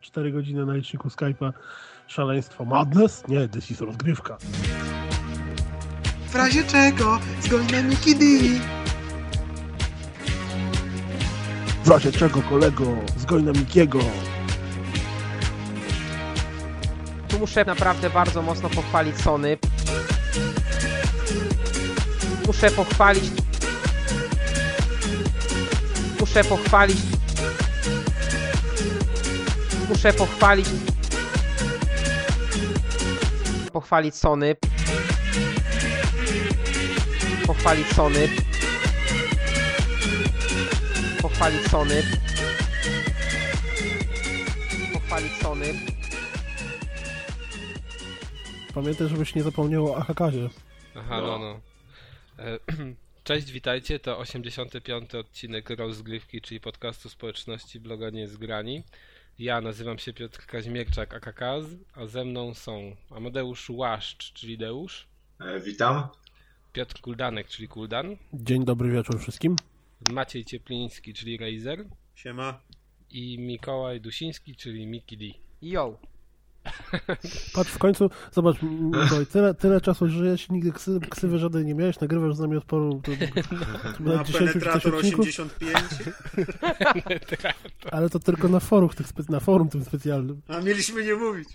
4 godziny na liczniku Skype'a. Szaleństwo. Madness? Nie, this is rozgrywka. W razie czego Mickey D. W razie czego, kolego? Zgoń na Mikiego. Tu muszę naprawdę bardzo mocno pochwalić Sony. Muszę pochwalić. Muszę pochwalić. Muszę pochwalić. Pochwalić Sony. Pochwalić Sony. Pochwalić Sony. Pochwalić Sony. Pamiętaj, żebyś nie zapomniał o Ahakazie. Aha, no, no. E, Cześć, witajcie. To 85. odcinek Rozgrywki, czyli podcastu społeczności bloga Niezgrani. Ja nazywam się Piotr Kaźmierczak, AKKaz, a ze mną są Amadeusz Łaszcz, czyli Deusz, E, witam. Piotr Kuldanek, czyli Kuldan, Dzień dobry wieczór wszystkim. Maciej Ciepliński, czyli Razer Siema. i Mikołaj Dusiński, czyli Miki D. Yo. Patrz, w końcu, zobacz, Mikołaj, tyle, tyle czasu żyjesz, nigdy ksy, ksywy żadnej nie miałeś, nagrywasz z nami od poru, to, to Na na 10 czy coś penetrator odcinków, 85. ale to tylko na forum, tych na forum tym specjalnym. A mieliśmy nie mówić.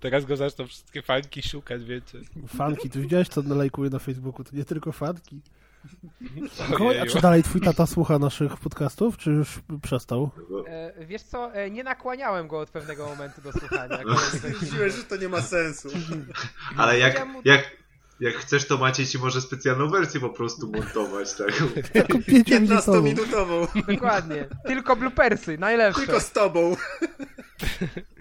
Teraz go zaczną wszystkie fanki szukać, wiecie. Fanki, ty widziałeś co nalajkuje na Facebooku, to nie tylko fanki. A czy dalej twój tata słucha naszych podcastów, czy już przestał? E, wiesz co, e, nie nakłaniałem go od pewnego momentu do słuchania. jak Stwierdziłeś, że to nie ma sensu. Ale jak, Chciałem mu- jak, jak chcesz, to Maciej ci może specjalną wersję po prostu montować, tak? Taką pięciominutową. 15-minutową. Dokładnie. Tylko bloopersy, najlepsze. Tylko z tobą.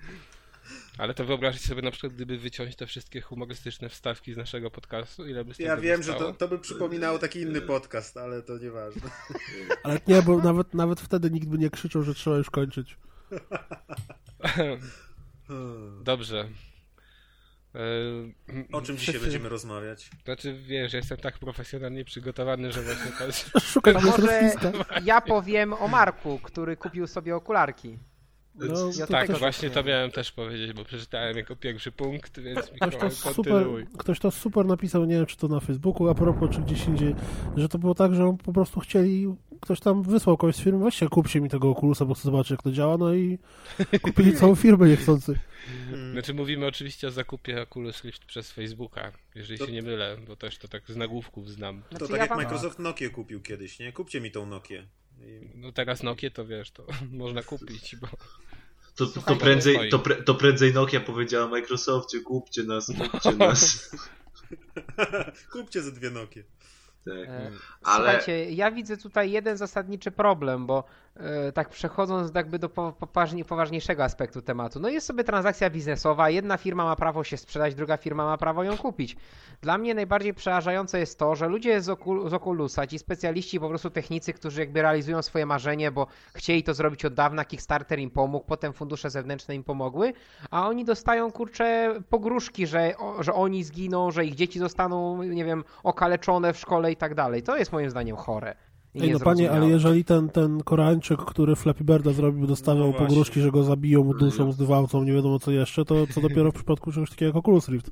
Ale to wyobraźcie sobie na przykład, gdyby wyciąć te wszystkie humorystyczne wstawki z naszego podcastu, ile by z Ja wiem, że to, to by przypominało taki inny podcast, ale to nieważne. Ale nie, bo nawet, nawet wtedy nikt by nie krzyczał, że trzeba już kończyć. Dobrze. E, O czym dzisiaj będziemy rozmawiać? Znaczy, wiesz, jestem tak profesjonalnie przygotowany, że właśnie To bez może rozpiska. ja powiem o Marku, który kupił sobie okularki. No, Ja to Tak, też właśnie to miałem też powiedzieć, bo przeczytałem jako pierwszy punkt, więc Ktoś to, super, ktoś to super napisał, nie wiem czy to na Facebooku, a propos czy gdzieś indziej, że to było tak, że po prostu chcieli, ktoś tam wysłał kogoś z firmy, weźcie kupcie mi tego Oculusa, bo chcę zobaczyć jak to działa, no i kupili całą firmę niechcący. Znaczy mówimy oczywiście o zakupie Oculus Rift przez Facebooka, jeżeli To- się nie mylę, bo też to tak z nagłówków znam. To Znaczy, tak ja jak wam- Microsoft Nokia kupił kiedyś, nie? Kupcie mi tą Nokię. No teraz Nokia to wiesz, to można kupić, bo To, to, Słuchaj, prędzej, stoi. to, pre, to prędzej Nokia powiedziała Microsoftie, kupcie nas, kupcie nas. Kupcie ze dwie Nokie. Tak. E, Ale Słuchajcie, ja widzę tutaj jeden zasadniczy problem, bo tak przechodząc jakby do po, poważnie, poważniejszego aspektu tematu. No jest sobie transakcja biznesowa, jedna firma ma prawo się sprzedać, druga firma ma prawo ją kupić. Dla mnie najbardziej przerażające jest to, że ludzie z, z Oculusa, ci specjaliści, po prostu technicy, którzy jakby realizują swoje marzenie, bo chcieli to zrobić od dawna, Kickstarter im pomógł, potem fundusze zewnętrzne im pomogły, a oni dostają kurcze pogróżki, że, że oni zginą, że ich dzieci zostaną, nie wiem, okaleczone w szkole i tak dalej. To jest moim zdaniem chore. I Ej, no panie, ale jeżeli ten, ten Koreańczyk, który Flappy Birda zrobił, dostawał No właśnie. pogróżki, że go zabiją, duszą, zdywałcą, nie wiadomo co jeszcze, to co dopiero w przypadku czegoś takiego jak Oculus Rift.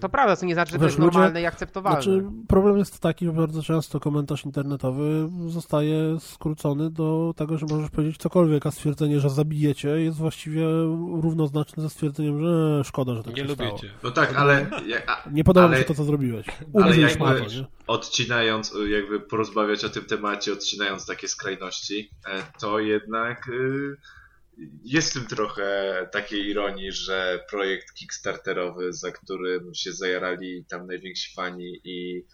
To prawda, co nie znaczy, że to Wiesz, jest ludzie- normalne i akceptowalne. Znaczy, problem jest taki, że bardzo często komentarz internetowy zostaje skrócony do tego, że możesz powiedzieć cokolwiek, a stwierdzenie, że zabijecie jest właściwie równoznaczne ze stwierdzeniem, że szkoda, że tak nie się lubię stało. no tak, ale, a, Nie podoba mi Ale- się to, co zrobiłeś. ale Umrzyj jakby nie? odcinając, jakby porozmawiać o tym temacie, odcinając takie skrajności, e, to jednak y, jest w tym trochę takiej ironii, że projekt kickstarterowy, za którym się zajarali tam najwięksi fani i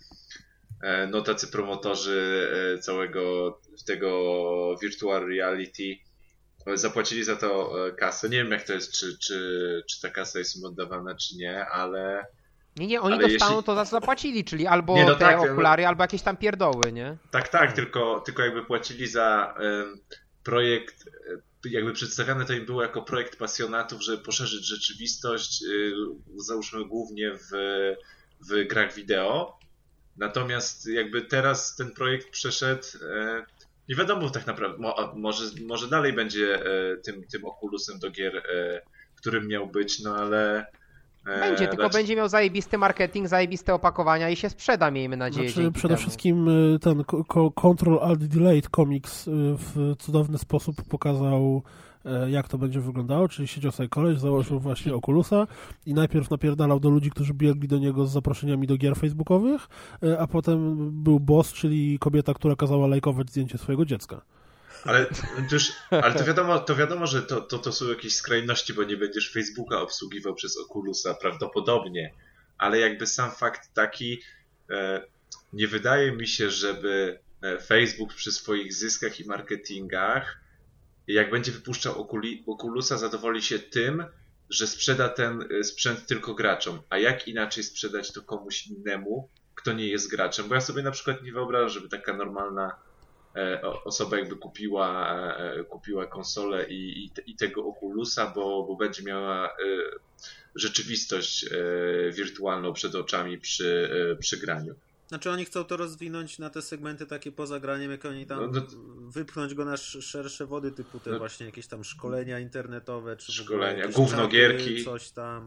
e, no tacy promotorzy e, całego tego virtual reality e, zapłacili za to kasę. Nie wiem jak to jest, czy, czy, czy ta kasa jest im oddawana, czy nie, ale Nie, nie, oni ale dostaną jeśli- to, za co zapłacili, czyli albo Nie, no te tak, no- okulary, albo jakieś tam pierdoły, nie? Tak, tak, tylko, tylko jakby płacili za projekt, jakby przedstawiane to im było jako projekt pasjonatów, żeby poszerzyć rzeczywistość, y, załóżmy głównie w, w grach wideo. Natomiast jakby teraz ten projekt przeszedł e, Nie wiadomo tak naprawdę, może, może dalej będzie e, tym, tym Oculusem do gier, e, którym miał być, no ale... e, Będzie, tylko raczej- będzie miał zajebisty marketing, zajebiste opakowania i się sprzeda, miejmy nadzieję. Znaczy, przede temu. wszystkim y, ten Control Alt Delete Comics y, w cudowny sposób pokazał e, jak to będzie wyglądało, czyli siedział sobie koleś, założył właśnie Oculusa i najpierw napierdalał do ludzi, którzy biegli do niego z zaproszeniami do gier facebookowych, e, a potem był boss, czyli kobieta, która kazała lajkować zdjęcie swojego dziecka. Ale to, już, ale to wiadomo, to wiadomo, że to, to, to są jakieś skrajności, bo nie będziesz Facebooka obsługiwał przez Oculusa prawdopodobnie. Ale jakby sam fakt taki, e, nie wydaje mi się, żeby e, Facebook przy swoich zyskach i marketingach, jak będzie wypuszczał Oculi, Oculusa, zadowoli się tym, że sprzeda ten e, sprzęt tylko graczom. A jak inaczej sprzedać to komuś innemu, kto nie jest graczem? Bo ja sobie na przykład nie wyobrażam, żeby taka normalna osoba jakby kupiła, e, kupiła konsolę i, i, i tego Oculusa, bo, bo będzie miała e, rzeczywistość e, wirtualną przed oczami przy, e, przy graniu. Znaczy oni chcą to rozwinąć na te segmenty takie poza graniem, jak oni tam No, no- wypchnąć go na sz- szersze wody, typu te No- właśnie jakieś tam szkolenia internetowe, czy Szkolenia, gównogierki. coś tam.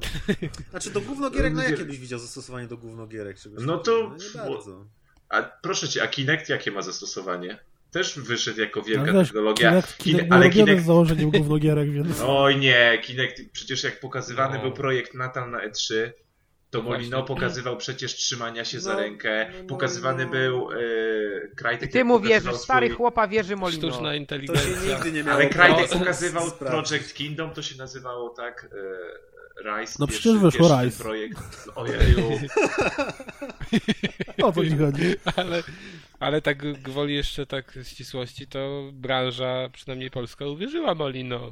Znaczy do gównogierek, no jakie byś widział zastosowanie do gównogierek? No takiego? to- No nie bardzo. A proszę cię, a Kinect jakie ma zastosowanie? Też wyszedł jako wielka Ale wiesz, technologia. Kinect, Kinect Kine- był ale Kinect z założeniem gównogierek, więc... Oj nie, Kinect, przecież jak pokazywany No. był projekt Natal na E3, to No Molino pokazywał przecież trzymania się za No, rękę, no, pokazywany no. był e, Krajtek Ty mu wierzysz, stary swój- chłopa wierzy Molino. Sztuczna To się inteligencja. nigdy nie miało Ale Krajtek pokazywał sprawdzić. Project Kingdom, to się nazywało tak, e, Rise. No przecież wyszło Rise. projekt. Ojeju. O co ci chodzi? Ale, ale tak gwoli jeszcze tak ścisłości, to branża, przynajmniej polska, uwierzyła Molino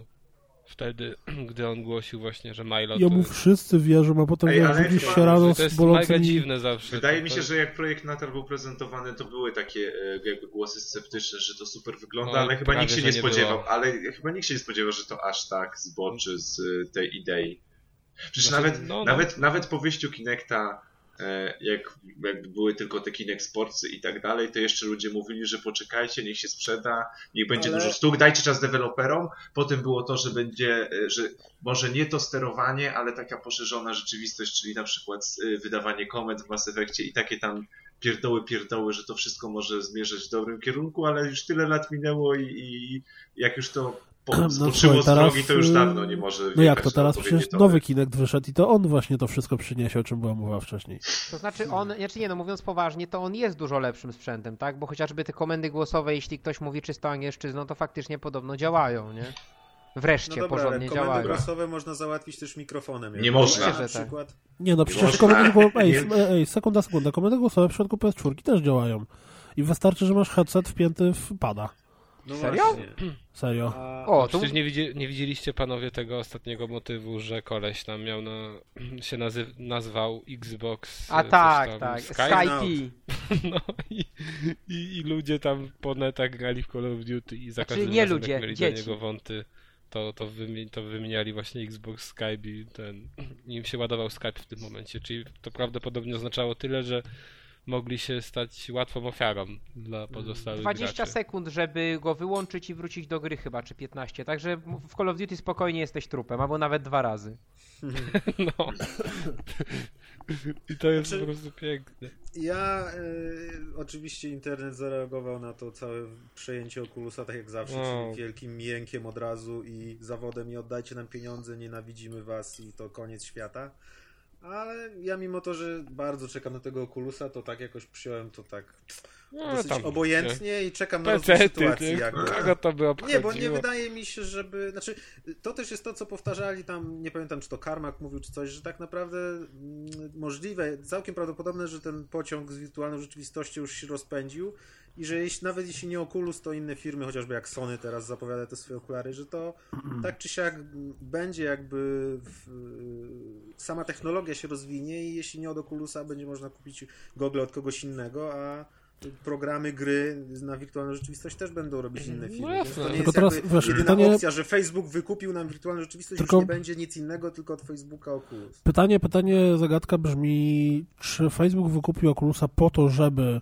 wtedy, gdy on głosił właśnie, że Milo Jemu to, wszyscy wierzą, a potem Ej, ale się rano to z jest mega bolącymi... dziwne zawsze. Wydaje to, mi to- się, że jak projekt Natal był prezentowany, to były takie e, jakby głosy sceptyczne, że to super wygląda, No, ale chyba nikt się nie nie spodziewał. było. Ale chyba nikt się nie spodziewał, że to aż tak zboczy z e, tej idei. Przecież Znaczy, nawet, no, no. nawet, nawet po wyjściu Kinecta, e, jak jakby były tylko te Kinect Sportsy i tak dalej, to jeszcze ludzie mówili, że poczekajcie, niech się sprzeda, niech będzie Ale- dużo sztuk, dajcie czas deweloperom. Potem było to, że będzie, e, że może nie to sterowanie, ale taka poszerzona rzeczywistość, czyli na przykład e, wydawanie komend w Mass Effectie i takie tam pierdoły, pierdoły, że to wszystko może zmierzać w dobrym kierunku, ale już tyle lat minęło i, i jak już to po, No, z teraz, drogi, to już dawno nie może No jak to teraz? Przecież tory. nowy Kinect wyszedł i to on właśnie to wszystko przyniesie, o czym była mowa wcześniej. To znaczy on, znaczy nie no, mówiąc poważnie, to on jest dużo lepszym sprzętem, tak? Bo chociażby te komendy głosowe, jeśli ktoś mówi czysto angielszczyzną, to faktycznie podobno działają, nie? Wreszcie No dobra, ale porządnie komendy działają. głosowe można załatwić też mikrofonem. Nie jak można. Na tak. Nie no, przecież można. komendy głosowe... Ej, Nie. ej, sekunda, sekunda. Komendy głosowe w przypadku PS4 też działają. I wystarczy, że masz headset wpięty w pada. No Serio? właśnie. Serio. A, O, to Przecież nie, widzi, nie widzieliście panowie tego ostatniego motywu, że koleś tam miał na, się nazy, nazwał Xbox. A tak, tam, tak, Sky? Skype. No i, i, i ludzie tam po netach grali w Call of Duty i za Znaczy, każdym nie razem, ludzie, mieli dzieci. do niego wąty, to, to, wymi- to wymieniali właśnie Xbox Skype i ten, im się ładował Skype w tym momencie, czyli to prawdopodobnie oznaczało tyle, że mogli się stać łatwą ofiarą dla pozostałych 20 graczy. sekund, żeby go wyłączyć i wrócić do gry chyba, czy 15. Także w Call of Duty spokojnie jesteś trupem, albo nawet dwa razy. No. I to jest Znaczy- po prostu piękne. Ja y, oczywiście internet zareagował na to całe przejęcie Oculusa tak jak zawsze, No. czyli wielkim miękiem od razu i zawodem i oddajcie nam pieniądze, nienawidzimy was i to koniec świata. Ale ja mimo to, że bardzo czekam na tego Oculusa, to tak jakoś przyjąłem to tak No, dosyć tam, obojętnie i czekam na rozwój sytuacji. kogo to by obchodziło? Nie, bo nie wydaje mi się, żeby. Znaczy, to też jest to, co powtarzali tam, nie pamiętam, czy to Karmak mówił, czy coś, że tak naprawdę mm, możliwe, całkiem prawdopodobne, że ten pociąg z wirtualną rzeczywistością już się rozpędził i że jeśli, nawet jeśli nie Oculus, to inne firmy, chociażby jak Sony teraz zapowiada te swoje okulary, że to tak czy siak będzie jakby w, sama technologia się rozwinie i jeśli nie od Oculusa, będzie można kupić gogle od kogoś innego, a programy, gry na wirtualną rzeczywistość też będą robić inne firmy. No jasne. to nie Tylko jest teraz, wiesz, jedyna pytanie- opcja, że Facebook wykupił nam wirtualną rzeczywistość, Tylko- już nie będzie nic innego, tylko od Facebooka Oculus. Pytanie, pytanie, zagadka brzmi, czy Facebook wykupił Oculusa po to, żeby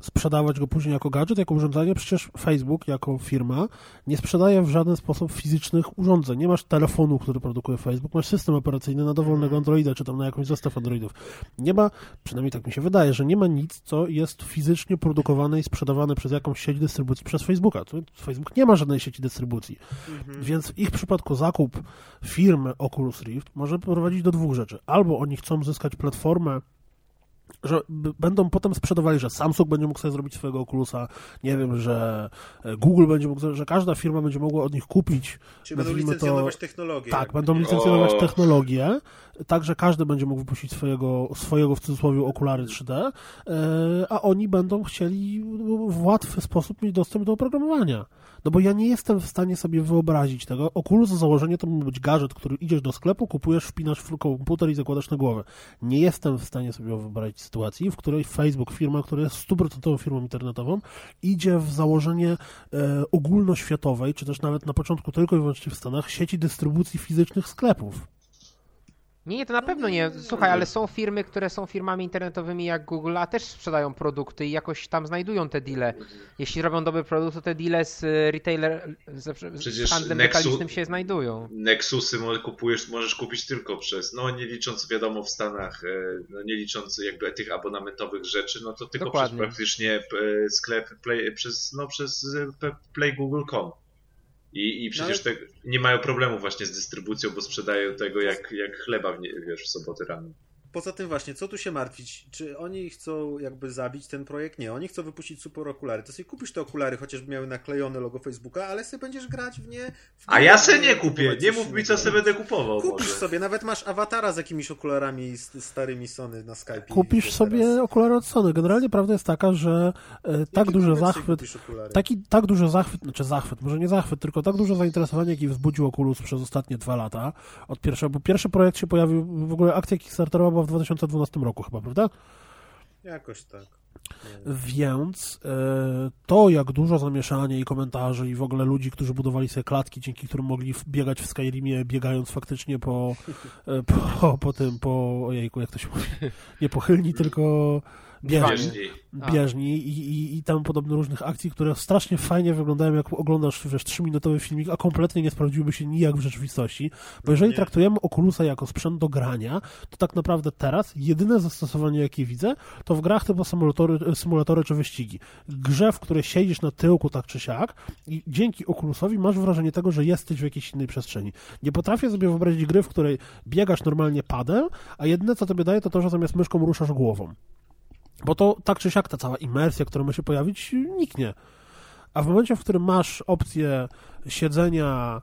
sprzedawać go później jako gadżet, jako urządzenie. Przecież Facebook jako firma nie sprzedaje w żaden sposób fizycznych urządzeń. Nie masz telefonu, który produkuje Facebook, masz system operacyjny na dowolnego Androida, czy tam na jakąś zestaw Androidów. Nie ma, przynajmniej tak mi się wydaje, że nie ma nic, co jest fizycznie produkowane i sprzedawane przez jakąś sieć dystrybucji przez Facebooka. Facebook nie ma żadnej sieci dystrybucji. Mhm. Więc w ich przypadku zakup firmy Oculus Rift może prowadzić do dwóch rzeczy. Albo oni chcą zyskać platformę że będą potem sprzedawali, że Samsung będzie mógł sobie zrobić swojego Oculusa, nie wiem, że e, Google będzie mógł, że każda firma będzie mogła od nich kupić. Czyli będą licencjonować to, technologię. Tak, będą licencjonować o. technologię, tak, że każdy będzie mógł wypuścić swojego, swojego w cudzysłowie okulary 3D, e, a oni będą chcieli w łatwy sposób mieć dostęp do oprogramowania. No bo ja nie jestem w stanie sobie wyobrazić tego. Oculus za założenie to mógł być gadżet, który idziesz do sklepu, kupujesz, wpinasz w komputer i zakładasz na głowę. Nie jestem w stanie sobie wyobrazić sytuacji, w której Facebook, firma, która jest stuprocentową firmą internetową, idzie w założenie e, ogólnoświatowej, czy też nawet na początku tylko i wyłącznie w Stanach, sieci dystrybucji fizycznych sklepów. Nie, nie, to na pewno nie. Słuchaj, ale są firmy, które są firmami internetowymi jak Google, a też sprzedają produkty i jakoś tam znajdują te deale. Jeśli robią dobry produkt, to te deale z retailer, z Przecież handlem Nexu, detalicznym się znajdują. Nexusy kupujesz, możesz kupić tylko przez, no nie licząc wiadomo w Stanach, e, no nie licząc jakby tych abonamentowych rzeczy, no to tylko Dokładnie. przez praktycznie e, sklep play, przez, no przez e, Play Google.com. I, i przecież no, te, nie mają problemu właśnie z dystrybucją, bo sprzedają tego jak, jak chleba w, nie, wiesz, w sobotę rano poza tym właśnie, co tu się martwić? Czy oni chcą jakby zabić ten projekt? Nie, oni chcą wypuścić super okulary. To sobie kupisz te okulary, chociażby miały naklejone logo Facebooka, ale sobie będziesz grać w nie... W A ja se nie kupię, nie mów mi co sobie będę kupował. Kupisz może. sobie, nawet masz awatara z jakimiś okularami starymi Sony na Skype. Kupisz sobie okulary od Sony. Generalnie prawda jest taka, że e, tak duży zachwyt, taki, tak duży zachwyt, znaczy zachwyt, może nie zachwyt, tylko tak duże zainteresowanie, jaki wzbudził Oculus przez ostatnie dwa lata, od pierwszego, bo pierwszy projekt się pojawił, w ogóle akcja Kickstarterowa była w 2012 roku chyba, prawda? Jakoś tak. Więc e, to, jak dużo zamieszania i komentarzy i w ogóle ludzi, którzy budowali sobie klatki, dzięki którym mogli biegać w Skyrimie, biegając faktycznie po, e, po, po tym, po, ojejku, jak to się mówi, nie pochylni, tylko bieżni, bieżni i, i, i tam podobne różnych akcji, które strasznie fajnie wyglądają, jak oglądasz, wiesz, trzyminutowy filmik, a kompletnie nie sprawdziłyby się nijak w rzeczywistości, bo jeżeli nie. traktujemy Oculusa jako sprzęt do grania, to tak naprawdę teraz jedyne zastosowanie, jakie widzę, to w grach typu symulatory, symulatory czy wyścigi. Grze, w której siedzisz na tyłku tak czy siak i dzięki Oculusowi masz wrażenie tego, że jesteś w jakiejś innej przestrzeni. Nie potrafię sobie wyobrazić gry, w której biegasz normalnie padem, a jedyne, co tobie daje, to to, że zamiast myszką ruszasz głową. Bo to tak czy siak ta cała imersja, która ma się pojawić, niknie. A w momencie, w którym masz opcję siedzenia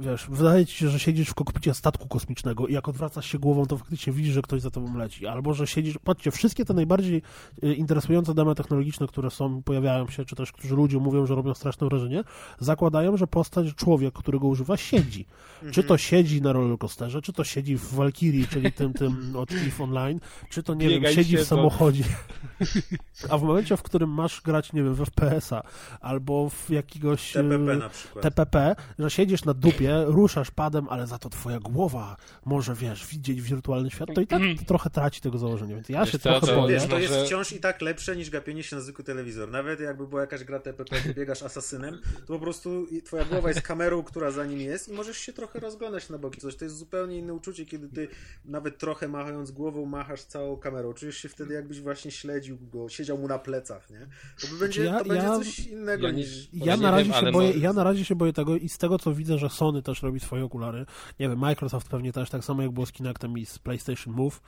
wiesz, wydaje ci się, że siedzisz w kokpicie statku kosmicznego i jak odwracasz się głową, to faktycznie widzisz, że ktoś za tobą leci. Albo, że siedzisz, patrzcie, wszystkie te najbardziej e, interesujące demo technologiczne, które są, pojawiają się, czy też, którzy ludzie mówią, że robią straszne wrażenie, zakładają, że postać, człowiek, którego używa, siedzi. Mhm. Czy to siedzi na rollercoasterze, czy to siedzi w Valkyrie, czyli tym, tym od EVE Online, czy to, nie Biegaj wiem, siedzi w samochodzie. A w momencie, w którym masz grać, nie wiem, w FPS-a, albo w jakiegoś TPP na przykład. TPP, że siedzisz na dupie, ruszasz padem, ale za to twoja głowa może, wiesz, widzieć wirtualny świat, to i tak to trochę traci tego założenia, więc ja wiesz się trochę to, boję. Wiesz, to jest wciąż i tak lepsze niż gapienie się na zwykły telewizor. Nawet jakby była jakaś gra TPP, gdzie biegasz asasynem, to po prostu twoja głowa jest kamerą, która za nim jest i możesz się trochę rozglądać na boki. Coś to jest zupełnie inne uczucie, kiedy ty nawet trochę machając głową, machasz całą kamerą. Czujesz się wtedy jakbyś właśnie śledził go, siedział mu na plecach, nie? To, by będzie, ja, to będzie ja, coś innego ja, niż... Ja na, razie wiem, się boję, ja na razie się boję tego i z tego, co widzę, że Sony też robi swoje okulary, nie wiem, Microsoft pewnie też, tak samo jak było z Kinectem i z PlayStation Move,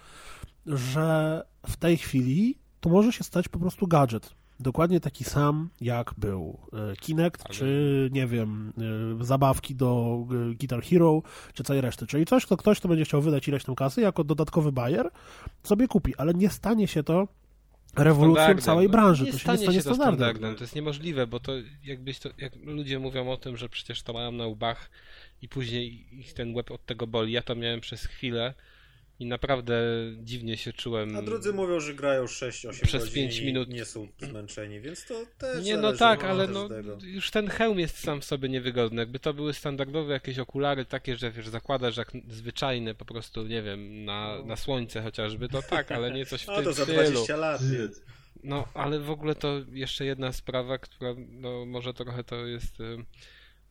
że w tej chwili to może się stać po prostu gadżet. Dokładnie taki sam, jak był e, Kinect, Ale... czy nie wiem, e, zabawki do e, Guitar Hero, czy całej reszty. Czyli coś, to ktoś, kto będzie chciał wydać ileś tam kasy, jako dodatkowy bajer, sobie kupi, ale nie stanie się to rewolucją całej branży. Nie to się nie stanie się to standardem. To jest niemożliwe, bo to jakbyś to, jak ludzie mówią o tym, że przecież to mają na łbach i później ich ten łeb od tego boli. Ja to miałem przez chwilę, i naprawdę dziwnie się czułem. A drudzy mówią, że grają 6-8 Przez godzin pięć i minut. nie są zmęczeni, więc to też Nie, no tak, ale no, już ten hełm jest sam w sobie niewygodny. Jakby to były standardowe jakieś okulary takie, że wiesz, zakładasz jak zwyczajne po prostu, nie wiem, na, na słońce chociażby, to tak, ale nie coś w No tym to za stylu. 20 lat. nie? No, ale w ogóle to jeszcze jedna sprawa, która, no może trochę to jest y,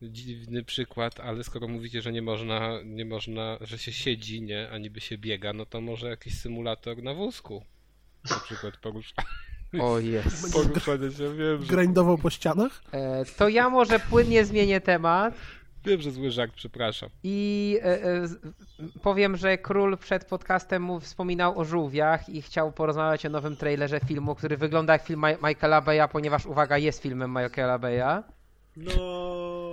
dziwny przykład, ale skoro mówicie, że nie można, nie można, że się siedzi, nie, a niby się biega, no to może jakiś symulator na wózku. Na przykład porusza, O jest. poruszanie się, wiem, że, Grindował po ścianach? E, to ja może płynnie zmienię temat wiem, że zły żart, przepraszam. i e, e, powiem, że król przed podcastem mu wspominał o żółwiach i chciał porozmawiać o nowym trailerze filmu, który wygląda jak film Michaela Beya, ponieważ uwaga, jest filmem Michaela Beya. No...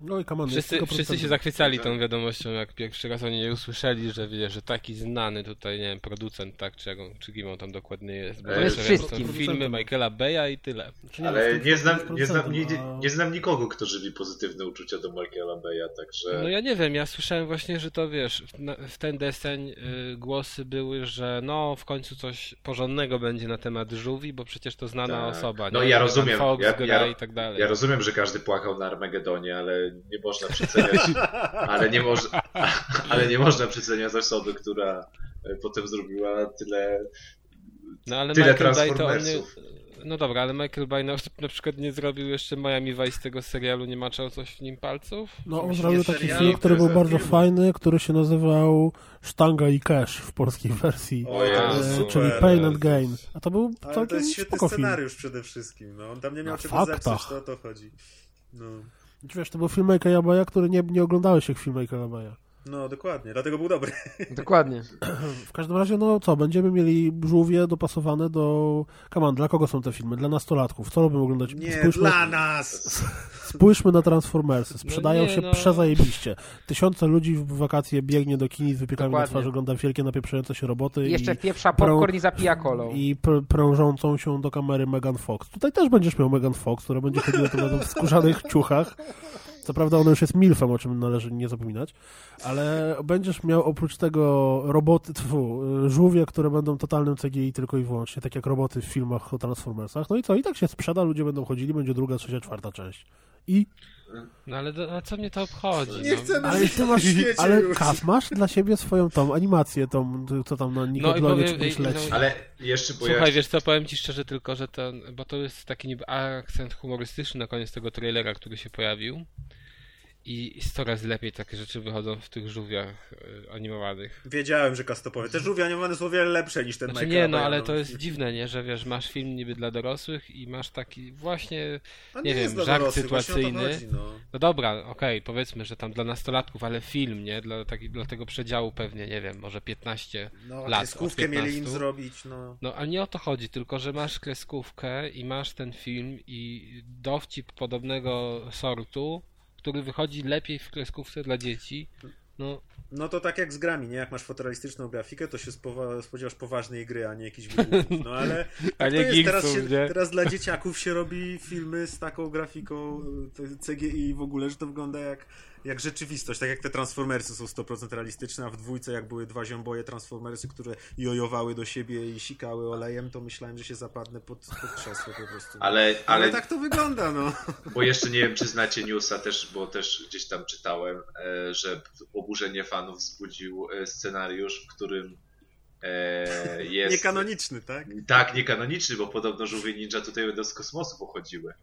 No i come on, Wszyscy, wszyscy się zachwycali tą wiadomością, jak pierwszy raz oni je usłyszeli, że wie, że taki znany tutaj, nie wiem, producent, tak, czy, jak on, czy kim on tam dokładnie jest. Bo jest wszystkim. Są filmy Michaela Beya i tyle. Czy nie, Ale nie znam, nie, znam, nie, nie znam nikogo, kto żywi pozytywne uczucia do Michaela Beya, także... No ja nie wiem, ja słyszałem właśnie, że to wiesz, w, na, w ten deseń y, głosy były, że no w końcu coś porządnego będzie na temat żółwi, bo przecież to znana Tak. osoba. No nie? ja rozumiem, Fox ja- gra ja- i tak dalej. Ja rozumiem, że każdy płakał na Armagedonie, ale nie można przeceniać, ale nie, moż, ale nie można przeceniać osoby, która e, potem zrobiła tyle. No ale Tyle Michael to nie... Transformersów. No dobra, ale Michael Bay na, na przykład nie zrobił jeszcze Miami Vice tego serialu, nie maczał coś w nim palców? No on zrobił taki serial, film, który był bardzo film? fajny, który się nazywał Sztanga i Cash w polskiej wersji. O, Jezu, E, czyli Pain and Gain. A to był Ale to całkiem jest świetny spoko film. scenariusz przede wszystkim. No, on tam nie miał Na czego faktach. zepsuć, to o to chodzi. No. Wiesz, to był film Michaela Baya, który nie, nie oglądałeś jak film Michaela Baya. No, dokładnie, dlatego był dobry. Dokładnie. W każdym razie, no co, będziemy mieli żółwie dopasowane do... On, dla kogo są te filmy? Dla nastolatków. Co lubimy oglądać? Nie, Spójrzmy, dla nas! spójrzmy na Transformersy. Sprzedają No nie, się no. przezajebiście. Tysiące ludzi w wakacje biegnie do kin z wypiekami na twarzy, ogląda wielkie napieprzające się roboty I jeszcze i, pieprza prą- popcorn i zapija kolą. i pr prążącą się do kamery Megan Fox. Tutaj też będziesz miał Megan Fox, która będzie chodziła razem w skórzanych ciuchach. Co prawda ona już jest milfem, o czym należy nie zapominać, ale będziesz miał oprócz tego roboty, tfu, żółwie, które będą totalnym CGI tylko i wyłącznie, tak jak roboty w filmach o Transformersach. No i co? I tak się sprzeda, ludzie będą chodzili, będzie druga, trzecia, czwarta część. I No ale do, a co mnie to obchodzi? Nie no? chcemy ale ty masz, ale. Kas, masz dla siebie swoją tą animację, tą, co tam na Nickelodeonie powiem- czy coś no- leci. Ale jeszcze, Słuchaj, ja... wiesz co, powiem ci szczerze tylko, że ten, bo to jest taki niby akcent humorystyczny na koniec tego trailera, który się pojawił. I coraz lepiej takie rzeczy wychodzą w tych żółwiach e, animowanych. Wiedziałem, że Kas to powie. Te żółwie animowane są o wiele lepsze niż ten Znaczy nie, no ale to jest dziwne, nie, że wiesz, masz film niby dla dorosłych i masz taki właśnie, A nie wiem, żart sytuacyjny. chodzi, no. no dobra, okej, powiedzmy, że tam dla nastolatków, ale film, nie, dla, taki, dla tego przedziału pewnie, nie wiem, może 15 No, lat, kreskówkę od mieli im 15. zrobić, no. No, ale nie o to chodzi, tylko że masz kreskówkę i masz ten film i dowcip podobnego sortu, który wychodzi lepiej w kreskówce dla dzieci. No, No to tak jak z grami, nie? Jak masz fotorealistyczną grafikę, to się spowa- spodziewasz poważnej gry, a nie jakichś wygłupów. No ale A nie jest. Teraz, się, nie? teraz dla dzieciaków się robi filmy z taką grafiką y, CGI i w ogóle, że to wygląda jak, jak rzeczywistość. Tak jak te Transformersy są 100% realistyczne, a w dwójce jak były dwa ziomboje Transformersy, które jojowały do siebie i sikały olejem, to myślałem, że się zapadnę pod, pod krzesło po prostu. Ale, ale ale tak to wygląda, no. Bo jeszcze nie wiem, czy znacie newsa też, bo też gdzieś tam czytałem, e, że oburzenie fanów wzbudził e, scenariusz, w którym e, jest... Niekanoniczny, tak? Tak, niekanoniczny, bo podobno żółwie ninja tutaj będą z kosmosu pochodziły.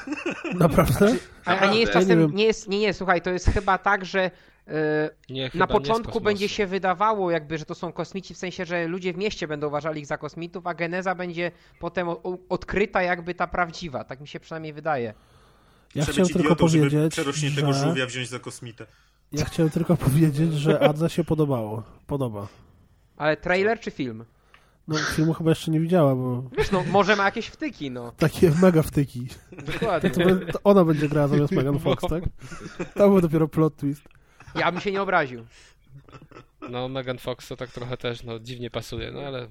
Naprawdę? A, a nie jest nie czasem, nie jest, nie, nie, słuchaj, to jest chyba tak, że e, nie, na początku będzie się wydawało jakby, że to są kosmici, w sensie, że ludzie w mieście będą uważali ich za kosmitów, a geneza będzie potem odkryta jakby ta prawdziwa, tak mi się przynajmniej wydaje. Ja Trzeba chciałem tylko powiedzieć, że... żółwia wziąć za kosmitę. Ja chciałem tylko powiedzieć, że Adza się podobało. Podoba. Ale trailer czy film? No, filmu chyba jeszcze nie widziała, bo Wiesz, no może ma jakieś wtyki, no. takie mega wtyki. Dokładnie. To, be- to ona będzie grała zamiast Megan Fox, tak? To był dopiero plot twist. Ja bym się nie obraził. No, Megan Fox to tak trochę też, no, dziwnie pasuje, no ale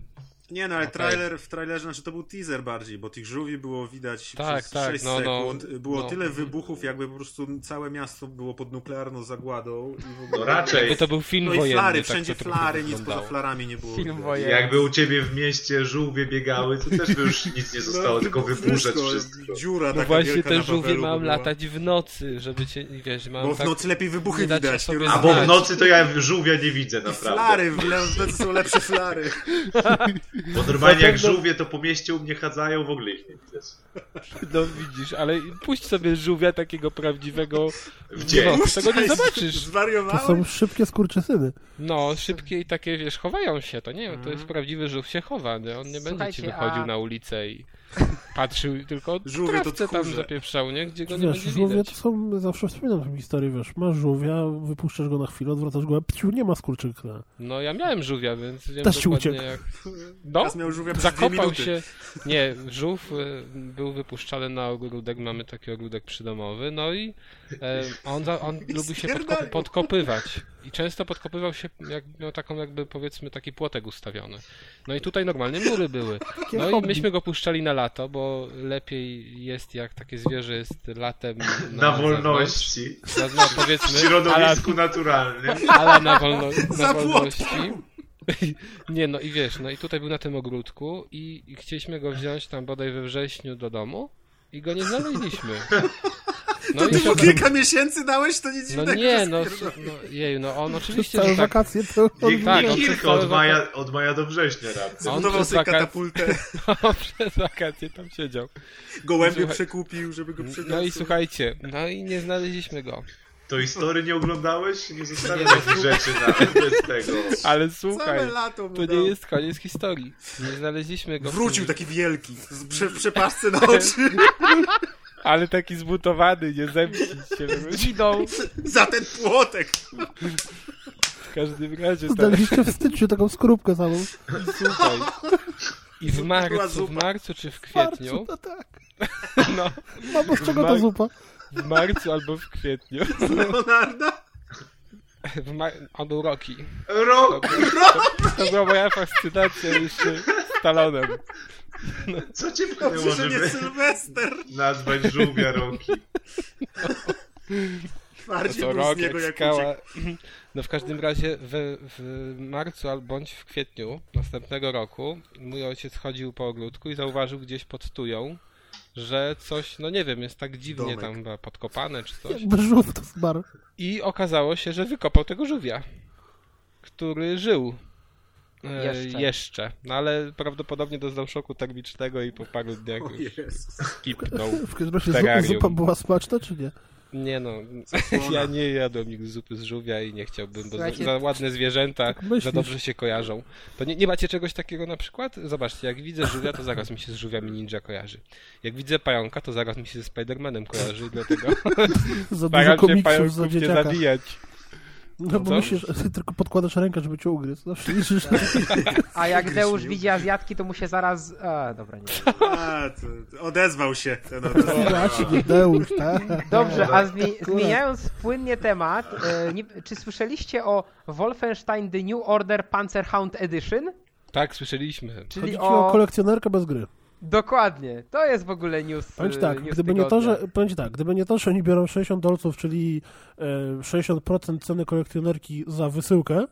Nie no, ale Okej. trailer, w trailerze, znaczy to był teaser bardziej, bo tych żółwi było widać Tak, przez tak, 6 no, no, sekund. Było no. tyle wybuchów, jakby po prostu całe miasto było pod nuklearną zagładą. I w ogóle... No raczej. Jakby to był film No i wojenny. flary, tak wszędzie flary, nic poza flarami nie było. Film widać. wojenny. Jakby u ciebie w mieście żółwie biegały, to też by już nic nie zostało, No, tylko wyburzać wszystko, wszystko. Dziura No właśnie te żółwie mam była. latać w nocy, żeby cię, wiesz, mam Bo w tak... nocy lepiej wybuchy widać. sobie nie A znać. bo w nocy to ja żółwia nie widzę I naprawdę. flary, w w nocy są lepsze flary. Bo normalnie jak żółwie to po mieście u mnie chadzają, w ogóle ich nie widać. No widzisz, ale puść sobie żółwia takiego prawdziwego W dzień. No, tego nie zobaczysz. To są szybkie skurczysyny. No, szybkie i takie, wiesz, chowają się, to nie, to Mhm. jest prawdziwy żółw się chowa, nie? on nie będzie ci wychodził a- na ulicę i patrzył, tylko Żółwie to tam zapieprzał, nie? Gdzie go nie Wiesz, będzie żółwie widać. to są, zawsze wspominam tę historię, wiesz, masz żółwia, wypuszczasz go na chwilę, odwracasz go, a pciu, nie ma skurczyka. No ja miałem żółwia, więc wiem Też ci dokładnie uciekł. jak... No, Teraz miał żółwia zakopał się... Nie, żółw y, był wypuszczany na ogródek, mamy taki ogródek przydomowy, no i e, on, za- on lubił się podkopywać. I często podkopywał się, jak miał taką jakby powiedzmy taki płotek ustawiony. No i tutaj normalnie mury były. No i myśmy go puszczali na lato, bo lepiej jest jak takie zwierzę jest latem na, Na wolności. No, no, W powiedzmy, środowisku naturalnym. ale na, wolno, na wolności. Nie, no i wiesz, no i tutaj był na tym ogródku i, i chcieliśmy go wziąć tam bodaj we wrześniu do domu i go nie znaleźliśmy. No To ty mu tam- kilka miesięcy dałeś, to nic no dziwnego. nie, no, no jeju, no on oczywiście, całe że tak, wakacje to... Nie, Tak, on kilka, od maja, od maja do września raptem. on Zbudował przez sobie waka- katapultę, przez wakacje tam siedział. gołębie Słuchaj- przekupił, żeby go przyniósł. No i słuchajcie, no i nie znaleźliśmy go. To historii nie oglądałeś? Nie zostawiam takich rzeczy na bez tego. Ale słuchaj, to dał. nie jest koniec historii. Nie znaleźliśmy go. Wrócił taki wielki, z prze, przepasce na oczy, Ale taki zbutowany, nie zemścić się. Widą. za ten płotek. W każdym razie. Zdaliście w styczniu taką skorupkę samą. Słuchaj. I w marcu, w marcu czy w Marcu, kwietniu, no tak. no, bo z czego ta zupa? w marcu albo w kwietniu, Leonarda. w mar- on był Rocky. Rok! To, to była moja fascynacja jeszcze Stalonem. Co cię pchnęło, że nie żeby Sylwester. nazwać żółwia Roki? No Bardziej to był z rok niego jak jak skała. No w każdym razie w, w marcu albo bądź w kwietniu następnego roku mój ojciec chodził po ogródku i zauważył gdzieś pod tują, że coś, no nie wiem, jest tak dziwnie Domek. tam chyba podkopane czy coś. Jakby żółw to zmarł. I okazało się, że wykopał tego żółwia, który żył. E, Jeszcze. jeszcze. No ale prawdopodobnie doznał szoku termicznego i po paru dniach O już Jezus. kipnął. W każdym razie zupa, była smaczna, czy nie? Nie no, ja nie jadłem nigdy zupy z żółwia i nie chciałbym, bo za, Słuchajcie, za ładne zwierzęta tak myślisz. za dobrze się kojarzą. To nie, nie macie czegoś takiego na przykład? Zobaczcie, jak widzę żółwia, to zaraz mi się z żółwiami ninja kojarzy. Jak widzę pająka, to zaraz mi się ze Spidermanem kojarzy i dlatego Za dużo staram się pająków nie zabijać. No bo Co? myślisz, ty tylko podkładasz rękę, żeby cię ugryzł. Zawsze liczysz A jak Deusz widzi Azjatki, to mu się zaraz... A, dobra, nie. A, odezwał się ten odezwał. Właśnie, Deusz, tak? Dobrze, a zmi zmieniając płynnie temat, e, nie, czy słyszeliście o Wolfenstein The New Order Panzerhound Edition? Tak, słyszeliśmy. Czyli Chodzi ci o o... kolekcjonerkę bez gry. Dokładnie, to jest w ogóle news Powiem e, tak, news gdyby nie to, że, powiem tak, gdyby nie to, że oni biorą 60 dolców, czyli e, 60% ceny kolekcjonerki za wysyłkę,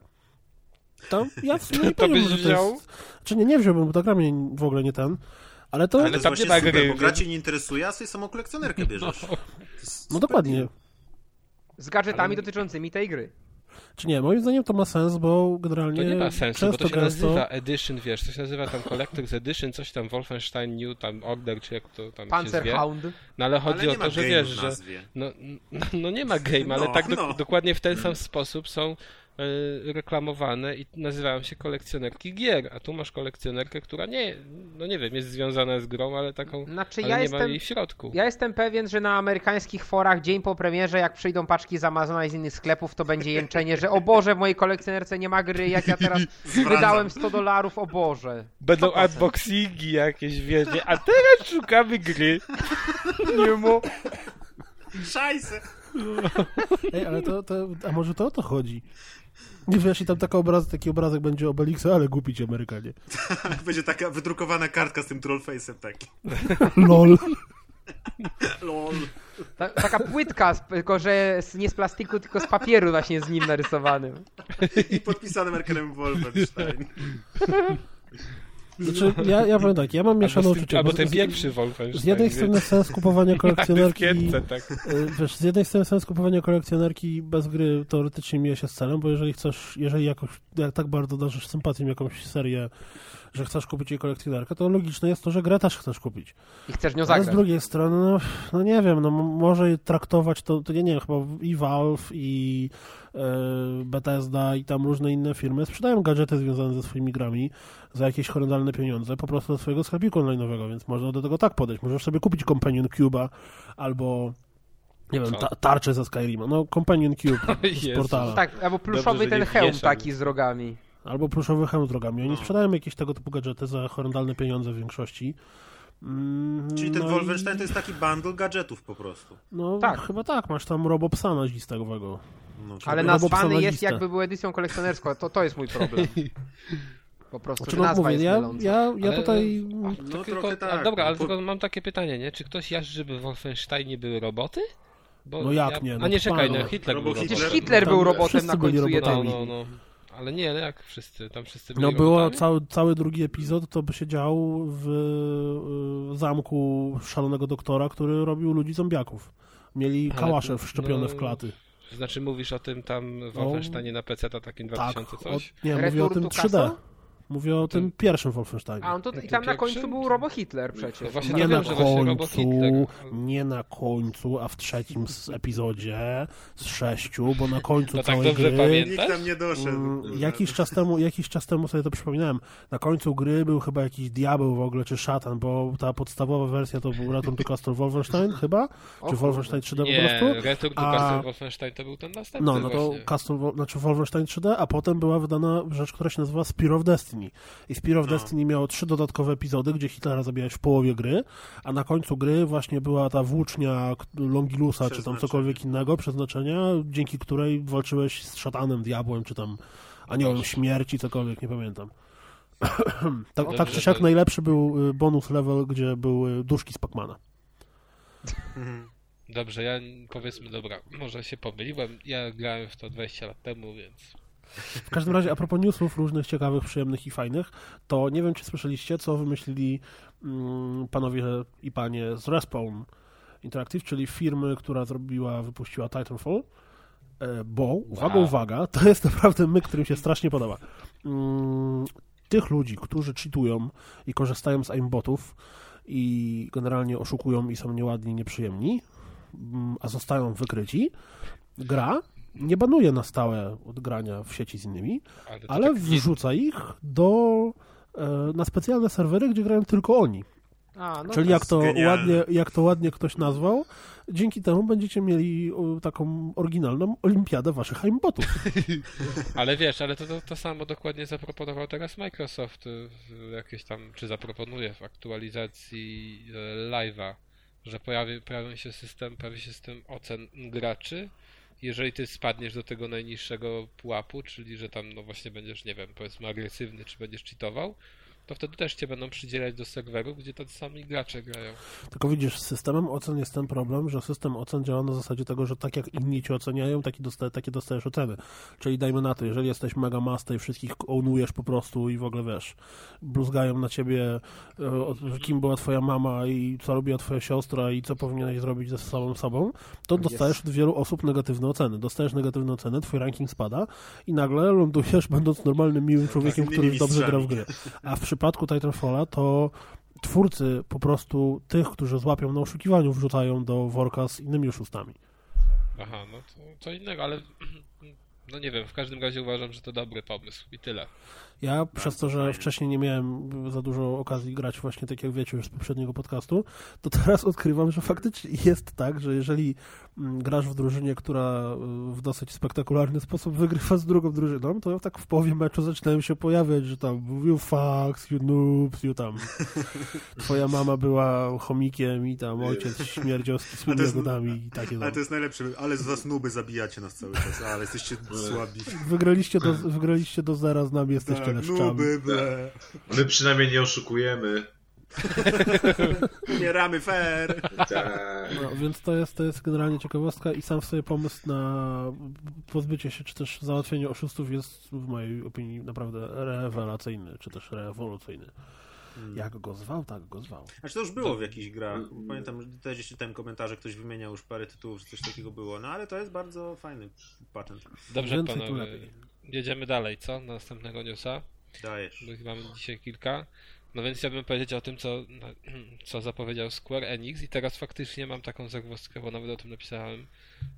to ja w sumie nie To byś powiem, że to wziął? jest... Czy nie, nie wziąłbym, bo ta gra mnie w ogóle nie ten, ale to... Ale tam właśnie nie ma super, gry, bo nie? gra cię nie interesuje, a sobie samą kolekcjonerkę bierzesz. To jest No super dokładnie. Z gadżetami Ale- dotyczącymi tej gry. Czy nie, moim zdaniem to ma sens, bo generalnie To nie ma sensu, bo to się gęsto... nazywa Edition, wiesz, to się nazywa tam Collector's Edition, coś tam Wolfenstein New, tam Order, czy jak to tam. Panzerhound. No ale chodzi Ale o to, że wiesz, że no, no, no nie ma game, ale No, tak do, no. dokładnie w ten sam sposób są reklamowane i nazywają się kolekcjonerki gier, a tu masz kolekcjonerkę, która nie, no nie wiem, jest związana z grą, ale taką, Znaczy ale ja nie jestem... ma jej w środku. Ja jestem pewien, że na amerykańskich forach dzień po premierze, jak przyjdą paczki z Amazona i z innych sklepów, to będzie jęczenie, że o Boże, w mojej kolekcjonerce nie ma gry, jak ja teraz wydałem 100 dolarów, o Boże. Będą 100%. unboxingi jakieś, wiesz, nie? a teraz szukamy gry. Nie mo... Szajse! Ej, ale to, to... A może to o to chodzi? Nie wiesz, i tam taka obraz, taki obrazek będzie Obelixa, ale głupić Amerykanie. Będzie taka wydrukowana kartka z tym trollface'em taki. LOL. Lol. Ta, taka płytka, tylko że z, nie z plastiku, tylko z papieru właśnie z nim narysowanym. I podpisany Merkelem Wolfenstein. Znaczy, ja, ja powiem tak, ja mam mieszane Albo, uczucia. albo bo ten Wolfenstein. Z jednej wiesz. strony sens kupowania kolekcjonerki... Tak. Y, Wiesz, z jednej strony sens kupowania kolekcjonerki bez gry teoretycznie mija się z celem, bo jeżeli chcesz, jeżeli jakoś, jak tak bardzo darzysz sympatią jakąś serię, że chcesz kupić jej kolekcjonerkę, to logiczne jest to, że grę też chcesz kupić. I chcesz nią Ale z zagrać. drugiej strony, no, no nie wiem, no może traktować to, to nie, nie wiem, chyba i Valve, i e, Bethesda, i tam różne inne firmy sprzedają gadżety związane ze swoimi grami za jakieś horrendalne pieniądze po prostu do swojego sklepiku online'owego, więc można do tego tak podejść. Możesz sobie kupić Companion Cube'a albo nie wiem, ta, tarczę ze Skyrima. No, Companion Cube z portala. Tak, albo Dobrze, pluszowy że ten hełm taki z rogami. Albo pluszowy hełm z drogami. Oni No. sprzedają jakieś tego typu gadżety za horrendalne pieniądze w większości. Mm, Czyli ten no i- Wolfenstein to jest taki bundle gadżetów po prostu. No, Tak. chyba tak. Masz tam Robopsa nazistowego. No, Ale nazwany jest jakby był edycją kolekcjonerską, to, to jest mój problem. Po prostu, Znaczy, że no, nazwa mówię, jest ja, ja, ja Ale- tutaj... A, No, tylko, trochę tak, a dobra, no, ale po- tylko mam takie pytanie, nie? Czy ktoś jarzy, żeby w Wolfensteinie były roboty? Bo No jak ja... nie, no A nie, czekaj, no Hitler Robo był Hitler-. Hitler był robotem na końcu No, robotami. jednego. no, no. Ale nie, no jak wszyscy, tam wszyscy byli No było cały, cały drugi epizod, to by się działo w y, zamku szalonego doktora, który robił ludzi zombiaków. Mieli Ale kałasze to- wszczepione no, w klaty. Znaczy mówisz o tym tam Wolfensteinie na PC to takim Tak, 2000 o, coś? nie, mówię Return o tym to 3D. Castle? Mówię o tym pierwszym Wolfensteinie. A on to, i tam na końcu był Robo Hitler przecież. No właśnie Nie na wiem, końcu, nie na końcu, a w trzecim z epizodzie z sześciu, bo na końcu No tak całej dobrze gry... pamiętam. Nikt tam nie doszedł. Mm, Jakiś czas, temu, jakiś czas temu sobie to przypominałem. Na końcu gry był chyba jakiś diabeł w ogóle, czy szatan, bo ta podstawowa wersja to był Return to Castle Wolfenstein chyba? O Czy. Wolfenstein 3D po Nie, prostu? Return to A- Castle Wolfenstein to był ten następny No, no to właśnie. Castle, znaczy Wolfenstein 3D, a potem była wydana rzecz, która się nazywa Spear of Destiny. I Spear of No. Destiny miało trzy dodatkowe epizody, gdzie Hitlera zabijałeś w połowie gry, a na końcu gry właśnie była ta włócznia Longilusa, czy tam cokolwiek innego, przeznaczenia, dzięki której walczyłeś z szatanem, diabłem, czy tam aniołem śmierci, cokolwiek, nie pamiętam. tak, Dobrze, tak czy siak najlepszy był y, bonus level, gdzie były duszki z Pacmana. Mhm. Dobrze, ja powiedzmy, dobra, może się pomyliłem. Ja grałem w to 20 lat temu, więc. W każdym razie, a propos newsów różnych ciekawych, przyjemnych i fajnych, to nie wiem, czy słyszeliście, co wymyślili mm, panowie i panie z Respawn Interactive, czyli firmy, która zrobiła, wypuściła Titanfall, e, bo, uwaga, Wow. uwaga, to jest naprawdę myk, który mi się strasznie podoba. Mm, tych ludzi, którzy cheatują i korzystają z aimbotów i generalnie oszukują i są nieładni, nieprzyjemni, mm, a zostają wykryci, gra nie banuje na stałe od grania w sieci z innymi, Ale, ale tak nie- wrzuca ich do, e, na specjalne serwery, gdzie grają tylko oni. A, no Czyli to jak to, genialne. ładnie, jak to ładnie ktoś nazwał, dzięki temu będziecie mieli taką oryginalną olimpiadę waszych aimbotów. Ale wiesz, ale to, to, to samo dokładnie zaproponował teraz Microsoft y, w jakieś tam, czy zaproponuje w aktualizacji e, live'a, że pojawi, pojawi się system, pojawi się system ocen graczy. Jeżeli ty spadniesz do tego najniższego pułapu, czyli że tam no właśnie będziesz, nie wiem, powiedzmy agresywny, czy będziesz cheatował, to wtedy też cię będą przydzielać do serwerów, gdzie tacy sami gracze grają. Tylko widzisz, z systemem ocen jest ten problem, że system ocen działa na zasadzie tego, że tak jak inni cię oceniają, taki dosta takie dostajesz oceny. Czyli dajmy na to, jeżeli jesteś mega master i wszystkich ownujesz po prostu i w ogóle wiesz, bluzgają na ciebie, e, kim była twoja mama i co robiła twoja siostra i co powinieneś zrobić ze samym sobą, to dostajesz od wielu osób negatywne oceny. Dostajesz negatywne oceny, twój ranking spada i nagle lądujesz będąc normalnym, miłym człowiekiem, z który dobrze gra w gry. A w przypadku Titanfalla to twórcy po prostu tych, którzy złapią na oszukiwaniu, wrzucają do worka z innymi oszustami. Aha, no to co innego, ale no nie wiem, w każdym razie uważam, że to dobry pomysł i tyle. Ja przez to, że fajnie. wcześniej nie miałem za dużo okazji grać właśnie tak jak wiecie już z poprzedniego podcastu, to teraz odkrywam, że faktycznie jest tak, że jeżeli mm, grasz w drużynie, która y, w dosyć spektakularny sposób wygrywa z drugą drużyną, to tak w połowie meczu zaczynają się pojawiać, że tam you fucks, you noobs, you tam twoja mama była chomikiem i tam ojciec śmierdział z jagodami i takie Ale to jest najlepsze. Ale z was nuby zabijacie nas cały czas. Ale jesteście Słabi. Wygraliście do, wygraliście do zera, z nami jesteście Leszczami. nuby, ble. My przynajmniej nie oszukujemy. Umieramy fair. Tak. No, więc to jest, to jest generalnie ciekawostka i sam sobie pomysł na pozbycie się, czy też załatwienie oszustów jest w mojej opinii naprawdę rewelacyjny, czy też rewolucyjny. Jak go zwał, tak go zwał. Znaczy to już było w jakichś grach. Pamiętam, że też czytałem komentarze, ktoś wymieniał już parę tytułów, że coś takiego było. No ale to jest bardzo fajny patent. Dobrze, Więcej, panowie. Jedziemy dalej, co? Na następnego newsa. Dajesz. Bo mamy dzisiaj kilka. No więc chciałbym powiedzieć o tym, co, co zapowiedział Square Enix i teraz faktycznie mam taką zagwozdkę, bo nawet o tym napisałem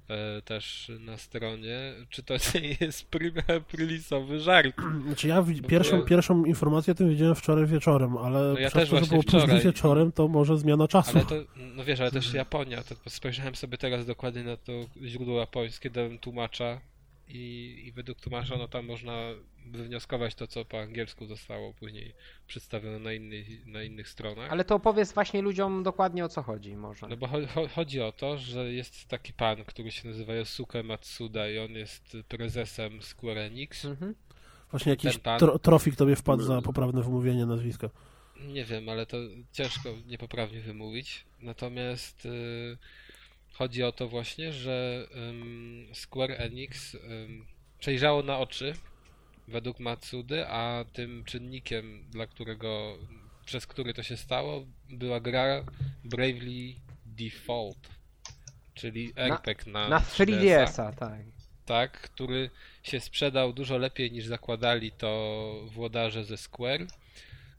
e, też na stronie. Czy to nie jest prima aprilisowy żart? Znaczy ja pierwszą, ja- pierwszą informację o tym widziałem wczoraj wieczorem, ale No ja przez też to, że było później wczoraj. wieczorem, to może zmiana czasu. Ale to, no wiesz, ale też Japonia, to spojrzałem sobie teraz dokładnie na to źródło japońskie, dałem tłumacza i, i według tłumacza, no tam można wywnioskować to, co po angielsku zostało później przedstawione na, innych na innych stronach. Ale to opowiedz właśnie ludziom dokładnie o co chodzi może. No bo cho- cho- chodzi o to, że jest taki pan, który się nazywa Yosuke Matsuda i on jest prezesem Square Enix. Mhm. Właśnie jakiś pan- tro, trofik tobie wpadł za poprawne wymówienie nazwiska. Nie wiem, ale to ciężko niepoprawnie wymówić. Natomiast y, chodzi o to właśnie, że ym, Square Enix ym, przejrzało na oczy według Matsudy, a tym czynnikiem, dla którego, przez który to się stało, była gra Bravely Default, czyli RPG na, Na 3DS-a. 3DS-a, tak. tak, który się sprzedał dużo lepiej niż zakładali to włodarze ze Square,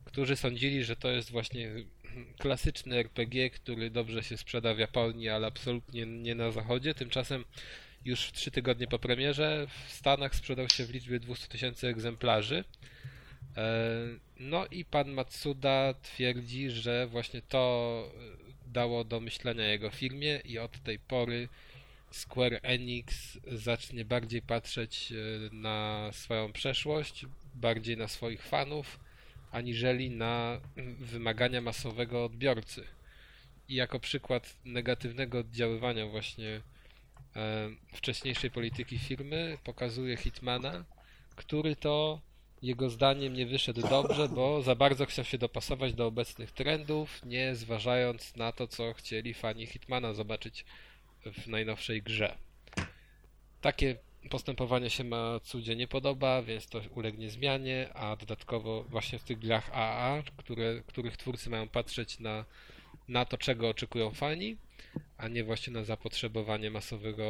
którzy sądzili, że to jest właśnie klasyczny RPG, który dobrze się sprzeda w Japonii, ale absolutnie nie na zachodzie. Tymczasem już w trzy tygodnie po premierze w Stanach sprzedał się w liczbie 200 tysięcy egzemplarzy. E, No i pan Matsuda twierdzi, że właśnie to dało do myślenia jego firmie i od tej pory Square Enix zacznie bardziej patrzeć e, na swoją przeszłość, bardziej na swoich fanów, aniżeli na wymagania masowego odbiorcy. I jako przykład negatywnego oddziaływania właśnie e, wcześniejszej polityki firmy pokazuje Hitmana, który to jego zdaniem nie wyszedł dobrze, bo za bardzo chciał się dopasować do obecnych trendów, nie zważając na to, co chcieli fani Hitmana zobaczyć w najnowszej grze. Takie postępowanie się Matsudzie nie podoba, więc to ulegnie zmianie, a dodatkowo właśnie w tych grach AA, które, których twórcy mają patrzeć na, na to, czego oczekują fani, a nie właśnie na zapotrzebowanie masowego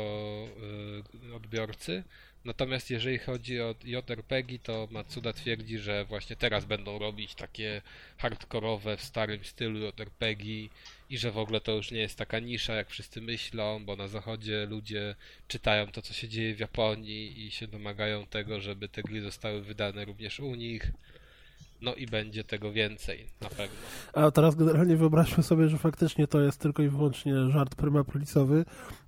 y, odbiorcy. Natomiast jeżeli chodzi o JRPG, to Matsuda twierdzi, że właśnie teraz będą robić takie hardkorowe w starym stylu JRPG i że w ogóle to już nie jest taka nisza, jak wszyscy myślą, bo na zachodzie ludzie czytają to, co się dzieje w Japonii i się domagają tego, żeby te gry zostały wydane również u nich. No i będzie tego więcej, na pewno. A teraz generalnie wyobraźmy sobie, że faktycznie to jest tylko i wyłącznie żart prymapolisowy.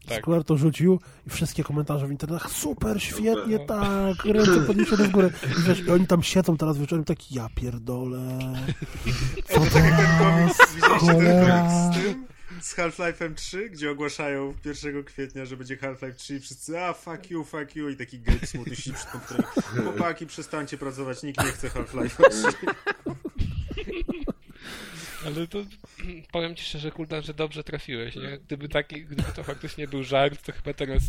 Tak. Square to rzucił i wszystkie komentarze w internetach super, świetnie, tak, ręce podniesione w górę. I, wiesz, I oni tam siedzą teraz wieczorem taki, ja pierdolę, co teraz, Widzieliście ten cholera. Z Half-Life'em 3, gdzie ogłaszają 1 kwietnia, że będzie Half-Life 3 i wszyscy a fuck you, fuck you i taki Gabe smutny siedzi przed komputerem. Chłopaki, przestańcie pracować, nikt nie chce Half-Life'a 3. Ale to powiem ci szczerze, Kuldan, że dobrze trafiłeś, nie? Gdyby taki, gdyby to faktycznie był żart, to chyba teraz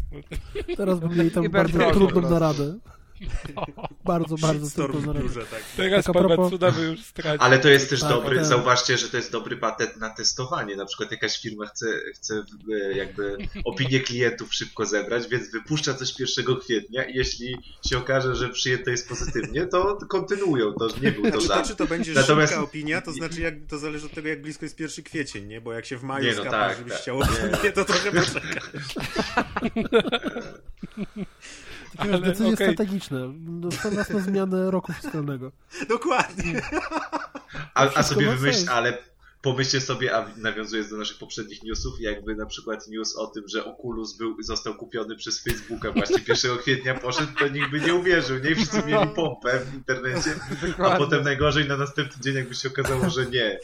Teraz by mieli tam bardzo trudną naradę. Bardzo, bardzo Storm naradę. biurze, tak. teraz Tak propos- już stracił. Ale to jest też Tak, dobry, tak. zauważcie, że to jest dobry patent na testowanie. Na przykład jakaś firma chce, chce e, jakby opinię klientów szybko zebrać, więc wypuszcza coś 1 kwietnia i jeśli się okaże, że przyjęte jest pozytywnie, to kontynuują to, nie był to Znaczy to, czy to będzie Natomiast- szybka opinia, to znaczy jak, to zależy od tego, jak blisko jest 1 kwiecień, nie? Bo jak się w maju Nie, no skapa, tak, żebyś tak. chciał opinię, to trochę poczeka. Takie Ale decyzje okej. strategiczne. To nas na zmianę roku fiskalnego. Dokładnie. A, a wszystko sobie wymyśl, ale pomyślcie sobie, a nawiązując do naszych poprzednich newsów, jakby na przykład news o tym, że Oculus był, został kupiony przez Facebooka właśnie 1 kwietnia poszedł, to nikt by nie uwierzył, nie? Wszyscy mieli pompę w internecie, a potem najgorzej na następny dzień jakby się okazało, że nie.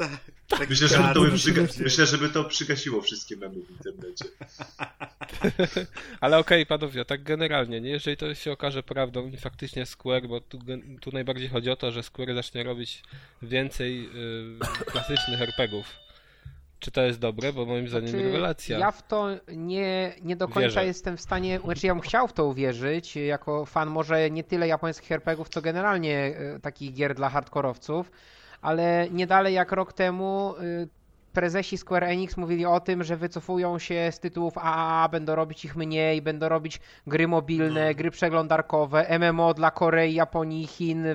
Tak Myślę, żeby to, by Tak, przyga- myślę. żeby to przygasiło wszystkie memy w internecie. Ale okej, panowie, tak generalnie, nie? Jeżeli to się okaże prawdą i faktycznie Square, bo tu, tu najbardziej chodzi o to, że Square zacznie robić więcej y, klasycznych Czy to jest dobre? Bo moim zdaniem Znaczy, rewelacja. Ja w to nie, nie do końca Wierzę. jestem w stanie, znaczy ja bym chciał w to uwierzyć, jako fan może nie tyle japońskich RPGów, co generalnie e, takich gier dla hardkorowców, ale nie dalej jak rok temu e, prezesi Square Enix mówili o tym, że wycofują się z tytułów AAA, będą robić ich mniej, będą robić gry mobilne, gry przeglądarkowe, MMO dla Korei, Japonii, Chin,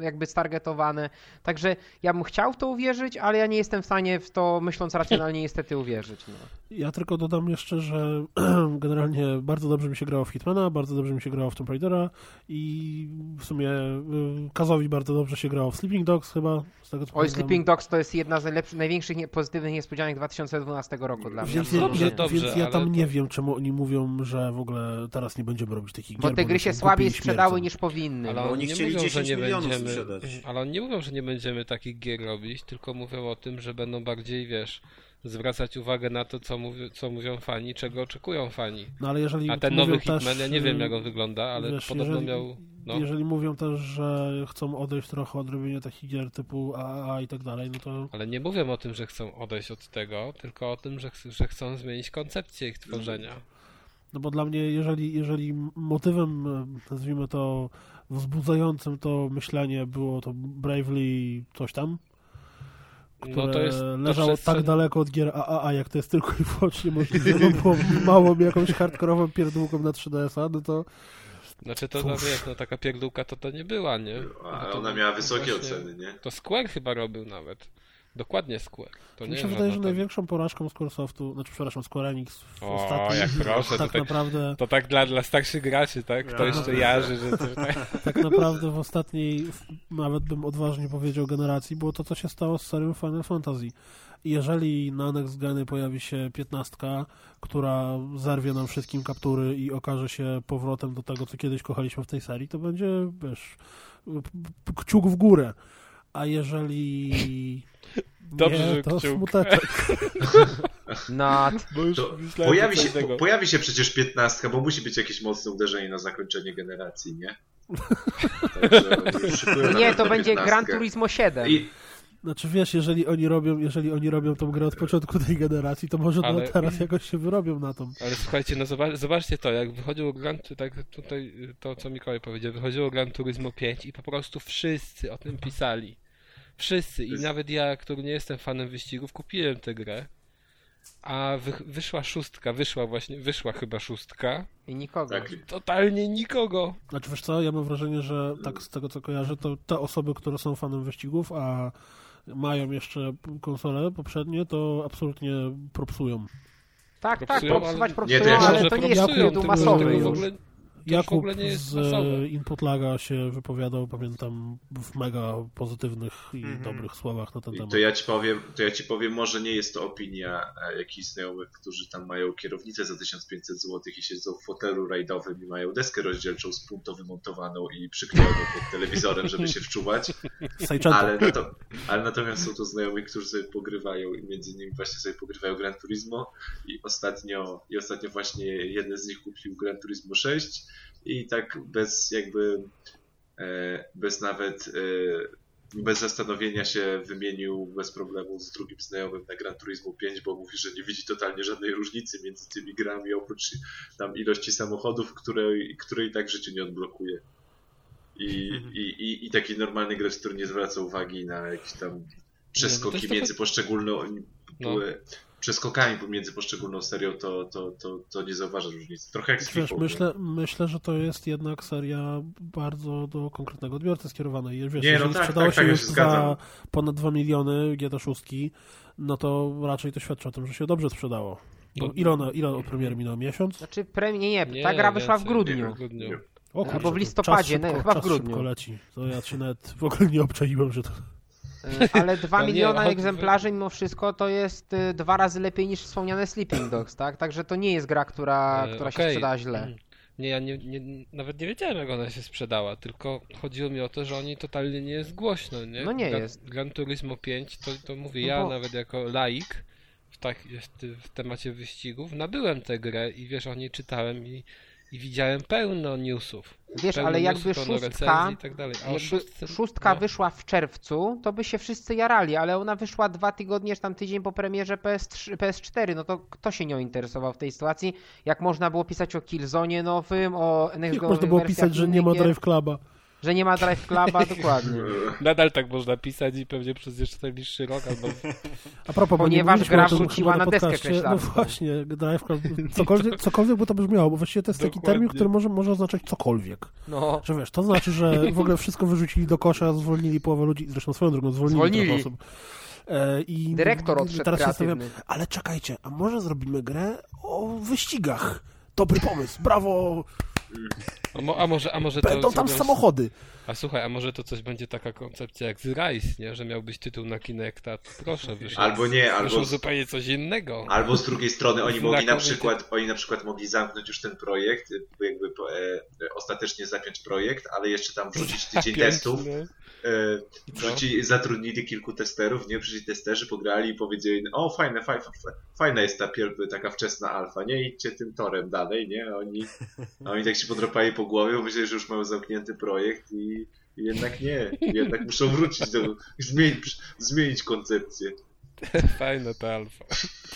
jakby stargetowane. Także ja bym chciał w to uwierzyć, ale ja nie jestem w stanie w to, myśląc racjonalnie, niestety uwierzyć. No. Ja tylko dodam jeszcze, że generalnie bardzo dobrze mi się grało w Hitmana, bardzo dobrze mi się grało w Tomb Raidera i w sumie y, Kazowi bardzo dobrze się grało w Sleeping Dogs chyba, z tego co Oj. Sleeping Dogs to jest jedna z najlepszych, największych nie, pozytywnych niespodzianek 2012 roku dla mnie. Więc, ja, dobrze, ja, dobrze, więc ja tam to- nie wiem, czemu oni mówią, że w ogóle teraz nie będziemy robić takich Bo gier. te gry się słabiej sprzedały niż powinny. Ale oni nie chcieli mówią, że 10 nie milionów będziemy. sprzedać. Ale oni nie mówią, że nie będziemy takich gier robić, tylko mówią o tym, że będą bardziej, wiesz, zwracać uwagę na to, co, mówi, co mówią fani, czego oczekują fani. No ale jeżeli A ten nowy też, Hitman, ja nie wiem y, jak on wygląda, ale wiesz, podobno jeżeli, miał. No, Jeżeli mówią też, że chcą odejść trochę od robienia takich gier typu AAA i tak dalej, no to ale nie mówią o tym, że chcą odejść od tego, tylko o tym, że, ch- że chcą zmienić koncepcję ich tworzenia. No bo dla mnie, jeżeli, jeżeli motywem, e, nazwijmy to, wzbudzającym to myślenie było to Bravely coś tam, które No to jest. To leżało przestrzeń- tak daleko od gier AAA, jak to jest tylko i wyłącznie możliwe, bo było małą jakąś hardkorową pierdółką na 3DS-a, no to Znaczy to, no wiesz, no taka pierdółka to to nie była, nie? A No to ona miała wysokie właśnie- oceny, nie? To Square chyba robił nawet. Dokładnie Square. To mi się wydaje, że tam- największą porażką Squaresoftu, znaczy przepraszam, Square Enix w O, jak proszę, tak tutaj- naprawdę To tak dla, dla starszych graczy, tak? Kto Ja. jeszcze jarzy, że to tak. tak naprawdę w ostatniej, nawet bym odważnie powiedział, generacji, było to, co się stało z serią Final Fantasy. Jeżeli na Next Geny pojawi się piętnastka, która zerwie nam wszystkim kaptury i okaże się powrotem do tego, co kiedyś kochaliśmy w tej serii, to będzie, wiesz, kciuk w górę. A jeżeli Dobrze, nie, że to kciuk. smuteczek. Nad. Bo już myślałem, pojawi, się, po, pojawi się przecież piętnastka, bo musi być jakieś mocne uderzenie na zakończenie generacji, nie? Także Nie, to będzie 15. Gran Turismo 7. I, Znaczy wiesz, jeżeli oni robią, jeżeli oni robią tą grę od początku tej generacji, to może Ale- teraz jakoś się wyrobią na tą. Ale słuchajcie, no zobacz, zobaczcie to, jak wychodziło Gran, tak tutaj to co Mikołaj powiedział, wychodziło Gran Turismo 5 i po prostu wszyscy o tym pisali. Wszyscy i Jest- nawet ja, który nie jestem fanem wyścigów, kupiłem tę grę. A wy, wyszła szóstka, wyszła właśnie, wyszła chyba szóstka. I nikogo. tak, Totalnie nikogo. Znaczy wiesz co, ja mam wrażenie, że tak z tego co kojarzę, to te osoby, które są fanem wyścigów, a mają jeszcze konsole poprzednie, to absolutnie propsują. Tak, tak, Propsują, propsować ale- propsują, Nie, to ja ale to nie jest propsują, tytuł tylko masowy to w już. ogóle, już Jakub ogóle nie jest z e, Inputlaga się wypowiadał, pamiętam, w mega pozytywnych i Mhm. dobrych słowach na ten I temat. to ja ci powiem, to ja ci powiem, może nie jest to opinia e, jakichś znajomych, którzy tam mają kierownicę za 1500 zł i siedzą w fotelu rajdowym i mają deskę rozdzielczą z punto wymontowaną i przyklejoną pod telewizorem, żeby się wczuwać. Ale, to, ale natomiast są to znajomi, którzy sobie pogrywają i między innymi właśnie sobie pogrywają Gran Turismo i ostatnio, i ostatnio właśnie jeden z nich kupił Gran Turismo 6 i tak bez jakby e, bez nawet e, bez zastanowienia się wymienił bez problemu z drugim znajomym na Gran Turismo 5, bo mówi, że nie widzi totalnie żadnej różnicy między tymi grami, oprócz tam ilości samochodów, której, której tak w życiu nie odblokuje. I, i, i, I taki normalny gracz, który nie zwraca uwagi na jakieś tam Nie, no przeskoki jest między trochę- poszczególną No. Przeskokami pomiędzy poszczególną serią, to, to, to, to nie zauważa różnicy. Trochę jak z Wiesz, FIFA. myślę, myślę, że to jest jednak seria bardzo do konkretnego odbiorcy skierowana. Wiesz, Nie, no jeżeli tak, sprzedało tak, się tak, ja już się za ponad 2 miliony GT6, no to raczej to świadczy o tym, że się dobrze sprzedało. Bo No. ile, ona, ile od premiery minął? Miesiąc? Znaczy, premie, nie, nie, Nie, ta gra wyszła w grudniu. w grudniu. O, Albo w to listopadzie, szybko, chyba w grudniu. leci. To ja się nawet w ogóle nie obczaiłem, że to... E, Ale 2 No nie, miliona chodzi- egzemplarzy mimo wszystko to jest e, dwa razy lepiej niż wspomniane Sleeping Dogs, tak? Także to nie jest gra, która, E, która się okej. sprzedała źle. Mm. Nie, ja nie, nie, nawet nie wiedziałem jak ona się sprzedała, tylko chodziło mi o to, że oni totalnie nie jest głośno, nie? No nie Gran, jest. Gran Turismo 5, to, to mówię, No ja bo- nawet jako laik w, tak, w temacie wyścigów nabyłem tę grę i wiesz, o niej czytałem i, i widziałem pełno newsów. Wiesz, pełno ale jakby newsów, szóstka, i tak dalej. A jakby szóstce- szóstka no. wyszła w czerwcu, to by się wszyscy jarali, ale ona wyszła dwa tygodnie, czy tam tydzień po premierze PS3, PS4, no to kto się nią interesował w tej sytuacji? Jak można było pisać o Killzone nowym, o Jak next można było pisać, że nie ma Drive Cluba? Że nie ma Drive Cluba, dokładnie. Nadal tak można pisać i pewnie przez jeszcze najbliższy rok albo A propos, Ponieważ gra chyba na deskę podcaście. No kreślarską. właśnie, Drive Club, cokolwiek, cokolwiek by to brzmiało, bo właściwie to jest taki Dokładnie. termin, który może, może oznaczać cokolwiek. No, Że wiesz, to znaczy, że w ogóle wszystko wyrzucili do kosza, zwolnili połowę ludzi, zresztą swoją drogą zwolnili, Zwolnili. trochę osób. E, I dyrektor odszedł teraz się zastanawiam, ale czekajcie, a może zrobimy grę o wyścigach? Dobry pomysł, brawo! A, mo, a może, a może to Będą tam samochody. A słuchaj, a może to coś będzie taka koncepcja jak z Rise, nie? Że miał być tytuł na Kinecta, to proszę, wyszło. Albo nie, albo zupełnie coś innego. Albo z drugiej strony oni mogli na przykład, oni na przykład mogli zamknąć już ten projekt, jakby po- e, ostatecznie zapiąć projekt, ale jeszcze tam wrzucić tydzień testów. E, wrzuci, zatrudnili kilku testerów, nie? Przyszli testerzy, pograli i powiedzieli, o fajne, fajne, fajna jest ta pier- taka wczesna alfa, nie? Idźcie tym torem dalej, nie? A oni, oni tak się podropali po głowie, bo myśleli, że już mają zamknięty projekt i i jednak nie, jednak muszą wrócić do, zmienić, zmienić koncepcję. Fajna ta alfa.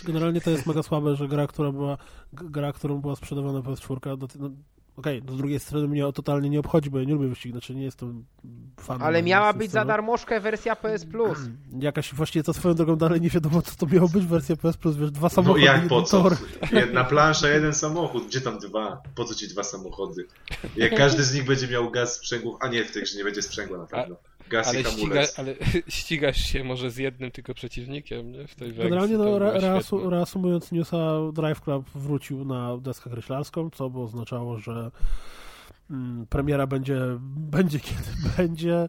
Generalnie to jest mega słabe, że gra, która była, gra, którą była sprzedawana PS4, do, no, okej, no z drugiej strony mnie o totalnie nie obchodzi, bo ja nie lubię wyścigów, znaczy nie jestem fanem. ale miała być za darmożkę wersja PS Plus. Jakaś właściwie to swoją drogą dalej nie wiadomo, co to miało być wersja PS Plus, wiesz, dwa No samochody, jak po co? tor. Jedna plansza, jeden samochód. Gdzie tam dwa? Po co ci dwa samochody? Jak każdy z nich będzie miał gaz sprzęgło, a nie, w tych, że nie będzie sprzęgła na pewno. Gaz Ale, ściga, ale ścigasz się może z jednym tylko przeciwnikiem, nie? W tej wersji. Generalnie, no, re, reasu, reasumując newsa, Drive Club wrócił na deskę kreślarską, co by oznaczało, że mm, premiera będzie, będzie kiedy będzie,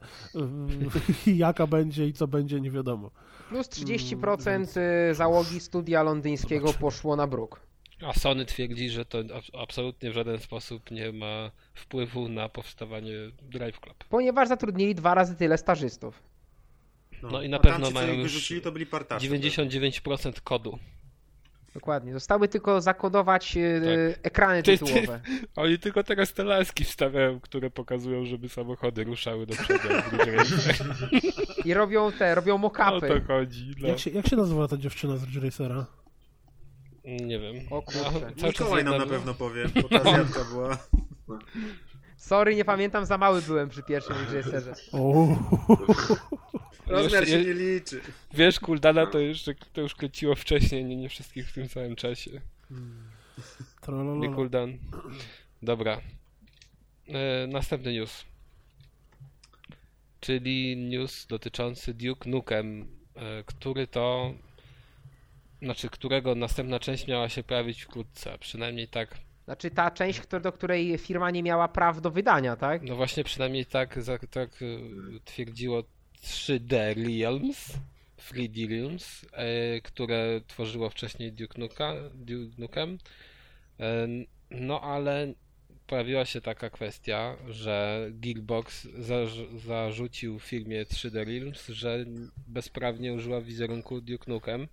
jaka będzie i co będzie, nie wiadomo. Plus 30% y, załogi studia londyńskiego poszło na bruk. A Sony twierdzi, że to ab- absolutnie w żaden sposób nie ma wpływu na powstawanie Drive Club. Ponieważ zatrudnili dwa razy tyle stażystów. No i na a pewno tamci, mają już to byli partacze. 99% kodu. Dokładnie. Zostały tylko zakodować y, ekrany Ty- ty- tytułowe. Oni tylko teraz te laski wstawiają, które pokazują, żeby samochody ruszały do przodu. I robią te, robią O mock-upy. to chodzi. No. Jak się, jak się nazywa ta dziewczyna z Ridge Racera? Nie wiem. O kurczę. No, czas Mikołaj nam na pewno powie, bo ta zjadka była. Sorry, nie pamiętam, za mały byłem przy pierwszym reżyserze. Rozmiar się nie liczy. Wiesz, Kuldana to już, to już kręciło wcześniej, nie, nie wszystkich w tym samym czasie. Nie trololo. Kuldan. Dobra. E, następny news. Czyli news dotyczący Duke Nukem, e, który to. Znaczy, którego następna część miała się pojawić wkrótce. Przynajmniej tak. Znaczy ta część, do której firma nie miała praw do wydania, tak? No właśnie, przynajmniej tak, tak e, twierdziło 3D Realms. 3D Realms, e, które tworzyło wcześniej Duke, Nuka, Duke Nukem. E, No ale pojawiła się taka kwestia, że Gearbox zarz- zarzucił firmie 3D Realms, że bezprawnie użyła wizerunku Duke Nukem.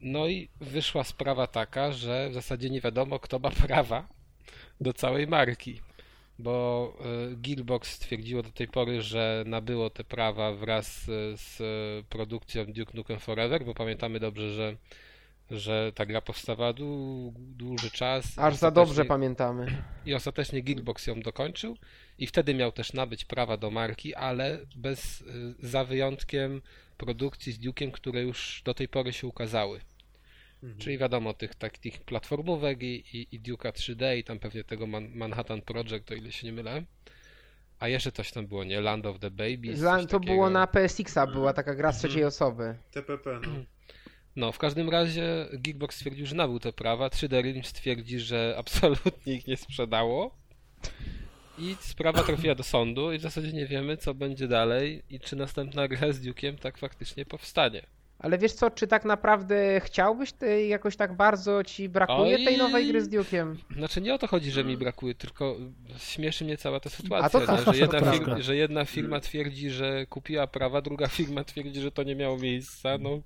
No i wyszła sprawa taka, że w zasadzie nie wiadomo kto ma prawa do całej marki. Bo e, Gearbox stwierdziło do tej pory, że nabyło te prawa wraz e, z produkcją Duke Nukem Forever, bo pamiętamy dobrze, że, że ta gra powstawała dłu- dłuży czas. Aż za dobrze pamiętamy. i ostatecznie Gearbox ją dokończył i wtedy miał też nabyć prawa do marki, ale bez, y, za wyjątkiem produkcji z Duke'iem, które już do tej pory się ukazały. Czyli wiadomo, tych takich platformówek i, i, i Duke'a 3D i tam pewnie tego Man Manhattan Project, o ile się nie mylę. A jeszcze coś tam było, nie? Land of the Babies. Coś To było na PSX-a, była taka gra z trzeciej osoby. TPP, no. No, w każdym razie Gearbox stwierdził, że nabył te prawa. 3D Realms stwierdzi, że absolutnie ich nie sprzedało. I sprawa trafiła do sądu i w zasadzie nie wiemy, co będzie dalej i czy następna gra z Duke'iem tak faktycznie powstanie. Ale wiesz co, czy tak naprawdę chciałbyś tej jakoś tak bardzo ci brakuje Oj. tej nowej gry z Duke'iem? Znaczy nie o to chodzi, że mi brakuje, tylko śmieszy mnie cała ta sytuacja, A to nie? że, jedna firma, że jedna firma twierdzi, że kupiła prawa, druga firma twierdzi, że to nie miało miejsca, no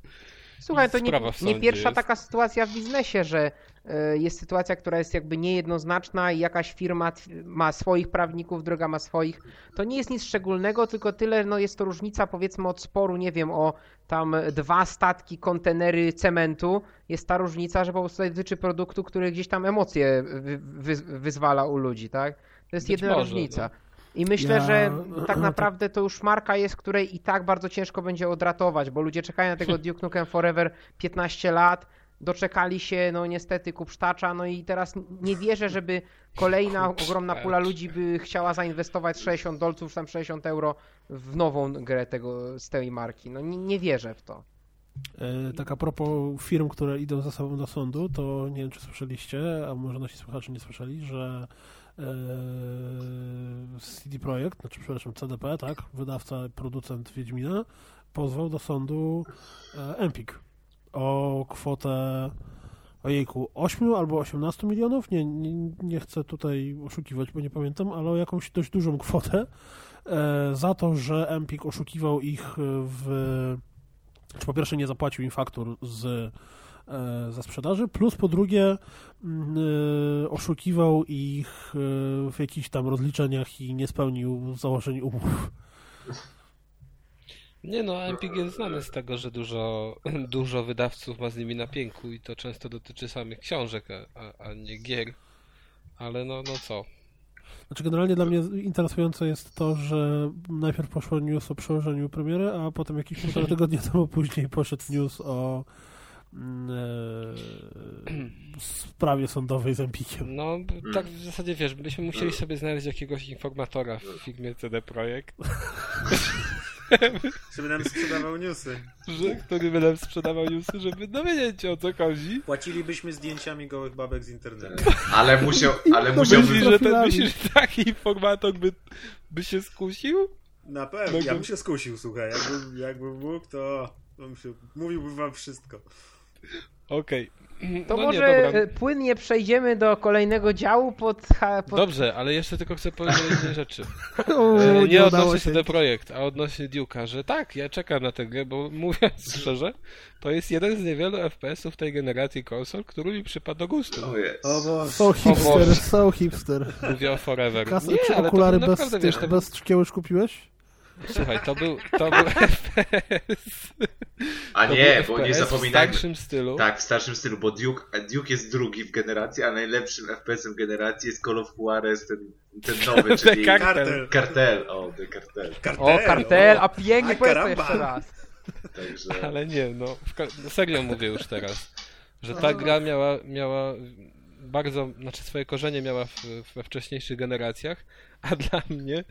Słuchaj, to nie, nie pierwsza jest. taka sytuacja w biznesie, że e, jest sytuacja, która jest jakby niejednoznaczna i jakaś firma ma swoich prawników, druga ma swoich. To nie jest nic szczególnego, tylko tyle, no jest to różnica powiedzmy od sporu, nie wiem, o tam dwa statki, kontenery cementu. Jest ta różnica, że po prostu dotyczy produktu, który gdzieś tam emocje wy, wy, wyzwala u ludzi, tak? To jest Być jedyna może, różnica. no. I myślę, Ja- że tak naprawdę to już marka jest, której i tak bardzo ciężko będzie odratować, bo ludzie czekają na tego Duke Nukem Forever 15 lat, doczekali się, no niestety, kupsztacza, no i teraz nie wierzę, żeby kolejna ogromna pula ludzi by chciała zainwestować 60 dolców, czy tam 60 euro w nową grę tego, z tej marki. No nie, nie wierzę w to. E, Tak a propos firm, które idą za sobą do sądu, to nie wiem, czy słyszeliście, a może nasi słuchacze nie słyszeli, że e, CD Projekt, znaczy przepraszam, CDP, tak, wydawca, producent Wiedźmina, pozwał do sądu e, Empik o kwotę ojejku, 8 albo 18 milionów, nie, nie, nie chcę tutaj oszukiwać, bo nie pamiętam, ale o jakąś dość dużą kwotę e, za to, że Empik oszukiwał ich w czy po pierwsze nie zapłacił im faktur z, e, za sprzedaży, plus po drugie mm, e, oszukiwał ich e, w jakichś tam rozliczeniach i nie spełnił założeń umów. Nie no, Empik jest znany z tego, że dużo, dużo wydawców ma z nimi na pięku i to często dotyczy samych książek, a, a, a nie gier. Ale no, no co? Znaczy generalnie dla mnie interesujące jest to, że najpierw poszło news o przełożeniu premiery, a potem jakieś półtora tygodnia temu później poszedł news o mm, e, sprawie sądowej z Empikiem. No, tak w zasadzie wiesz, byśmy musieli sobie znaleźć jakiegoś informatora w firmie CD Projekt, Żeby nam sprzedawał newsy. że, który by nam sprzedawał newsy, żeby dowiedzieć się o co chodzi. Płacilibyśmy zdjęciami gołych babek z internetu. Ale musiał, ale musiałby... Myślisz, że, ten, myślisz, że taki informator by, by się skusił? Na pewno, ja bym się skusił, słuchaj. Jakbym, jakbym mógł, to bym się, mówiłbym wam wszystko. Okej. To no może nie, płynnie przejdziemy do kolejnego działu pod... pod... Dobrze, ale jeszcze tylko chcę powiedzieć o jednej rzeczy. O, E, nie odnośnie się. CD Projekt, a odnośnie Duke'a, że tak, ja czekam na tę grę, bo mówiąc szczerze, to jest jeden z niewielu FPS-ów tej generacji konsol, który mi przypadł do gustu. O jest. O Boże. Są hipster, Boże. są hipster. Mówię o Forever. Kas, Nie, czy ale to okulary bez, wiesz, bez szkieł kupiłeś? Słuchaj, to był, to był FPS. A To nie, bo nie FPS zapominajmy. W starszym stylu. Tak, w starszym stylu, bo Duke, Duke jest drugi w generacji, a najlepszym FPS-em generacji jest Call of Juarez, ten, ten nowy, czyli Kartel. Kartel. Kartel. O, The Kartel. O, kartel, o. a pięknie powiedz jeszcze raz. Także... Ale nie, no, no serio mówię już teraz, że ta gra miała, miała bardzo, znaczy swoje korzenie miała w, we wcześniejszych generacjach, a dla mnie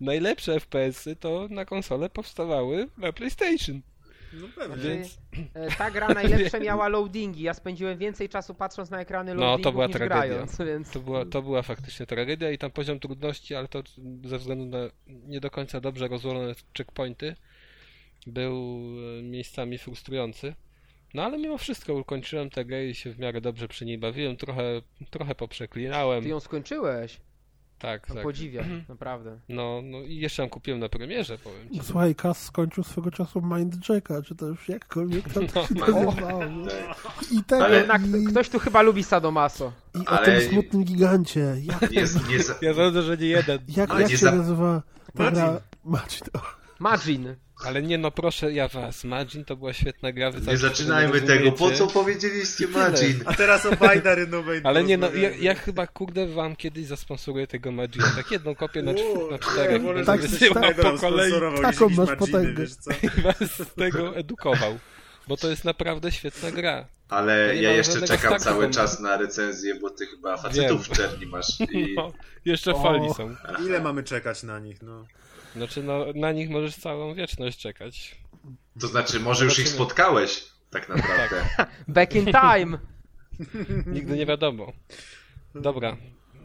najlepsze FPS-y to na konsole powstawały na PlayStation, No pewnie. więc E, Ta gra najlepsze miała loadingi. Ja spędziłem więcej czasu patrząc na ekrany No, loadingów to była niż tragedia. grając, więc... to była, to była faktycznie tragedia i tam poziom trudności, ale to ze względu na nie do końca dobrze rozłożone checkpointy był e, miejscami frustrujący. No ale mimo wszystko ukończyłem tę grę i się w miarę dobrze przy niej bawiłem, trochę, trochę poprzeklinałem. Ty ją skończyłeś? Tak, No, tak. Podziwiam, naprawdę. No, no i jeszcze ją kupiłem na premierze, powiem ci. Słuchaj, Kas skończył swego czasu Mind Jacka, czy też jakkolwiek tam No, się no. nazywało. I tego, Ale Jednak i, ktoś tu chyba lubi Sadomaso. i o Ale- tym smutnym gigancie. Jak, Nie, nie, Ja sądzę, że nie jeden. jak, Ale jak nie się za- nazywa ta Marcin. gra? Majin. Ale nie no, proszę ja was, Magin to była świetna gra. wy nie zaczynajmy nie tego. Po co powiedzieliście Magin? A teraz o Bajdary nowej Ale nie no, ja, ja chyba kurde wam kiedyś zasponsoruję tego Magina. Tak jedną kopię na, czw- na czterech będę tak, tak. tego po kolei Taką masz potęgę. I was z tego edukował. Bo to jest naprawdę świetna gra. Ale ja jeszcze czekam cały czas na recenzję, bo ty chyba facetów w czerni masz. I... No, jeszcze O. fali są. Ile mamy czekać na nich, no? Znaczy no, na nich możesz całą wieczność czekać. To znaczy, może już ich spotkałeś, tak naprawdę. Back in time. Nigdy nie wiadomo. Dobra.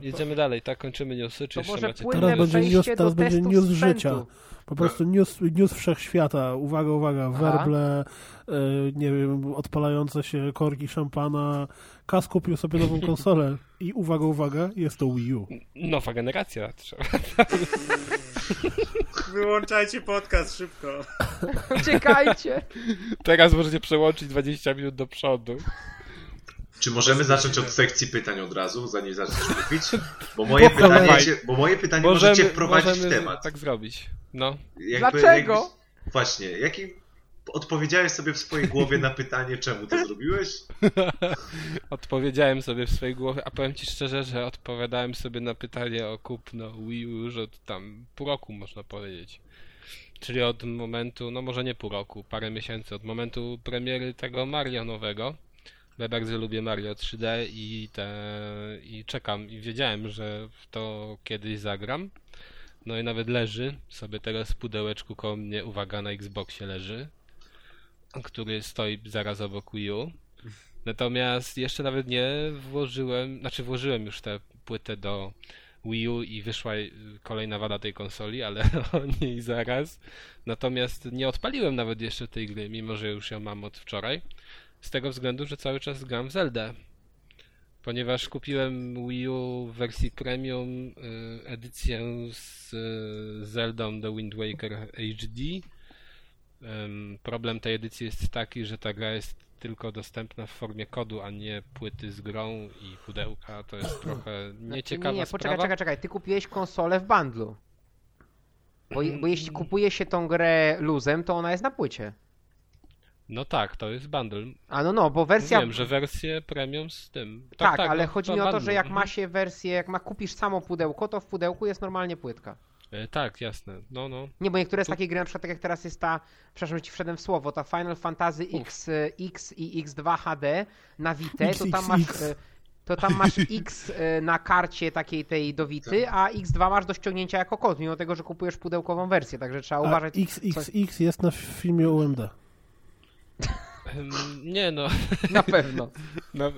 jedziemy dalej, tak? Kończymy newsy, czy To jeszcze Teraz będzie news- teraz będzie news sprzętu. życia. Po prostu news, news wszechświata. Uwaga, uwaga, werble, e, nie wiem, odpalające się korki szampana. Kas kupił sobie nową konsolę i uwaga, uwaga, jest to Wii U. Nowa generacja. Trzeba. Wyłączajcie podcast szybko. Uciekajcie! Teraz możecie przełączyć 20 minut do przodu. Czy możemy zacząć od sekcji pytań od razu, zanim zaczniesz mówić? Bo moje pytanie, Dawaj. cię, bo moje pytanie może cię wprowadzić możemy w temat. tak zrobić. No. Jakby, Dlaczego? jakbyś- właśnie, jaki odpowiedziałeś sobie w swojej głowie na pytanie, czemu to zrobiłeś? Odpowiedziałem sobie w swojej głowie, a powiem ci szczerze, że odpowiadałem sobie na pytanie o kupno Wii U już od tam pół roku, można powiedzieć. Czyli od momentu, no może nie pół roku, parę miesięcy, od momentu premiery tego Mario nowego. Ja bardzo lubię Mario 3D i te i czekam i wiedziałem, że w to kiedyś zagram. No i nawet leży sobie teraz w pudełeczku koło mnie, uwaga, na Xboxie leży, który stoi zaraz obok Wii U. Natomiast jeszcze nawet nie włożyłem, znaczy włożyłem już tę płytę do Wii U i wyszła kolejna wada tej konsoli, ale o niej zaraz. Natomiast nie odpaliłem nawet jeszcze tej gry, mimo że już ją mam od wczoraj. Z tego względu, że cały czas gram w Zeldę. Ponieważ kupiłem Wii U w wersji premium y, edycję z y, Zeldą The Wind Waker HD. Problem tej edycji jest taki, że ta gra jest tylko dostępna w formie kodu, a nie płyty z grą i pudełka. To jest trochę nieciekawa nie, nie, sprawa. poczekaj, czekaj, czekaj. Ty kupiłeś konsolę w bundlu. Bo, bo jeśli kupuje się tą grę luzem, to ona jest na płycie. No tak, to jest bundle. A no no, bo wersja... Wiem, że wersję premium z tym. Tak, ale no, chodzi mi o to, bundle. że jak Mhm. ma się wersję, jak ma kupisz samo pudełko, to w pudełku jest normalnie płytka. E, Tak, jasne. No, no. Nie, bo niektóre z Tu- takich gry, na przykład tak jak teraz jest ta, przepraszam, że ci wszedłem w słowo, ta Final Fantasy Uf. X, y, X i X2 HD na Vita, to tam masz... To tam masz X na karcie takiej tej do Vity, a X2 masz do ściągnięcia jako kod, mimo tego, że kupujesz pudełkową wersję, także trzeba A uważać. XXX jest na filmie UMD. Nie no, Na pewno. no,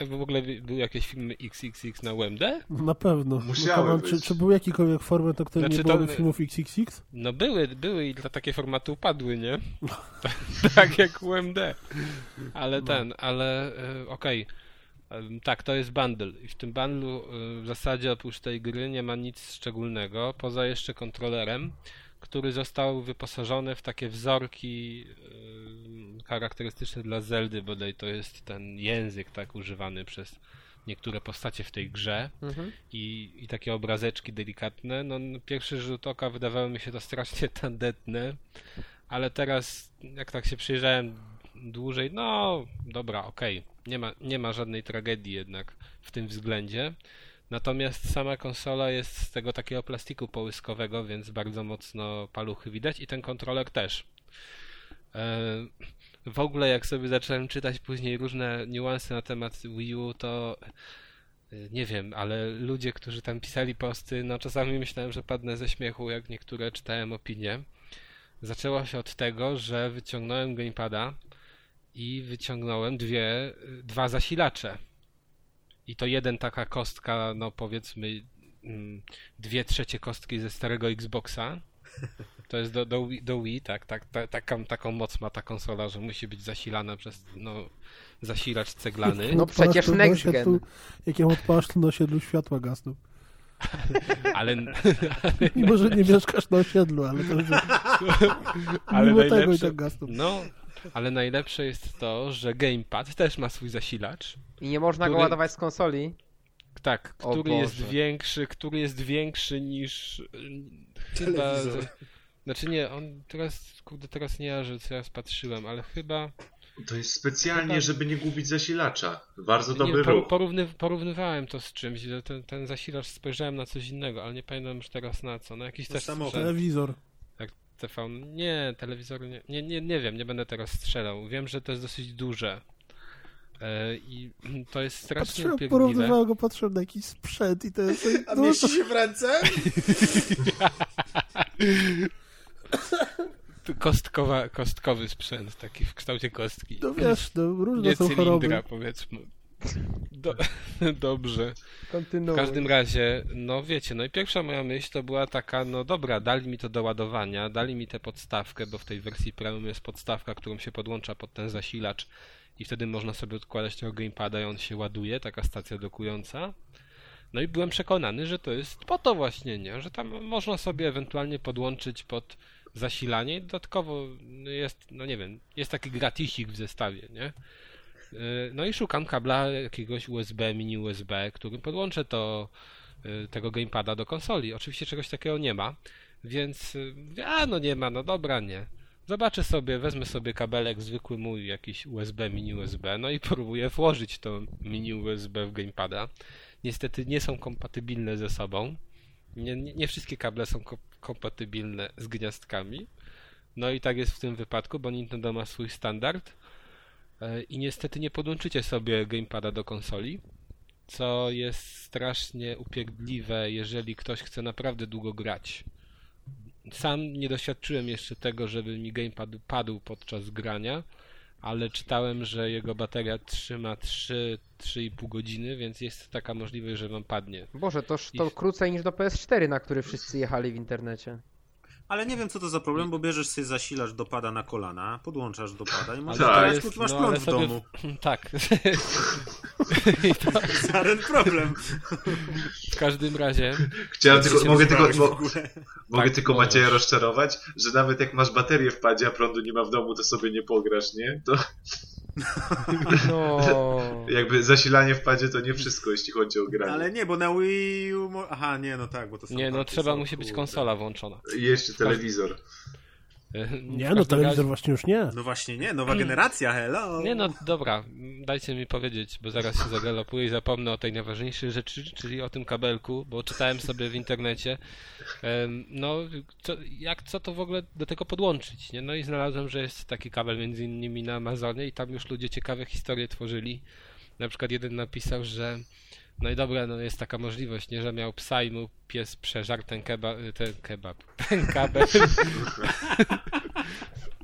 e, w ogóle był jakieś filmy XXX na UMD? Na pewno. Musiały No, być. czy, czy był jakikolwiek format, o którym Znaczy nie to- byłoby filmów XXX? No były, były i dla takie formaty upadły, nie? tak jak UMD. Ale ten, ale e, okej. Em, Tak, to jest bundle. I w tym bundlu e, w zasadzie oprócz tej gry nie ma nic szczególnego, poza jeszcze kontrolerem, który został wyposażony w takie wzorki e, charakterystyczne dla Zeldy, bodaj to jest ten język tak używany przez niektóre postacie w tej grze Mhm. i, i takie obrazeczki delikatne. No, na pierwszy rzut oka wydawało mi się to strasznie tandetne, ale teraz, jak tak się przyjrzałem dłużej, no dobra, okej, nie, ma, nie ma żadnej tragedii jednak w tym względzie. Natomiast sama konsola jest z tego takiego plastiku połyskowego, więc bardzo mocno paluchy widać i ten kontroler też. E, W ogóle jak sobie zacząłem czytać później różne niuanse na temat Wii U, to y, nie wiem, ale ludzie, którzy tam pisali posty, no czasami myślałem, że padnę ze śmiechu, jak niektóre czytałem opinie. Zaczęło się od tego, że wyciągnąłem gamepada i wyciągnąłem dwie, dwa zasilacze. I to jeden taka kostka, no powiedzmy mm, dwie trzecie kostki ze starego Xboxa. To jest do, do, Wii- do Wii, tak, tak, ta, taką, taką moc ma ta konsola, że musi być zasilana przez no, zasilacz ceglany. No przecież next gen. osiedlu- Jak ją odpalasz, to na osiedlu światła gasną. Ale, Mimo, że nie mieszkasz na osiedlu, ale to że ale mimo tego i najlepsze, tak gasną. no, ale najlepsze jest to, że gamepad też ma swój zasilacz. I nie można go Który- ładować z konsoli. Tak, który jest większy, który jest większy niż y, chyba. Znaczy nie, on teraz, kurde, teraz nie ja, że teraz patrzyłem, ale chyba. To jest specjalnie, Chyba- żeby nie gubić zasilacza. Bardzo Nie, dobry por, ruch. porówny, porównywałem to z czymś, że ten, ten zasilacz spojrzałem na coś innego, ale nie pamiętam już teraz na co. Na jakiś Na też samochód. Telewizor. TV. Nie, telewizor nie, nie, nie, nie wiem, nie będę teraz strzelał. Wiem, że to jest dosyć duże. E, I to jest strasznie Patrzyłem, upierdliwe. porównywałem go, patrzyłem na jakiś sprzęt i to jest... A no, mieści się w ręce? Kostkowa, kostkowy sprzęt, taki w kształcie kostki. no wiesz, no, różne Nie są choroby. cylindra, powiedzmy. Do, dobrze. W każdym razie, no wiecie, no i pierwsza moja myśl to była taka, no dobra, dali mi to do ładowania, dali mi tę podstawkę, bo w tej wersji premium jest podstawka, którą się podłącza pod ten zasilacz i wtedy można sobie odkładać tego gamepada i on się ładuje, taka stacja dokująca. No i byłem przekonany, że to jest po to właśnie, nie? Że tam można sobie ewentualnie podłączyć pod zasilanie dodatkowo jest, no nie wiem, jest taki gratisik w zestawie, nie? Yy, No i szukam kabla jakiegoś USB, mini USB, którym podłączę to, yy, tego gamepada do konsoli. Oczywiście czegoś takiego nie ma, więc mówię, a no nie ma, no dobra, nie. Zobaczę sobie, wezmę sobie kabelek zwykły mój, jakiś USB, mini USB, no i próbuję włożyć to mini USB w gamepada. Niestety nie są kompatybilne ze sobą. Nie, nie, nie wszystkie kable są ko- kompatybilne z gniazdkami. No i tak jest w tym wypadku, bo Nintendo ma swój standard. E, I niestety nie podłączycie sobie gamepada do konsoli, co jest strasznie upierdliwe, jeżeli ktoś chce naprawdę długo grać. Sam nie doświadczyłem jeszcze tego, żeby mi gamepad padł podczas grania, ale czytałem, że jego bateria trzyma 3-3,5 godziny, więc jest taka możliwość, że wam padnie. Boże, to, to krócej niż do PS4, na który wszyscy jechali w internecie. Ale nie wiem, co to za problem, bo bierzesz sobie zasilacz do pada na kolana, podłączasz do pada i masz, Tak. To jest, masz no, prąd w sobie- domu. tak. Żaden problem. W każdym razie Chciałem tylko, mogę tylko, mo, mogę Tak, tylko możesz. Macieja rozczarować, że nawet jak masz baterię w padzie, a prądu nie ma w domu, to sobie nie pograsz, nie? To No. jakby zasilanie w padzie to nie wszystko, jeśli chodzi o granie. Ale nie, bo na Wii U... Aha, nie, no tak, bo to są nie, no trzeba są, musi być konsola włączona. I jeszcze telewizor. Nie, no telewizor razie- właśnie już nie. No właśnie nie, nowa generacja, hello! Nie no, dobra, dajcie mi powiedzieć, bo zaraz się zagalopuję i zapomnę o tej najważniejszej rzeczy, czyli o tym kabelku, bo czytałem sobie w internecie, no, co, jak, co to w ogóle do tego podłączyć, nie? No i znalazłem, że jest taki kabel między innymi na Amazonie i tam już ludzie ciekawe historie tworzyli. Na przykład jeden napisał, że no i dobra, no jest taka możliwość, nie, że miał psa i mu pies przeżarł ten kebab, ten kebab, ten kabel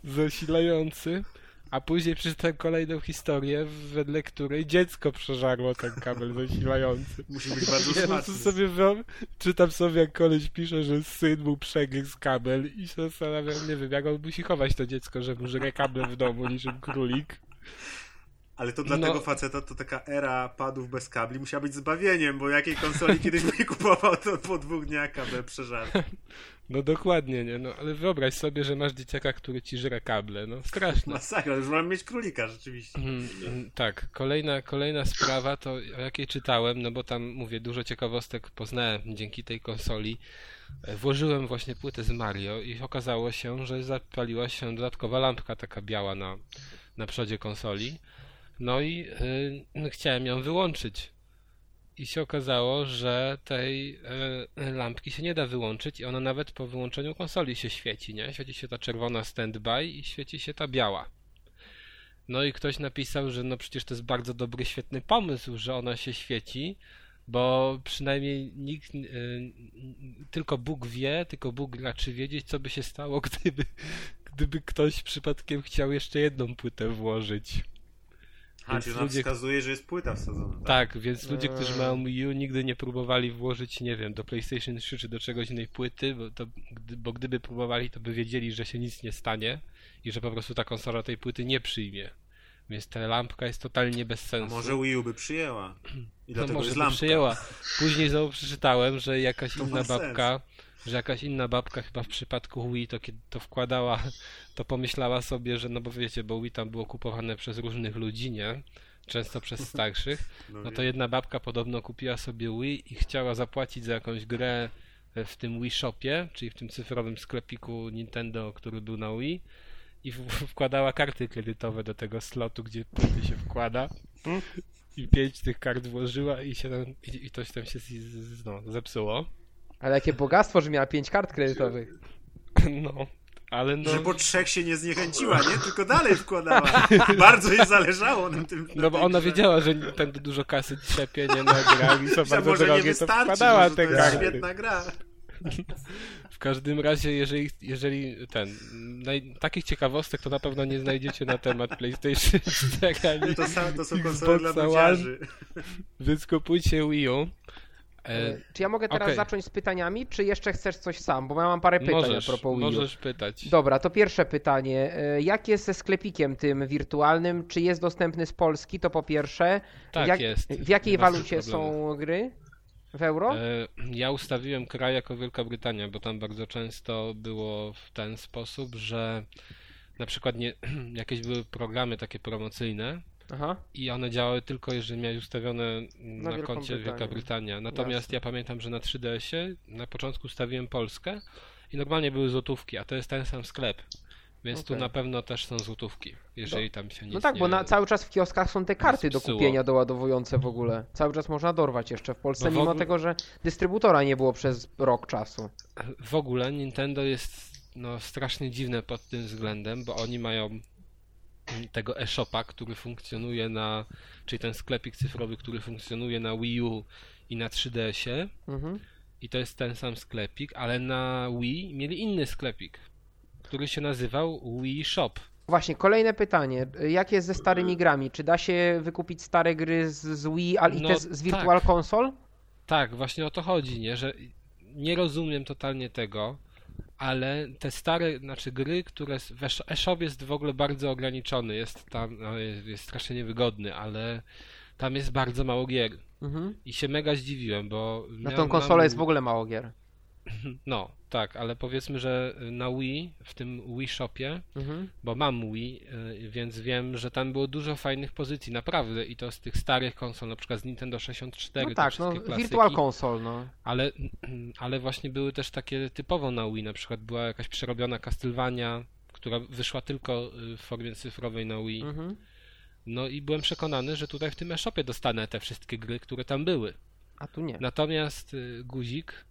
zasilający, a później przeczytałem kolejną historię, wedle której dziecko przeżarło ten kabel zasilający. Musi być bardzo smaczny. sobie wyob... czytam sobie jak koleś pisze, że syn mu przegryzł kabel i się zastanawiam, nie wiem, jak on musi chować to dziecko, że mu żre kable w domu niczym królik. Ale to dla No. tego faceta to taka era padów bez kabli musiała być zbawieniem, bo jakiej konsoli kiedyś by kupował, to po dwóch dniach kabel przeżarł. No dokładnie, nie, no ale wyobraź sobie, że masz dzieciaka, który ci żre kable, no straszne. Masakra, już mam mieć królika rzeczywiście. Mm, mm, Tak, kolejna, kolejna sprawa to o jakiej czytałem, no bo tam mówię, dużo ciekawostek poznałem dzięki tej konsoli. E, Włożyłem właśnie płytę z Mario i okazało się, że zapaliła się dodatkowa lampka taka biała na, na przodzie konsoli. No i y, no, chciałem ją wyłączyć. I się okazało, że tej e, lampki się nie da wyłączyć i ona nawet po wyłączeniu konsoli się świeci, nie? Świeci się ta czerwona standby i świeci się ta biała. No i ktoś napisał, że no przecież to jest bardzo dobry, świetny pomysł, że ona się świeci, bo przynajmniej nikt, y, tylko Bóg wie, tylko Bóg raczy wiedzieć, co by się stało, gdyby, gdyby ktoś przypadkiem chciał jeszcze jedną płytę włożyć. A, Więc czyli nam ludzie- wskazuje, że jest płyta wsadzona. Tak? Tak, więc ludzie, którzy Eee. mają Wii U nigdy nie próbowali włożyć, nie wiem, do PlayStation 3 czy do czegoś innej płyty, bo, to, bo gdyby próbowali, to by wiedzieli, że się nic nie stanie i że po prostu ta konsola tej płyty nie przyjmie. Więc ta lampka jest totalnie bez A sensu. może Wii U by przyjęła. I no dlatego może jest by lampka. przyjęła. Później znowu przeczytałem, że jakaś To inna sens. babka, że jakaś inna babka chyba w przypadku Wii to kiedy to wkładała, to pomyślała sobie, że no bo wiecie, bo Wii tam było kupowane przez różnych ludzi, nie? Często przez starszych. No to wiem. jedna babka podobno kupiła sobie Wii i chciała zapłacić za jakąś grę w tym Wii Shopie, czyli w tym cyfrowym sklepiku Nintendo, który był na Wii i wkładała karty kredytowe do tego slotu, gdzie płyty się wkłada i pięć tych kart włożyła i się tam, i, i coś tam się z, z, no, zepsuło. Ale jakie bogactwo, że miała pięć kart kredytowych. No, ale no... Że po trzech się nie zniechęciła, nie? Tylko dalej wkładała. Bardzo jej zależało na tym. na No bo ona grze. wiedziała, że Nintendo dużo kasy trzepie, nie na grach i Że bardzo może nie drogie, to wystarczy, wkładała te to jest karty. świetna gra. W każdym razie, jeżeli, jeżeli ten, naj, takich ciekawostek to na pewno nie znajdziecie na temat PlayStation 4 ani To, to są konsole dla nudziarzy. więc kupujcie Wii U. E, E, Czy ja mogę teraz okej. zacząć z pytaniami, czy jeszcze chcesz coś sam? Bo ja mam parę pytań możesz, a propos możesz pytać. Dobra, to pierwsze pytanie. E, Jak jest ze sklepikiem tym wirtualnym? Czy jest dostępny z Polski? To po pierwsze. Tak, Jak, jest. W jakiej walucie są gry? W euro? Ja ustawiłem kraj jako Wielka Brytania, bo tam bardzo często było w ten sposób, że na przykład nie, jakieś były programy takie promocyjne Aha. i one działały tylko jeżeli miałeś ustawione na, Wielką koncie Wielka. Brytania. Natomiast Jasne. ja pamiętam, że na 3DS-ie na początku ustawiłem Polskę i normalnie były złotówki, a to jest ten sam sklep. Więc tu Okej. na pewno też są złotówki, jeżeli tam się nic No tak, nie... bo na, cały czas w kioskach są te karty do kupienia doładowujące w ogóle. Cały czas można dorwać jeszcze w Polsce, No w mimo ogóle- tego, że dystrybutora nie było przez rok czasu. w ogóle Nintendo jest no, strasznie dziwne pod tym względem, bo oni mają tego e-shopa, który funkcjonuje na, czyli ten sklepik cyfrowy, który funkcjonuje na Wii U i na 3DS-ie Mhm. i to jest ten sam sklepik, ale na Wii mieli inny sklepik, który się nazywał Wii Shop. Właśnie, kolejne pytanie. Jak jest ze starymi grami? Czy da się wykupić stare gry z, z Wii ale i No te z, z Virtual tak. Console? Tak, właśnie o to chodzi, nie? Że nie rozumiem totalnie tego, ale te stare, znaczy gry, które w e-shop jest w ogóle bardzo ograniczony, jest tam, no, jest, jest strasznie niewygodny, ale tam jest bardzo mało gier. Mhm. I się mega zdziwiłem, bo Na tą konsolę mam- jest w ogóle mało gier. No, tak, ale powiedzmy, że na Wii, w tym Wii Shopie, Mhm. bo mam Wii, y, więc wiem, że tam było dużo fajnych pozycji, naprawdę, i to z tych starych konsol, na przykład z Nintendo 64, No tak, no klasyki. Virtual Console, no. Ale, ale właśnie były też takie typowo na Wii, na przykład była jakaś przerobiona Castlevania, która wyszła tylko y, w formie cyfrowej na Wii. Mhm. No i byłem przekonany, że tutaj w tym e-shopie dostanę te wszystkie gry, które tam były. A tu nie. Natomiast y, guzik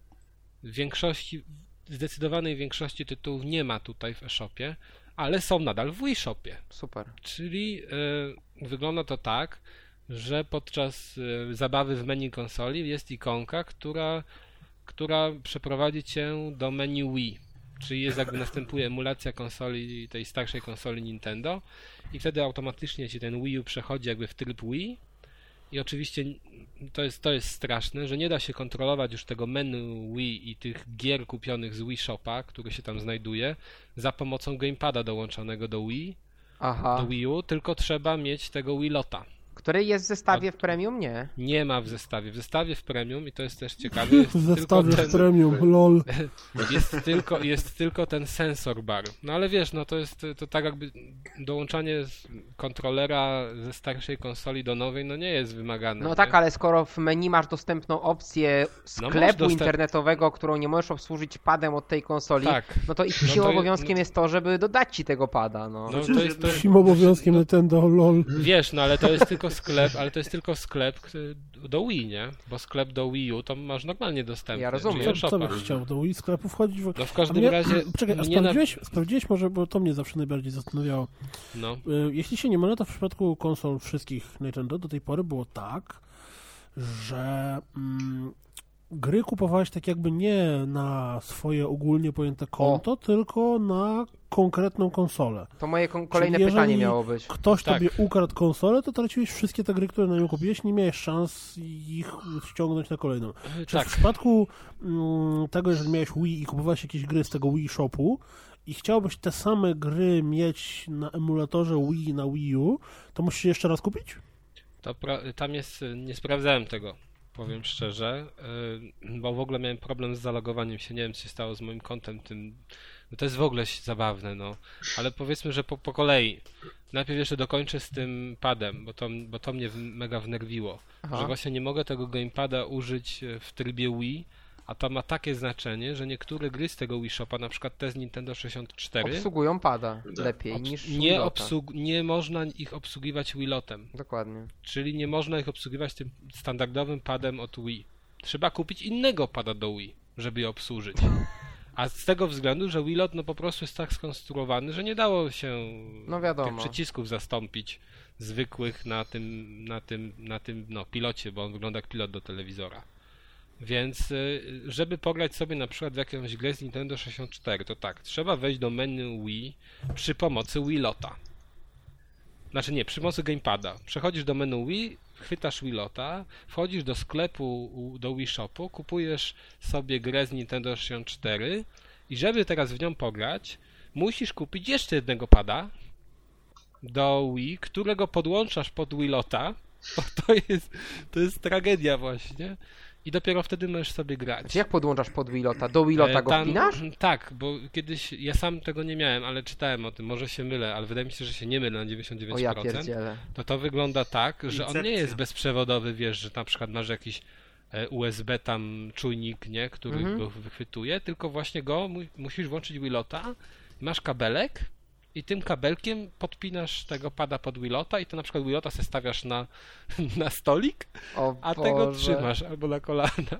w większości, zdecydowanej większości tytułów nie ma tutaj w e-shopie, ale są nadal w Wii Shopie. Super. Czyli y, wygląda to tak, że podczas y, zabawy w menu konsoli jest ikonka, która, która przeprowadzi cię do menu Wii. Czyli jest jakby następuje emulacja konsoli, tej starszej konsoli Nintendo i wtedy automatycznie ci ten Wii U przechodzi jakby w tryb Wii i oczywiście to jest, to jest straszne, że nie da się kontrolować już tego menu Wii i tych gier kupionych z Wii Shopa, który się tam znajduje, za pomocą gamepada dołączonego do Wii, Aha. do Wii U, tylko trzeba mieć tego Wii Lota. Który jest w zestawie w premium? Nie. Nie ma w zestawie. W zestawie w premium, i to jest też ciekawe, jest W tylko zestawie ten, w premium, lol. jest tylko, jest tylko ten sensor bar. No ale wiesz, no to jest to tak jakby dołączanie kontrolera ze starszej konsoli do nowej, no nie jest wymagane. No nie? tak, ale skoro w menu masz dostępną opcję No sklepu dostęp- internetowego, którą nie możesz obsłużyć padem od tej konsoli, Tak. no to ich No to- obowiązkiem no- jest to, żeby dodać ci tego pada, no. No to jest to, obowiązkiem Nintendo, lol. Wiesz, no ale to jest tylko sklep, ale to jest tylko sklep do Wii, nie? Bo sklep do Wii U to masz normalnie dostępny. Ja rozumiem. Co, co byś chciał? Do Wii sklepu wchodzić? W... No w A każdym mnie- razie. Czekaj, a mnie na... sprawdziłeś, sprawdziłeś może, bo to mnie zawsze najbardziej zastanawiało. No. Y, Jeśli się nie mylę, to w przypadku konsol wszystkich Nintendo do tej pory było tak, że mm, gry kupowałeś tak jakby nie na swoje ogólnie pojęte konto, tylko na konkretną konsolę. To moje kon- kolejne Czyli pytanie miało być. Ktoś Tak. tobie ukradł konsolę, to traciłeś wszystkie te gry, które na nią kupiłeś, nie miałeś szans ich ściągnąć na kolejną. Czy Tak. w przypadku mm, tego, jeżeli miałeś Wii i kupowałeś jakieś gry z tego Wii Shopu i chciałbyś te same gry mieć na emulatorze Wii na Wii U, to musisz je jeszcze raz kupić? To pra- tam jest, nie sprawdzałem tego, powiem szczerze, y, bo w ogóle miałem problem z zalogowaniem się, nie wiem co się stało z moim kontem tym, no to jest w ogóle zabawne, no, ale powiedzmy, że po, po kolei. Najpierw jeszcze dokończę z tym padem, bo to, bo to mnie mega wnerwiło, Aha. że właśnie nie mogę tego gamepada użyć w trybie Wii, a to ma takie znaczenie, że niektóre gry z tego Wii Shopa, na przykład te z Nintendo 64, Obsługują pada Tak. lepiej obs- niż nie, obsług- nie można ich obsługiwać Wiilotem. Dokładnie. Czyli nie można ich obsługiwać tym standardowym padem od Wii. Trzeba kupić innego pada do Wii, żeby je obsłużyć. A z tego względu, że Wiilot no po prostu jest tak skonstruowany, że nie dało się No tych przycisków zastąpić zwykłych na tym, na tym, na tym no, pilocie, bo on wygląda jak pilot do telewizora. Więc y, żeby pograć sobie na przykład w jakąś grę z Nintendo 64, to tak, trzeba wejść do menu Wii przy pomocy Wii Lota. Znaczy nie, przy pomocy gamepada. Przechodzisz do menu Wii, chwytasz Wii Lota, wchodzisz do sklepu, do Wii Shopu, kupujesz sobie grę z Nintendo 64 i żeby teraz w nią pograć, musisz kupić jeszcze jednego pada do Wii, którego podłączasz pod Wii Lota, bo to jest, to jest tragedia właśnie. I dopiero wtedy możesz sobie grać. Znaczy jak podłączasz pod Wilota? Do Wilota E, go tam- wpinasz? Tak, bo kiedyś ja sam tego nie miałem, ale czytałem o tym, może się mylę, ale wydaje mi się, że się nie mylę na 99%. O ja pierdzielę. to to wygląda tak, że on nie jest bezprzewodowy, wiesz, że na przykład masz jakiś e, USB tam czujnik, nie, który Mhm. go wychwytuje, tylko właśnie go mu, musisz włączyć Wilota, masz kabelek i tym kabelkiem podpinasz tego pada pod Wilota i to na przykład Wilota se stawiasz na, na stolik, O a Boże. tego trzymasz albo na kolana.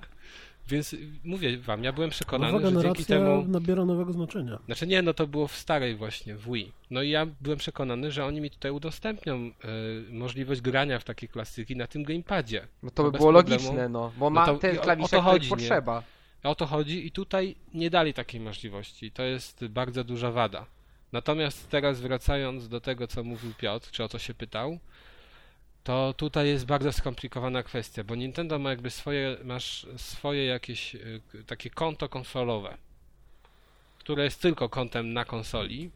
Więc mówię wam, ja byłem przekonany, Nowa że dzięki generacja temu... nabiera nowego znaczenia. Znaczy nie, no to było w starej właśnie, w Wii. No i ja byłem przekonany, że oni mi tutaj udostępnią y, możliwość grania w takie klasyki na tym gamepadzie. No to by było problemu. logiczne, no. Bo No ma to te i o- o klawisze, chodzi, nie? potrzeba. O to chodzi i tutaj nie dali takiej możliwości. To jest bardzo duża wada. Natomiast teraz wracając do tego, co mówił Piotr, czy o co się pytał, to tutaj jest bardzo skomplikowana kwestia, bo Nintendo ma jakby swoje, masz swoje jakieś y, takie konto konsolowe, które jest tylko kontem na konsoli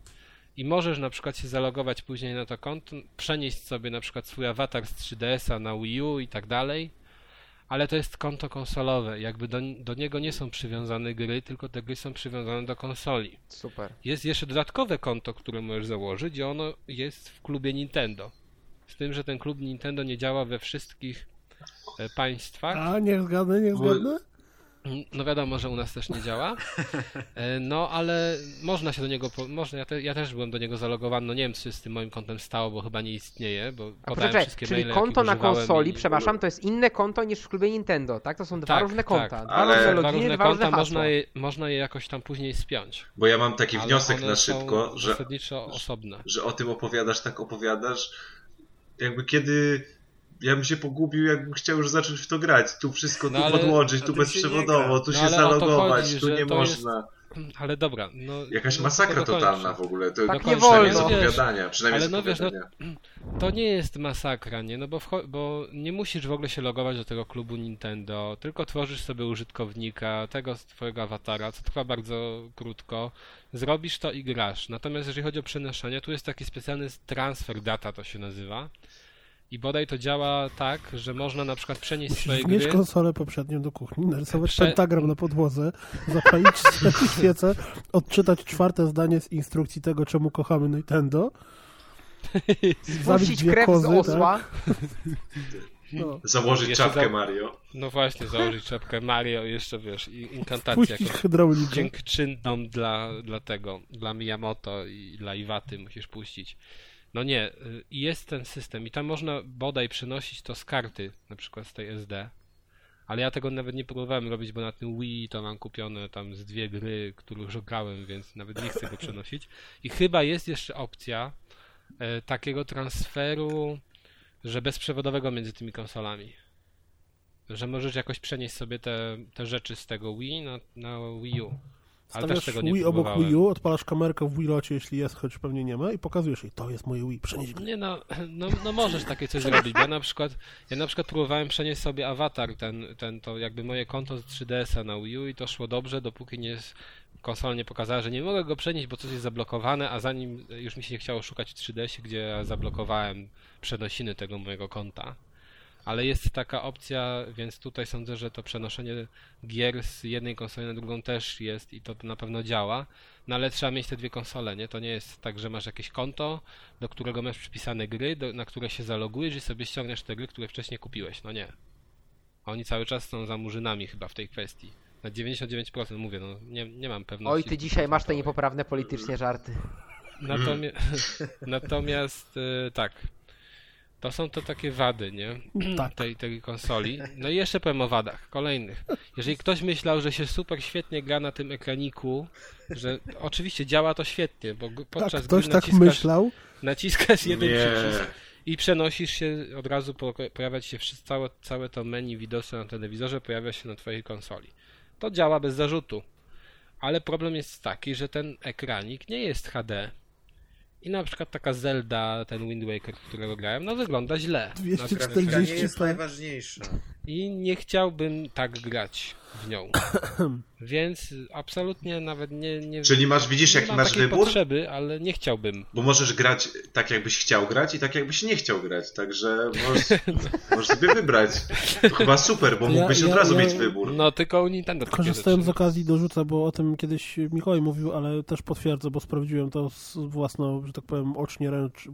i możesz na przykład się zalogować później na to konto, przenieść sobie na przykład swój awatar z 3DS-a na Wii U i tak dalej, ale to jest konto konsolowe, jakby do, do niego nie są przywiązane gry, tylko te gry są przywiązane do konsoli. Super. Jest jeszcze dodatkowe konto, które możesz założyć i ono jest w klubie Nintendo. Z tym, że ten klub Nintendo nie działa we wszystkich e, państwach. A, niech zgadnę, niech zgadnę. No wiadomo, że u nas też nie działa. E, No ale można się do niego, po... można, ja, te, ja też byłem do niego zalogowany, no nie wiem, co się z tym moim kontem stało, bo chyba nie istnieje, bo A poczekaj, czyli maile, konto na konsoli, i- przepraszam, to jest inne konto niż w klubie Nintendo, tak? To są dwa Tak, różne tak, konta. Dwa ale- różne Dwa loginy, różne dwa różne konta, hasła. można je, można je jakoś tam później spiąć. Bo ja mam taki ale wniosek one na są szybko, że, zasadniczo osobne. że o tym opowiadasz, tak opowiadasz. Jakby kiedy ja bym się pogubił, jakbym chciał już zacząć w to grać. Tu wszystko, tu No ale- podłączyć, tu bezprzewodowo, tu No się zalogować, chodzi, tu nie to jest- można. Ale dobra, no... Jakaś no, masakra totalna w ogóle. To Tak nie z wolno. Opowiadania. Przynajmniej ale z no wiesz, no-. To nie jest masakra, nie? No bo, bo nie musisz w ogóle się logować do tego klubu Nintendo, tylko tworzysz sobie użytkownika, tego twojego awatara, co trwa bardzo krótko. Zrobisz to i grasz. Natomiast jeżeli chodzi o przenoszenie, tu jest taki specjalny transfer data, to się nazywa. I bodaj to działa tak, że można na przykład przenieść swoje Musisz mieć gry. konsolę poprzednią do kuchni, narysować Prze- pentagram na podłodze, zapalić świecę, odczytać czwarte zdanie z instrukcji tego, czemu kochamy Nintendo, zabić dwie krew z kozy, osła. tak? No. Założyć Jeszcze czapkę za- Mario. No właśnie, założyć czapkę Mario, jeszcze wiesz, i inkantację Puścić jakąś dziękczynną dla, dla tego, dla Miyamoto i dla Iwaty musisz puścić. No nie, y, jest ten system i tam można bodaj przenosić to z karty, na przykład z tej SD. Ale ja tego nawet nie próbowałem robić, bo na tym Wii to mam kupione tam z dwie gry, które już grałem, więc nawet nie chcę go przenosić. I chyba jest jeszcze opcja e, takiego transferu, że bezprzewodowego między tymi konsolami. Że możesz jakoś przenieść sobie te, te rzeczy z tego Wii na, na Wii U. Stawiasz Wii obok. Wii U, odpalasz kamerkę w Wii Locie, jeśli jest, choć pewnie nie ma, i pokazujesz jej, to jest moje Wii, przenieś go. Nie no, no, no możesz takie coś zrobić. Ja na przykład, ja na przykład próbowałem przenieść sobie awatar, ten, ten to jakby moje konto z 3DS-a na Wii U i to szło dobrze, dopóki nie konsola nie pokazała, że nie mogę go przenieść, bo coś jest zablokowane, a zanim już mi się nie chciało szukać w 3DS-ie, gdzie ja zablokowałem przenosiny tego mojego konta. Ale jest taka opcja, więc tutaj sądzę, że to przenoszenie gier z jednej konsoli na drugą też jest i to na pewno działa. No ale trzeba mieć te dwie konsole, nie? To nie jest tak, że masz jakieś konto, do którego masz przypisane gry, do, na które się zalogujesz i sobie ściągniesz te gry, które wcześniej kupiłeś. No nie. Oni cały czas są za murzynami chyba w tej kwestii. Na 99% mówię, no nie, nie mam pewności. Oj, ty dzisiaj masz te niepoprawne politycznie żarty. Natomiast, natomiast y, tak. To są to takie wady, nie? Tak. Tej, tej konsoli. No i jeszcze powiem o wadach, kolejnych. Jeżeli ktoś myślał, że się super świetnie gra na tym ekraniku, że oczywiście działa to świetnie, bo Tak, podczas ktoś gry tak naciskasz, myślał. naciskasz jeden Nie. przycisk I przenosisz się, od razu po, pojawia ci się wszystko, całe, całe to menu widoczne na telewizorze, pojawia się na twojej konsoli. To działa bez zarzutu. Ale problem jest taki, że ten ekranik nie jest HD. I na przykład taka Zelda, ten Wind Waker, którego grałem, no wygląda źle. na 240 grafice. Grafika nie jest najważniejsza. I nie chciałbym tak grać w nią. Więc absolutnie nawet nie. nie Czyli masz, widzisz, jaki masz takiej wybór? potrzeby, ale nie chciałbym. Bo możesz grać tak, jakbyś chciał grać i tak, jakbyś nie chciał grać. Także możesz, możesz sobie wybrać. To chyba super, bo Ja- mógłbyś ja- od razu ja- mieć wybór. No tylko Nintendo Korzystałem z okazji dorzucę, bo o tym kiedyś Mikołaj mówił, ale też potwierdzę, bo sprawdziłem to z własną, że tak powiem, ocznie ręcz,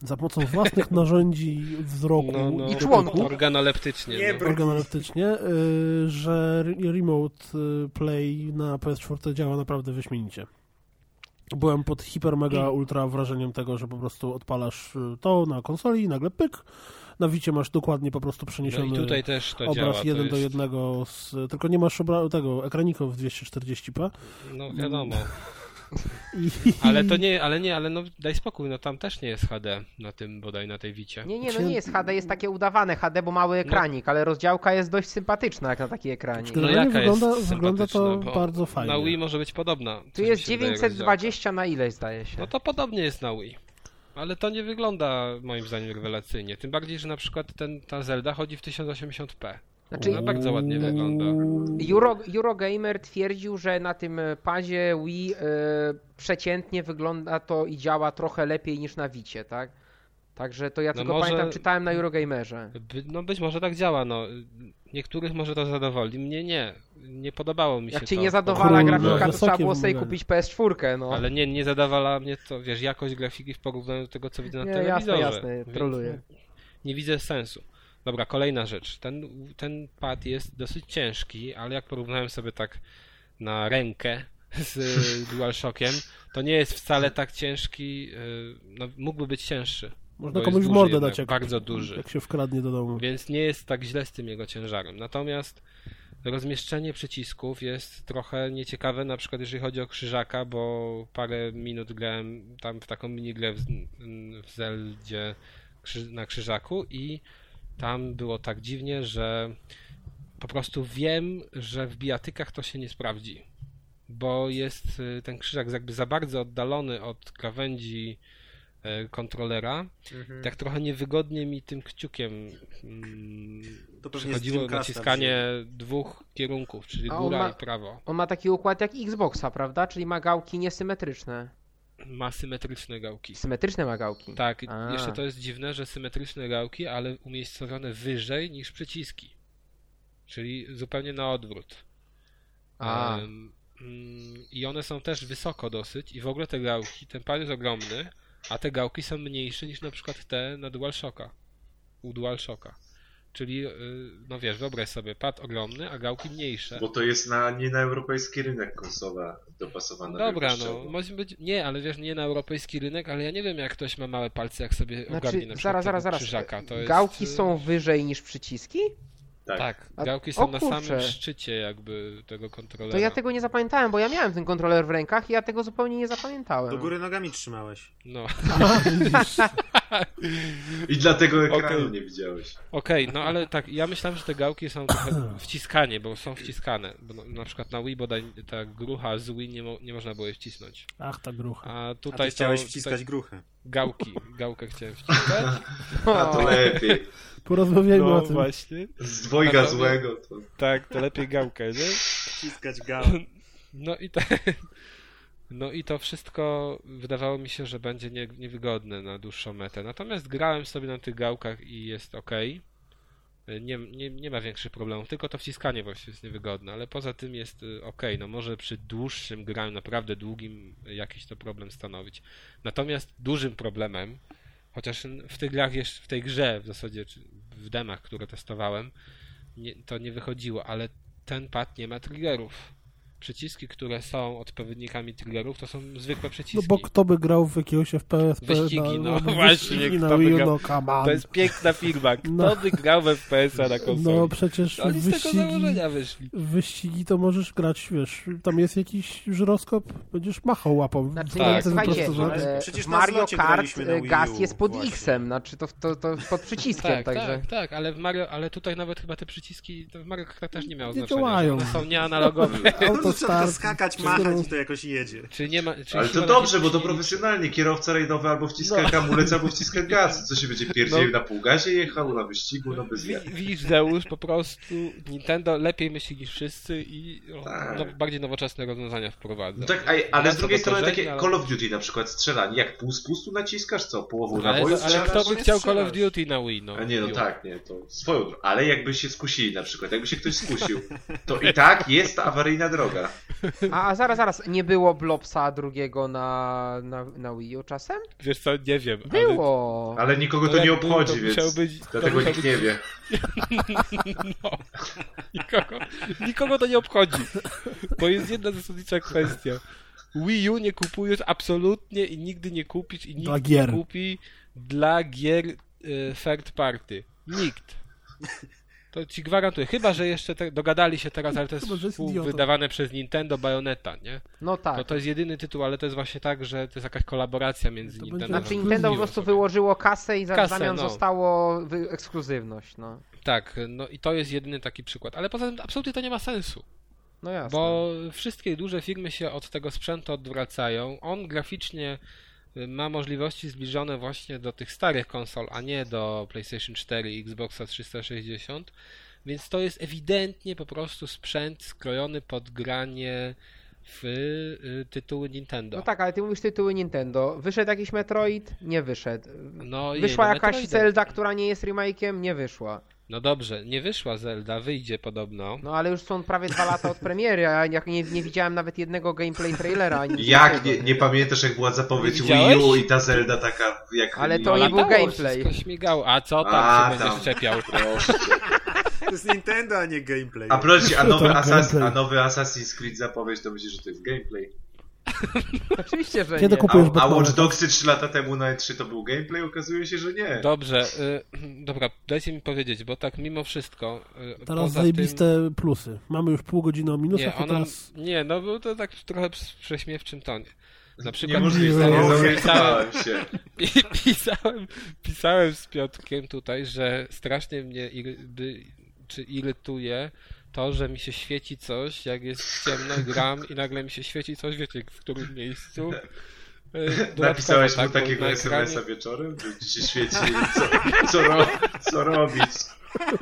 za pomocą własnych narzędzi wzroku No, no, I członku. Organoleptycznie. Nie, no. organoleptycznie, y, że re- Remote y, Play na PS4 działa naprawdę wyśmienicie. Byłem pod hiper, mega, ultra wrażeniem tego, że po prostu odpalasz y, to na konsoli i nagle pyk, na wicie masz dokładnie po prostu No przeniesiony i tutaj też to obraz działa. to jeden do jest- jednego, z, tylko nie masz obra- tego ekraników w 240p. No wiadomo. I, Ale to nie, ale nie, ale no daj spokój, no tam też nie jest HD na tym bodaj na tej wicie. Nie, nie, no nie jest HD, jest takie udawane HD, bo mały ekranik, ale rozdziałka jest dość sympatyczna jak na taki ekranik. No Generalnie jaka wygląda, jest wygląda to bardzo fajnie. Na Wii może być podobna. Tu jest mi się wydaje, 920 na ileś zdaje się. No to podobnie jest na Wii. Ale to nie wygląda moim zdaniem rewelacyjnie. Tym bardziej, że na przykład ten, ta Zelda chodzi w 1080p. Znaczy, Ona bardzo ładnie wygląda. Euro, Eurogamer twierdził, że na tym e, padzie Wii e, przeciętnie wygląda to i działa trochę lepiej niż na Wicie, tak? Także to ja No tylko może- pamiętam, czytałem na Eurogamerze. By, no być może tak działa, no. Niektórych może to zadowoli, mnie nie. Nie podobało mi się Jak cię to. nie zadowala Kurde, grafika, to trzeba było sobie kupić PS4, no. Ale nie, nie zadawala mnie to, wiesz, jakość grafiki w porównaniu do tego, co widzę na Nie, jasne, telewizorze. jasne, Więc troluję. Nie widzę sensu. Dobra, kolejna rzecz. Ten, ten pad jest dosyć ciężki, ale jak porównałem sobie tak na rękę z DualShockiem, to nie jest wcale tak ciężki. y, No, mógłby być cięższy. Można komuś duży mordę dać, jak, Bardzo duży. jak się wkradnie do domu. Więc nie jest tak źle z tym jego ciężarem. Natomiast rozmieszczenie przycisków jest trochę nieciekawe, na przykład jeżeli chodzi o krzyżaka, bo parę minut grałem tam w taką minigrę w, w Zeldzie na krzyżaku i tam było tak dziwnie, że po prostu wiem, że w bijatykach to się nie sprawdzi, bo jest y, ten krzyżak jakby za bardzo oddalony od krawędzi y, kontrolera Mhm. tak trochę niewygodnie mi tym kciukiem mm, To Dreamcasta naciskanie dwóch kierunków, czyli A góra ma- i prawo. On ma taki układ jak Xboxa, prawda? Czyli ma gałki niesymetryczne. Ma symetryczne gałki. Symetryczne ma gałki. Tak, A. jeszcze to jest dziwne, że symetryczne gałki, ale umiejscowione wyżej niż przyciski. Czyli zupełnie na odwrót. A. Mm, I one są też wysoko dosyć i w ogóle te gałki, ten pad jest ogromny, a te gałki są mniejsze niż na przykład te na DualShocka. U DualShocka. Czyli, y, no wiesz, wyobraź sobie, pad ogromny, a gałki mniejsze. Bo to jest na, nie na europejski rynek konsola dopasowana Dobra, no, może być, nie, ale wiesz, nie na europejski rynek, ale ja nie wiem, jak ktoś ma małe palce, jak sobie ogarnie Znaczy, na przykład zaraz, zaraz, zaraz. krzyżaka. To jest, Gałki y, są wyżej niż przyciski? Tak. Tak, gałki o są na samym szczycie jakby tego kontrolera. To ja tego nie zapamiętałem, bo ja miałem ten kontroler w rękach i ja tego zupełnie nie zapamiętałem. Do góry nogami trzymałeś. No, I dlatego ekranu Okej. nie widziałeś. okej, no ale tak, ja myślałem, że te gałki są trochę wciskanie, bo są wciskane. Bo na, na przykład na Wii bodaj ta grucha z Wii nie, mo, nie można było jej wcisnąć. Ach, ta grucha. A A tutaj ty chciałeś to, wciskać tutaj gruchę. gałki, gałkę chciałem wciskać. A to O, lepiej. Porozmawiajmy o No tym. właśnie. Z dwojga złego to... Tak, to lepiej gałkę, nie? Wciskać gałę. No i, te, no i to wszystko wydawało mi się, że będzie nie, niewygodne na dłuższą metę. Natomiast grałem sobie na tych gałkach i jest ok. Nie, nie, nie ma większych problemów, tylko to wciskanie właśnie jest niewygodne, ale poza tym jest ok. No może przy dłuższym graniu, naprawdę długim, jakiś to problem stanowić. Natomiast dużym problemem, chociaż w tych grach, w tej grze w zasadzie, w demach, które testowałem, nie, to nie wychodziło, ale ten pad nie ma triggerów. Przyciski, które są odpowiednikami triggerów, to są zwykłe przyciski. No bo kto by grał w jakiegoś FPS? Wyścigi, no wyścigi właśnie, na kto by grał- no. To jest piękna firma. Kto No. by grał w FPS-a na konsoli? No przecież Oni z tego wyścigi, wyścigi to możesz grać, wiesz, tam jest jakiś żyroskop, będziesz machał łapą. Znaczy, Tak. słuchajcie, po prostu, że- e, Przecież Mario Kart e, gaz jest pod właśnie. X-em, znaczy to, to, to pod przyciskiem, Tak, także... tak, tak, ale w Mario, ale tutaj nawet chyba te przyciski to w Mario Kart też nie miało Nie znaczenia. działają. One są nieanalogowe. No to trzeba skakać, Czy- machać i to jakoś jedzie. Czy nie ma, czy Ale to na dobrze, bo to profesjonalnie. Kierowca rajdowy albo wciska No. hamulec, albo wciska gaz. Co się będzie pierdzielił No. na półgazie jechał, na wyścigu, no bez. Widzisz, Zeusz, po prostu Nintendo lepiej myśli niż wszyscy i Tak. no, bardziej nowoczesne rozwiązania wprowadza. No tak, a- ale z drugiej strony takie ale- Call of Duty na przykład strzelanie. Jak pół spustu naciskasz, co? Połową Ale, naboju ale kto by chciał Call of. Duty na Wii? No, A nie, no Wii tak, nie, to swoją drogą. Ale jakby się skusili na przykład, jakby się ktoś skusił, to i tak jest awaryjna droga. A, a zaraz, zaraz, nie było Blobsa drugiego na, na, na Wii U czasem? Wiesz co, nie wiem. Było! Ale nikogo to nie był, obchodzi, to musiał więc być- dlatego nikt być- nie wie. No, nikogo, nikogo to nie obchodzi. Bo jest jedna zasadnicza kwestia. Wii U nie kupujesz absolutnie i nigdy nie kupisz i nikt nie kupi dla gier y, third party. Nikt. To ci gwarantuję. Chyba, że jeszcze te, dogadali się teraz, ale to jest Chyba, jest wydawane przez Nintendo Bayonetta, nie? No tak. To to jest jedyny tytuł, ale to jest właśnie tak, że to jest jakaś kolaboracja między To Nintendo Znaczy Nintendo po prostu sobie. wyłożyło kasę i za Kasę, zamian no. zostało wy- ekskluzywność, no. Tak, no i to jest jedyny taki przykład. Ale poza tym absolutnie to nie ma sensu. No jasne. Bo wszystkie duże firmy się od tego sprzętu odwracają. On graficznie ma możliwości zbliżone właśnie do tych starych konsol, a nie do PlayStation 4 i Xboxa 360. Więc to jest ewidentnie po prostu sprzęt skrojony pod granie w y, tytuły Nintendo. No tak, ale ty mówisz tytuły Nintendo. Wyszedł jakiś Metroid? Nie wyszedł. No Wyszła jakaś Metroidem. Zelda, która nie jest remake'iem? Nie wyszła. No dobrze, nie wyszła Zelda, wyjdzie podobno. No ale już są prawie dwa lata od premiery, a ja nie, nie widziałem nawet jednego gameplay trailera. Ani Jak nie, nie pamiętasz, jak była zapowiedź Wii U i ta Zelda taka jak... Ale to No, nie był gameplay. Śmigało. A co tam A, się tam. będziesz czepiał? Proszę. To jest Nintendo, a nie gameplay. A proszę, a nowy, To Assas, gameplay. a nowy Assassin's Creed zapowiedź, to myślisz, że to jest gameplay? Oczywiście, że Kiedy nie. kupujesz A, a? Watch Dogsy 3 lata temu na E3 to był gameplay? Okazuje się, że nie. Dobrze, y, dobra, dajcie mi powiedzieć, bo tak mimo wszystko. Y, Teraz zajebiste plusy. Mamy już pół godziny o Tym, minusach, nie, ona, teraz... nie, no był to tak trochę w prześmiewczym tonie. Na przykład Niemożliwe, nie Nie, zorientowałem się. pisałem, pisałem z Piotrkiem tutaj, że strasznie mnie iry, czy irytuje to, że mi się świeci coś, jak jest ciemno, gram i nagle mi się świeci coś, wiecie, w którym miejscu. Y, Napisałeś mu tak, bo takiego na SMS-a ekranie- wieczorem, że ci się świeci co, co, ro, co robić.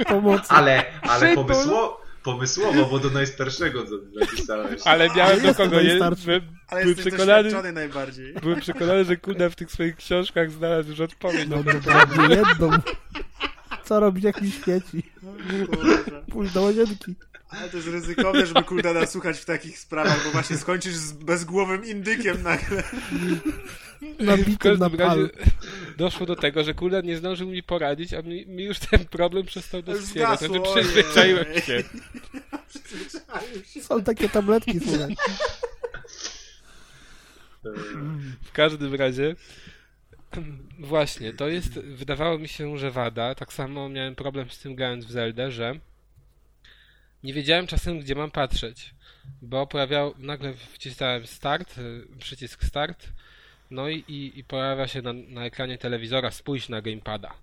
Pomocy. Ale, ale pomysło, pomysłowo, bo do najstarszego co napisałeś. Ale miałem do kogo, byłem, Ale byłem przekonany, najbardziej. byłem przekonany, że Kuda w tych swoich książkach znalazł już odpowiedź na No to. Co robić, jak mi świeci? Pójść do łazienki. Ale to jest ryzykowne, żeby Kuldana słuchać w takich sprawach, bo właśnie skończysz z bezgłowym indykiem nagle. Nabitym na pal. doszło do tego, że Kuda nie zdążył mi poradzić, a mi, mi już ten problem przestał dostrzegać. Znaczy ojej. przyzwyczaiłem się. Są takie tabletki, słuchaj. W każdym razie właśnie, to jest, wydawało mi się, że wada. Tak samo miałem problem z tym grając w Zeldę, że nie wiedziałem czasem, gdzie mam patrzeć. Bo pojawiał, nagle wcisnąłem start, przycisk start, no i, i, i pojawia się na, na ekranie telewizora spójrz na gamepada.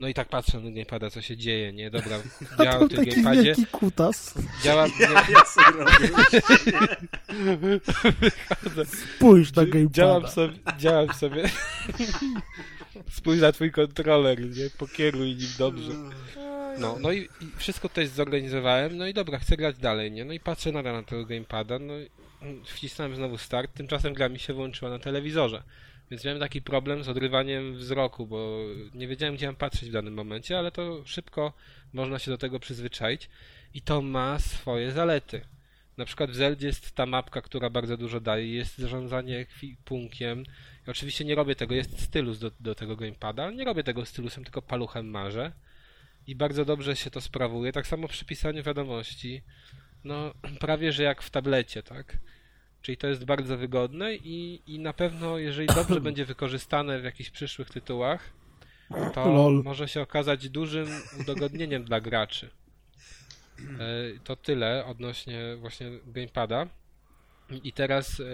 No i tak patrzę na gamepada, co się dzieje, nie? Dobra, działa w tym taki gamepadzie, wielki kutas. działa... Nie, Ja sobie robię. Pójść na Działam gamepada. sobie, działam sobie. Spójrz na twój kontroler, nie? Pokieruj nim dobrze. No, no i, i wszystko to jest zorganizowałem, no i dobra, chcę grać dalej, nie? No i patrzę nadal na tego gamepada, no i wcisnąłem znowu start, tymczasem gra mi się włączyła na telewizorze. Więc miałem taki problem z odrywaniem wzroku, bo nie wiedziałem, gdzie mam patrzeć w danym momencie, ale to szybko można się do tego przyzwyczaić i to ma swoje zalety. Na przykład w Zeldzie jest ta mapka, która bardzo dużo daje, jest zarządzanie ekwipunkiem. I oczywiście nie robię tego, jest stylus do, do tego gamepada, ale nie robię tego stylusem, tylko paluchem marzę. I bardzo dobrze się to sprawuje. Tak samo przy pisaniu wiadomości. no prawie że jak w tablecie, tak? Czyli to jest bardzo wygodne i, i na pewno, jeżeli dobrze będzie wykorzystane w jakichś przyszłych tytułach, to Lol. może się okazać dużym udogodnieniem dla graczy. E, To tyle odnośnie właśnie gamepada. I teraz e,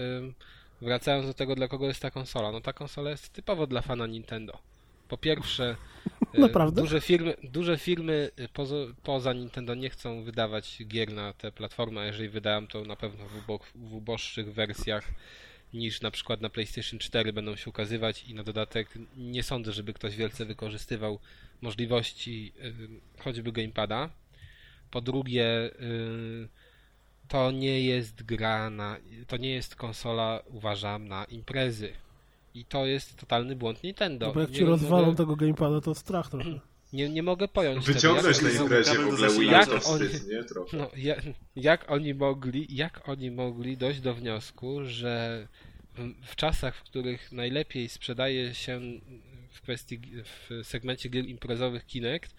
wracając do tego, dla kogo jest ta konsola. No ta konsola jest typowo dla fana Nintendo. Po pierwsze, e, Naprawdę? duże firmy, duże firmy e, poza, poza Nintendo nie chcą wydawać gier na te platformy, a jeżeli wydają to na pewno w, ubo, w uboższych wersjach niż na przykład na PlayStation 4 będą się ukazywać i na dodatek nie sądzę, żeby ktoś wielce wykorzystywał możliwości y, choćby gamepada. Po drugie, to nie jest gra na, to nie jest konsola, uważam, na imprezy. I to jest totalny błąd Nintendo. No bo jak Nie ci rozwalą mogę- tego gamepada, to strach trochę. nie, nie mogę pojąć tego, Wyciągnąć jak, na imprezie w ogóle Wii to Jak oni- wstyd, nie? Trochę. no, ja, jak oni mogli, jak oni mogli dojść do wniosku, że w, w czasach, w których najlepiej sprzedaje się w kwestii w segmencie gier imprezowych Kinect,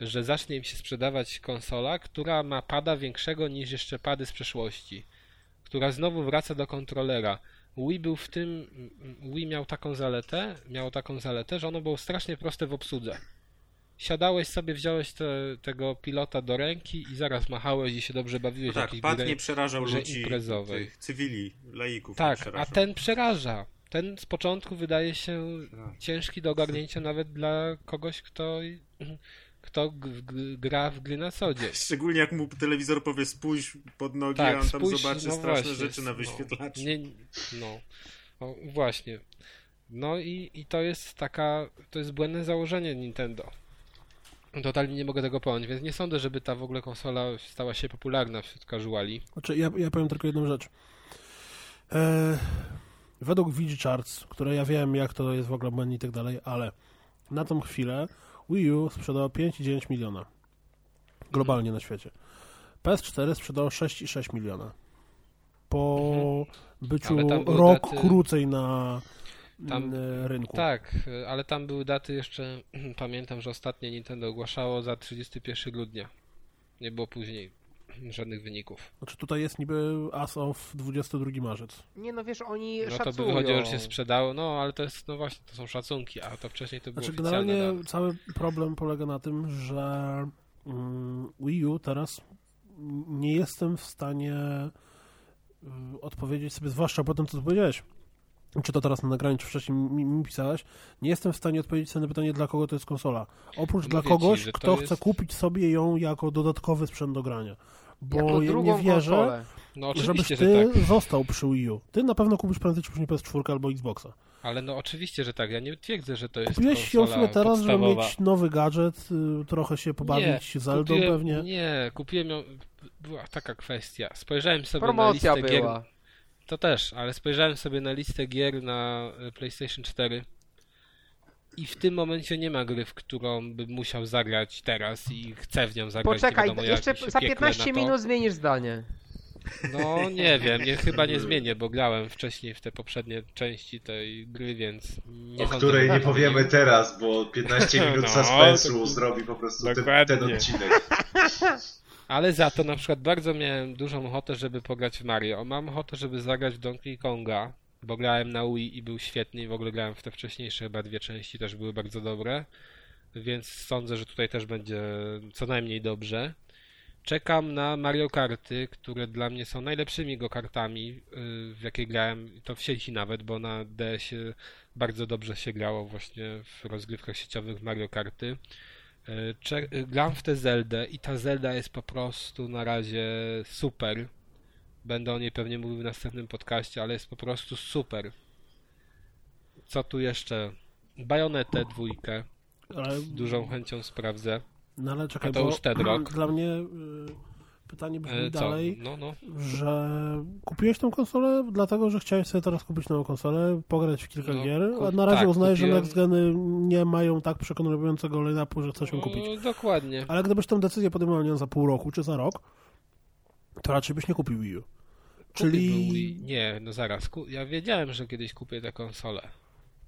że zacznie im się sprzedawać konsola, która ma pada większego niż jeszcze pady z przeszłości, która znowu wraca do kontrolera. Wii był w tym, Wii miał taką zaletę, miało taką zaletę, że ono było strasznie proste w obsłudze. Siadałeś sobie, wziąłeś te, tego pilota do ręki i zaraz machałeś i się dobrze bawiłeś. No tak, pad nie przerażał ludzi, imprezowej. tych cywili, laików. Tak, a ten przeraża. Ten z początku wydaje się ciężki do ogarnięcia nawet dla kogoś, kto, kto g- g- gra w gry na co dzień. Szczególnie jak mu telewizor powie spójrz pod nogi, Tak, a on tam spójrz, zobaczy no straszne właśnie, rzeczy na no, wyświetlaczu. Nie, no, o, właśnie. No i, i to jest taka, to jest błędne założenie Nintendo. Totalnie nie mogę tego pojąć, więc nie sądzę, żeby ta w ogóle konsola stała się popularna wśród casuali. Znaczy, ja, ja powiem tylko jedną rzecz. E, według VG Charts, które ja wiem, jak to jest w ogóle błędnie i tak dalej, ale na tą chwilę Wii U sprzedało 5,9 miliona. Globalnie na świecie. PS4 sprzedało 6,6 miliona. Po byciu tam były rok daty- krócej na Tam- e, rynku. Tak, ale tam były daty jeszcze, pamiętam, że ostatnie Nintendo ogłaszało za 31 grudnia. Nie było później żadnych wyników. Znaczy tutaj jest niby as of 22 marzec. Nie no wiesz, oni No to by szacują. wychodziło, że się sprzedało, no ale to jest, no właśnie, to są szacunki, a to wcześniej to było Znaczy generalnie dane. cały problem polega na tym, że mm, Wii U teraz nie jestem w stanie y, odpowiedzieć sobie, zwłaszcza po tym, co ty powiedziałeś, czy to teraz na nagraniu, czy wcześniej mi, mi pisałeś, nie jestem w stanie odpowiedzieć sobie na pytanie, dla kogo to jest konsola. Oprócz Mówię dla ci, kogoś, to kto jest- chce kupić sobie ją jako dodatkowy sprzęt do grania. Bo ja nie wierzę. No żebyś ty że tak, został przy Wii U. Ty na pewno kupisz prędzej czy później PS4 albo Xboxa. ale no oczywiście, że tak, ja nie twierdzę, że to jest Kupiłeś ją sobie teraz, żeby podstawowa. mieć nowy gadżet, y, trochę się pobawić nie, Zeldą kupiłem, pewnie. Nie, kupiłem ją, była taka kwestia, spojrzałem sobie Promocja na listę gier, była. To też, ale spojrzałem sobie na listę gier na e, PlayStation 4 i w tym momencie nie ma gry, w którą bym musiał zagrać teraz i chcę w nią zagrać. nie Poczekaj, wiadomo jeszcze za piekle 15 na to. minut zmienisz zdanie. No nie wiem, nie, chyba nie zmienię, bo grałem wcześniej w te poprzednie części tej gry, więc nie O której nie to powiemy zmienił. teraz, bo 15 minut No, suspensu to- zrobi po prostu ten, ten odcinek. Ale za to na przykład bardzo miałem dużą ochotę, żeby pograć w Mario. Mam ochotę, żeby zagrać w Donkey Konga, bo grałem na Wii i był świetny i w ogóle grałem w te wcześniejsze chyba dwie części, też były bardzo dobre. Więc sądzę, że tutaj też będzie co najmniej dobrze. Czekam na Mario Karty, które dla mnie są najlepszymi go kartami, yy, w jakie grałem, to w sieci nawet, bo na DS-ie bardzo dobrze się grało właśnie w rozgrywkach sieciowych Mario Karty. Gram w tę Zeldę i ta Zelda jest po prostu na razie super. Będę o niej pewnie mówił w następnym podcaście, ale jest po prostu super. Co tu jeszcze? Bajonetę dwójkę. Ale, Z dużą chęcią sprawdzę. no ale czekaj, A to już ten rok. dla mnie y, pytanie brzmi E, dalej, No, no. że kupiłeś tą konsolę dlatego, że chciałeś sobie teraz kupić nową konsolę, pograć w kilka No, gier, a na razie tak, uznajesz, że kupiłem- next geny nie mają tak przekonującego line-upu, że chcesz ją kupić. No, dokładnie. Ale gdybyś tę decyzję podejmował nie za pół roku czy za rok, to raczej byś nie kupił Wii U. Czyli Nie, no zaraz. Ja wiedziałem, że kiedyś kupię tę konsolę.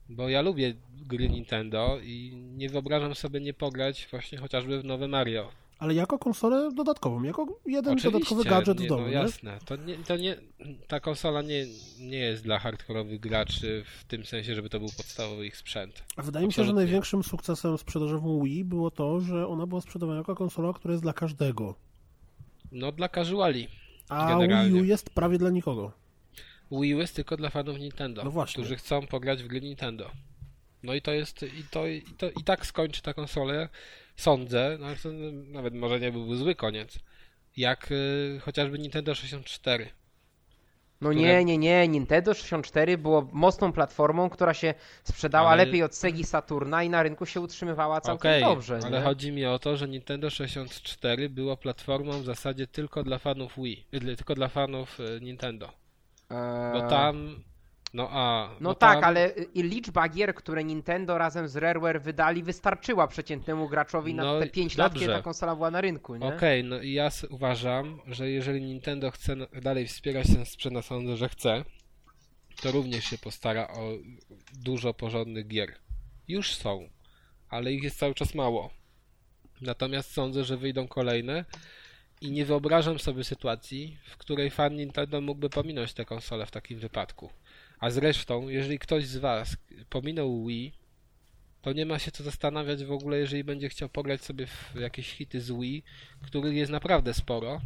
Bo ja lubię gry Nintendo i nie wyobrażam sobie nie pograć właśnie chociażby w nowe Mario. Ale jako konsolę dodatkową, jako jeden Oczywiście, dodatkowy gadżet nie, w domu, no nie? jasne. To nie, to nie, ta konsola nie, nie jest dla hardkorowych graczy w tym sensie, żeby to był podstawowy ich sprzęt. A Wydaje mi się, że największym sukcesem sprzedażową Wii było to, że ona była sprzedawana jako konsola, która jest dla każdego. No dla casuali. A Generalnie. Wii U jest prawie dla nikogo. Wii U jest tylko dla fanów Nintendo, No właśnie. którzy chcą pograć w gry Nintendo. No i to jest, i to, i to i tak skończy ta konsolę, sądzę, no, to nawet może nie byłby zły koniec, jak y, chociażby Nintendo 64. No które- nie, nie, nie. Nintendo 64 było mocną platformą, która się sprzedała Ale- lepiej od Segi Saturna i na rynku się utrzymywała całkiem Okej, dobrze. ale nie? chodzi mi o to, że Nintendo 64 było platformą w zasadzie tylko dla fanów Wii, y, tylko dla fanów y, Nintendo. Eee, Bo tam, no a... No bo tak, tam, ale i liczba gier, które Nintendo razem z Rareware wydali, wystarczyła przeciętnemu graczowi na No te i 5 lat, kiedy ta konsola była na rynku, nie? Okej, no i ja uważam, że jeżeli Nintendo chce dalej wspierać ten sprzęt, a sądzę, że chce, to również się postara o dużo porządnych gier. Już są, ale ich jest cały czas mało. Natomiast sądzę, że wyjdą kolejne i nie wyobrażam sobie sytuacji, w której fan Nintendo mógłby pominąć tę konsolę w takim wypadku. A zresztą, jeżeli ktoś z Was pominął Wii, to nie ma się co zastanawiać w ogóle, jeżeli będzie chciał pograć sobie w jakieś hity z Wii, których jest naprawdę sporo,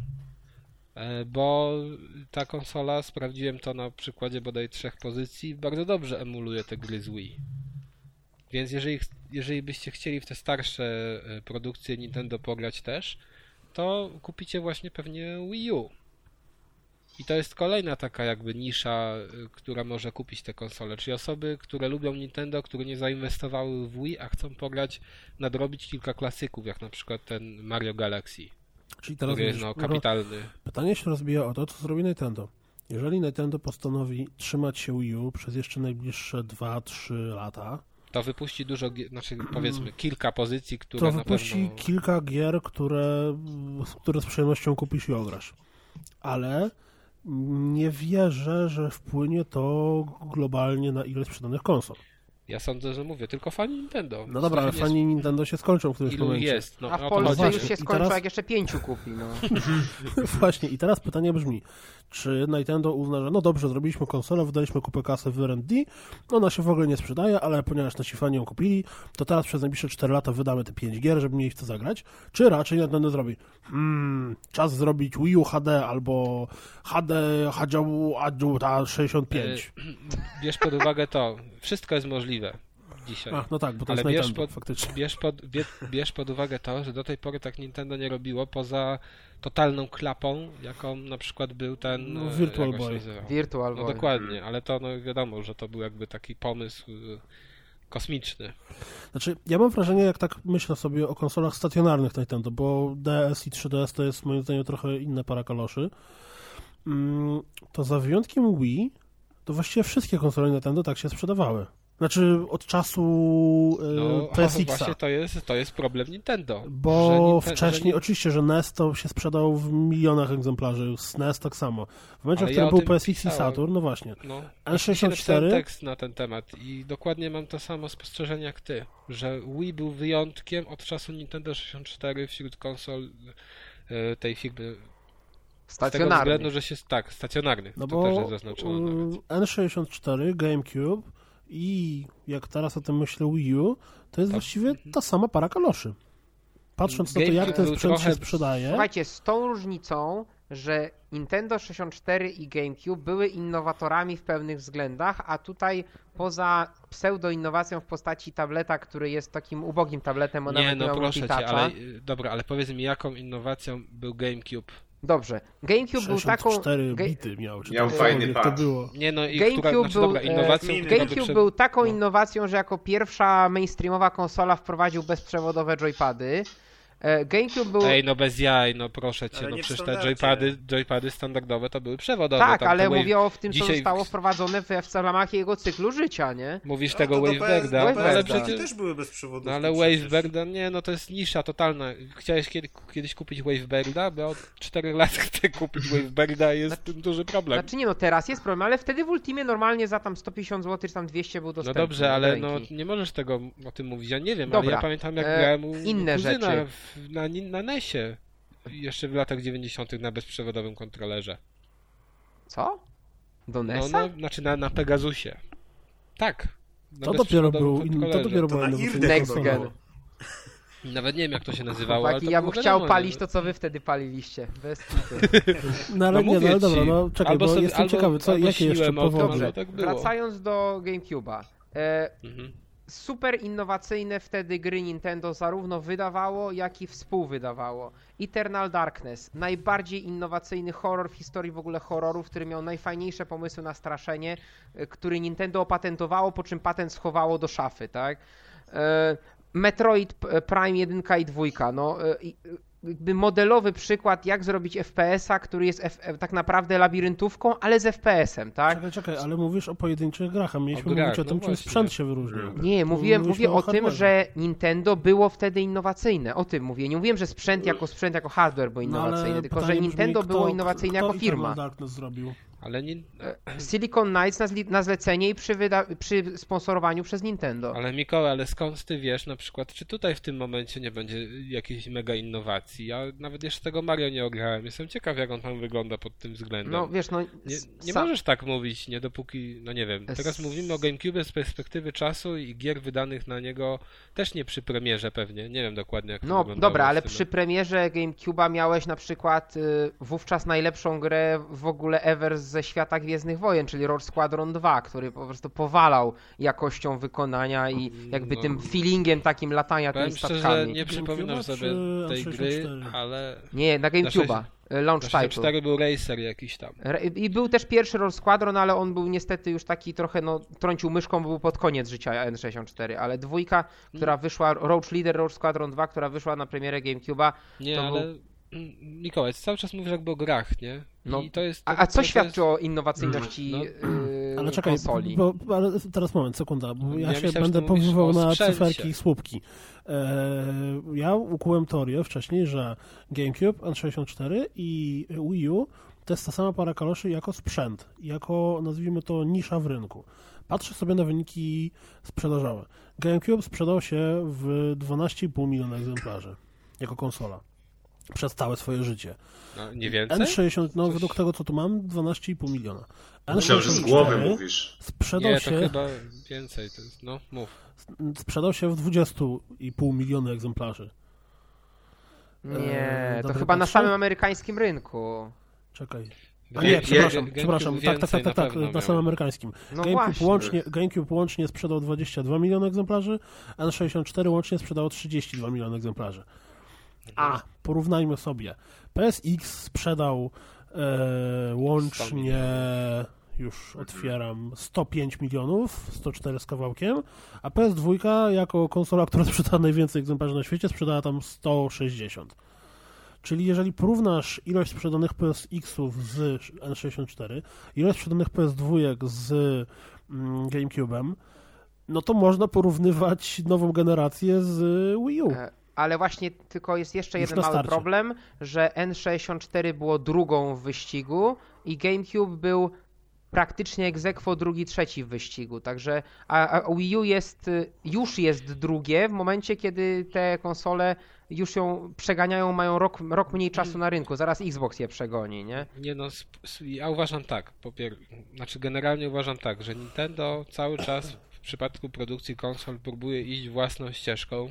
e, bo ta konsola, sprawdziłem to na przykładzie bodaj trzech pozycji, bardzo dobrze emuluje te gry z Wii. Więc jeżeli, jeżeli byście chcieli w te starsze e, produkcje Nintendo pograć też, to kupicie właśnie pewnie Wii U. I to jest kolejna taka jakby nisza, y, która może kupić te konsole. Czyli osoby, które lubią Nintendo, które nie zainwestowały w Wii, a chcą pograć, nadrobić kilka klasyków, jak na przykład ten Mario Galaxy, Czyli teraz który jest no, kapitalny. pytanie się rozbija o to, co zrobi Nintendo. Jeżeli Nintendo postanowi trzymać się Wii U przez jeszcze najbliższe 2-3 lata, To wypuści dużo, znaczy powiedzmy kilka pozycji, które to wypuści pewno... kilka gier, które, które z przyjemnością kupisz i ograsz. Ale nie wierzę, że wpłynie to globalnie na ilość sprzedanych konsol. Ja sądzę, że mówię, tylko fani Nintendo. No dobra, ale sensie fani Nintendo się skończą w którymś Ilu momencie. jest? No, A w Polsce właśnie. już się I skończyło, teraz- jak jeszcze pięciu kupi, no. Właśnie, i teraz pytanie brzmi, czy Nintendo uzna, że no dobrze, zrobiliśmy konsolę, wydaliśmy kupę kasy w R&D, ona się w ogóle nie sprzedaje, ale ponieważ nasi fani ją kupili, to teraz przez najbliższe 4 lata wydamy te 5 gier, żeby mieli w co zagrać, czy raczej Nintendo zrobi hmm, czas zrobić Wii U HD albo HD Adjuta 65. Bierz pod uwagę to, wszystko jest możliwe dzisiaj. Ach, no tak, bo to Ale jest bierz Nintendo, pod, faktycznie. bierz, pod, bierz, bierz pod uwagę to, że do tej pory tak Nintendo nie robiło poza totalną klapą, jaką na przykład był ten... No, e, Virtual Boy. Virtual No Boy. dokładnie, ale to no, wiadomo, że to był jakby taki pomysł y, kosmiczny. Znaczy, ja mam wrażenie, jak tak myślę sobie o konsolach stacjonarnych Nintendo, bo DS i 3DS to jest moim zdaniem trochę inne para kaloszy, mm, to za wyjątkiem Wii, to właściwie wszystkie konsole Nintendo tak się sprzedawały. Znaczy, od czasu No no, PSX-a. właśnie to jest, to jest problem Nintendo. Bo wcześniej, że, oczywiście, że NES to się sprzedał w milionach egzemplarzy, SNES tak samo. W momencie, Ale w ja którym o był PSX i pisałem. Saturn, no właśnie. no, N64? Dzisiaj napisałem tekst na ten temat i dokładnie mam to samo spostrzeżenie jak ty, że Wii był wyjątkiem od czasu Nintendo 64 wśród konsol e, tej firmy. Z tego Stacjonarny. względu, że się tak, stacjonarnych, No to też bo jest zaznaczone nawet. y, N64, GameCube i jak teraz o tym myślę Wii U, to jest Tak. właściwie ta sama para kaloszy. Patrząc na to, jak ten sprzęt się trochę- sprzedaje, Słuchajcie, z tą różnicą, że Nintendo 64 i GameCube były innowatorami w pewnych względach, a tutaj poza pseudo-innowacją w postaci tableta, który jest takim ubogim tabletem, on Nie, nawet nie no ma proszę cię, ale y, dobra, ale powiedz mi, jaką innowacją był GameCube? Dobrze, GameCube był taką... 64 Ga- bity miał, czy Miał cokolwiek fajny to było. Nie no i GameCube która, znaczy, był, dobra, e, innowacją, by GameCube prze- był taką no. innowacją, że jako pierwsza mainstreamowa konsola wprowadził bezprzewodowe joypady. E, GameCube był... Ej, no bez jaj, no proszę cię, Ale no przecież te joypady, joypady standardowe to były przewodowe. tak, tam ale wave- mówię o w tym, co dzisiaj- zostało wprowadzone w, w ramach jego cyklu życia, nie? Mówisz No, tego Waveberda, no, ale przecież... też były bez przewodu. No ale Waveberda, nie, no to jest nisza totalna. Chciałeś kiedy, kiedyś kupić Waveberda, bo od 4 lat chcę kupić Waveberda i jest tym duży problem. Znaczy nie no, teraz jest problem, ale wtedy w Ultimie normalnie za tam 150 zł czy tam 200 był No dostępny. dobrze, do ale no nie możesz tego o tym mówić, ja nie wiem, Dobra, ale ja pamiętam jak e, grałem u inne rzeczy. w- na, na NESie. Jeszcze w latach 90. na bezprzewodowym kontrolerze. Co? Do No, NES-a? no, znaczy na, na Pegasusie. Tak. Na To dopiero był, to dopiero na Irdę Next gen. Nawet nie wiem jak to się nazywało, ale to ja bym chciał wiadomo, palić że- to, co wy wtedy paliliście. Bez. No ale No nie, no ale dobra, no czekaj, Albo bo sobie- jestem albo- ciekawy, co, jakie jeszcze powody? Dobrze, tak wracając do GameCube'a. E, Mhm. Super innowacyjne wtedy gry Nintendo zarówno wydawało, jak i współwydawało. Eternal Darkness, najbardziej innowacyjny horror w historii w ogóle horrorów, który miał najfajniejsze pomysły na straszenie, e, który Nintendo opatentowało, po czym patent schowało do szafy, tak? E, Metroid Prime 1 i 2, no e, jakby modelowy przykład, jak zrobić FPS-a, który jest F- tak naprawdę labiryntówką, ale z FPS-em, tak? Czekaj, czekaj, ale mówisz o pojedynczych grach, a mieliśmy O grach, mówić o no tym, czym właśnie. sprzęt się wyróżnił. Nie, mówiłem, mówię o, tym, hardwareze. że Nintendo było wtedy innowacyjne. O tym mówię. Nie mówiłem, że sprzęt jako sprzęt, jako hardware był No, innowacyjny, tylko że pytanie brzmi, Nintendo kto- było innowacyjne kto jako firma. Darkness zrobił. Ale nie, Silicon Knights na, na zlecenie i przy, przy sponsorowaniu przez Nintendo. Ale Mikołaj, ale skąd ty wiesz na przykład, czy tutaj w tym momencie nie będzie jakiejś mega innowacji? Ja nawet jeszcze tego Mario nie ograłem. Jestem ciekaw, jak on tam wygląda pod tym względem. No wiesz, no. nie nie możesz tak mówić, nie dopóki, no nie wiem. Teraz mówimy o GameCube z perspektywy czasu i gier wydanych na niego też nie przy premierze pewnie. Nie wiem dokładnie jak to No wyglądało dobra, ale z przy premierze GameCube'a miałeś na przykład y, wówczas najlepszą grę w ogóle ever ze świata Gwiezdnych Wojen, czyli Rogue Squadron 2, który po prostu powalał jakością wykonania i jakby No. tym feelingiem takim latania tymi Powiem szczerze, statkami. nie przypominam sobie tej gry, N64? ale Nie, na GameCube'a. y, Launch title. 64 był Racer jakiś tam. I był też pierwszy Rogue Squadron, ale on był niestety już taki trochę, no, trącił myszką, bo był pod koniec życia N64, ale dwójka, która wyszła, Roach Leader Rogue Squadron 2, która wyszła na premierę GameCube'a. Nie, To był- ale mm, Mikołaj, cały czas mówisz jakby o grach, nie? No, I to jest, A, to, a co to świadczy jest... o innowacyjności No, yy, Ale czekaj, konsoli? bo, ale teraz moment, sekunda, bo ja, Ja się będę powoływał na cyferki i słupki. E, ja ukułem teorię wcześniej, że GameCube, N64 i Wii U to jest ta sama para kaloszy jako sprzęt, jako nazwijmy to nisza w rynku. Patrzę sobie na wyniki sprzedażowe. GameCube sprzedał się w 12,5 miliona egzemplarzy jako konsola przez całe swoje życie. No, nie więcej? N60, no Coś- według tego co tu mam, 12,5 miliona. Myślałem, że z głowy N64 mówisz. Sprzedał Nie, się, to chyba więcej. To jest, no, mów. sprzedał się w 20,5 miliona egzemplarzy. Nie, Eee, to chyba na samym amerykańskim rynku. Czekaj. A nie, przepraszam, przepraszam. Tak, tak, tak, tak, na tak, samym amerykańskim. No GameCube łącznie, GameCube łącznie sprzedał 22 miliony egzemplarzy, N64 łącznie sprzedało 32 miliony egzemplarzy. A, porównajmy sobie. PSX sprzedał e, łącznie, już otwieram, 105 milionów, 104 z kawałkiem, a PS2 jako konsola, która sprzedała najwięcej egzemplarzy na świecie, sprzedała tam 160. Czyli jeżeli porównasz ilość sprzedanych PSX-ów z N64, ilość sprzedanych PS2 z mm, GameCube'em, no to można porównywać nową generację z Wii U. Ale właśnie tylko jest jeszcze jeden mały problem, że N64 było drugą w wyścigu i GameCube był praktycznie ex aequo drugi, trzeci w wyścigu. Także a, a Wii U jest, y, już jest drugie w momencie, kiedy te konsole już ją przeganiają, mają rok, rok mniej czasu na rynku. Zaraz Xbox je przegoni, nie? Nie no, ja uważam tak, po pier... znaczy generalnie uważam tak, że Nintendo cały czas w przypadku produkcji konsol próbuje iść własną ścieżką,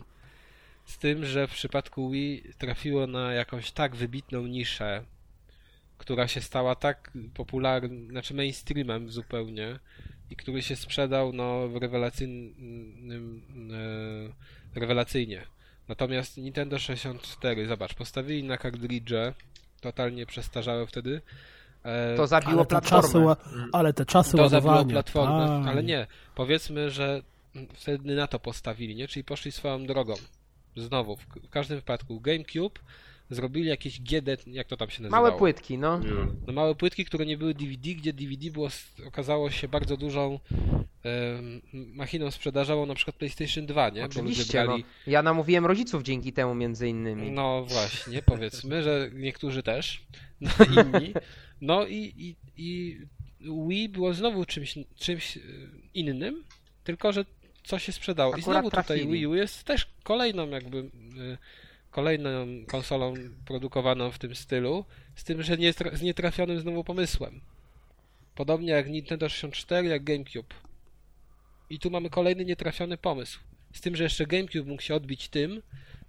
z tym, że w przypadku Wii trafiło na jakąś tak wybitną niszę, która się stała tak popularnym, znaczy mainstreamem zupełnie i który się sprzedał no w rewelacyjnym, e, rewelacyjnie. Natomiast Nintendo 64, zobacz, postawili na kartridże, totalnie przestarzałe wtedy. e, To zabiło Ale te czasy, platformę. ła- ale te czasy to zabiło platformę, tak. ale nie, powiedzmy, że wtedy na to postawili, nie? Czyli poszli swoją drogą. Znowu, w, w każdym wypadku GameCube zrobili jakieś GD, jak to tam się nazywało? Małe płytki, no. No, małe płytki, które nie były DVD, gdzie DVD było, okazało się bardzo dużą machiną sprzedażową, na przykład PlayStation 2, nie? Bo ludzie Oczywiście, no. brali... Ja namówiłem rodziców dzięki temu między innymi. No właśnie, powiedzmy, że niektórzy też, no inni. No i, i, i Wii było znowu czymś, czymś e, innym, tylko że co się sprzedało. I Akurat znowu tutaj trafili. Wii U jest też kolejną jakby e, kolejną konsolą produkowaną w tym stylu, z tym, że nie, z nietrafionym znowu pomysłem. Podobnie jak Nintendo 64, jak GameCube. I tu mamy kolejny nietrafiony pomysł. Z tym, że jeszcze GameCube mógł się odbić tym,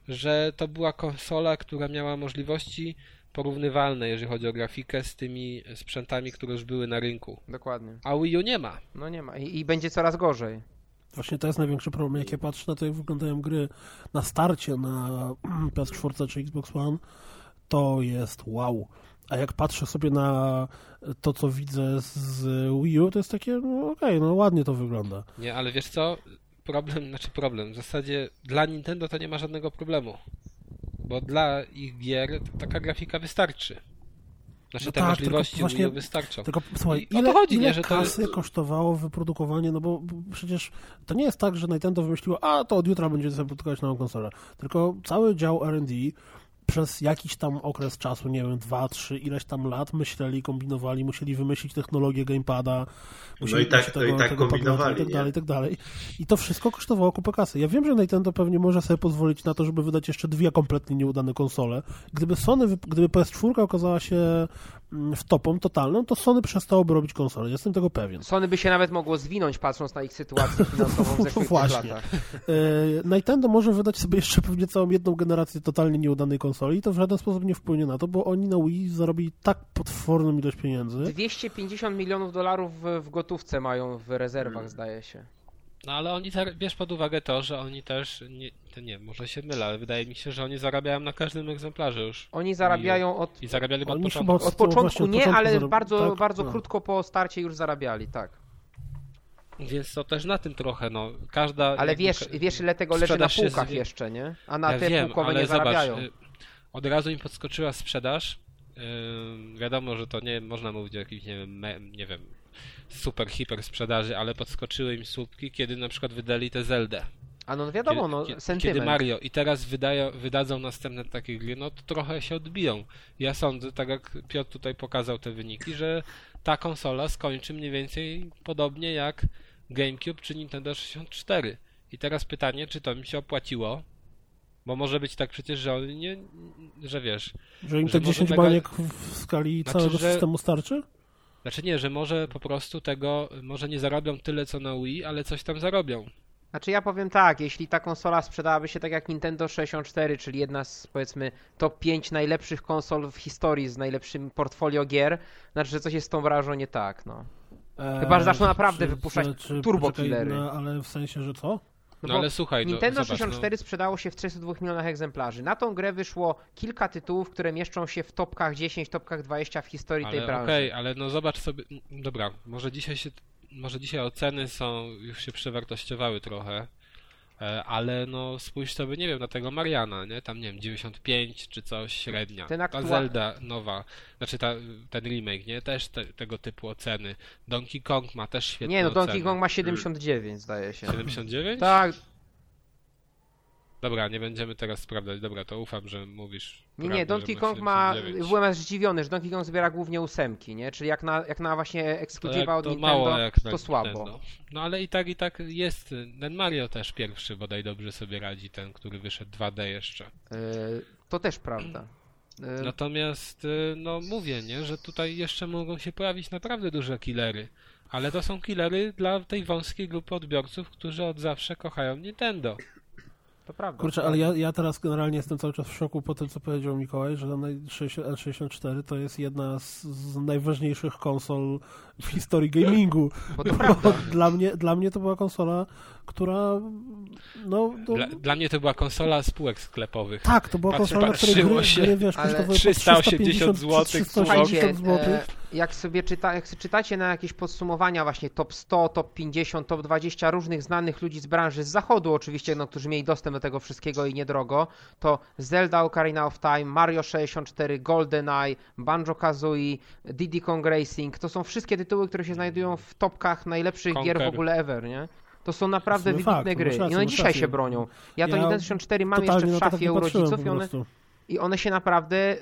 że to była konsola, która miała możliwości porównywalne, jeżeli chodzi o grafikę, z tymi sprzętami, które już były na rynku. Dokładnie. A Wii U nie ma. No nie ma. I, i będzie coraz gorzej. Właśnie to jest największy problem. Jak ja patrzę na to, jak wyglądają gry na starcie na PS4 czy Xbox One, to jest wow. A jak patrzę sobie na to, co widzę z Wii U, to jest takie, no okej, okay, no ładnie to wygląda. Nie, ale wiesz co? Problem, znaczy problem. W zasadzie dla Nintendo to nie ma żadnego problemu. Bo dla ich gier taka grafika wystarczy. Znaczy No te tak, możliwości właśnie- wystarczą. Tylko słuchaj, I ile, chodzi, ile nie, kasy kosztowało wyprodukowanie, no bo bo przecież to nie jest tak, że Nintendo wymyśliło, a to od jutra będzie sobie produkować nową konsolę, tylko cały dział R&D przez jakiś tam okres czasu, nie wiem, dwa, trzy, ileś tam lat myśleli, kombinowali, musieli wymyślić technologię gamepada, musieli No i tak- no i tak padleta kombinowali, i tak dalej, i tak dalej. I to wszystko kosztowało kupę kasy. Ja wiem, że Nintendo pewnie może sobie pozwolić na to, żeby wydać jeszcze dwie kompletnie nieudane konsole. Gdyby Sony, gdyby PS4 okazała się wtopą totalną, to Sony przestałoby robić konsole. Jestem tego pewien. Sony by się nawet mogło zwinąć, patrząc na ich sytuację finansową w zeszłych Właśnie. latach. E, Nintendo może wydać sobie jeszcze pewnie całą jedną generację totalnie nieudanej konsoli i to w żaden sposób nie wpłynie na to, bo oni na Wii zarobili tak potworną ilość pieniędzy. 250 milionów dolarów w, w gotówce mają w rezerwach, zdaje się. No ale oni, zar- bierz pod uwagę to, że oni też, nie, to nie, może się mylę, ale wydaje mi się, że oni zarabiają na każdym egzemplarzu już. Oni zarabiają od, I zarabiali od początku. od to początku właśnie od nie, początku ale bardzo, tak, bardzo no. krótko po starcie już zarabiali, tak. Więc to też na tym trochę, no. Każda... Ale wiesz, wiesz ile tego leży na półkach zwie- jeszcze, nie? A na ja te wiem, półkowe ale nie zobacz, zarabiają. y, od razu im podskoczyła sprzedaż. Ym, wiadomo, że to nie można mówić o jakimś, nie wiem, me, nie wiem, super, hiper sprzedaży, ale podskoczyły im słupki, kiedy na przykład wydali tę Zeldę. A no wiadomo, kiedy, no kiedy, sentyment. kiedy Mario i teraz wydają, wydadzą następne takie gry, no to trochę się odbiją. Ja sądzę, tak jak Piotr tutaj pokazał te wyniki, że ta konsola skończy mniej więcej podobnie jak GameCube czy Nintendo 64. I teraz pytanie, czy to mi się opłaciło? Bo może być tak przecież, że oni nie, że wiesz, Że im te może 10 mega- baniek w skali Znaczy, całego że- systemu starczy? Znaczy nie, że może po prostu tego, może nie zarobią tyle co na Wii, ale coś tam zarobią. Znaczy ja powiem tak, jeśli ta konsola sprzedałaby się tak jak Nintendo 64, czyli jedna z powiedzmy top 5 najlepszych konsol w historii z najlepszym portfolio gier, znaczy, że coś jest z tą branżą nie tak, no. Chyba, że zaczną naprawdę wypuszczać turbo poczekaj, killery. No, ale w sensie, że co? No, bo ale słuchaj, no, Nintendo zobacz, 64 sprzedało się w 32 milionach egzemplarzy. Na tą grę wyszło kilka tytułów, które mieszczą się w topkach 10, topkach 20 w historii tej Ale branży. okej, ale no zobacz sobie, dobra, może dzisiaj się, może dzisiaj oceny są, już się przewartościowały trochę, ale no spójrz sobie, nie wiem, na tego Mariana, nie, tam nie wiem, 95 czy coś, średnia, Ten ta aktua- Zelda nowa, znaczy ta, ten remake, nie, też te, tego typu oceny, Donkey Kong ma też świetne Nie, no oceny. Donkey Kong ma 79, zdaje się. 79? Tak, Dobra, nie będziemy teraz sprawdzać, dobra, to ufam, że mówisz Nie, nie, Donkey Kong ma. 79. Byłem zdziwiony, że Donkey Kong zbiera głównie ósemki, nie? Czyli jak na, jak na właśnie jak, ekskluzywa od to Nintendo, mało jak to słabo. Nintendo. No ale i tak, i tak jest. Ten Mario też pierwszy bodaj dobrze sobie radzi, ten, który wyszedł 2D jeszcze. Y, to też prawda. Y, Natomiast, y, no mówię, nie, że tutaj jeszcze mogą się pojawić naprawdę duże killery. Ale to są killery dla tej wąskiej grupy odbiorców, którzy od zawsze kochają Nintendo. To prawda. Kurczę, ale ja, ja teraz generalnie jestem cały czas w szoku po tym, co powiedział Mikołaj, że N64 to jest jedna z, z najważniejszych konsol w historii gamingu. Bo to prawda. Dla mnie, dla mnie to była konsola, która no, no Dla, dla mnie to była konsola spółek sklepowych. tak, to była Patrzę, konsola, na której gry, się, gry wiesz, ale kosztowały po 380 złotych, 380 Słuchajcie, e, jak sobie czyta, jak czytacie na jakieś podsumowania właśnie top 100, top 50, top 20 różnych znanych ludzi z branży, z zachodu oczywiście, no, którzy mieli dostęp do tego wszystkiego i niedrogo, to Zelda Ocarina of Time, Mario 64, GoldenEye, Banjo-Kazooie, Diddy Kong Racing, to są wszystkie tytuły, które się znajdują w topkach najlepszych gier w ogóle ever, nie? To są naprawdę No wybitne fakt, no gry. rację, I one dzisiaj rację. się bronią. Ja to Ja Nintendo 64 mam jeszcze w to tak szafie u patrzyłem rodziców i one, i one się naprawdę.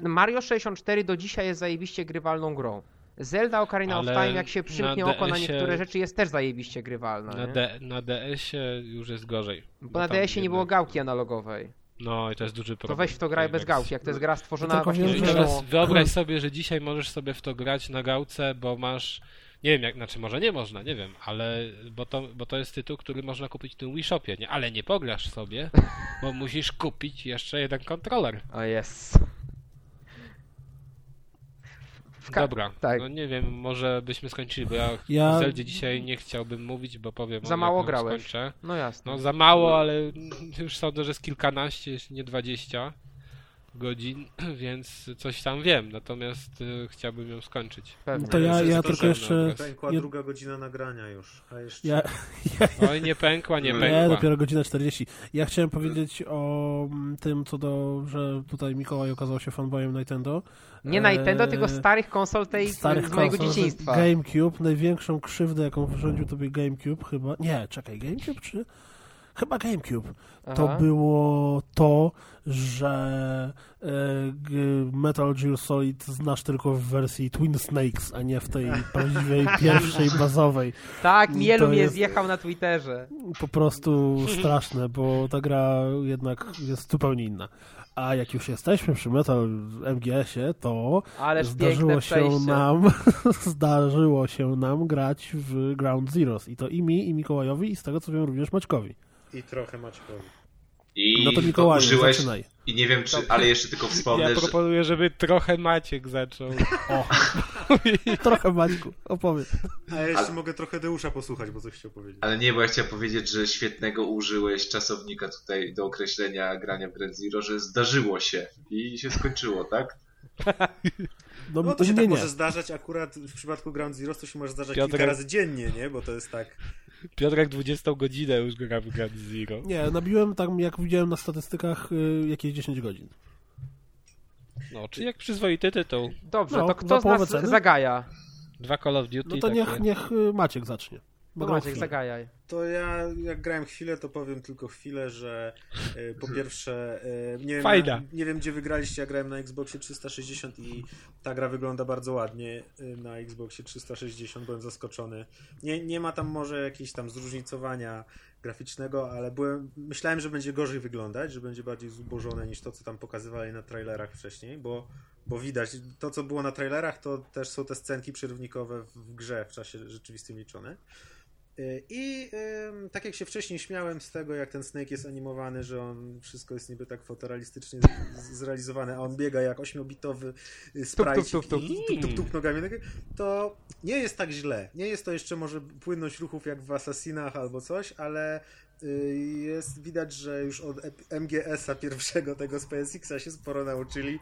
Mario 64 do dzisiaj jest zajebiście grywalną grą. Zelda Ocarina Ale of Time, jak się przymknie oko na niektóre rzeczy, jest też zajebiście grywalna. Na? D, na DS-ie już jest gorzej. Bo na DS-ie nie było gałki analogowej. No i to jest duży To problem. weź w to graj bez gałki, jak to jest gra stworzona tylko właśnie wiem, No że- wyobraź sobie, że dzisiaj możesz sobie w to grać na gałce, bo masz. Nie wiem, jak, znaczy może nie można, nie wiem, ale bo to, bo to jest tytuł, który można kupić w tym Wii Shopie, nie? Ale nie pograsz sobie, bo musisz kupić jeszcze jeden kontroler. O jest. W ka- Dobra, tak. no nie wiem, może byśmy skończyli, bo ja, Ja- o Zeldzie dzisiaj nie chciałbym mówić, bo powiem Za o, mało grałeś. skończę. No jasne. No za mało, ale już sądzę, że z kilkanaście, jeśli nie dwadzieścia godzin, więc coś tam wiem, natomiast y, chciałbym ją skończyć. Pewnie. To ja, ja tylko jeszcze... Pękła Ja, druga godzina nagrania już, a jeszcze... ja, ja, Oj, nie pękła, nie pękła. Nie, dopiero godzina 40. Ja chciałem powiedzieć o mm, tym, co do, że tutaj Mikołaj okazał się fanboyem Nintendo. Nie Nintendo, tylko Eee, starych konsol tej Starych z mojego konsol, dzieciństwa. GameCube, największą krzywdę, jaką wyrządził tobie GameCube chyba. Nie, czekaj, GameCube czy. Chyba GameCube. To Aha. było to, że e, Metal Gear Solid znasz tylko w wersji Twin Snakes, a nie w tej prawdziwej, pierwszej, bazowej. Tak, To Mielu mnie zjechał na Twitterze. Po prostu straszne, bo ta gra jednak jest zupełnie inna. A jak już jesteśmy przy Metal MGS-ie, to Ależ zdarzyło się przejście. nam zdarzyło się nam grać w Ground Zeroes i to i mi, i Mikołajowi, i z tego co wiem również Maćkowi. I trochę Maćkowi. I No to Mikołaju, użyłeś, zaczynaj. i nie wiem czy, ale jeszcze tylko wspomnę, Ja że proponuję, żeby trochę Maciek zaczął. O, trochę Maćku, opowiedz. A ja jeszcze Ale- mogę trochę Deusza posłuchać, bo coś chciał powiedzieć. Ale nie, bo ja chciałem powiedzieć, że świetnego użyłeś czasownika tutaj do określenia grania w Grand Zero, że zdarzyło się i się skończyło, tak? No, No to się nie, tak nie. może zdarzyć akurat w przypadku Ground Zero to się może zdarzać Piotrek- kilka razy dziennie, nie? Bo to jest tak... Piotrek 20 godzinę już gra w Grand Zero. Nie, nabiłem tam, jak widziałem na statystykach, y, jakieś 10 godzin. No, czyli jak przyzwoity tytuł. Dobrze, No, to kto z nas ceny? zagaja? Dwa Call of Duty No to takie. niech, niech y, Maciek zacznie. Bo Maciek, zagajaj. To ja, jak grałem chwilę, to powiem tylko chwilę, że e, po pierwsze, e, nie, wiem, Fajna. nie wiem gdzie wygraliście, ja grałem na Xboxie 360 i ta gra wygląda bardzo ładnie e, na Xboxie 360, byłem zaskoczony. Nie, nie ma tam może jakiegoś tam zróżnicowania graficznego, ale byłem, myślałem, że będzie gorzej wyglądać, że będzie bardziej zubożone niż to, co tam pokazywali na trailerach wcześniej, bo, bo widać, to co było na trailerach, to też są te scenki przerywnikowe w, w grze w czasie rzeczywistym liczone. Y, I tak jak się wcześniej śmiałem z tego, jak ten Snake jest animowany, że on wszystko jest niby tak fotorealistycznie zrealizowane, a on biega jak ośmiobitowy y, sprite tup, tup. tup, nogami, tak, to nie jest tak źle. Nie jest to jeszcze może płynność ruchów jak w Assassinach albo coś, ale y, jest widać, że już od MGS-a pierwszego tego z PSX-a się sporo nauczyli.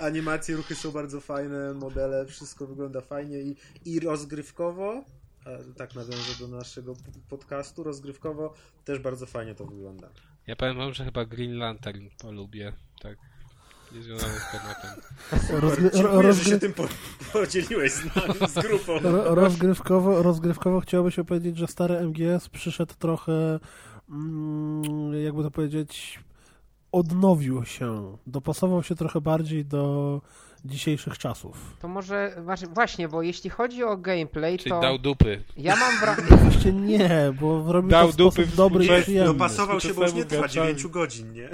Animacje, ruchy są bardzo fajne, modele, wszystko wygląda fajnie i, i rozgrywkowo tak nawiążę do naszego podcastu, rozgrywkowo też bardzo fajnie to wygląda. Ja powiem wam, że chyba Green Lantern polubię. Tak. Niezwiązane z tematem. Rozgry- Dziękuję, że się tym po, podzieliłeś z nami, z grupą. ro- rozgrywkowo, rozgrywkowo chciałoby się powiedzieć, że stary MGS przyszedł trochę, mm, jakby to powiedzieć, odnowił się, dopasował się trochę bardziej do dzisiejszych czasów. To może, właśnie, bo jeśli chodzi o gameplay, Czyli to dał dupy. ja mam wrażenie... Oczywiście nie, bo robił Dał to w sposób dupy w dobry i przyjemny. Dopasował się, bo już nie trwa Współczesnemu 9 godzin, nie?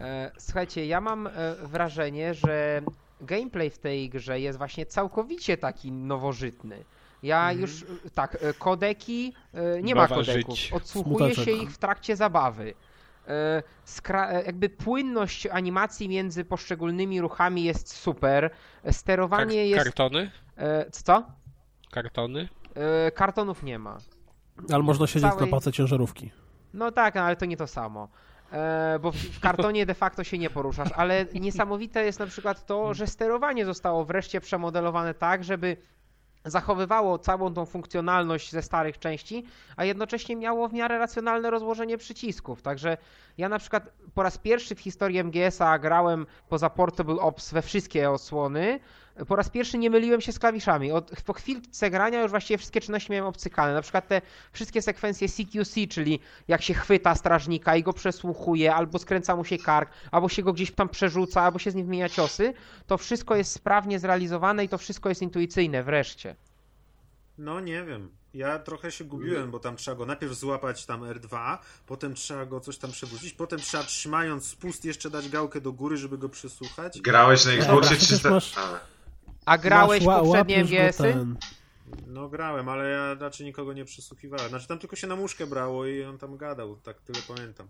E, Słuchajcie, ja mam e, wrażenie, że gameplay w tej grze jest właśnie całkowicie taki nowożytny. Ja już, e, tak, kodeki, nie ma Bawa kodeków, żyć. odsłuchuje Smuteczek. się ich w trakcie zabawy. E, e, jakby płynność animacji między poszczególnymi ruchami jest super. Sterowanie Kar- jest... Kartony? e, Co? Kartony? Kartonów nie ma. Ale można siedzieć Całej- na pace ciężarówki. No tak, ale to nie to samo. Bo w kartonie de facto się nie poruszasz, ale niesamowite jest na przykład to, że sterowanie zostało wreszcie przemodelowane tak, żeby zachowywało całą tą funkcjonalność ze starych części, a jednocześnie miało w miarę racjonalne rozłożenie przycisków. Także ja na przykład po raz pierwszy w historii MGS-a grałem poza Portable Ops we wszystkie odsłony. Po raz pierwszy nie myliłem się z klawiszami. Od, po chwilce grania już właściwie wszystkie czynności miałem obcykane. Na przykład te wszystkie sekwencje CQC, czyli jak się chwyta strażnika i go przesłuchuje, albo skręca mu się kark, albo się go gdzieś tam przerzuca, albo się z nim wymienia ciosy, to wszystko jest sprawnie zrealizowane i to wszystko jest intuicyjne wreszcie. No nie wiem. Ja trochę się gubiłem, bo tam trzeba go najpierw złapać tam R2, potem trzeba go coś tam przewrócić, potem trzeba trzymając spust jeszcze dać gałkę do góry, żeby go przesłuchać. Grałeś na Xboxie przecież 300... masz- A, grałeś Masz poprzednie MGS-y? ten. No grałem, ale ja raczej nikogo nie przesłuchiwałem. Znaczy tam tylko się na muszkę brało i on tam gadał, tak tyle pamiętam.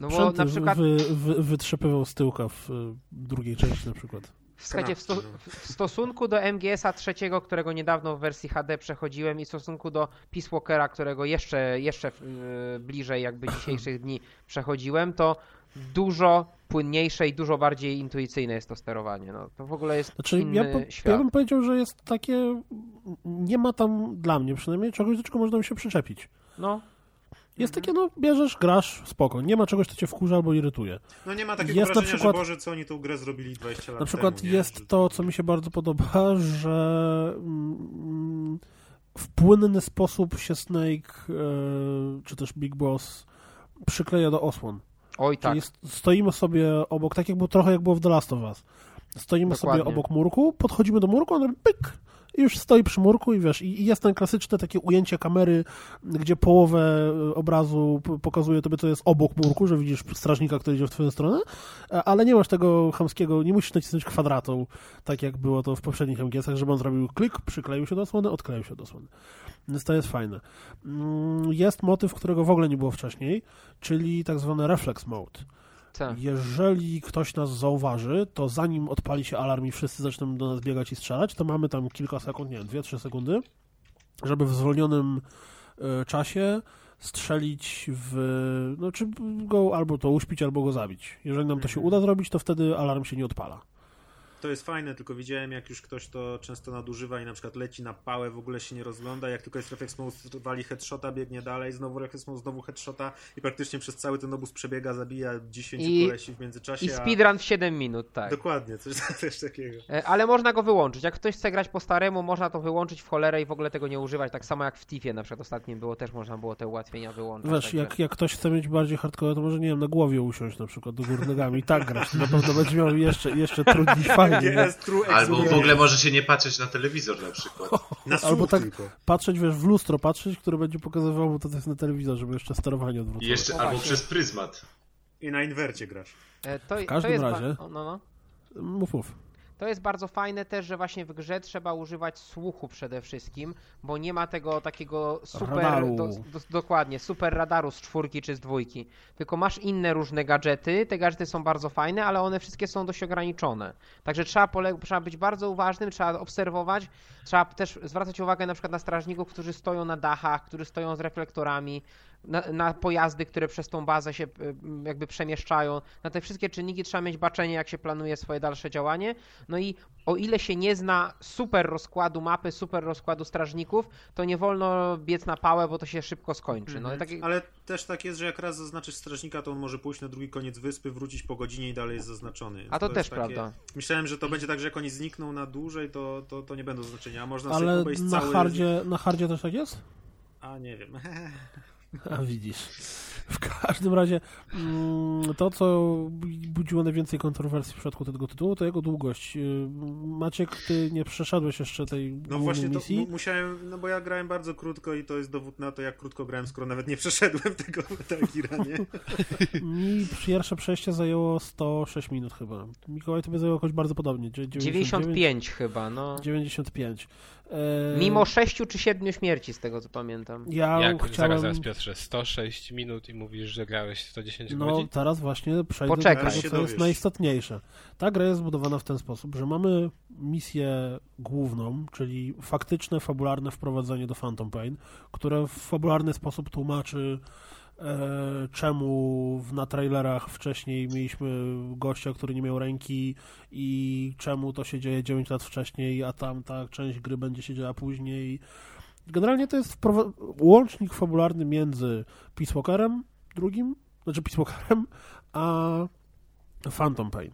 No bo na przykład- wy, wy, wytrzepywał z tyłka w y, drugiej części na przykład. Słuchajcie, w, sto, no. w stosunku do MGS-a trzeciego, którego niedawno w wersji HD przechodziłem i w stosunku do Peace Walkera, którego jeszcze, jeszcze yy, bliżej jakby dzisiejszych dni przechodziłem, to dużo płynniejsze i dużo bardziej intuicyjne jest to sterowanie. No, to w ogóle jest Znaczy, inny ja, po, świat. ja bym powiedział, że jest takie. Nie ma tam dla mnie przynajmniej czegoś, do czego można by się przyczepić. No, Jest takie, no, bierzesz, grasz, spoko. Nie ma czegoś, co cię wkurza albo irytuje. No nie ma takiego Jest na wrażenia, przykład- że Boże, co oni tą grę zrobili 20 lat Na przykład temu. jest Że- to, co mi się bardzo podoba, że mm, w płynny sposób się Snake, e, czy też Big Boss przykleja do osłon. Oj tak. Czyli st- stoimy sobie obok, tak jak było, trochę jak było w The Last of Us. Stoimy sobie Dokładnie. obok murku, podchodzimy do murku, on pyk i już stoi przy murku i wiesz, i jest ten klasyczne takie ujęcie kamery, gdzie połowę e, obrazu pokazuje tobie, co jest obok murku, że widzisz strażnika, który idzie w twoją stronę, a- ale nie masz tego chamskiego, nie musisz nacisnąć kwadratą, tak jak było to w poprzednich MGS-ach, żeby on zrobił klik, przykleił się do osłony, odkleił się do osłony. Więc to jest fajne. Mm, Jest motyw, którego w ogóle nie było wcześniej, czyli tak zwany reflex mode. Tak. Jeżeli ktoś nas zauważy, to zanim odpali się alarm i wszyscy zaczną do nas biegać i strzelać, to mamy tam kilka sekund, nie wiem, 2-3 sekundy, żeby w zwolnionym e, czasie strzelić w. No, czy go albo to uśpić, albo go zabić. Jeżeli nam to się uda zrobić, to wtedy alarm się nie odpala. To jest fajne, tylko widziałem jak już ktoś to często nadużywa i na przykład leci na pałę, w ogóle się nie rozgląda, jak tylko jest reflex mode, wali headshota, biegnie dalej, znowu reflex mode, znowu headshota i praktycznie przez cały ten obóz przebiega, zabija 10 I- kolesi w międzyczasie. I a- speedrun w 7 minut, tak. Dokładnie, coś, coś takiego. E, Ale można go wyłączyć. Jak ktoś chce grać po staremu, można to wyłączyć w cholerę i w ogóle tego nie używać. Tak samo jak w Tifie na przykład ostatnim było, też można było te ułatwienia wyłączyć. Wiesz, także- jak, jak ktoś chce mieć bardziej hardcore, to może, nie wiem, na głowie usiąść na przykład do góry nogami i tak grać. To na pewno będzie miał jeszcze, jeszcze trudniej fajnie. True albo w ogóle może się nie patrzeć na telewizor na przykład. na albo tak- tylko. Patrzeć, wiesz, w lustro patrzeć, które będzie pokazywało mu to, co jest na telewizor, żeby jeszcze sterowanie I odwróciło. jeszcze, O, albo właśnie. przez pryzmat. I na inwercie grasz. E, To, W każdym to jest ba- razie- o, No, no. Mów, mów. To jest bardzo fajne też, że właśnie w grze trzeba używać słuchu przede wszystkim, bo nie ma tego takiego super, do, do, dokładnie, super radaru z czwórki czy z dwójki, tylko masz inne różne gadżety, te gadżety są bardzo fajne, ale one wszystkie są dość ograniczone. Także trzeba, pole- trzeba być bardzo uważnym, trzeba obserwować, trzeba też zwracać uwagę na przykład na strażników, którzy stoją na dachach, którzy stoją z reflektorami, na, na pojazdy, które przez tą bazę się y, jakby przemieszczają. Na te wszystkie czynniki trzeba mieć baczenie, jak się planuje swoje dalsze działanie. No i o ile się nie zna super rozkładu mapy, super rozkładu strażników, to nie wolno biec na pałę, bo to się szybko skończy. No, tak, Ale też tak jest, że jak raz zaznaczysz strażnika, to on może pójść na drugi koniec wyspy, wrócić po godzinie i dalej jest zaznaczony. A to jest też takie... prawda. Myślałem, że to będzie tak, że jak oni znikną na dłużej, to, to, to nie będą znaczenia. A można sobie Ale obejść na cały... hardzie, na hardzie też tak jest? A nie wiem. A widzisz. W każdym razie mm, to, co budziło najwięcej kontrowersji w przypadku tego tytułu, to jego długość. Yy, Maciek, ty nie przeszedłeś jeszcze tej No właśnie to misji. mu- musiałem, no bo ja grałem bardzo krótko i to jest dowód na to, jak krótko grałem, skoro nawet nie przeszedłem tego Tagira, nie? Mi pierwsze przejście zajęło 106 minut chyba. Mikołaj, tobie zajęło jakoś bardzo podobnie. dzie- 99, 95 chyba, no. 95. E, Mimo 6 czy 7 śmierci, z tego co pamiętam. Ja Jak, chciałem... zaraz, zaraz Piotrze, 106 minut i mówisz, że grałeś 110 No godzin? teraz właśnie przejdę Poczekaj. do tego, co jest najistotniejsze. Ta gra jest zbudowana w ten sposób, że mamy misję główną, czyli faktyczne, fabularne wprowadzenie do Phantom Pain, które w fabularny sposób tłumaczy czemu w- na trailerach wcześniej mieliśmy gościa, który nie miał ręki i czemu to się dzieje 9 lat wcześniej, a tamta część gry będzie się działa później. Generalnie to jest łącznik fabularny między Peace Walkerem drugim, znaczy Peace Walkerem, a Phantom Pain.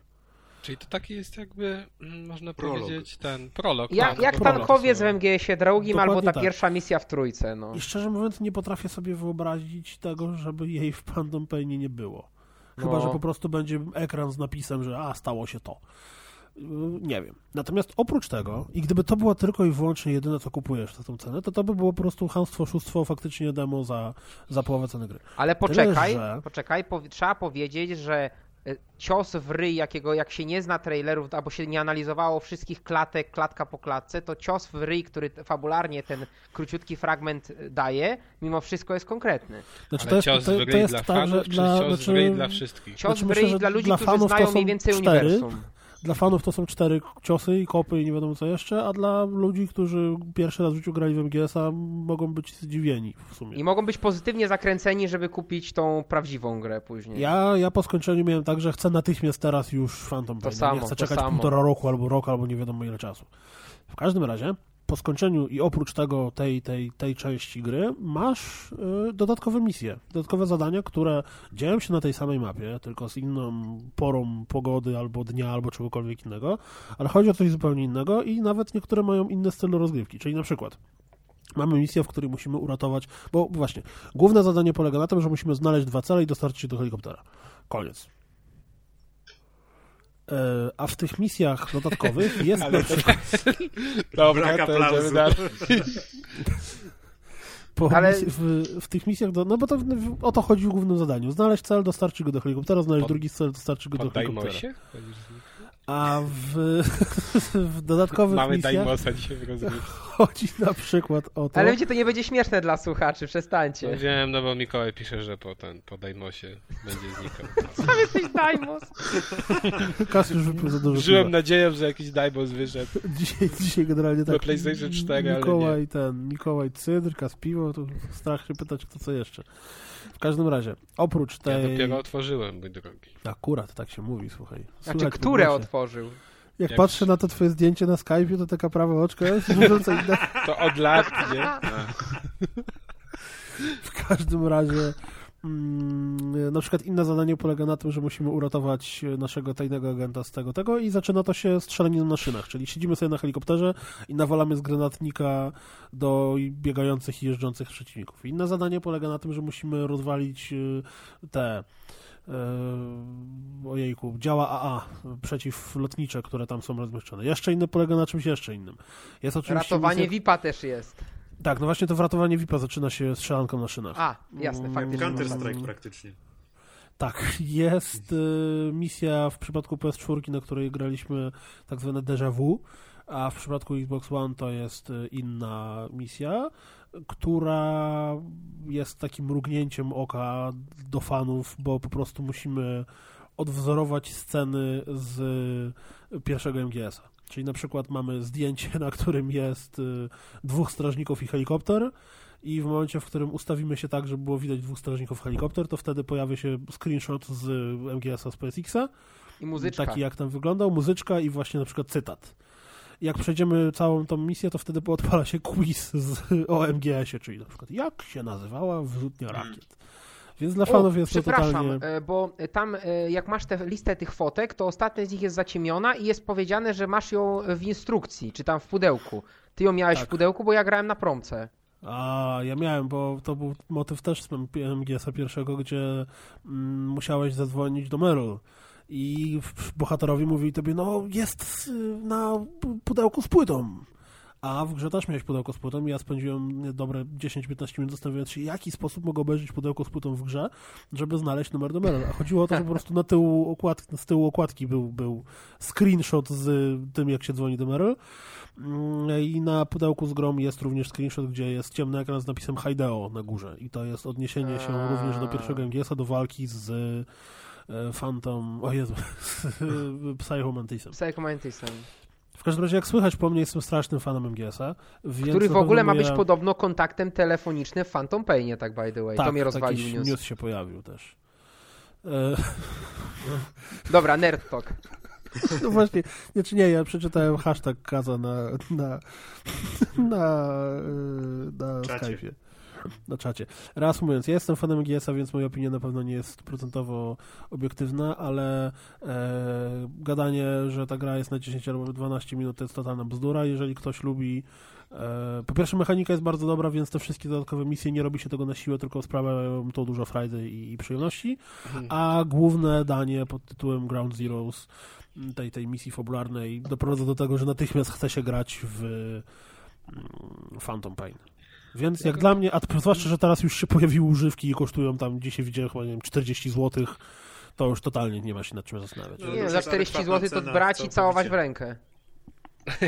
Czyli to taki jest jakby, mm, można Prolog. powiedzieć, ten prolog. Ja, tak, jak prolog tankowiec w. MGS-ie drugim, Dokładnie albo ta tak. pierwsza misja w trójce, no. I szczerze mówiąc nie potrafię sobie wyobrazić tego, żeby jej w Phantom Painie nie było. Chyba, No. że po prostu będzie ekran z napisem, że a, stało się to. Nie wiem. Natomiast oprócz tego, i gdyby to była tylko i wyłącznie jedyne, co kupujesz za tą cenę, to to by było po prostu chamstwo, oszustwo, faktycznie demo za, za połowę ceny gry. Ale poczekaj, że- poczekaj, powi- trzeba powiedzieć, że cios w ryj, jakiego jak się nie zna trailerów, albo się nie analizowało wszystkich klatek, klatka po klatce, to cios w ryj, który fabularnie ten króciutki fragment e, daje, mimo wszystko jest konkretny. Znaczy, Ale to jest, cios to, w to ryj jest dla tak, fanów, czy dla, cios znaczy, w ryj dla wszystkich? Cios Znaczy, w myślę, ryj że dla ludzi, dla którzy znają mniej więcej cztery. uniwersum. Dla fanów to są cztery ciosy i kopy i nie wiadomo co jeszcze, a dla ludzi, którzy pierwszy raz w życiu grali w MGS-a mogą być zdziwieni w sumie. I mogą być pozytywnie zakręceni, żeby kupić tą prawdziwą grę później. Ja, ja po skończeniu miałem tak, że chcę natychmiast teraz już Phantom Pain. samo, nie chcę to czekać samo. półtora roku albo rok, albo nie wiadomo ile czasu. W każdym razie, po skończeniu i oprócz tego, tej, tej, tej części gry, masz y, dodatkowe misje, dodatkowe zadania, które dzieją się na tej samej mapie, tylko z inną porą pogody, albo dnia, albo czegokolwiek innego, ale chodzi o coś zupełnie innego i nawet niektóre mają inny styl rozgrywki, czyli na przykład Mamy misję, w której musimy uratować, bo właśnie, główne zadanie polega na tym, że musimy znaleźć dwa cele i dostarczyć się do helikoptera. Koniec. E, A w tych misjach dodatkowych jest na przykład Dobra, Brak to aplauzu. po Ale- misji, w, w tych misjach, do, no bo to w, w, o to chodzi w głównym zadaniu. Znaleźć cel, dostarczyć go do helikoptera, znaleźć Pod- drugi cel, dostarczyć go do helikoptera. Daimosie? A w, w dodatkowych Mamy misjach Daimosa dzisiaj w rozgrywce. Chodzi na przykład o to... Ale wiecie, to nie będzie śmieszne dla słuchaczy, przestańcie. No wiem, no bo Mikołaj pisze, że po, ten, po Daimosie będzie znikał. Sam jesteś Daimos. Kas już wypił za dużo Żyłem piwa. nadzieją, że jakiś Daimos wyszedł. Dzisiaj, dzisiaj generalnie tak. Na PlayStation 4, ale Mikołaj ten, Mikołaj Cydr, Kas piwo, to strach się pytać kto co jeszcze. W każdym razie, oprócz Ja tej... dopiero otworzyłem, mój drogi. Akurat tak się mówi, słuchaj. Znaczy, Słychać po które otworzył? Jak Jak- patrzę na to twoje zdjęcie na Skype'ie, to taka prawa oczka jest mówiąca inne. To od lat, nie? W każdym razie mm, na przykład inne zadanie polega na tym, że musimy uratować naszego tajnego agenta z tego tego i zaczyna to się strzelaniem na szynach, czyli siedzimy sobie na helikopterze i nawalamy z granatnika do biegających i jeżdżących przeciwników. Inne zadanie polega na tym, że musimy rozwalić y, te ojejku, działa AA przeciwlotnicze, które tam są rozmieszczone. Jeszcze inne polega na czymś jeszcze innym. Jest oczywiście Ratowanie misja- VIP-a też jest. Tak, no właśnie to wratowanie VIP-a zaczyna się strzelanką na szynach. A, jasne, Mm, faktycznie. Counter masz rację. Strike praktycznie. Tak, jest y, misja w przypadku PS4, na której graliśmy tak zwane déjà vu, a w przypadku Xbox One to jest y, inna misja, która jest takim mrugnięciem oka do fanów, bo po prostu musimy odwzorować sceny z pierwszego MGS-a. Czyli na przykład mamy zdjęcie, na którym jest y, dwóch strażników i helikopter, i w momencie, w którym ustawimy się tak, żeby było widać dwóch strażników helikopter, to wtedy pojawia się screenshot z MGS-a z PSX-a, I muzyczka. taki jak tam wyglądał, muzyczka i właśnie na przykład cytat. Jak przejdziemy całą tą misję, to wtedy odpala się quiz z, o MGS-ie, czyli na przykład jak się nazywała wyrzutnia rakiet. Więc dla fanów jest to totalnie... e, bo tam e, jak masz tę listę tych fotek, to ostatnia z nich jest zaciemiona i jest powiedziane, że masz ją w instrukcji, czy tam w pudełku. Ty ją miałeś Tak. w pudełku, bo ja grałem na promce. A, ja miałem, bo to był motyw też z MGS-a pierwszego, gdzie mm, musiałeś zadzwonić do Meryl i bohaterowi mówili tobie, no jest y, na pudełku z płytą. A w grze też miałeś pudełko z płytą i ja spędziłem dobre 10-15 minut zastanawiając się, w jaki sposób mogę obejrzeć pudełko z płytą w grze, żeby znaleźć numer do. A chodziło o to, że po prostu na tyłu okładki, z tyłu okładki był, był screenshot z tym, jak się dzwoni do Meryl. Mm, I na pudełku z grom jest również screenshot, gdzie jest ciemny ekran z napisem Hideo na górze. I to jest odniesienie się również do pierwszego MGS-a, do walki z e, Phantom, o Jezu, z Psycho Mantisem. Psycho Mantisem. W każdym razie, jak słychać po mnie, jestem strasznym fanem MGS-a. Więc Który w ogóle ma być podobno kontaktem telefonicznym w Phantom Painie, tak by the way. Tak, to mnie rozwalił news. news się pojawił też. E, Dobra, Nerd Talk. No właśnie, nie, czy nie, ja przeczytałem hashtag Kaza na, na, na, e, na. Skype'ie. na czacie. Reasumując, ja jestem fanem GS-a, więc moja opinia na pewno nie jest procentowo obiektywna, ale e, gadanie, że ta gra jest na 10 albo 12 minut to jest totalna bzdura. Jeżeli ktoś lubi e, po pierwsze mechanika jest bardzo dobra, więc te wszystkie dodatkowe misje nie robi się tego na siłę, tylko sprawiają to dużo frajdy i, i przyjemności, a główne danie pod tytułem Ground Zeroes tej, tej misji fabularnej doprowadza do tego, że natychmiast chce się grać w mm, Phantom Pain. Więc jak dla mnie, a zwłaszcza, że teraz już się pojawiły używki i kosztują tam, dzisiaj widziałem chyba, nie wiem, 40 zł, to już totalnie nie ma się nad czym zastanawiać. No, Nie, za 40 adekwatna zł to brać i całować w rękę.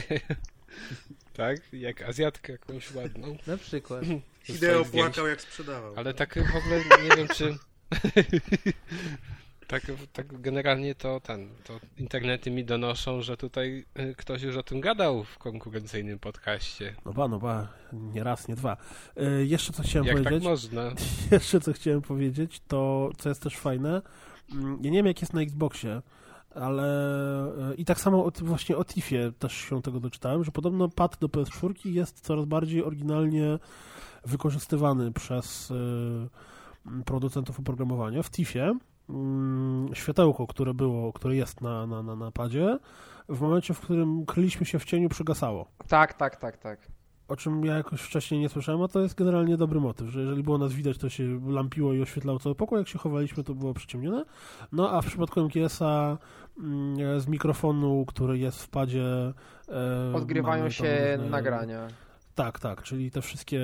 Tak? Jak Azjatkę jakąś ładną. Na przykład. Zdjęć. płakał jak sprzedawał. Ale tak w ogóle nie wiem czy... tak, tak generalnie to ten, to internety mi donoszą, że tutaj y, ktoś już o tym gadał w konkurencyjnym podcaście. No ba, no ba, nie raz, nie dwa. E, jeszcze co chciałem Jak tak powiedzieć, można? jeszcze co chciałem powiedzieć, to co jest też fajne, mm, ja nie wiem jak jest na Xboxie, ale e, i tak samo od, właśnie o Tiffie też się tego doczytałem, że podobno pad do PS4 jest coraz bardziej oryginalnie wykorzystywany przez producentów oprogramowania. W Tiffie światełko, które było, które jest na, na, na, na padzie, w momencie, w którym kryliśmy się w cieniu, przygasało. Tak, tak, tak, tak. O czym ja jakoś wcześniej nie słyszałem, a to jest generalnie dobry motyw, że jeżeli było nas widać, to się lampiło i oświetlało cały pokój, jak się chowaliśmy, to było przyciemnione. No a w przypadku MGS-a mm, z mikrofonu, który jest w padzie... e, Odgrywają się różne- nagrania. Tak, tak, czyli te wszystkie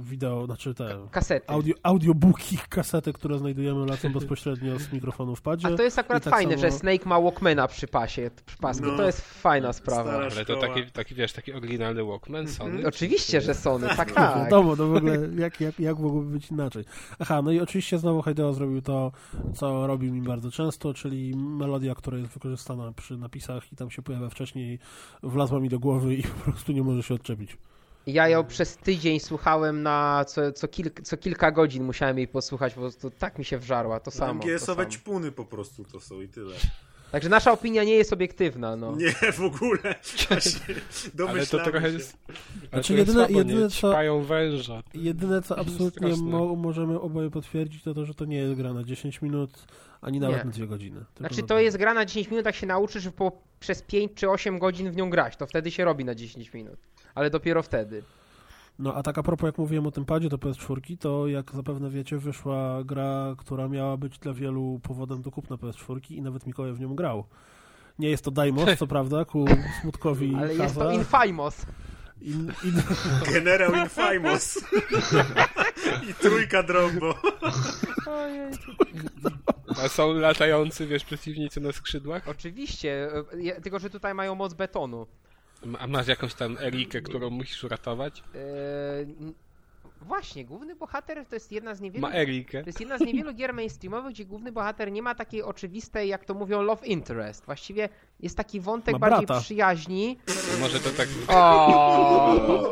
wideo, znaczy te Kasety. audio, audiobooki, kasety, które znajdujemy, lecą bezpośrednio z mikrofonu w padzie. A to jest akurat tak fajne, samo- że Snake ma Walkmana przy pasie, przy pasku. No. To jest fajna sprawa. Ale to taki, taki wiesz, taki oryginalny Walkman Sony. Oczywiście, że Sony, tak, No, tak. Wiadomo, no w ogóle jak, jak, jak mogłoby być inaczej. Aha, no i oczywiście znowu Hideo zrobił to, co robił mi bardzo często, czyli melodia, która jest wykorzystana przy napisach i tam się pojawia wcześniej, wlazła mi do głowy i po prostu nie może się odczepić. Ja ją przez tydzień słuchałem na co, co, kilk, co kilka godzin musiałem jej posłuchać, po prostu tak mi się wżarła, to samo. to MGS-owe ćpuny po prostu to są i tyle. Także nasza opinia nie jest obiektywna, no. Nie, w ogóle. Ale to trochę się. jest... Znaczy, to jest jedyne- słabo, jedyne nie? co- węża. Jedyne, co absolutnie mo możemy oboje potwierdzić, to to, że to nie jest gra na 10 minut, ani nawet Nie. na 2 godziny. Znaczy na- to jest gra na 10 minut, jak się nauczysz po, przez 5 czy 8 godzin w nią grać, to wtedy się robi na 10 minut. Ale dopiero wtedy. No a tak a propos, jak mówiłem o tym padzie do PS4, to jak zapewne wiecie, wyszła gra, która miała być dla wielu powodem do kupna PS4 i nawet Mikołaj w nią grał. Nie jest to Daimos, co prawda, ku smutkowi Ale jest to. Infamous. In, in, Generał Infamous. I trójka Drogbo. A są latający, wiesz, przeciwnicy na skrzydłach? Oczywiście, tylko że tutaj mają moc betonu. A masz jakąś tam Erikę, którą musisz uratować? N- właśnie, główny bohater to jest jedna z niewielu... Ma Erikę. To jest jedna z niewielu gier mainstreamowych, gdzie główny bohater nie ma takiej oczywistej, jak to mówią, love interest. Właściwie jest taki wątek Ma bardziej brata. przyjaźni. Może to tak... O!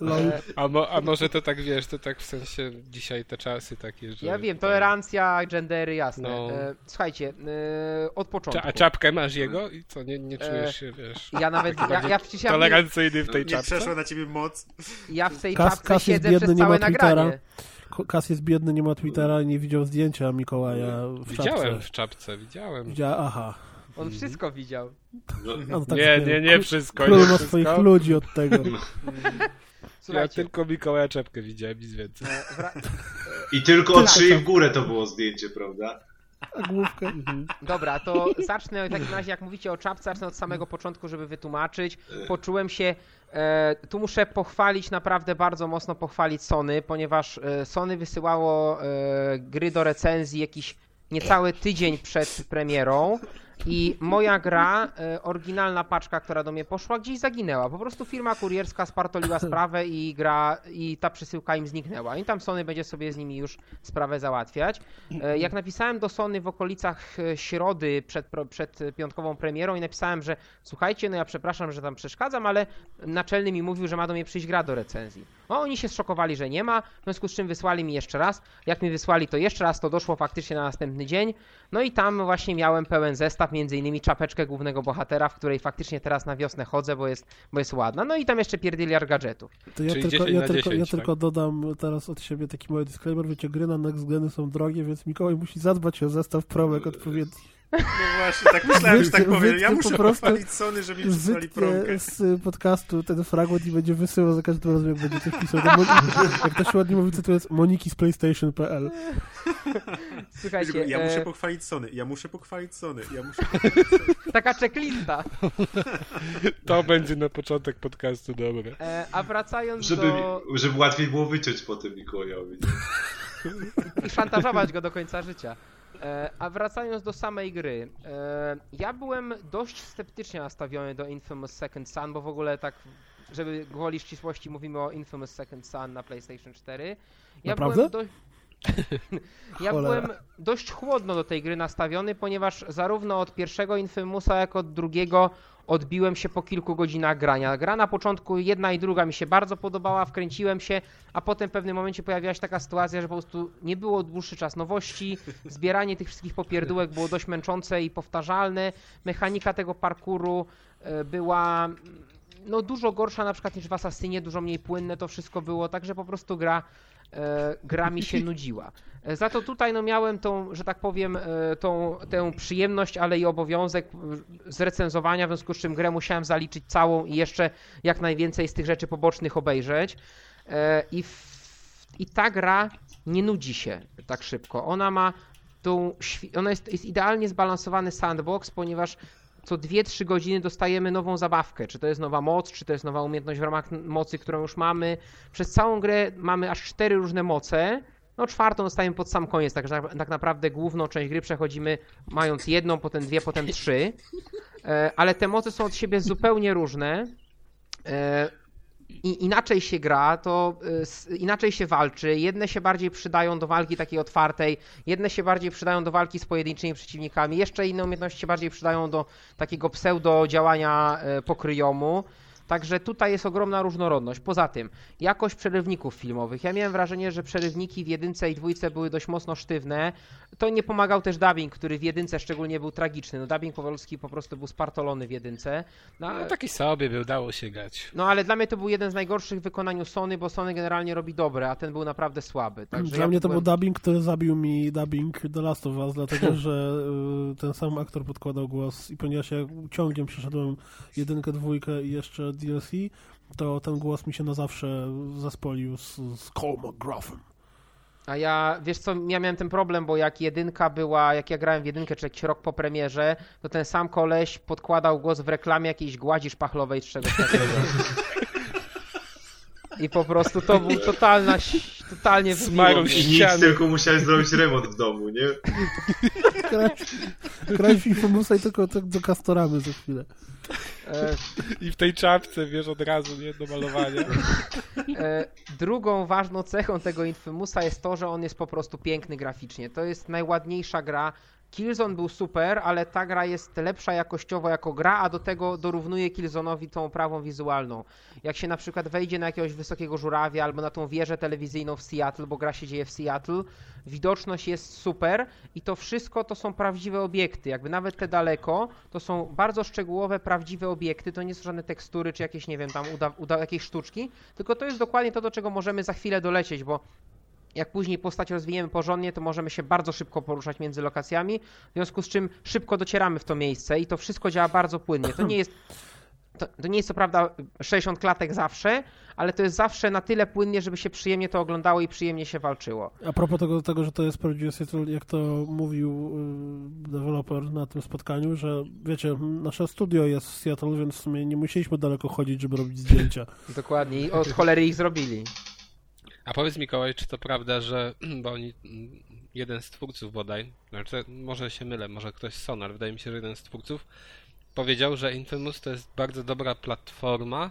lol, A, mo, a może to tak, wiesz, to tak w sensie dzisiaj te czasy takie, że... Ja wiem, tolerancja, gendery, jasne. No. E, słuchajcie, e, od początku. A czapkę masz jego? I co, nie, nie E, czujesz się, wiesz... Ja nawet, ja, ja przecież ja, w- Tolerancyjny w tej Nie czapce? przeszła na ciebie moc. ja w tej Kas- czapce Kas siedzę biedny, przez nie ma całe Twittera. nagranie. Kas jest biedny, nie ma Twittera i nie widział zdjęcia Mikołaja w Widziałem czapce. w czapce, widziałem. Widziała, aha. On wszystko widział. No, no tak Nie, nie, nie wszystko, Król nie ma wszystko. swoich ludzi od tego. Ja Słuchajcie, tylko Mikołaja czepkę widziałem, nic więcej. e, wra- I tylko od szyi w górę to było zdjęcie, prawda? A główkę. Dobra, to zacznę w takim razie, jak mówicie o czapce, zacznę od samego początku, żeby wytłumaczyć. Poczułem się, e, tu muszę pochwalić, naprawdę bardzo mocno pochwalić Sony, ponieważ e, Sony wysyłało e, gry do recenzji jakiś niecały tydzień przed premierą i moja gra, e, oryginalna paczka, która do mnie poszła, gdzieś zaginęła. Po prostu firma kurierska spartoliła sprawę i gra, i ta przesyłka im zniknęła. I tam Sony będzie sobie z nimi już sprawę załatwiać. E, Jak napisałem do Sony w okolicach e, środy przed, przed piątkową premierą i napisałem, że słuchajcie, no ja przepraszam, że tam przeszkadzam, ale naczelny mi mówił, że ma do mnie przyjść gra do recenzji. No oni się zszokowali, że nie ma, w związku z czym wysłali mi jeszcze raz. Jak mi wysłali to jeszcze raz, to doszło faktycznie na następny dzień. No i tam właśnie miałem pełen zestaw, między innymi czapeczkę głównego bohatera, w której faktycznie teraz na wiosnę chodzę, bo jest, bo jest ładna. No i tam jeszcze pierdyliar gadżetów. To ja Czyli tylko, 10 ja, na tylko, 10, ja tak? tylko dodam teraz od siebie taki mały disclaimer. Wiecie, gry na next geny są drogie, więc Mikołaj musi zadbać o zestaw promek odpowiedni. No właśnie, tak myślałem, że tak powiem. Ja muszę po prostu- pochwalić Sony, że mi przysłali promkę. Wytnie z podcastu ten fragment i będzie wysyłał za każdym razem, jak będzie coś pisał. Jak to się ładnie mówi, to jest moniki z PlayStation.pl. Słuchajcie, Ja e, muszę pochwalić Sony, ja muszę pochwalić Sony, ja muszę... taka checklista. To będzie na początek podcastu dobre. E, a wracając Żeby, do... żeby łatwiej było wyciąć po tym Mikołajowi. i szantażować go do końca życia. E, a wracając do samej gry, e, ja byłem dość sceptycznie nastawiony do Infamous Second Son, bo w ogóle tak, żeby gwoli ścisłości mówimy o Infamous Second Son na PlayStation 4. Ja Naprawdę? byłem dość... Ja Cholera. byłem dość chłodno do tej gry nastawiony, ponieważ zarówno od pierwszego Infamousa, jak od drugiego odbiłem się po kilku godzinach grania. Gra na początku jedna i druga mi się bardzo podobała, wkręciłem się, a potem w pewnym momencie pojawiła się taka sytuacja, że po prostu nie było dłuższy czas nowości, zbieranie tych wszystkich popierdółek było dość męczące i powtarzalne, mechanika tego parkouru e, była mm, no dużo gorsza na przykład niż w Assassinie, dużo mniej płynne to wszystko było, także po prostu gra gra mi się nudziła. E, Za to tutaj no miałem tą, że tak powiem, e, tą, tę przyjemność, ale i obowiązek e, zrecenzowania, w związku z czym grę musiałem zaliczyć całą i jeszcze jak najwięcej z tych rzeczy pobocznych obejrzeć. E, I, w, i ta gra nie nudzi się tak szybko. Ona ma tą, ona jest, jest idealnie zbalansowany sandbox, ponieważ co 2-3 godziny dostajemy nową zabawkę. Czy to jest nowa moc, czy to jest nowa umiejętność w ramach mocy, którą już mamy. Przez całą grę mamy aż cztery różne moce. No czwartą dostajemy pod sam koniec, także tak, tak naprawdę główną część gry przechodzimy mając jedną, potem dwie, potem trzy. E, ale te moce są od siebie zupełnie różne. Inaczej się gra, to y, inaczej się walczy. Jedne się bardziej przydają do walki takiej otwartej, jedne się bardziej przydają do walki z pojedynczymi przeciwnikami, jeszcze inne umiejętności się bardziej przydają do takiego pseudo działania e, pokryjomu. Także tutaj jest ogromna różnorodność. Poza tym, jakość przerywników filmowych. Ja miałem wrażenie, że przerywniki w jedynce i dwójce były dość mocno sztywne. To nie pomagał też dubbing, który w jedynce szczególnie był tragiczny. No dubbing powolski po prostu był spartolony w jedynce. No, No taki sobie był, dało się grać. no ale dla mnie to był jeden z najgorszych w wykonaniu Sony, bo Sony generalnie robi dobre, a ten był naprawdę słaby. Także Dla ja mnie to byłem- był dubbing, który zabił mi dubbing The Last of Us, dlatego że y, ten sam aktor podkładał głos i ponieważ ja ciągiem przeszedłem jedynkę, dwójkę i jeszcze DLC, to ten głos mi się na zawsze zaspolił z, z Cole McGruffem. A ja, wiesz co, ja miałem ten problem, bo jak jedynka była, jak ja grałem w jedynkę, czy jakiś rok po premierze, to ten sam koleś podkładał głos w reklamie jakiejś gładzi szpachlowej czy czegoś takiego. I po prostu to był totalna, totalnie mnie. I nic, tylko musiałeś zrobić remont w domu, nie? Infomusa i tylko tak do Castoramy za chwilę. E, I w tej czapce, wiesz, od razu, nie, do malowania. E, drugą ważną cechą tego Infamousa jest to, że on jest po prostu piękny graficznie. To jest najładniejsza gra. Killzone był super, ale ta gra jest lepsza jakościowo jako gra, a do tego dorównuje Killzone'owi tą prawą wizualną. Jak się na przykład wejdzie na jakiegoś wysokiego żurawia albo na tą wieżę telewizyjną w Seattle, bo gra się dzieje w Seattle, widoczność jest super i to wszystko to są prawdziwe obiekty. Jakby nawet te daleko, to są bardzo szczegółowe, prawdziwe obiekty. To nie są żadne tekstury czy jakieś, nie wiem, tam uda, uda jakieś sztuczki, tylko to jest dokładnie to, do czego możemy za chwilę dolecieć, bo jak później postać rozwiniemy porządnie, to możemy się bardzo szybko poruszać między lokacjami, w związku z czym szybko docieramy w to miejsce i to wszystko działa bardzo płynnie. To nie jest, to, to nie jest co prawda 60 klatek zawsze, ale to jest zawsze na tyle płynnie, żeby się przyjemnie to oglądało i przyjemnie się walczyło. A propos tego, tego że to jest prawdziwy Seattle, jak to mówił y, deweloper na tym spotkaniu, że wiecie, nasze studio jest w Seattle, więc w sumie nie musieliśmy daleko chodzić, żeby robić zdjęcia. Dokładnie i od cholery ich zrobili. A powiedz Mikołaj, czy to prawda, że, bo oni, mm, jeden z twórców bodaj, znaczy może się mylę, może ktoś z Sony, ale wydaje mi się, że jeden z twórców powiedział, że Infamous to jest bardzo dobra platforma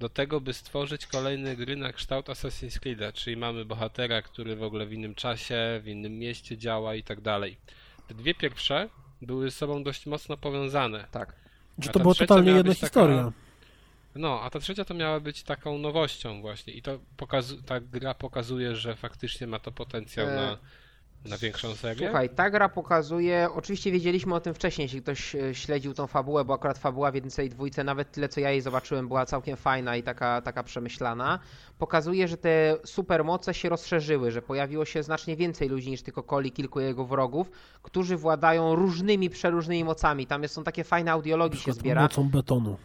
do tego, by stworzyć kolejne gry na kształt Assassin's Creed'a, czyli mamy bohatera, który w ogóle w innym czasie, w innym mieście działa i tak dalej. Te dwie pierwsze były ze sobą dość mocno powiązane. Tak. Że to była totalnie jedna być taka- historia. No, a ta trzecia to miała być taką nowością właśnie i to pokazu- ta gra pokazuje, że faktycznie ma to potencjał E, na, Na większą serię? Słuchaj, ta gra pokazuje, oczywiście wiedzieliśmy o tym wcześniej, jeśli ktoś e, śledził tą fabułę, bo akurat fabuła w jedynce i dwójce, nawet tyle co ja jej zobaczyłem, była całkiem fajna i taka, taka przemyślana. Pokazuje, że te supermoce się rozszerzyły, że pojawiło się znacznie więcej ludzi niż tylko Cole i kilku jego wrogów, którzy władają różnymi, przeróżnymi mocami. Tam jest, są takie fajne audiologii się zbiera. Mocą betonu.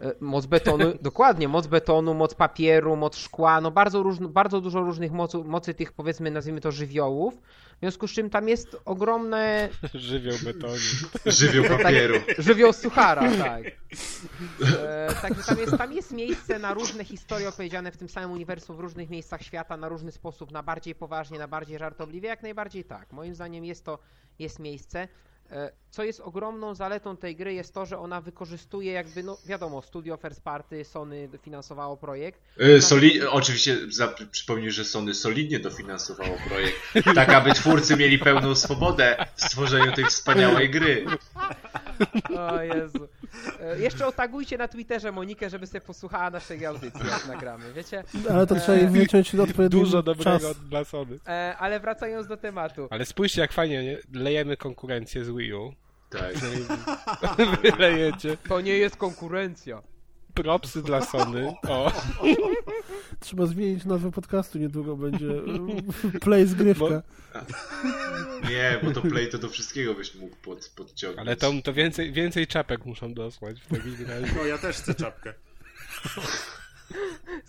E, Moc betonu, dokładnie, moc betonu, moc papieru, moc szkła, no bardzo, różn, bardzo dużo różnych mocy, mocy tych powiedzmy, nazwijmy to żywiołów, w związku z czym tam jest ogromne Żywioł betonu. Żywioł papieru. żywioł suchara, tak. E, także tam jest, tam jest miejsce na różne historie opowiedziane w tym samym uniwersum, w różnych miejscach świata, na różny sposób, na bardziej poważnie, na bardziej żartobliwie, jak najbardziej tak. Moim zdaniem jest to, jest miejsce. E, Co jest ogromną zaletą tej gry jest to, że ona wykorzystuje jakby, no wiadomo, studio First Party, Sony finansowało projekt. Y, Soli... Oczywiście przypomnij, że Sony solidnie dofinansowało projekt, tak aby twórcy mieli pełną swobodę w stworzeniu tej wspaniałej gry. O Jezu. E, Jeszcze otagujcie na Twitterze Monikę, żeby sobie posłuchała naszej audycji, jak nagramy, wiecie? Ale to trzeba jej wyciąć odpowiedni Dużo dobrego dla Sony. E, Ale wracając do tematu. Ale spójrzcie jak fajnie, nie? Lejemy konkurencję z Wii U. Tak. Wylejecie. To nie jest konkurencja. Propsy dla Sony. O, Trzeba zmienić nazwę podcastu, niedługo będzie Play zgrywka. Nie, bo to play to do wszystkiego byś mógł pod, podciągnąć. ale to, to więcej, więcej czapek muszą dosłać w takim razie. No ja też chcę czapkę.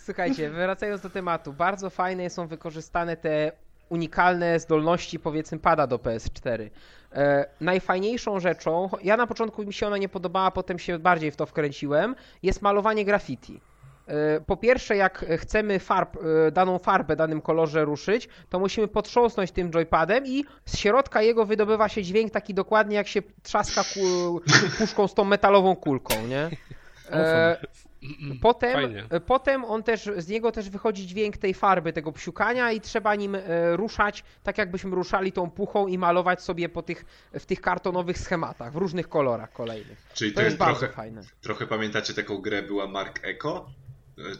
Słuchajcie, wracając do tematu, bardzo fajne są wykorzystane te unikalne zdolności, powiedzmy, pada do PS4. E, najfajniejszą rzeczą, ja na początku mi się ona nie podobała, potem się bardziej w to wkręciłem, jest malowanie graffiti. E, Po pierwsze, jak chcemy farb, e, daną farbę, danym kolorze ruszyć, to musimy potrząsnąć tym joypadem i z środka jego wydobywa się dźwięk taki dokładnie jak się trzaska ku, puszką z tą metalową kulką, nie? E, Potem, Fajnie. e, potem on też, z niego też wychodzi dźwięk tej farby, tego psiukania i trzeba nim e, ruszać, tak jakbyśmy ruszali tą puchą i malować sobie po tych, w tych kartonowych schematach, w różnych kolorach kolejnych. Czyli To to jest jest bardzo trochę, fajne. trochę pamiętacie taką grę, była Mark Echo?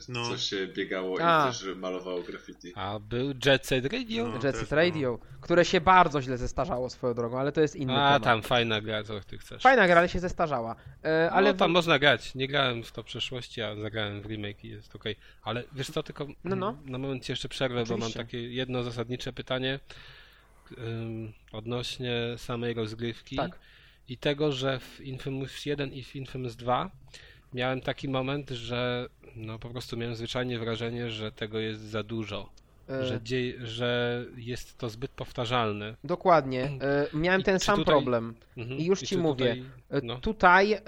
No. Co się biegało A. i też malowało graffiti. A był Jet Set Radio? No. Jet też, Set no. Radio, które się bardzo źle zestarzało swoją drogą, ale to jest inny A, temat. tam fajna gra, co ty chcesz. Fajna gra, ale się zestarzała. E, Ale ale no, tam można grać. Nie grałem w to w przeszłości, a zagrałem w remake i jest okej. Ale wiesz co, tylko No, no. na moment ci jeszcze przerwę, bo mam Oczywiście. takie jedno zasadnicze pytanie ym, odnośnie samej rozgrywki Tak. i tego, że w Infamous 1 i w Infamous 2 miałem taki moment, że no po prostu miałem zwyczajnie wrażenie, że tego jest za dużo. e, Że, dzieje, że jest to zbyt powtarzalne. Dokładnie. E, miałem I ten sam tutaj- problem. Mhm. I już czy ci mówię. Tutaj, E, no, Tutaj e,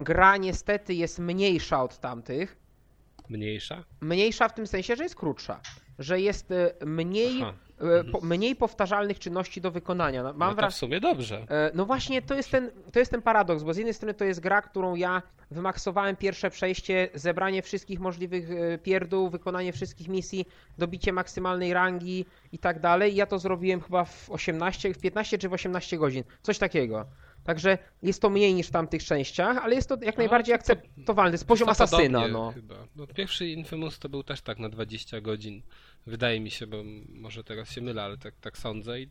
gra niestety jest mniejsza od tamtych. mniejsza? Mniejsza w tym sensie, że jest krótsza. Że jest mniej, Aha. E, po, mniej powtarzalnych czynności do wykonania. No, Mam no to w sumie dobrze. No właśnie, to jest, ten, to jest ten paradoks, bo z jednej strony to jest gra, którą ja wymaksowałem pierwsze przejście, zebranie wszystkich możliwych e, pierdół, wykonanie wszystkich misji, dobicie maksymalnej rangi i tak dalej. Ja to zrobiłem chyba w 18, w 15 czy w 18 godzin, coś takiego. Także jest to mniej niż w tamtych częściach, ale jest to jak No, najbardziej to- to- akceptowalne. To jest poziom asasyna, no. Chyba. no. Pierwszy Infamous to był też tak na 20 godzin. Wydaje mi się, bo może teraz się mylę, ale tak, tak sądzę i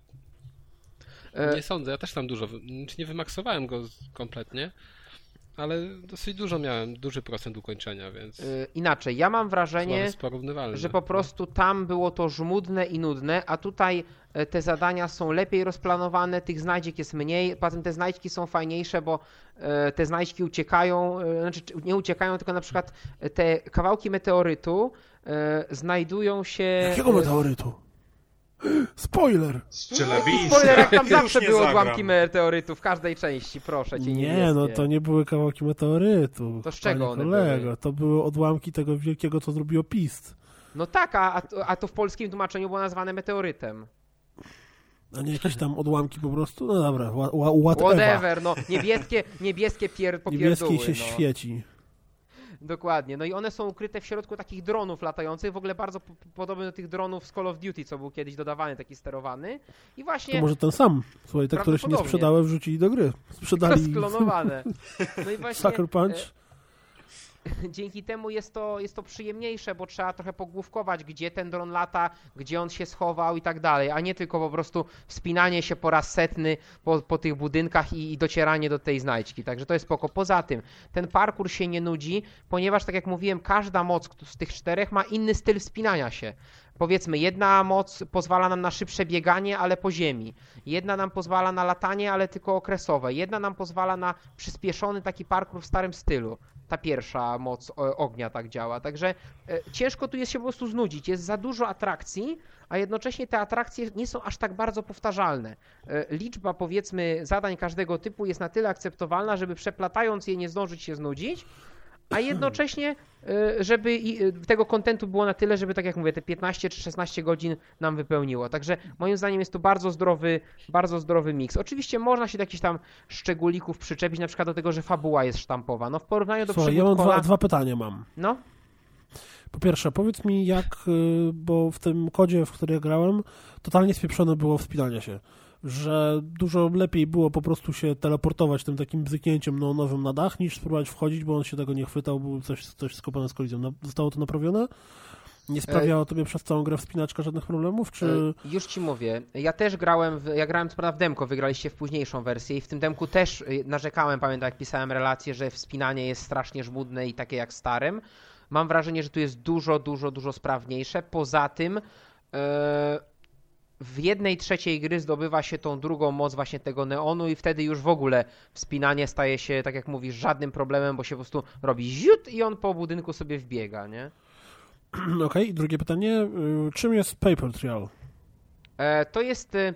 E, nie sądzę, ja też tam dużo, znaczy nie wymaksowałem go kompletnie, ale dosyć dużo miałem, duży procent ukończenia, więc e, Inaczej, ja mam wrażenie, że po prostu tam było to żmudne i nudne, a tutaj e, te zadania są lepiej rozplanowane, tych znajdziek jest mniej, poza tym te znajdźki są fajniejsze, bo te znajdźki uciekają, znaczy czy- nie uciekają, tylko na przykład te kawałki meteorytu znajdują się... Jakiego e, meteorytu? Spoiler! Z Czelabińska. Spoiler, jak tam zawsze nie były zagram. odłamki meteorytu w każdej części, proszę cię, Nie, no to nie były kawałki meteorytu. To z czego one kolego. były? To były odłamki tego wielkiego, co zrobiło PiST. No tak, a, a, to- w polskim tłumaczeniu było nazwane meteorytem. A nie jakieś tam odłamki po prostu? No dobra, wha- wha- whatever. Whatever, no niebieskie, niebieskie pier, popierdóły, Niebieski się no. świeci. Dokładnie. No i one są ukryte w środku takich dronów latających, w ogóle bardzo po- podobny do tych dronów z Call of Duty, co był kiedyś dodawany, taki sterowany. I To właśnie może ten sam. Słuchaj, te, które się nie sprzedały, wrzucili do gry. Sprzedali sklonowane. No i właśnie Sucker Punch. Dzięki temu jest to, jest to przyjemniejsze, bo trzeba trochę pogłówkować, gdzie ten dron lata, gdzie on się schował i tak dalej, a nie tylko po prostu wspinanie się po raz setny po, po tych budynkach i, i docieranie do tej znajdźki. Także to jest spoko. Poza tym, ten parkour się nie nudzi, ponieważ tak jak mówiłem, każda moc z tych czterech ma inny styl wspinania się. Powiedzmy, jedna moc pozwala nam na szybsze bieganie, ale po ziemi. Jedna nam pozwala na latanie, ale tylko okresowe. Jedna nam pozwala na przyspieszony taki parkour w starym stylu. Ta pierwsza moc ognia tak działa. Także e, ciężko tu jest się po prostu znudzić. Jest za dużo atrakcji, a jednocześnie te atrakcje nie są aż tak bardzo powtarzalne. E, Liczba, powiedzmy, zadań każdego typu jest na tyle akceptowalna, żeby przeplatając je nie zdążyć się znudzić, a jednocześnie, e, żeby e, tego kontentu było na tyle, żeby tak jak mówię, te 15 czy 16 godzin nam wypełniło. Także moim zdaniem jest to bardzo zdrowy, bardzo zdrowy miks. Oczywiście można się do jakichś tam szczególików przyczepić, na przykład do tego, że fabuła jest sztampowa. No w porównaniu do Słuchaj, ja mam dwa, dwa pytania mam. No, Po pierwsze, powiedz mi jak, y, bo w tym kodzie, w który ja grałem, totalnie spieprzone było wspinanie się. Że dużo lepiej było po prostu się teleportować tym takim bzyknięciem neonowym na dach, niż spróbować wchodzić, bo on się tego nie chwytał, był coś, coś skopane z kolizją. No, Zostało to naprawione? Nie sprawiało tobie przez całą grę wspinaczka żadnych problemów, czy... E, Już ci mówię. Ja też grałem, w, ja grałem co prawda w demko, wygraliście w późniejszą wersję i w tym demku też y, narzekałem, pamiętam jak pisałem relację, że wspinanie jest strasznie żmudne i takie jak starym. Mam wrażenie, że tu jest dużo, dużo, dużo sprawniejsze. Poza tym e, w jednej trzeciej gry zdobywa się tą drugą moc właśnie tego neonu i wtedy już w ogóle wspinanie staje się, tak jak mówisz, żadnym problemem, bo się po prostu robi ziut i on po budynku sobie wbiega, nie? Okej, i drugie pytanie. y, Czym jest Paper Trail? E, To jest e, e,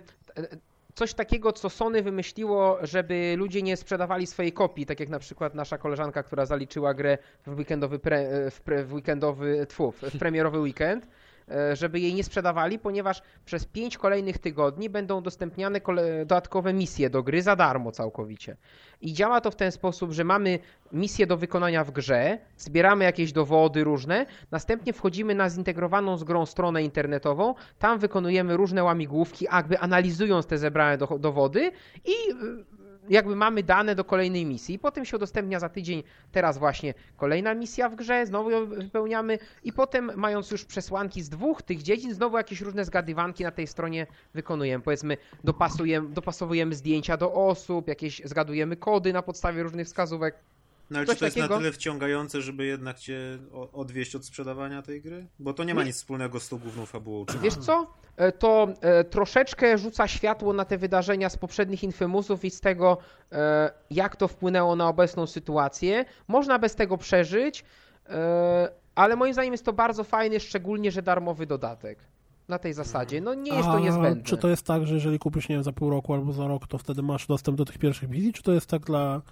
coś takiego, co Sony wymyśliło, żeby ludzie nie sprzedawali swojej kopii, tak jak na przykład nasza koleżanka, która zaliczyła grę w weekendowy, pre, e, w, pre, w weekendowy, tfu, w premierowy weekend, żeby jej nie sprzedawali, ponieważ przez pięć kolejnych tygodni będą udostępniane dodatkowe misje do gry za darmo całkowicie. I działa to w ten sposób, że mamy misję do wykonania w grze, zbieramy jakieś dowody różne, następnie wchodzimy na zintegrowaną z grą stronę internetową, tam wykonujemy różne łamigłówki, jakby analizując te zebrane do, dowody i y, jakby mamy dane do kolejnej misji. Potem się udostępnia za tydzień teraz właśnie kolejna misja w grze, znowu ją wypełniamy i potem mając już przesłanki z dwóch tych dziedzin, znowu jakieś różne zgadywanki na tej stronie wykonujemy. Powiedzmy dopasujemy, dopasowujemy zdjęcia do osób, jakieś zgadujemy kody na podstawie różnych wskazówek. No ale Coś czy to jest takiego? na tyle wciągające, żeby jednak cię odwieść od sprzedawania tej gry? Bo to nie ma Nie. nic wspólnego z tą główną fabułą. Czy Wiesz co? E, To e, troszeczkę rzuca światło na te wydarzenia z poprzednich Infamousów i z tego, e, jak to wpłynęło na obecną sytuację. Można bez tego przeżyć, e, ale moim zdaniem jest to bardzo fajny, szczególnie, że darmowy dodatek. Na tej zasadzie. No nie jest to A niezbędne. Czy to jest tak, że jeżeli kupisz, nie wiem, za pół roku albo za rok, to wtedy masz dostęp do tych pierwszych wizji, czy to jest tak dla...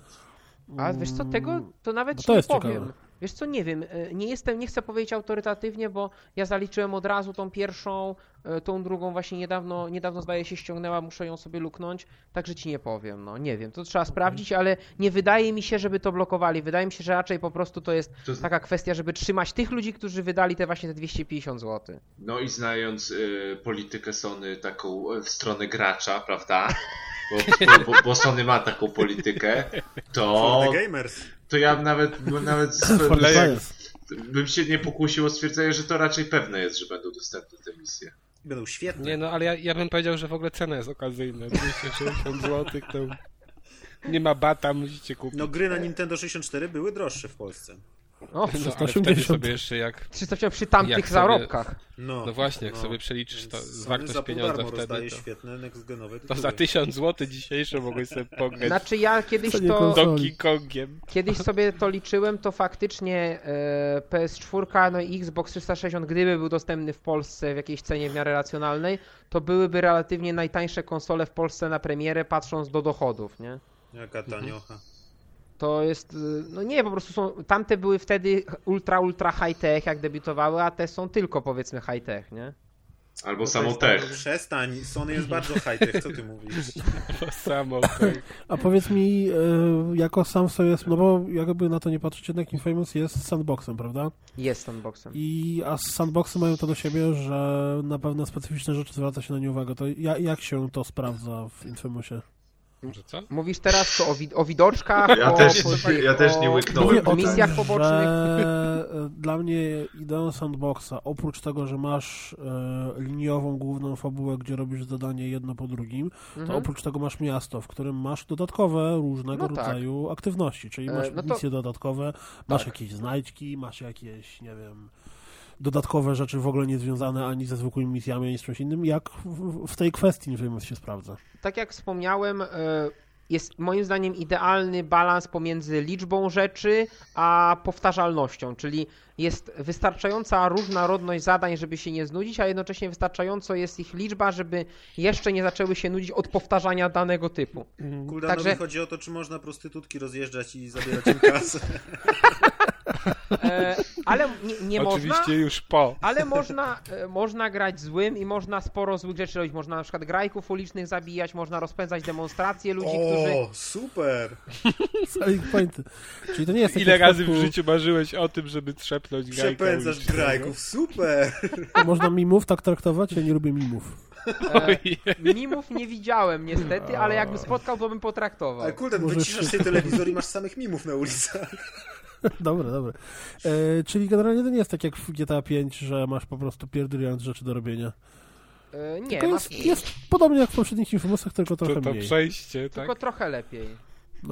A wiesz co, tego to nawet ci to nie powiem. ciekawe. Wiesz co, nie wiem, e, nie jestem, nie chcę powiedzieć autorytatywnie, bo ja zaliczyłem od razu tą pierwszą, e, tą drugą właśnie niedawno, niedawno zdaje się ściągnęła, muszę ją sobie luknąć, także ci nie powiem, no nie wiem, to trzeba sprawdzić, ale nie wydaje mi się, żeby to blokowali, wydaje mi się, że raczej po prostu to jest To- taka kwestia, żeby trzymać tych ludzi, którzy wydali te właśnie te 250 zł. No i znając y, politykę Sony taką w stronę gracza, prawda? Bo, bo, bo, bo Sony ma taką politykę, to, For the gamers. To ja nawet, nawet bym się nie pokusił o stwierdzenie, że to raczej pewne jest, że będą dostępne te misje. Będą świetne. Nie no, ale ja, ja bym powiedział, że w ogóle cena jest okazyjna. 260 zł to nie ma bata, musicie kupić. No gry na Nintendo 64 były droższe w Polsce. O, No, ale wtedy 380. sobie jeszcze jak... 300 przy tamtych Jak sobie- zarobkach. No, No właśnie, jak no. sobie przeliczysz to, wartość pieniądza wtedy, to, świetne next-genowe to za 1000 zł dzisiejsze mogłeś sobie pograć Znaczy ja kiedyś to... Donkey Kongiem. Kiedyś sobie to liczyłem, to faktycznie e, PS4, no i Xbox 360, gdyby był dostępny w Polsce w jakiejś cenie w miarę racjonalnej, to byłyby relatywnie najtańsze konsole w Polsce na premierę, patrząc do dochodów, nie? Jaka taniocha. To jest, y, no nie, po prostu są, tamte były wtedy ultra, ultra high-tech, jak debiutowały, a te są tylko powiedzmy high-tech, nie? Albo No samą jest tech. tak, Przestań, Sony jest bardzo high-tech, co ty mówisz? To samo. tak. A powiedz mi, y, jako sam sobie, no bo jakby na to nie patrzeć, jednak Infamous jest sandboxem, prawda? Jest unboxem. I, a sandboxy mają to do siebie, że na pewne specyficzne rzeczy zwraca się na nie uwagę. To ja, jak się to sprawdza w Infamousie? Że co? Mówisz teraz co, o, wi- o widoczkach, Ja o, też- tych- ja też nie o łyknąłem o tutaj. misjach pobocznych. że e, dla mnie ideą sandboxa, oprócz tego, że masz e, liniową główną fabułę, gdzie robisz zadanie jedno po drugim, to Mhm. oprócz tego masz miasto, w którym masz dodatkowe różnego No tak. rodzaju aktywności, czyli E, masz no to- misje dodatkowe, masz Tak. jakieś znajdźki, masz jakieś, nie wiem, dodatkowe rzeczy w ogóle nie związane ani ze zwykłymi misjami, ani z czymś innym, jak w, w tej kwestii film się sprawdza. tak jak wspomniałem, e, jest moim zdaniem idealny balans pomiędzy liczbą rzeczy a powtarzalnością, czyli jest wystarczająca różnorodność zadań, żeby się nie znudzić, a jednocześnie wystarczająco jest ich liczba, żeby jeszcze nie zaczęły się nudzić od powtarzania danego typu. Kuldanowi Także- chodzi o to, czy można prostytutki rozjeżdżać i zabierać im kasę. E, ale nie, nie Oczywiście można. już po. Ale można, e, można grać złym i można sporo złych rzeczy robić. Można na przykład grajków ulicznych zabijać, można rozpędzać demonstracje ludzi, którzy. O, super! Czyli to nie jest Ile razy w życiu marzyłeś o tym, żeby trzepnąć grajka Przepędzasz grajków, super! Można mimów tak traktować? Ja nie lubię mimów. E, mimów nie widziałem niestety, ale jakby spotkał, to bym potraktował. Ale kurde, wyciszasz sobie telewizor i masz samych mimów na ulicach. Dobra, dobra. E, czyli generalnie to nie jest tak jak w GTA 5, że masz po prostu pierdyliając rzeczy do robienia. E, nie, Tylko masz jest, jest podobnie jak w poprzednich Infamosach, tylko trochę To, to mniej. przejście, tak? tylko trochę lepiej.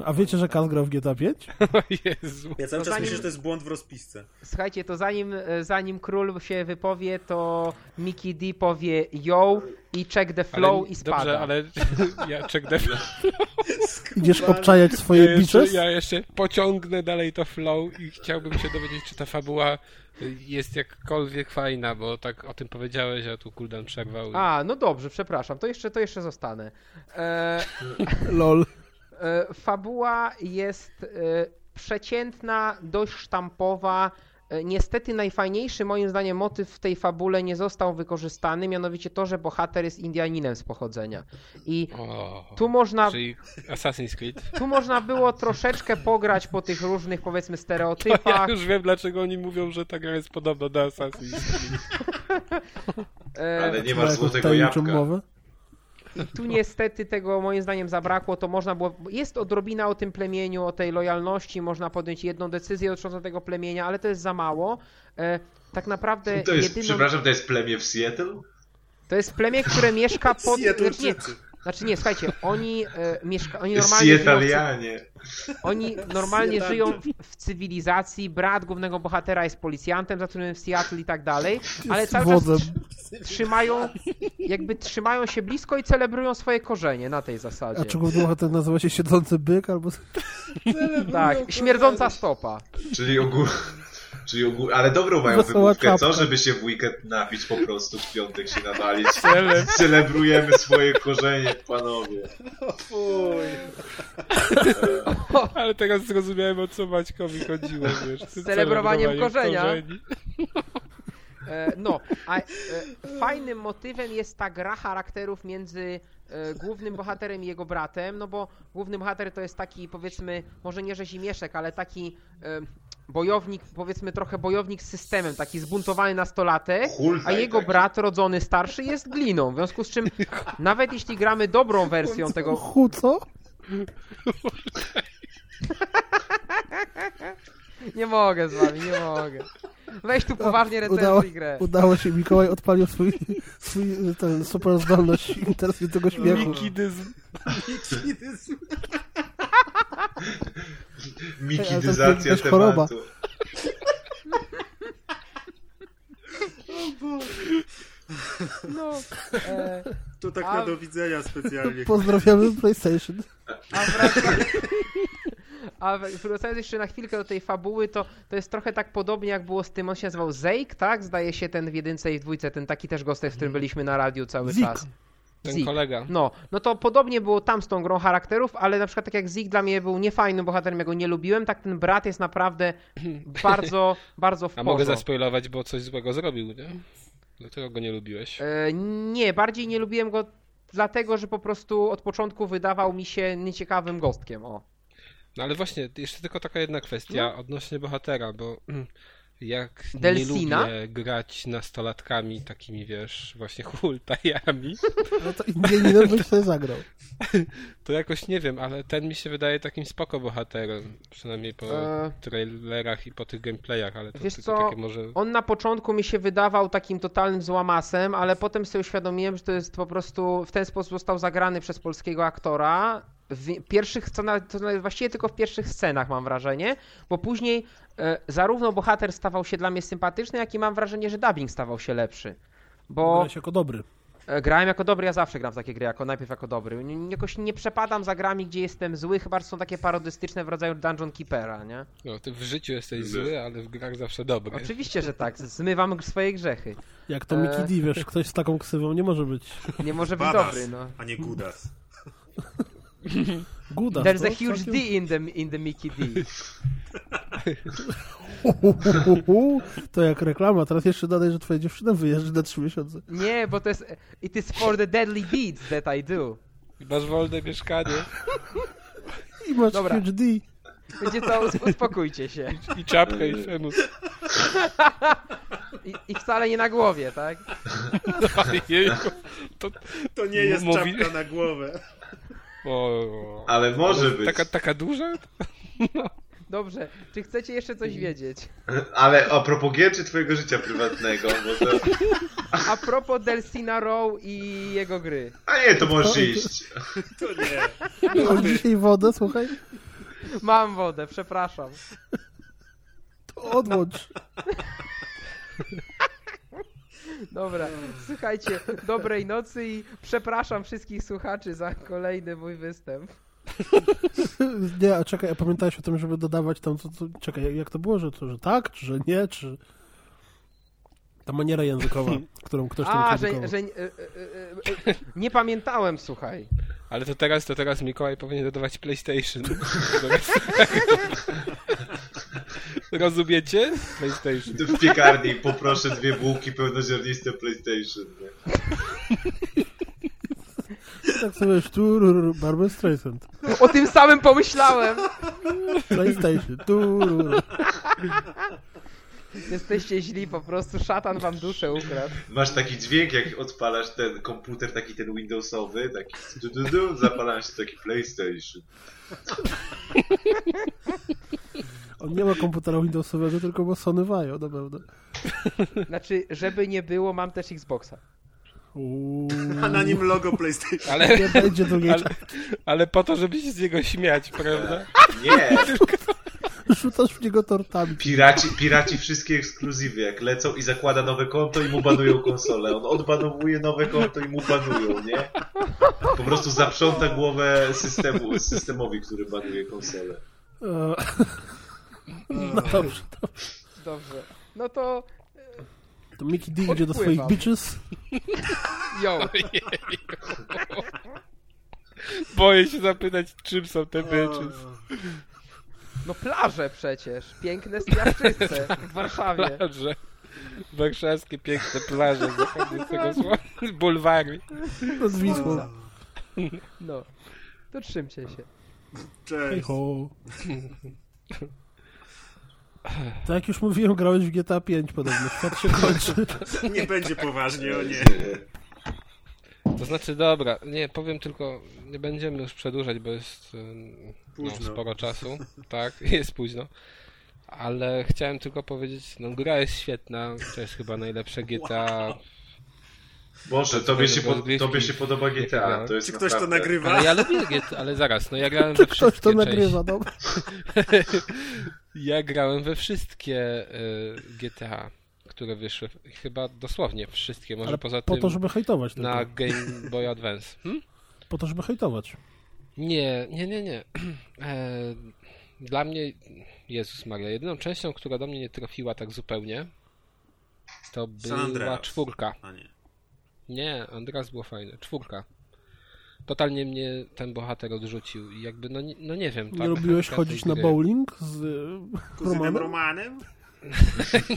A wiecie, że Kaz grał w GTA 5? O Jezu. Ja cały To czas zanim- myślę, że to jest błąd w rozpisce. Słuchajcie, to zanim, e, zanim król się wypowie, to Mickey D powie yo i check the flow Ale- i spada. Dobrze, ale ja check the flow. Idziesz obczajać Ja swoje jeszcze, bitches? ja jeszcze pociągnę dalej to flow i chciałbym się dowiedzieć, czy ta fabuła jest jakkolwiek fajna, bo tak o tym powiedziałeś, a tu Kuldan przerwał. A, no dobrze, przepraszam, to jeszcze, to jeszcze zostanę. E, Lol. E, Fabuła jest e, przeciętna, dość sztampowa. E, Niestety najfajniejszy moim zdaniem motyw w tej fabule nie został wykorzystany, mianowicie to, że bohater jest Indianinem z pochodzenia. I O, tu można, Czyli Assassin's Creed. tu można było troszeczkę pograć po tych różnych powiedzmy Ja stereotypach. już wiem, dlaczego oni mówią, że ta gra jest podobna do Assassin's Creed. Ale nie Ma masz złotego jabłka. I tu niestety tego moim zdaniem zabrakło, to można było, jest odrobina o tym plemieniu, o tej lojalności, można podjąć jedną decyzję dotyczącą tego plemienia, ale to jest za mało. E, tak naprawdę To jest, jedyną... przepraszam, to jest plemię w Seattle? To jest plemię, które mieszka pod... Znaczy nie. Znaczy nie, słuchajcie, oni e, mieszka... Oni normalnie żyją, w, Seattleianie. oni normalnie żyją w, w cywilizacji, brat głównego bohatera jest policjantem, zatrudnionym w Seattle i tak dalej, ale cały czas trzymają, jakby trzymają się blisko i celebrują swoje korzenie na tej zasadzie. A czy główny bohater nazywa się Siedzący Byk albo... Tak, śmierdząca stopa. Czyli ogólnie... Czyli ogól... Ale dobrą mają Wesoła wymówkę, co? Żeby się w weekend napić po prostu, w piątek się nawalić. Cele. Celebrujemy swoje korzenie, panowie. Fuj. Ale teraz zrozumiałem, o co Maćkowi chodziło, wiesz. Z celebrowaniem korzenia. korzeni. E, No, a e, fajnym motywem jest ta gra charakterów między głównym bohaterem i jego bratem, no bo główny bohater to jest taki, powiedzmy, może nie rzezimieszek, ale taki e, bojownik, powiedzmy trochę bojownik z systemem, taki zbuntowany nastolatek, a jego brat rodzony starszy jest gliną, w związku z czym nawet jeśli gramy dobrą wersją tego... Hu, co? Nie mogę z wami, nie mogę. Weź tu poważnie Udało, recenzuj grę. udało się, Mikołaj odpalił swój, swój ten super zdolność interesującego śmiechu. Mikidyzm. Mikidyzacja jakaś choroba. tematu. No, e, To tak A- na do widzenia specjalnie. Pozdrawiamy PlayStation. A wracając, a wracając jeszcze na chwilkę do tej fabuły, to, to jest trochę tak podobnie jak było z tym, on się nazywał Zeke, tak? Zdaje się ten w jedynce i w dwójce, ten taki też gość, z którym byliśmy na radiu cały Zik. czas. Ten Zik. kolega. No, no to podobnie było tam z tą grą charakterów, ale na przykład tak jak Zik dla mnie był niefajnym bohaterem, ja go nie lubiłem, tak ten brat jest naprawdę bardzo, bardzo w A mogę zaspoilować, bo coś złego zrobił, nie? Dlatego go nie lubiłeś. E, nie, bardziej nie lubiłem go dlatego, że po prostu od początku wydawał mi się nieciekawym gostkiem, o. No ale właśnie, jeszcze tylko taka jedna kwestia No. odnośnie bohatera, bo Jak Delfina? nie lubię grać nastolatkami takimi, wiesz, właśnie hultajami, No to Indianinem byś sobie zagrał. to jakoś nie wiem, ale ten mi się wydaje takim spoko bohaterem. Przynajmniej po E, trailerach i po tych gameplayach, ale to Wiesz tylko co, takie może... On na początku mi się wydawał takim totalnym złamasem, ale potem sobie uświadomiłem, że to jest po prostu w ten sposób został zagrany przez polskiego aktora. W pierwszych scenach, to nawet właściwie tylko w pierwszych scenach mam wrażenie, bo później e, zarówno bohater stawał się dla mnie sympatyczny, jak i mam wrażenie, że dubbing stawał się lepszy. Bo Grałeś jako dobry. e, grałem jako dobry, ja zawsze gram w takie gry, jako najpierw jako dobry. Nie- Jakoś nie przepadam za grami, gdzie jestem zły, chyba są takie parodystyczne w rodzaju Dungeon Keepera, nie? No, ty w życiu jesteś zły, ale w grach zawsze dobry. Oczywiście, że tak, zmywam swoje grzechy. Jak to E. Mickey D, wiesz, ktoś z taką ksywą nie może być. Nie może być Badas, dobry, no. a nie Gudas. Guda. There's a huge całkiem- D in the, in the Mickey D. To jak reklama, teraz jeszcze dodaj, że twoja dziewczyna wyjeżdża na trzy miesiące. Nie, bo to jest... It is for the deadly deeds that I do. Masz wolne mieszkanie I masz Dobra. huge D. Wiecie co, us- uspokójcie się. i czapkę i femus. I, I wcale nie na głowie, tak? Jejku, to... To nie jest Mówi- czapka na głowę. O, Ale może być. Taka, taka duża? Dobrze, czy chcecie jeszcze coś wiedzieć? Ale a propos gier czy twojego życia prywatnego? Bo to... A propos Delcina Row i jego gry. A nie, to możesz To- iść. To nie. Masz dzisiaj wodę, słuchaj? Mam wodę, przepraszam. To odłącz. Dobra, słuchajcie, dobrej nocy i przepraszam wszystkich słuchaczy za kolejny mój występ. Nie, a czekaj, a pamiętałeś o tym, żeby dodawać tam, co, co, czekaj, jak to było, że, to, że tak, czy że nie, czy... Ta maniera językowa, którą ktoś tam A, że, że e, e, e, nie pamiętałem, słuchaj. Ale to teraz, to teraz Mikołaj powinien dodawać PlayStation. Rozumiecie? PlayStation. W piekarni poproszę dwie bułki pełnoziarniste PlayStation. Nie? Tak sobie wiesz, turur, Barbara Streisand, O tym samym pomyślałem. PlayStation, turur. Jesteście źli, po prostu szatan wam duszę ukradł. Masz taki dźwięk, jak odpalasz ten komputer, taki ten Windowsowy, taki du, du, du, zapala się taki PlayStation. On nie ma komputera Windowsowego, tylko ma Sony Vaio, na pewno. Znaczy, żeby nie było, mam też Xboxa. Uuu, A na nim logo PlayStation. Ale, nie będzie drugiej ale, ale po to, żeby się z niego śmiać, prawda? Nie, Rzucasz w niego tortami. piraci, piraci wszystkie ekskluzywy, jak lecą i zakłada nowe konto i mu banują konsolę. On odbanowuje nowe konto i mu banują, nie? Po prostu zaprząta głowę systemu, systemowi, który banuje konsolę. E, No dobrze, dobrze. Dobrze. No to... To Mickey D idzie do swoich bitches. Yo, Boję się zapytać, czym są te bitches. no plaże przecież. Piękne spiaszczyce w Warszawie. Plaże. Warszawskie piękne plaże zachodzącego słońca. Bulwary. Nad Wisłą. No. To trzymcie się. Hej Cześć. ho. Tak jak już mówiłem, grałeś w GTA 5 podobno. Świat się kończy. Nie będzie poważnie, o nie. To znaczy, dobra, nie, powiem tylko, nie będziemy już przedłużać, bo jest y, no, sporo czasu. Tak, jest późno. Ale chciałem tylko powiedzieć, no gra jest świetna, to jest chyba najlepsze GTA. Boże, tobie się, po, Rozgrywki. tobie się podoba GTA. To jest Czy ktoś to naprawdę... nagrywa? Ale ja lubię GTA, ale zaraz, no ja grałem we Ktoś wszystkie to części. nagrywa, dobra. Ja grałem we wszystkie y, GTA, które wyszły. Chyba dosłownie wszystkie, może Ale poza po tym to, żeby hejtować tylko. na Game Boy Advance. Hmm? Po to, żeby hejtować. Nie, nie, nie, nie. E, dla mnie, Jezus Maria, jedyną częścią, która do mnie nie trafiła tak zupełnie, to była czwórka. A nie. Nie, Andreas było fajne. Czwórka. Totalnie mnie ten bohater odrzucił i jakby, no, nie- no nie wiem. Nie ta lubiłeś chodzić na bowling z Kuzynem Romanem? Romanem?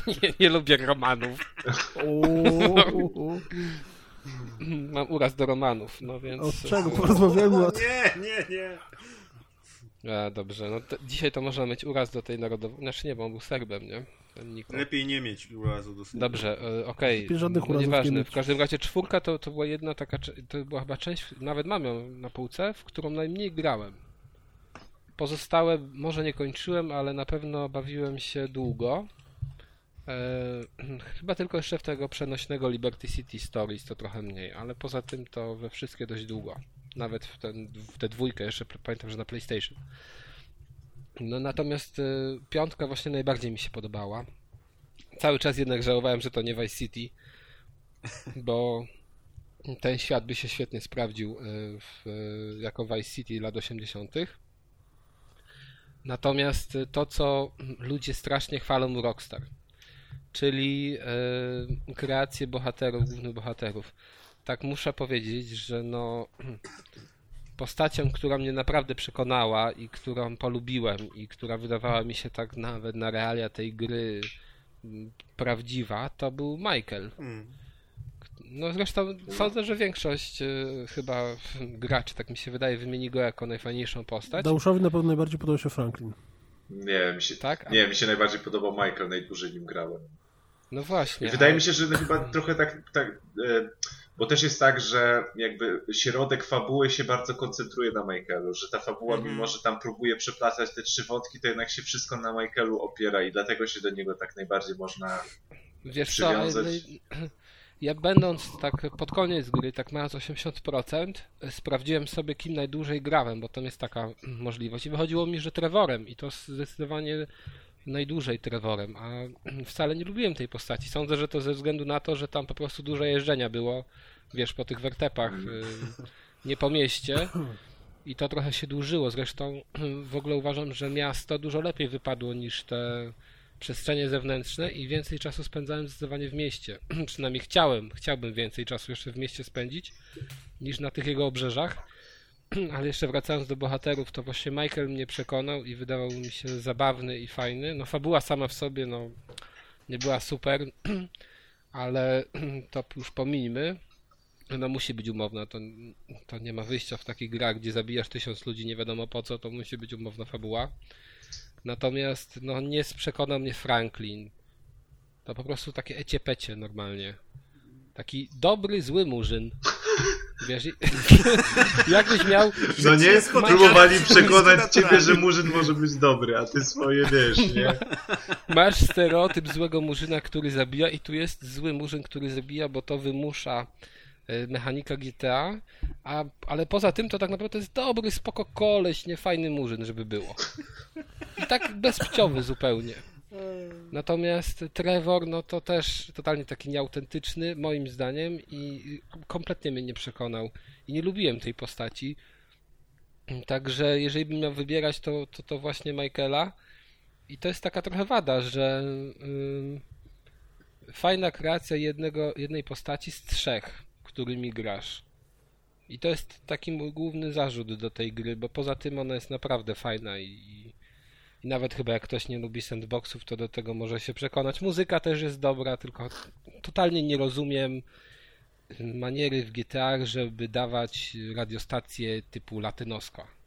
nie, nie lubię romanów. Mam uraz do romanów, no więc... Od czego porozmawiamy? O, Od... nie, nie, nie. A, dobrze, no to, dzisiaj to można mieć uraz do tej narodowej... Znaczy nie, bo on był Serbem, nie? Lepiej nie mieć urazu do syna. Dobrze, e, okej. Lepiej żadnych No, Nieważne. W każdym razie czwórka to, to była jedna taka, to była chyba część, nawet mam ją na półce, w którą najmniej grałem. Pozostałe może nie kończyłem, ale na pewno bawiłem się długo. E, chyba tylko jeszcze w tego przenośnego Liberty City Stories to trochę mniej, ale poza tym to we wszystkie dość długo. Nawet w, ten, w tę dwójkę jeszcze pamiętam, że na PlayStation. No natomiast e, piątka właśnie najbardziej mi się podobała. Cały czas jednak żałowałem, że to nie Vice City, bo ten świat by się świetnie sprawdził e, w, e, jako Vice City lat 80. Natomiast to, co ludzie strasznie chwalą Rockstar, czyli kreację bohaterów, głównych bohaterów. Tak muszę powiedzieć, że no postacią, która mnie naprawdę przekonała i którą polubiłem i która wydawała mi się tak nawet na realia tej gry m, prawdziwa, to był Michael. Mm. No zresztą sądzę, że większość e, chyba graczy, tak mi się wydaje, wymieni go jako najfajniejszą postać. Dauszowi na pewno najbardziej podobał się Franklin. Nie, mi się, Tak? Nie, mi się najbardziej podobał Michael, najdłużej nim grałem. No właśnie. I wydaje a- mi się, że no chyba trochę tak, tak e, bo też jest tak, że jakby środek fabuły się bardzo koncentruje na Michaelu, że ta fabuła, Mhm. mimo że tam próbuje przeplatać te trzy wątki, to jednak się wszystko na Michaelu opiera i dlatego się do niego tak najbardziej można... Wiesz co, przywiązać. ja będąc tak pod koniec gry, tak mając 80%, sprawdziłem sobie kim najdłużej grałem, bo tam jest taka możliwość i wychodziło mi, że Trevorem i to zdecydowanie najdłużej Trevorem, a wcale nie lubiłem tej postaci. Sądzę, że to ze względu na to, że tam po prostu dużo jeżdżenia było, wiesz, po tych wertepach, y, nie po mieście. I to trochę się dłużyło. Zresztą w ogóle uważam, że miasto dużo lepiej wypadło niż te przestrzenie zewnętrzne i więcej czasu spędzałem zdecydowanie w mieście. Przynajmniej chciałem, chciałbym więcej czasu jeszcze w mieście spędzić niż na tych jego obrzeżach. Ale jeszcze wracając do bohaterów, to właśnie Michael mnie przekonał i wydawał mi się zabawny i fajny. No fabuła sama w sobie, no nie była super, ale to już pominijmy. No musi być umowna, to, to nie ma wyjścia w takich grach, gdzie zabijasz tysiąc ludzi nie wiadomo po co, to musi być umowna fabuła. Natomiast no nie przekonał mnie Franklin. To po prostu takie eciepecie normalnie. Taki dobry, zły murzyn. Wiesz, jakbyś miał No nie, próbowali przekonać ciebie, że Murzyn może być dobry, a ty swoje wiesz, nie? Masz stereotyp złego murzyna, który zabija i tu jest zły murzyn, który zabija, bo to wymusza mechanika GTA, a, ale poza tym to tak naprawdę to jest dobry, spoko koleś, niefajny murzyn, żeby było. I tak bezpciowy zupełnie. Natomiast Trevor, no to też totalnie taki nieautentyczny, moim zdaniem, i kompletnie mnie nie przekonał. I nie lubiłem tej postaci. Także jeżeli bym miał wybierać, to, to, to właśnie Michaela. I to jest taka trochę wada, że ym, fajna kreacja jednego, jednej postaci z trzech, którymi grasz. I to jest taki mój główny zarzut do tej gry, bo poza tym ona jest naprawdę fajna i, i nawet chyba jak ktoś nie lubi sandboxów, to do tego może się przekonać. Muzyka też jest dobra, tylko totalnie nie rozumiem maniery w GTA, żeby dawać radiostacje typu latynoska.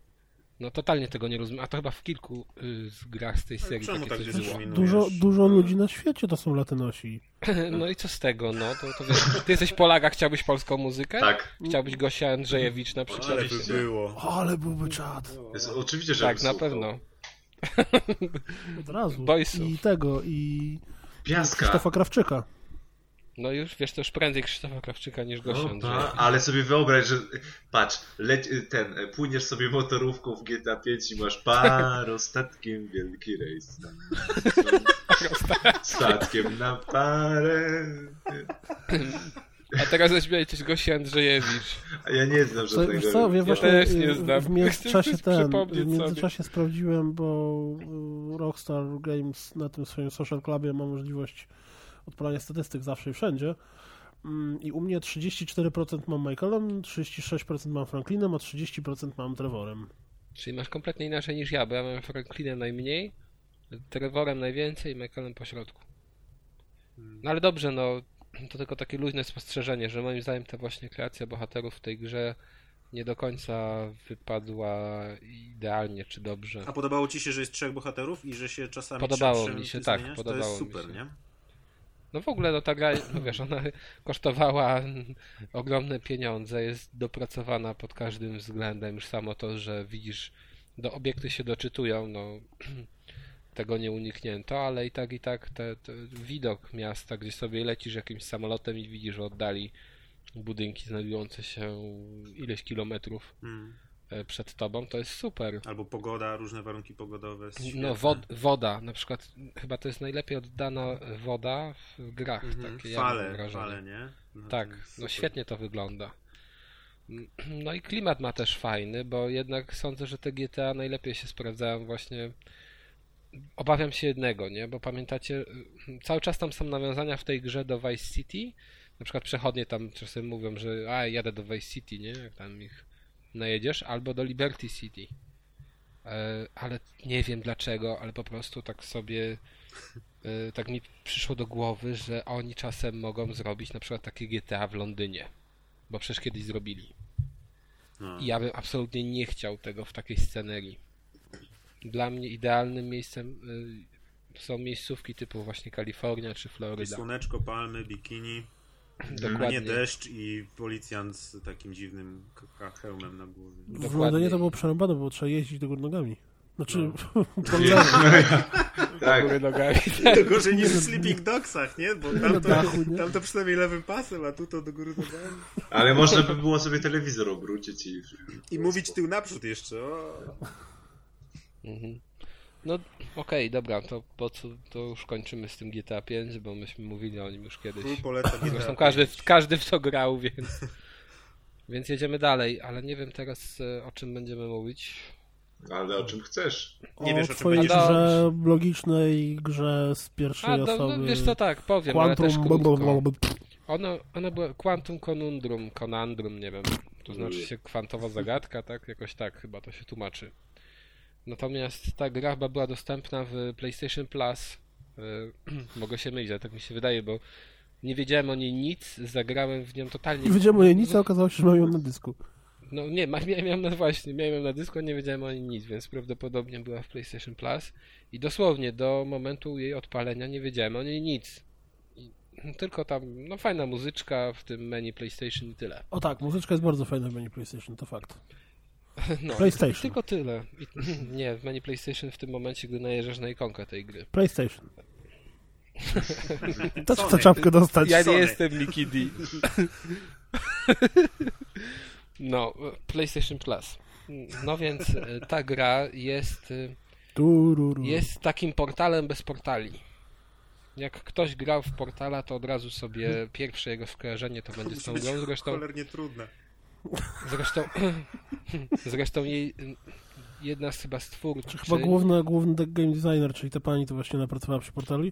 No totalnie tego nie rozumiem, a to chyba w kilku y, z grach z tej Ale serii czemu takie tak coś gdzieś było. Dużo, dużo ludzi na świecie to są latynosi. No i co z tego, no to, to wiesz, ty jesteś Polak, a chciałbyś polską muzykę? Tak. Chciałbyś Gosia Andrzejewicz na przykład? Ale by było. Ale byłby czad. Jest, oczywiście, że Tak, na pewno. Od razu. Boysów. I tego, i Piaska. Krzysztofa Krawczyka. No już, wiesz, to już prędzej Krzysztofa Krawczyka niż Gosia Opa, Andrzejewicz. ale sobie wyobraź, że patrz, leć, ten, płyniesz sobie motorówką w GTA 5 i masz parostatkiem wielki rejs. Statkiem na parę. A teraz zaśmiejcie Gosia Andrzejewicz. A ja nie znam Co, żadnego. wiesz co, ja ja właśnie też nie znam. w międzyczasie ten, w międzyczasie sprawdziłem, bo y, Rockstar Games na tym swoim social clubie ma możliwość odpalania statystyk zawsze i wszędzie. Mm, I u mnie 34% mam Michaelem, 36% mam Franklinem, a 30% mam Trevorem. Czyli masz kompletnie inaczej niż ja, bo ja mam Franklinem najmniej, Trevorem najwięcej i Michaelem po środku. No ale dobrze, no to tylko takie luźne spostrzeżenie, że moim zdaniem ta właśnie kreacja bohaterów w tej grze nie do końca wypadła idealnie czy dobrze. A podobało ci się, że jest trzech bohaterów i że się czasami Podobało mi się, tak, zmieniasz? podobało To jest mi super, się. nie? No w ogóle no ta gra, no wiesz, ona kosztowała ogromne pieniądze, jest dopracowana pod każdym względem. Już samo to, że widzisz, do obiekty się doczytują, no tego nie uniknięto, ale i tak i tak te, te widok miasta, gdzie sobie lecisz jakimś samolotem i widzisz oddali budynki znajdujące się ileś kilometrów Mm. E, przed tobą, to jest super. Albo pogoda, różne warunki pogodowe. No, wod, woda, na przykład, chyba to jest najlepiej oddana woda w grach. Mhm. Takie, ja Fale, wrażenie. fale, nie? No, Tak, no świetnie to wygląda. No i klimat ma też fajny, bo jednak sądzę, że te GTA najlepiej się sprawdzają właśnie. Obawiam się jednego, nie? Bo pamiętacie, cały czas tam są nawiązania w tej grze do Vice City. Na przykład przechodnie tam czasem mówią, że a jadę do Vice City, nie? Jak tam ich najedziesz, albo do Liberty City. E, ale nie wiem dlaczego, ale po prostu tak sobie e, tak mi przyszło do głowy, że oni czasem mogą zrobić na przykład takie GTA w Londynie. Bo przecież kiedyś zrobili. No. I ja bym absolutnie nie chciał tego w takiej scenerii. Dla mnie idealnym miejscem y, są miejscówki typu właśnie Kalifornia czy I Floryda. Słoneczko, palmy, bikini, a nie Dokładnie. deszcz i policjant z takim dziwnym k- hełmem na głowie. W Dokładnie. Londynie to było przerąbane, bo trzeba jeździć do góry nogami. Znaczy, No. po lewo. tak, Góry nogami. To gorzej niż w Sleeping Dogsach, nie? Bo tam to, dachu, nie? tam to przynajmniej lewym pasem, a tu to do góry nogami. ale można by było sobie telewizor obrócić i... I mówić tył naprzód jeszcze. O. Mhm. No okej, dobra, to po co to już kończymy z tym GTA 5, bo myśmy mówili o nim już kiedyś. Polecam Zresztą GTA każdy, pięć. każdy w to grał, więc. Więc jedziemy dalej, ale nie wiem teraz e, o czym będziemy mówić. Ale o czym chcesz? Nie o wiesz, o czym twojej będzie. grze logicznej, grze z pierwszej A, no, osoby. no wiesz co, tak, powiem, ale też Quantum... krótko. Ono, ono było Quantum Conundrum, Conundrum, nie wiem, to znaczy się kwantowa zagadka, tak? Jakoś tak chyba to się tłumaczy. Natomiast ta gra chyba była dostępna w PlayStation Plus. E, Mogę się mylić, ale tak mi się wydaje, bo nie wiedziałem o niej nic, zagrałem w nią totalnie. Nie wiedziałem o jej nic, a okazało się, że mam ją na dysku. No nie, miałem ją na właśnie, miałem ją na dysku, nie wiedziałem o niej nic, więc prawdopodobnie była w PlayStation Plus i dosłownie do momentu jej odpalenia nie wiedziałem o niej nic. I tylko tam, no fajna muzyczka w tym menu PlayStation i tyle. O tak, muzyczka jest bardzo fajna w menu PlayStation, to fakt. No, PlayStation. Tylko tyle. I, nie, w menu PlayStation w tym momencie, gdy najeżdżasz na ikonkę tej gry. PlayStation. To chcę czapkę dostać. Ja nie Sony. jestem Mickey D. No, PlayStation Plus. No więc e, ta gra jest e, jest takim portalem bez portali. Jak ktoś grał w portala, to od razu sobie pierwsze jego skojarzenie to będzie z tą grą. Zresztą, cholernie trudne. Zresztą, zresztą jej jedna z chyba stwórczyń. Chyba główny, główny game designer, czyli ta pani, to właśnie napracowała przy portali.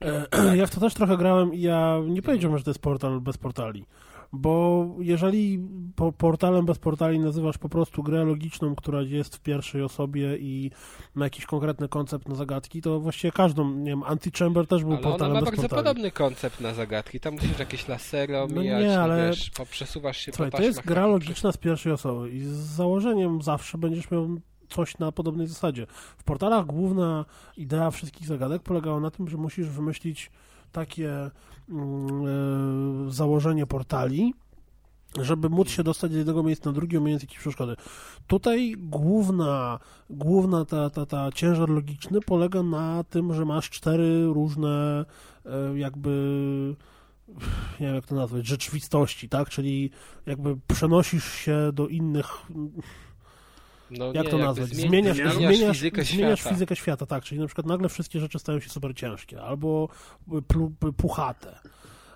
E, ja w to też trochę grałem i ja nie powiedziałbym, że to jest portal bez portali. Bo jeżeli po, portalem bez portali nazywasz po prostu grę logiczną, która jest w pierwszej osobie i ma jakiś konkretny koncept na zagadki, to właściwie każdą, nie wiem, Antichamber też był Ale ona portalem ma bez bardzo portali. podobny koncept na zagadki. Tam musisz jakieś lasery No omijać, nie, no ale- wiesz, poprzesuwasz się Słuchaj, po to jest gra logiczna z pierwszej osoby i z założeniem zawsze będziesz miał coś na podobnej zasadzie. W portalach główna idea wszystkich zagadek polegała na tym, że musisz wymyślić takie założenie portali, żeby móc się dostać z jednego miejsca na drugie, omijając jakieś przeszkody. Tutaj główna, główna ta, ta, ta ciężar logiczny polega na tym, że masz cztery różne e, jakby nie wiem jak to nazwać, rzeczywistości, tak? Czyli jakby przenosisz się do innych No jak nie, to nazwać? zmieni- Zmieniasz, zmieniasz fizykę zmieniasz świata. fizykę świata, tak. Czyli na przykład nagle wszystkie rzeczy stają się super ciężkie, albo puchate.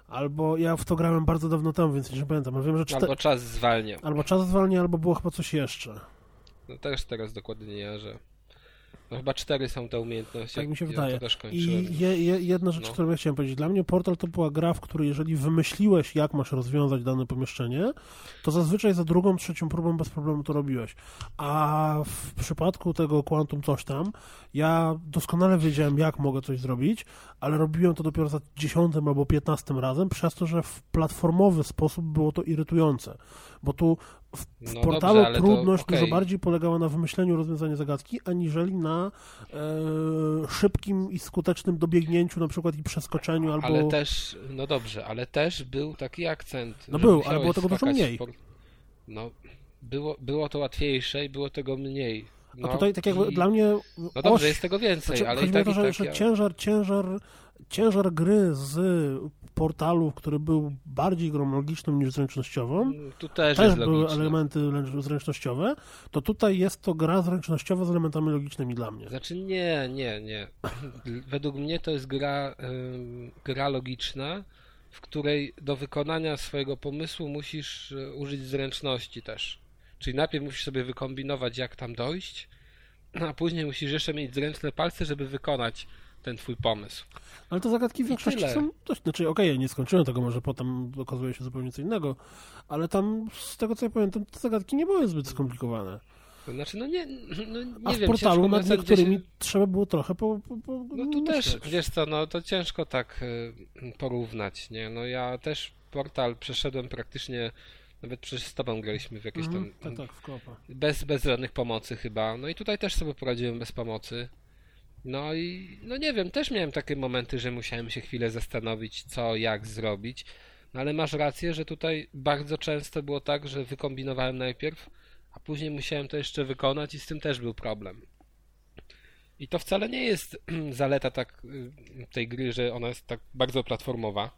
Albo ja w to grałem bardzo dawno temu, więc nie pamiętam, ale wiem, że czte... Albo albo... czas zwalnia. czas zwalnia, albo było chyba coś jeszcze. No też teraz dokładnie nie ja, że... No chyba cztery są te umiejętności. Tak mi się wydaje. I je, je, jedna rzecz, No. którą ja chciałem powiedzieć. Dla mnie Portal to była gra, w której jeżeli wymyśliłeś, jak masz rozwiązać dane pomieszczenie, to zazwyczaj za drugą, trzecią próbą bez problemu to robiłeś. A w przypadku tego Quantum coś tam, ja doskonale wiedziałem, jak mogę coś zrobić, ale robiłem to dopiero za dziesiątym albo piętnastym razem, przez to, że w platformowy sposób było to irytujące. Bo tu w No portalu dobrze, to trudność okej. dużo bardziej polegała na wymyśleniu rozwiązania zagadki, aniżeli na e, szybkim i skutecznym dobiegnięciu na przykład i przeskoczeniu albo... Ale też, no dobrze, ale też był taki akcent. No był, ale było tego dużo mniej. w por- No, było, było to łatwiejsze i było tego mniej. No, A tutaj tak jakby i- dla mnie... No dobrze, oś- jest tego więcej, Znaczy, ale i tak, to, i że, tak że ja... ciężar, ciężar, ciężar gry z portalu, który był bardziej grą logiczną niż zręcznościową, Tu też, też były logiczne. elementy zręcznościowe, to tutaj jest to gra zręcznościowa z elementami logicznymi dla mnie. Znaczy nie, nie, nie. Według mnie to jest gra, ym, gra logiczna, w której do wykonania swojego pomysłu musisz y, użyć zręczności też. Czyli najpierw musisz sobie wykombinować, jak tam dojść, a później musisz jeszcze mieć zręczne palce, żeby wykonać ten twój pomysł. Ale te zagadki w większości są dość... Znaczy, okej, ja nie skończyłem tego, może potem okazuje się zupełnie co innego, ale tam, z tego co ja pamiętam, te zagadki nie były zbyt skomplikowane. To znaczy, no nie, no nie A w wiem, portalu nad niektórymi się- trzeba było trochę po, po, po No tu też, myśleć. wiesz co, no to ciężko tak y, porównać, nie? No ja też portal przeszedłem praktycznie, nawet przecież z tobą graliśmy w jakieś Mhm, tam, tak, tak, w kopa. bez, bez żadnych pomocy chyba. No i tutaj też sobie poradziłem bez pomocy. No i, no nie wiem, też miałem takie momenty, że musiałem się chwilę zastanowić, co, jak zrobić. No ale masz rację, że tutaj bardzo często było tak, że wykombinowałem najpierw, a później musiałem to jeszcze wykonać i z tym też był problem. I to wcale nie jest zaleta tak y, tej gry, że ona jest tak bardzo platformowa,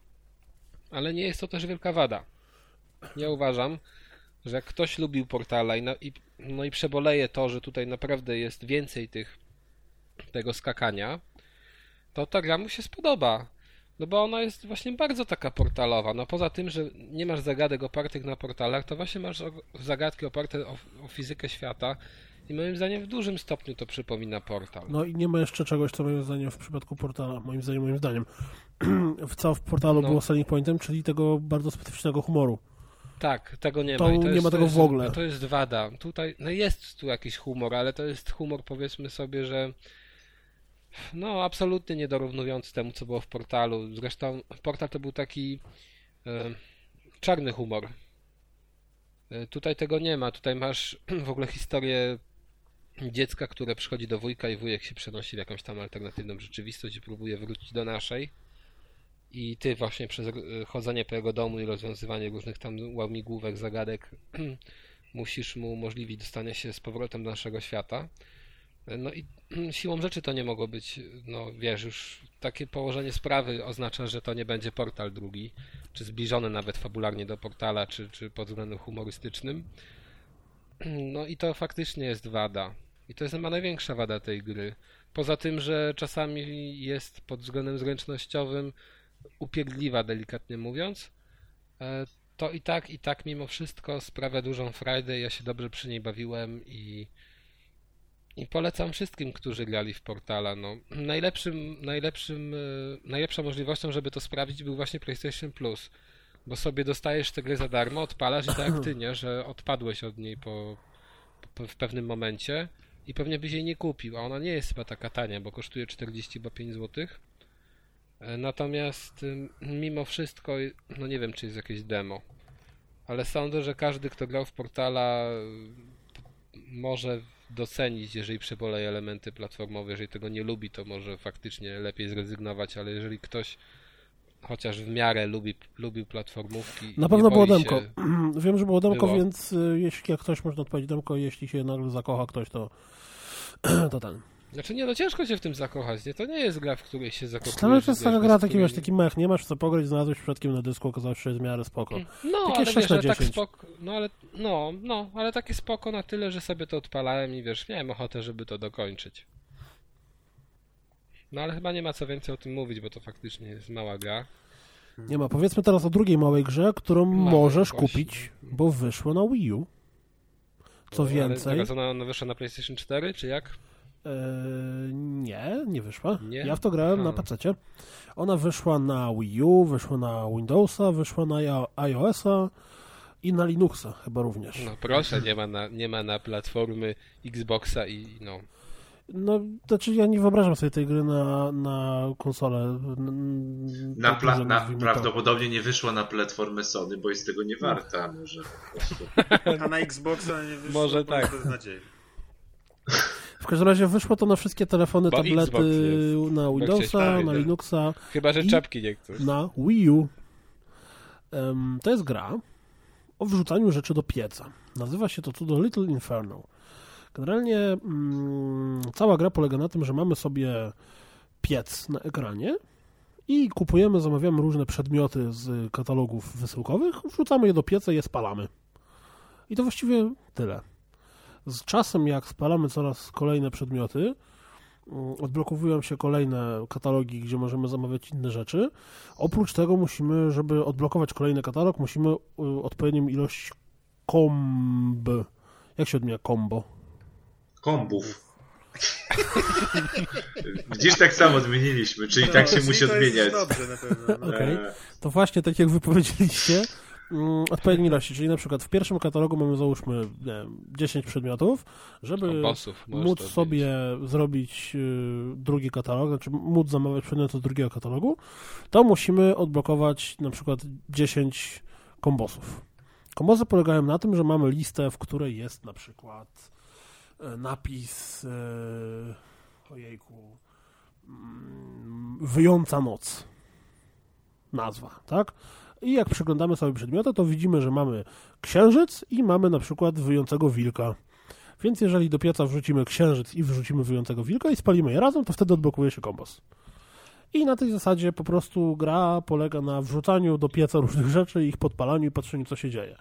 ale nie jest to też wielka wada. Ja uważam, że jak ktoś lubił portala i, na, i, no i przeboleje to, że tutaj naprawdę jest więcej tych tego skakania, to ta gra mu się spodoba. No bo ona jest właśnie bardzo taka portalowa. No poza tym, że nie masz zagadek opartych na portalach, to właśnie masz zagadki oparte o, o fizykę świata i moim zdaniem w dużym stopniu to przypomina portal. No i nie ma jeszcze czegoś, co moim zdaniem w przypadku portala, moim zdaniem, moim zdaniem, w co w portalu No. było selling pointem, czyli tego bardzo specyficznego humoru. Tak, tego nie To ma. I nie jest, ma to tego jest, w ogóle. To jest wada. Tutaj, no jest tu jakiś humor, ale to jest humor, powiedzmy sobie, że no absolutnie nie dorównujący temu, co było w portalu. Zresztą portal to był taki e, czarny humor. E, tutaj tego nie ma. Tutaj masz w ogóle historię dziecka, które przychodzi do wujka i wujek się przenosi w jakąś tam alternatywną rzeczywistość i próbuje wrócić do naszej. I ty właśnie przez e, chodzenie po jego domu i rozwiązywanie różnych tam łamigłówek, zagadek musisz mu umożliwić dostanie się z powrotem do naszego świata. No i siłą rzeczy to nie mogło być, no wiesz, już takie położenie sprawy oznacza, że to nie będzie portal drugi, czy zbliżony nawet fabularnie do portala, czy, czy pod względem humorystycznym. No i to faktycznie jest wada. I to jest chyba największa wada tej gry. Poza tym, że czasami jest pod względem zręcznościowym upierdliwa, delikatnie mówiąc, e, to i tak, i tak mimo wszystko sprawia dużą frajdę. Ja się dobrze przy niej bawiłem i, i polecam wszystkim, którzy grali w portala. No, najlepszym, najlepszym, e, najlepszą możliwością, żeby to sprawdzić, był właśnie PlayStation Plus. Bo sobie dostajesz tę grę za darmo, odpalasz i tak ty, nie? Że odpadłeś od niej po, po, w pewnym momencie i pewnie byś jej nie kupił, a ona nie jest chyba taka tania, bo kosztuje 45 zł. E, Natomiast mimo wszystko, no nie wiem, czy jest jakieś demo, ale sądzę, że każdy, kto grał w portala, może docenić, jeżeli przeboleje elementy platformowe. Jeżeli tego nie lubi, to może faktycznie lepiej zrezygnować, ale jeżeli ktoś chociaż w miarę lubi, lubił platformówki. Na pewno było demko. Się, Wiem, że było demko, Było. więc y, jeśli jak ktoś można odpowiedzieć demko, jeśli się nagle zakocha ktoś, to, to ten. Znaczy nie, no ciężko się w tym zakochać, nie? To nie jest gra, w której się zakochujesz. Ale to jest bez gra, taki, której- wiesz, taki mech, nie masz co pograć, znalazłeś przypadkiem na dysku, okazało się, że jest w miarę spoko. No, Takie ale 6 wiesz, na ale tak 10. spoko, no ale, no, no, ale takie spoko na tyle, że sobie to odpalałem i wiesz, miałem ochotę, żeby to dokończyć. No ale chyba nie ma co więcej o tym mówić, bo to faktycznie jest mała gra. Nie ma. Powiedzmy teraz o drugiej małej grze, którą Małej możesz właśnie. kupić, bo wyszło na Wii U. Co Ale więcej, zaraz ona, ona wyszła na PlayStation 4, czy jak? E, nie, nie wyszła. Nie? Ja w to grałem Aha. na PC. Ona wyszła na Wii U, wyszła na Windowsa, wyszła na iO- iOS-a i na Linuxa chyba również. No proszę, nie ma na, nie ma na platformy Xboxa i no. No, znaczy ja nie wyobrażam sobie tej gry na, na konsolę. Na, tak, pla- na, prawdopodobnie nie wyszła na platformę Sony, bo jest tego nie warta. Może po prostu. A na Xboxa nie wyszło. Może tak. W każdym razie wyszło to na wszystkie telefony, Bo tablety, na Windowsa, na Linuxa, Chyba, że czapki nie chcesz. na Wii U. Em, to jest gra o wrzucaniu rzeczy do pieca. Nazywa się to cudo Little Inferno. Generalnie mm, cała gra polega na tym, że mamy sobie piec na ekranie i kupujemy, zamawiamy różne przedmioty z katalogów wysyłkowych, wrzucamy je do pieca i je spalamy. I to właściwie tyle. Z czasem, jak spalamy coraz kolejne przedmioty, mm, odblokowują się kolejne katalogi, gdzie możemy zamawiać inne rzeczy. Oprócz tego musimy, żeby odblokować kolejny katalog, musimy y, odpowiednią ilość komb. Jak się odmienia kombo? Kombów. Widzisz, tak samo zmieniliśmy, czyli tak się No, musi czyli to jest odmieniać. Dobrze na pewno. No. Okej. E, To właśnie tak jak wy powiedzieliście, mm, odpowiedniej ilości, czyli na przykład w pierwszym katalogu mamy załóżmy nie wiem, 10 przedmiotów, żeby O, bossów możesz móc sobie zrobić y, drugi katalog, znaczy móc zamawiać przedmioty z drugiego katalogu, to musimy odblokować na przykład 10 kombosów. Kombosy polegają na tym, że mamy listę, w której jest na przykład e, napis e, ojejku mm, wyjąca noc nazwa, tak? I jak przeglądamy sobie przedmioty, to widzimy, że mamy księżyc i mamy na przykład wyjącego wilka. Więc jeżeli do pieca wrzucimy księżyc i wrzucimy wyjącego wilka i spalimy je razem, to wtedy odblokuje się kombos. I na tej zasadzie po prostu gra polega na wrzucaniu do pieca różnych rzeczy, ich podpalaniu i patrzeniu, co się dzieje.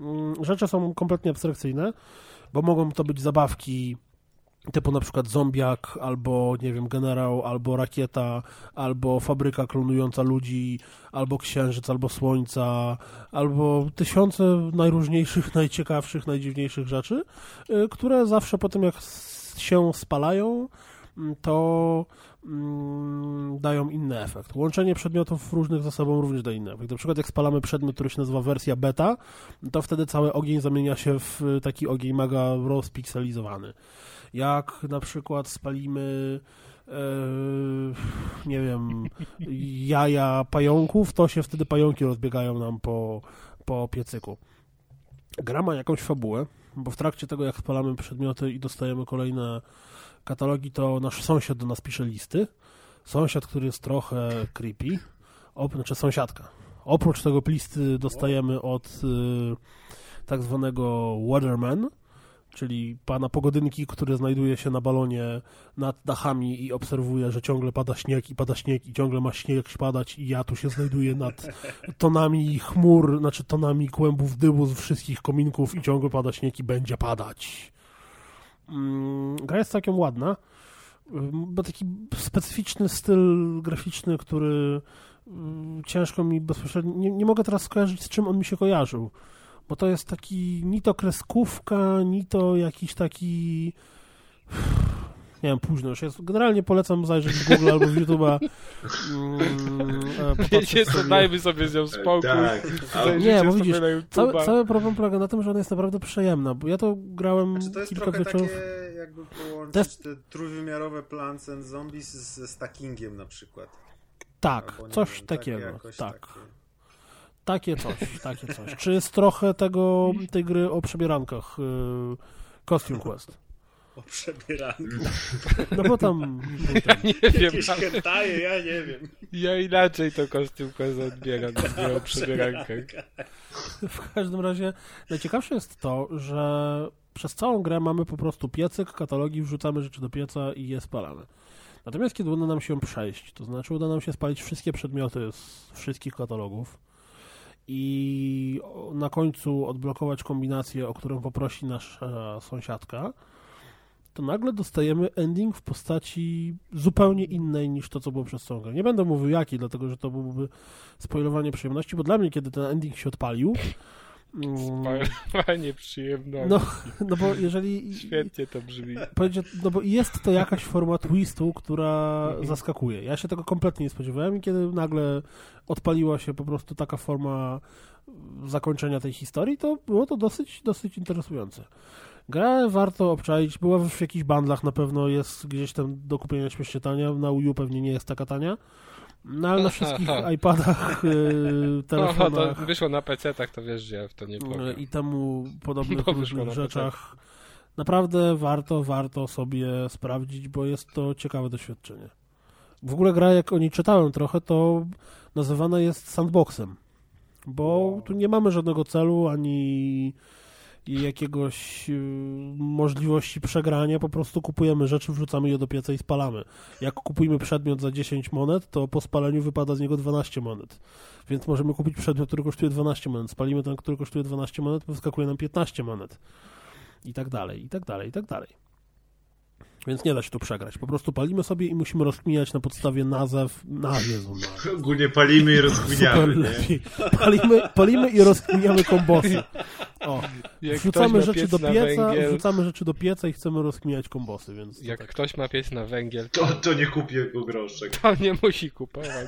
Mm, Rzeczy są kompletnie abstrakcyjne, bo mogą to być zabawki typu na przykład zombiak, albo nie wiem, generał, albo rakieta, albo fabryka klonująca ludzi, albo księżyc, albo słońca, albo tysiące najróżniejszych, najciekawszych, najdziwniejszych rzeczy, y, które zawsze po tym jak się spalają, mm, to mm, dają inny efekt. Łączenie przedmiotów różnych ze sobą również daje inny efekt. Na przykład jak spalamy przedmiot, który się nazywa wersja beta, to wtedy cały ogień zamienia się w taki ogień mega rozpikselizowany. Jak na przykład spalimy e, nie wiem, jaja pająków, to się wtedy pająki rozbiegają nam po, po piecyku. Gra ma jakąś fabułę, bo w trakcie tego, jak spalamy przedmioty i dostajemy kolejne katalogi, to nasz sąsiad do nas pisze listy. Sąsiad, który jest trochę creepy, op, znaczy sąsiadka. Oprócz tego listy dostajemy od y, tak zwanego Weatherman, czyli pana pogodynki, który znajduje się na balonie nad dachami i obserwuje, że ciągle pada śnieg i pada śnieg i ciągle ma śnieg padać i ja tu się znajduję nad tonami chmur, znaczy tonami kłębów dymu z wszystkich kominków i ciągle pada śnieg i będzie padać. Mm, Gra jest całkiem ładna, bo taki specyficzny styl graficzny, który mm, ciężko mi bezpośrednio, nie, nie mogę teraz skojarzyć z czym on mi się kojarzył, bo to jest taki ni to kreskówka, ni to jakiś taki nie wiem, późno już jest. Generalnie polecam zajrzeć w Google albo w YouTube'a. Mm, e, co, sobie. dajmy sobie z nią spokój. tak. Nie, bo widzisz. Cały, cały problem polega na tym, że ona jest naprawdę przyjemna, bo ja to grałem Znaczy to jest kilka trochę wieczorów. takie, jakby połączyć jest- te trójwymiarowe Plants and Zombies ze stackingiem na przykład. Tak, Albo nie coś wiem, takiego. takie jakoś tak. takie. Takie coś, takie coś. Czy jest trochę tego, tej gry o przebierankach y, Costume Quest? O przebieranku. No bo tam... Nie wiem, Jakieś hentaje, ja nie wiem. ja inaczej to kostiumkę odbieram, nie o przebierankach. W każdym razie najciekawsze jest to, że przez całą grę mamy po prostu piecyk, katalogi, wrzucamy rzeczy do pieca i je spalamy. Natomiast kiedy uda nam się przejść, to znaczy uda nam się spalić wszystkie przedmioty z wszystkich katalogów i na końcu odblokować kombinację, o którą poprosi nasza sąsiadka, to nagle dostajemy ending w postaci zupełnie innej niż to, co było przez całą grę. Nie będę mówił jaki, dlatego że to byłoby spoilowanie przyjemności, bo dla mnie, kiedy ten ending się odpalił, Spoilowanie przyjemności. No, no bo jeżeli... Świetnie to brzmi. No bo jest to jakaś forma twistu, która Mhm. zaskakuje. Ja się tego kompletnie nie spodziewałem i kiedy nagle odpaliła się po prostu taka forma zakończenia tej historii, to było to dosyć, dosyć interesujące. Grę warto obczaić, była w jakichś bandlach, na pewno jest gdzieś tam do kupienia śmiesznie tania, na Wii U pewnie nie jest taka tania, no ale na wszystkich iPadach, Oho, telefonach to wyszło na PC, tak to wiesz, że ja w to nie powiem. i temu podobnych różnych rzeczach. Naprawdę warto, warto sobie sprawdzić, bo jest to ciekawe doświadczenie. W ogóle gra, jak o niej czytałem trochę, to nazywana jest sandboxem, bo tu nie mamy żadnego celu, ani jakiegoś y, możliwości przegrania, po prostu kupujemy rzeczy, wrzucamy je do pieca i spalamy. Jak kupujemy przedmiot za 10 monet, to po spaleniu wypada z niego 12 monet. Więc możemy kupić przedmiot, który kosztuje 12 monet. Spalimy ten, który kosztuje 12 monet, wyskakuje nam 15 monet. I tak dalej, i tak dalej, i tak dalej. Więc nie da się tu przegrać. Po prostu palimy sobie i musimy rozkminiać na podstawie nazw. Na Jezu. Ogólnie palimy i rozkminiamy, lepiej. Palimy, palimy i rozkminiamy kombosy. O, Jak wrzucamy rzeczy do pieca, węgiel, wrzucamy rzeczy do pieca i chcemy rozkminiać kombosy, więc Jak tak. ktoś ma piec na węgiel, To, to nie kupię jego groszek. to nie musi kupować.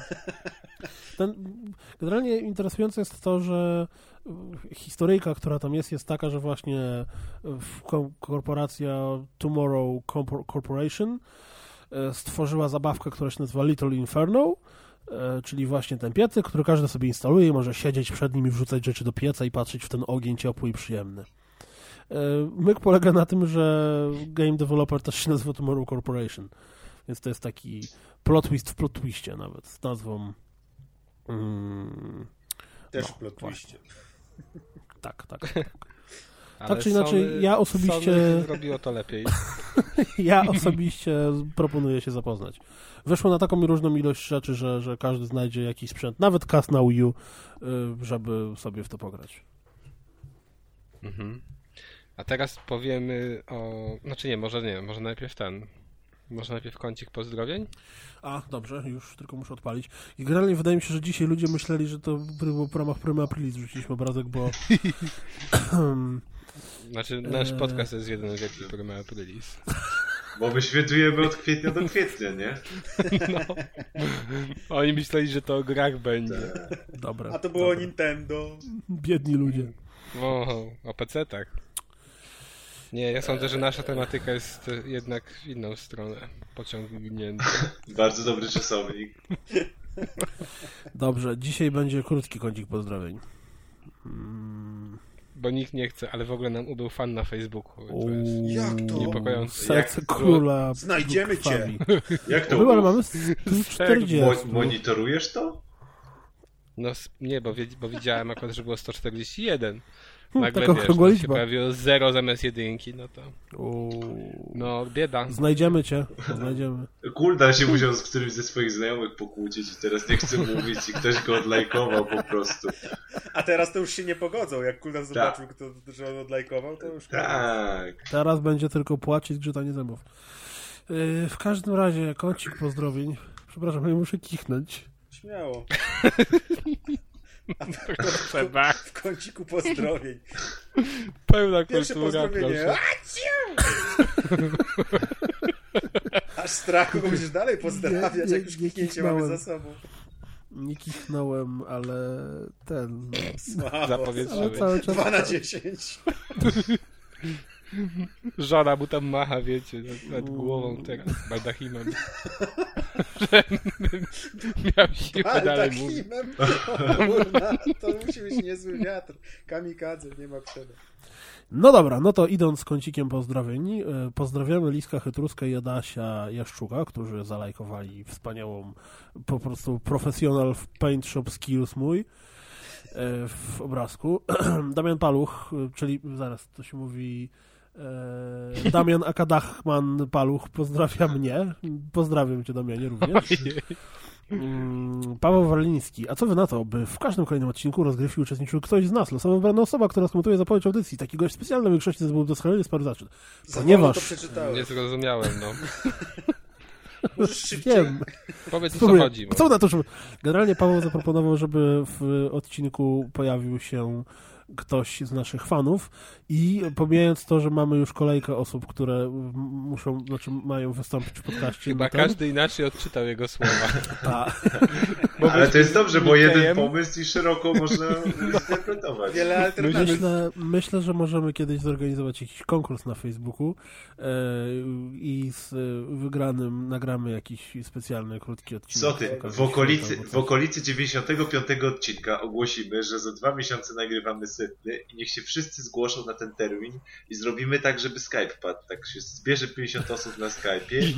Ten, generalnie interesujące jest to, że historyjka, która tam jest, jest taka, że właśnie korporacja Tomorrow Corporation e, stworzyła zabawkę, która się nazywa Little Inferno, e, czyli właśnie ten piecyk, który każdy sobie instaluje i może siedzieć przed nim i wrzucać rzeczy do pieca i patrzeć w ten ogień ciepły i przyjemny. E, Myk polega na tym, że game developer też się nazywa Tomorrow Corporation, więc to jest taki plot twist w plot twiście nawet, z nazwą Mm, Też No, plot właśnie. Twiście. tak, tak. Ale czy inaczej, Sony- ja osobiście- Sony zrobiło to lepiej. Ja osobiście proponuję się zapoznać. Weszło na taką różną ilość rzeczy, że, że każdy znajdzie jakiś sprzęt, nawet kas na Wii U, y, żeby sobie w to pograć. Mhm. A teraz powiemy o... Znaczy nie, może nie, może najpierw ten. Może najpierw kącik pozdrowień? A, dobrze, już tylko muszę odpalić. I generalnie wydaje mi się, że dzisiaj ludzie myśleli, że to było w ramach Prima Aprilis rzuciliśmy obrazek, bo Znaczy, nasz Eee. podcast jest jeden wielki Prima Aprilis. Bo my świętujemy od kwietnia do kwietnia, nie? No. Oni myśleli, że to o grach będzie. dobra. A to było dobra. Nintendo. Biedni ludzie. O, o PC tak. Nie, ja sądzę, że nasza tematyka jest jednak w inną stronę pociągnięta. Bardzo dobry czasownik. Dobrze, dzisiaj będzie krótki kącik pozdrowień. Mm, Bo nikt nie chce, ale w ogóle nam ubył fan na Facebooku. To jest... Jak to? Niepokojące. Serce Jak- króla. Znajdziemy cię. Jak to było? mamy 140. Mo- monitorujesz to? No nie, bo, bo widziałem akurat, że było 141. Hmm, Nagle taka wiesz, no, się pojawiło 0 zamiast jedynki, no to Uuu. no bieda. Znajdziemy cię, znajdziemy. Kulda się musiał z którymś ze swoich znajomych pokłócić i teraz nie chce mówić i ktoś go odlajkował po prostu. A teraz to już się nie pogodzą. Jak Kuldan zobaczył, kto, że on odlajkował, to już... Tak. Teraz będzie tylko płacz i zgrzytanie zębów. Yy, w każdym razie, kącik pozdrowień. Przepraszam, ja muszę kichnąć. Śmiało. Trzeba. W kąciku pozdrowień. Pełna Pierwsze kultura, pozdrowienie. proszę. Aż strachu go będziesz dalej pozdrawiać, Nie, nie, jak już kliknięcie mamy za sobą. Nie kichnąłem, ale ten... Słabo. Czas... 2 na 10. Żona mu tam macha, wiecie, nad, nad głową teraz, baldachimem. Że miał siłę dalej mówić. To musi być niezły wiatr. Kamikadze, nie ma przede. No dobra, no to idąc z kącikiem pozdrowień, e, pozdrawiamy Liska Chytruska i Adasia Jaszczuka, którzy zalajkowali wspaniałą, po prostu profesjonal w Paint Shop Skills mój e, w obrazku. Damian Paluch, e, czyli zaraz to się mówi Damian Akadachman Paluch pozdrawia mnie. Pozdrawiam cię Damianie również. Mm, Paweł Warliński. A co wy na to, by w każdym kolejnym odcinku rozgrywki uczestniczył ktoś z nas, losowo wybrana osoba, która skomentuje zapowiedź audycji. Taki gość specjalny w większości zespołu doskonale jest zaczyn. Za Ponieważ- wolno to przeczytałem. Nie zrozumiałem, no. Wiem. Powiedz o co chodzi. Co Bo... na to, żeby... Generalnie Paweł zaproponował, żeby w odcinku pojawił się ktoś z naszych fanów i pomijając to, że mamy już kolejkę osób, które muszą, znaczy mają wystąpić w podcaście. Chyba no ten- każdy inaczej odczytał jego słowa. Ta, Ale to jest dobrze, bo jeden Mikejem- pomysł i szeroko można zinterpretować. Wiele alternatyw. myślę, myślę, że możemy kiedyś zorganizować jakiś konkurs na Facebooku e, i z e, wygranym nagramy jakiś specjalny, krótki odcinek. Co ty? W okolicy, w okolicy 95 odcinka ogłosimy, że za dwa miesiące nagrywamy i niech się wszyscy zgłoszą na ten termin i zrobimy tak, żeby Skype padł. Tak się zbierze 50 osób na Skype'ie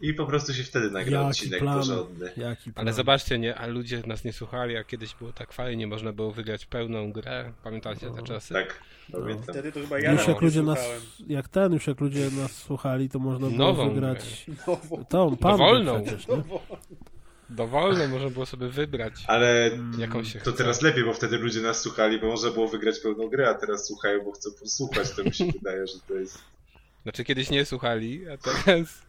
i po prostu się wtedy nagra Jaki odcinek plan. porządny. Jaki plan. Ale zobaczcie, nie, a ludzie nas nie słuchali, a kiedyś było tak fajnie, można było wygrać pełną grę. Pamiętacie te No. czasy? Tak, pamiętam. Wtedy to chyba ja Już jak ludzie nas, jak ten, już jak ludzie nas słuchali, to można było Nową wygrać Nową. tą pandę Dowolną. przecież, nie? Dowolne można było sobie wybrać. Ale Jaką się to chce. teraz lepiej, bo wtedy ludzie nas słuchali, bo można było wygrać pełną grę, a teraz słuchają, bo chcą posłuchać. To mi się wydaje, że to jest... Znaczy kiedyś nie słuchali, a teraz,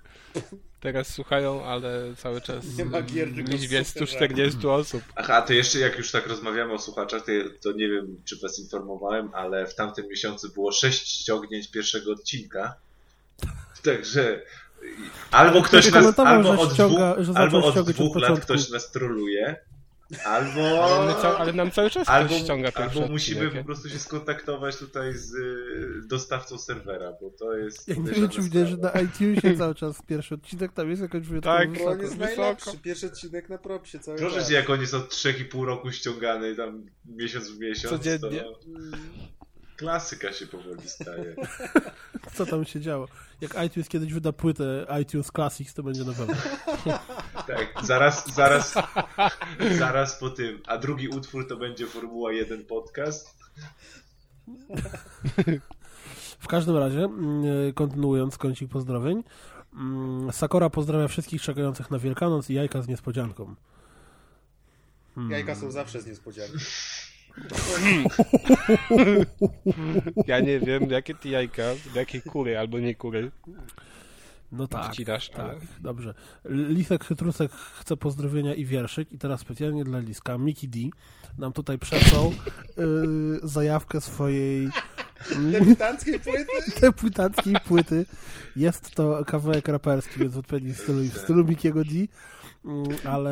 teraz słuchają, ale cały czas Nie ma gier, w tylko liczbie super 140 osób. Aha, to jeszcze jak już tak rozmawiamy o słuchaczach, to, to nie wiem, czy was informowałem, ale w tamtym miesiącu było sześć ściągnięć pierwszego odcinka. Także albo ktoś nas, albo że od ściąga- dwóch, albo od dwóch lat ktoś nas troluje, albo, Ale, ca- ale nam cały czas albo, ktoś ściąga pierwszy albo musimy po prostu się skontaktować tutaj z y, dostawcą serwera, bo to jest Ja nie wiem, czy widziałeś, że na iTunesie cały czas pierwszy odcinek tam jest jakoś wyjątkowo Tak, wysoko. on jest Wysoko. najlepszy. Pierwszy odcinek na propsie cały Proszę czas. cię, jak on jest od 3,5 roku ściągany i tam miesiąc w miesiąc, Codziennie. to klasyka się powoli staje. Co tam się działo? Jak iTunes kiedyś wyda płytę iTunes Classics, to będzie na pewno. Tak, zaraz, zaraz, zaraz po tym. A drugi utwór to będzie Formuła 1 podcast. W każdym razie, mm, kontynuując kącik pozdrowień, mm, Sakora pozdrawia wszystkich czekających na Wielkanoc i jajka z niespodzianką. Hmm. Jajka są zawsze z niespodzianki. Ja nie wiem, jakie ty jajka, jakie kury albo nie kury. No tak, Wcinasz, tak, ale- dobrze. Lisek Chytrusek chce pozdrowienia i wierszyk i teraz specjalnie dla Liska Miki D nam tutaj przesłał yy, zajawkę swojej Debiutanckiej płyty? debiutanckiej płyty. Jest to kawałek raperski, więc w odpowiednim stylu i w stylu Mikiego D. Mm, Ale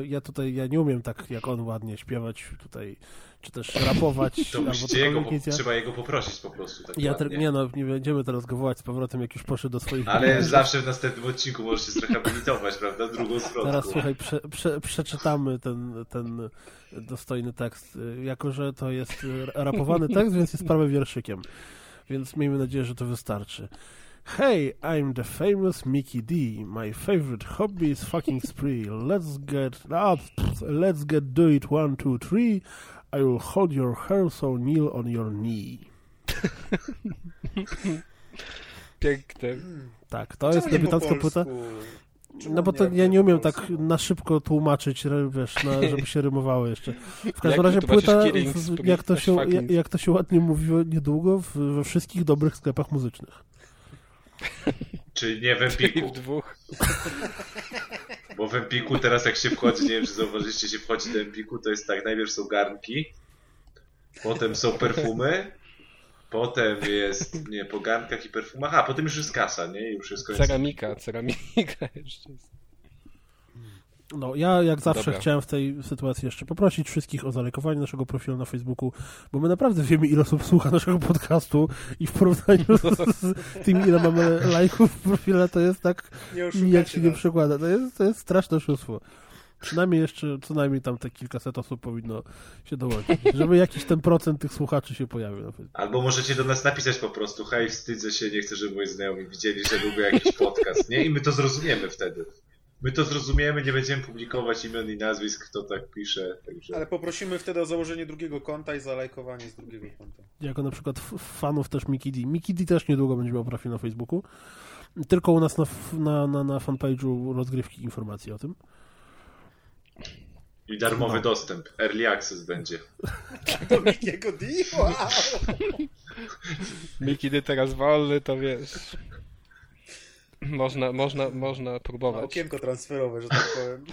e, ja tutaj, ja nie umiem tak jak on ładnie śpiewać tutaj, czy też rapować, To albo jego, po, trzeba jego poprosić po prostu. Tak ja te, nie no, nie będziemy teraz go wołać z powrotem, jak już poszedł do swoich... Ale zawsze w następnym odcinku możesz się zrehabilitować, prawda? Drugą zwrotką. Teraz słuchaj, prze, prze, przeczytamy ten, ten dostojny tekst, jako że to jest rapowany tekst, więc jest prawie wierszykiem. Więc miejmy nadzieję, że to wystarczy. Hey, I'm the famous Mickey D. My favorite hobby is fucking spree. Let's get pff, let's get do it one, two, three. I will hold your hair so kneel on your knee. Piękne. Tak, to jest Czemu po debiutancka płyta. No bo to ja nie umiem tak na szybko tłumaczyć, wiesz, na, żeby się rymowało jeszcze. W każdym razie płyta, jak to, się, jak, jak to się ładnie mówiło niedługo, w, we wszystkich dobrych sklepach muzycznych. Czy nie w I w Empiku? dwóch. Bo w Empiku teraz jak się wchodzi, nie wiem czy zauważyliście, się wchodzi do Empiku, to jest tak, najpierw są garnki, potem są perfumy, potem jest, nie, po garnkach i perfumach, a potem już jest kasa, nie? Już jest koniec. Ceramika, ceramika jeszcze jest. No, ja jak zawsze Dobra. chciałem w tej sytuacji jeszcze poprosić wszystkich o zalajkowanie naszego profilu na Facebooku, bo my naprawdę wiemy, ile osób słucha naszego podcastu i w porównaniu z, z tym, ile mamy lajków w profile, to jest tak Nie nijak oszukacie się nie nas. przekłada. To jest, to jest straszne oszustwo. Przynajmniej jeszcze co najmniej tam te kilkaset osób powinno się dołączyć, żeby jakiś ten procent tych słuchaczy się pojawił na Facebooku. Albo możecie do nas napisać po prostu, hej, wstydzę się, nie chcę, żeby moi znajomi widzieli, że lubię jakiś podcast, nie? I my to zrozumiemy wtedy. My to zrozumiemy, nie będziemy publikować imion i nazwisk, kto tak pisze, także... Ale poprosimy wtedy o założenie drugiego konta i zalajkowanie z drugiego konta. Jako na przykład fanów też Mickey D. Mickey D też niedługo będzie miał profil na Facebooku. Tylko u nas na, na, na, na fanpage'u rozgrywki informacji o tym. I darmowy No. dostęp, early access będzie. Do Mikiego D? Wow! My kiedy teraz wolny, to wiesz. Można, można, można Na próbować. okienko transferowe, że tak powiem.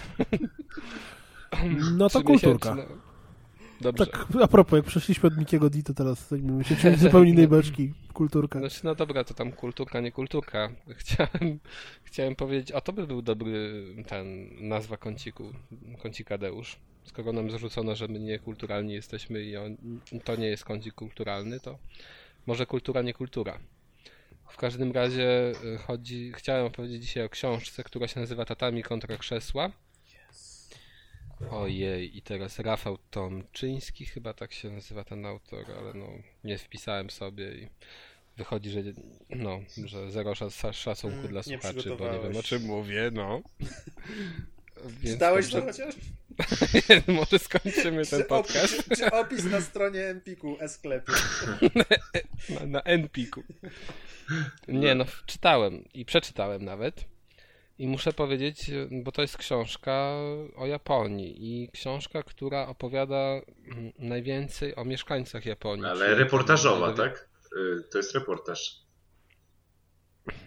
No to kulturka. Dobrze. Tak, a propos, jak przeszliśmy od Mikiego D, to teraz zajmiemy się czymś zupełnie innej beczki. Kulturka. Znaczy, no dobra, to tam kulturka, nie kulturka. Chciałem, chciałem powiedzieć, a to by był dobry ten nazwa kąciku, kącika Deusz. Skoro nam zarzucono, że my niekulturalni jesteśmy i on, to nie jest kącik kulturalny, to może kultura, nie kultura. W każdym razie y, chodzi, chciałem opowiedzieć dzisiaj o książce, która się nazywa Tatami kontra krzesła. Ojej, i teraz Rafał Tomczyński, chyba tak się nazywa ten autor, ale no nie wpisałem sobie i wychodzi, że no, że zero szacunku Mm, dla słuchaczy, bo nie wiem o czym mówię, no. Więc Czytałeś to chociaż? Może skończymy ten Czy opis, podcast czy opis na stronie Empiku e-sklepie? na, na Enpiku. Nie, no czytałem i przeczytałem nawet. I muszę powiedzieć, bo to jest książka o Japonii i książka, która opowiada mm, najwięcej o mieszkańcach Japonii. Ale reportażowa, tak? Y, To jest reportaż.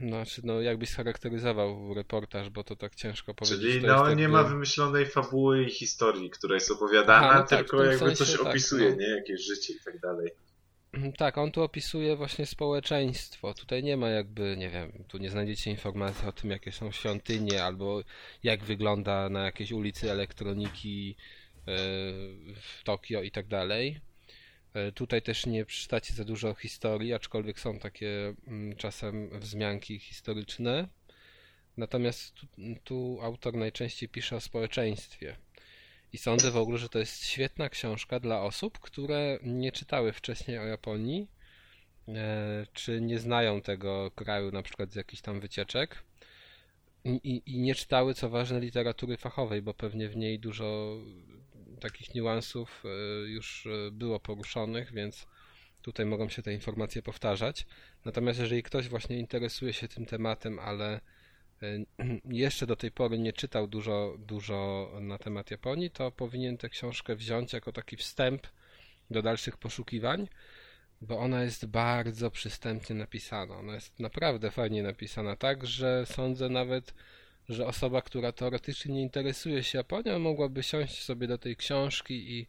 Znaczy, no jakbyś scharakteryzował reportaż, bo to tak ciężko powiedzieć. Czyli no jest nie ma wymyślonej fabuły i historii, która jest opowiadana, Aha, no tak, tylko tym jakby coś tak, opisuje, no. nie? Jakieś życie i tak dalej. Tak, on tu opisuje właśnie społeczeństwo. Tutaj nie ma jakby, nie wiem, tu nie znajdziecie informacji o tym, jakie są świątynie, albo jak wygląda na jakiejś ulicy elektroniki e, w Tokio i tak dalej. E, Tutaj też nie przeczytacie za dużo historii, aczkolwiek są takie mm, czasem wzmianki historyczne. Natomiast tu, tu autor najczęściej pisze o społeczeństwie. I sądzę w ogóle, że to jest świetna książka dla osób, które nie czytały wcześniej o Japonii, e, czy nie znają tego kraju na przykład z jakichś tam wycieczek i, i, i nie czytały, co ważne, literatury fachowej, bo pewnie w niej dużo takich niuansów e, już e, było poruszonych, więc tutaj mogą się te informacje powtarzać. Natomiast jeżeli ktoś właśnie interesuje się tym tematem, ale e, jeszcze do tej pory nie czytał dużo, dużo na temat Japonii, to powinien tę książkę wziąć jako taki wstęp do dalszych poszukiwań, bo ona jest bardzo przystępnie napisana. Ona jest naprawdę fajnie napisana, tak, że sądzę nawet, że osoba, która teoretycznie nie interesuje się Japonią, mogłaby siąść sobie do tej książki i,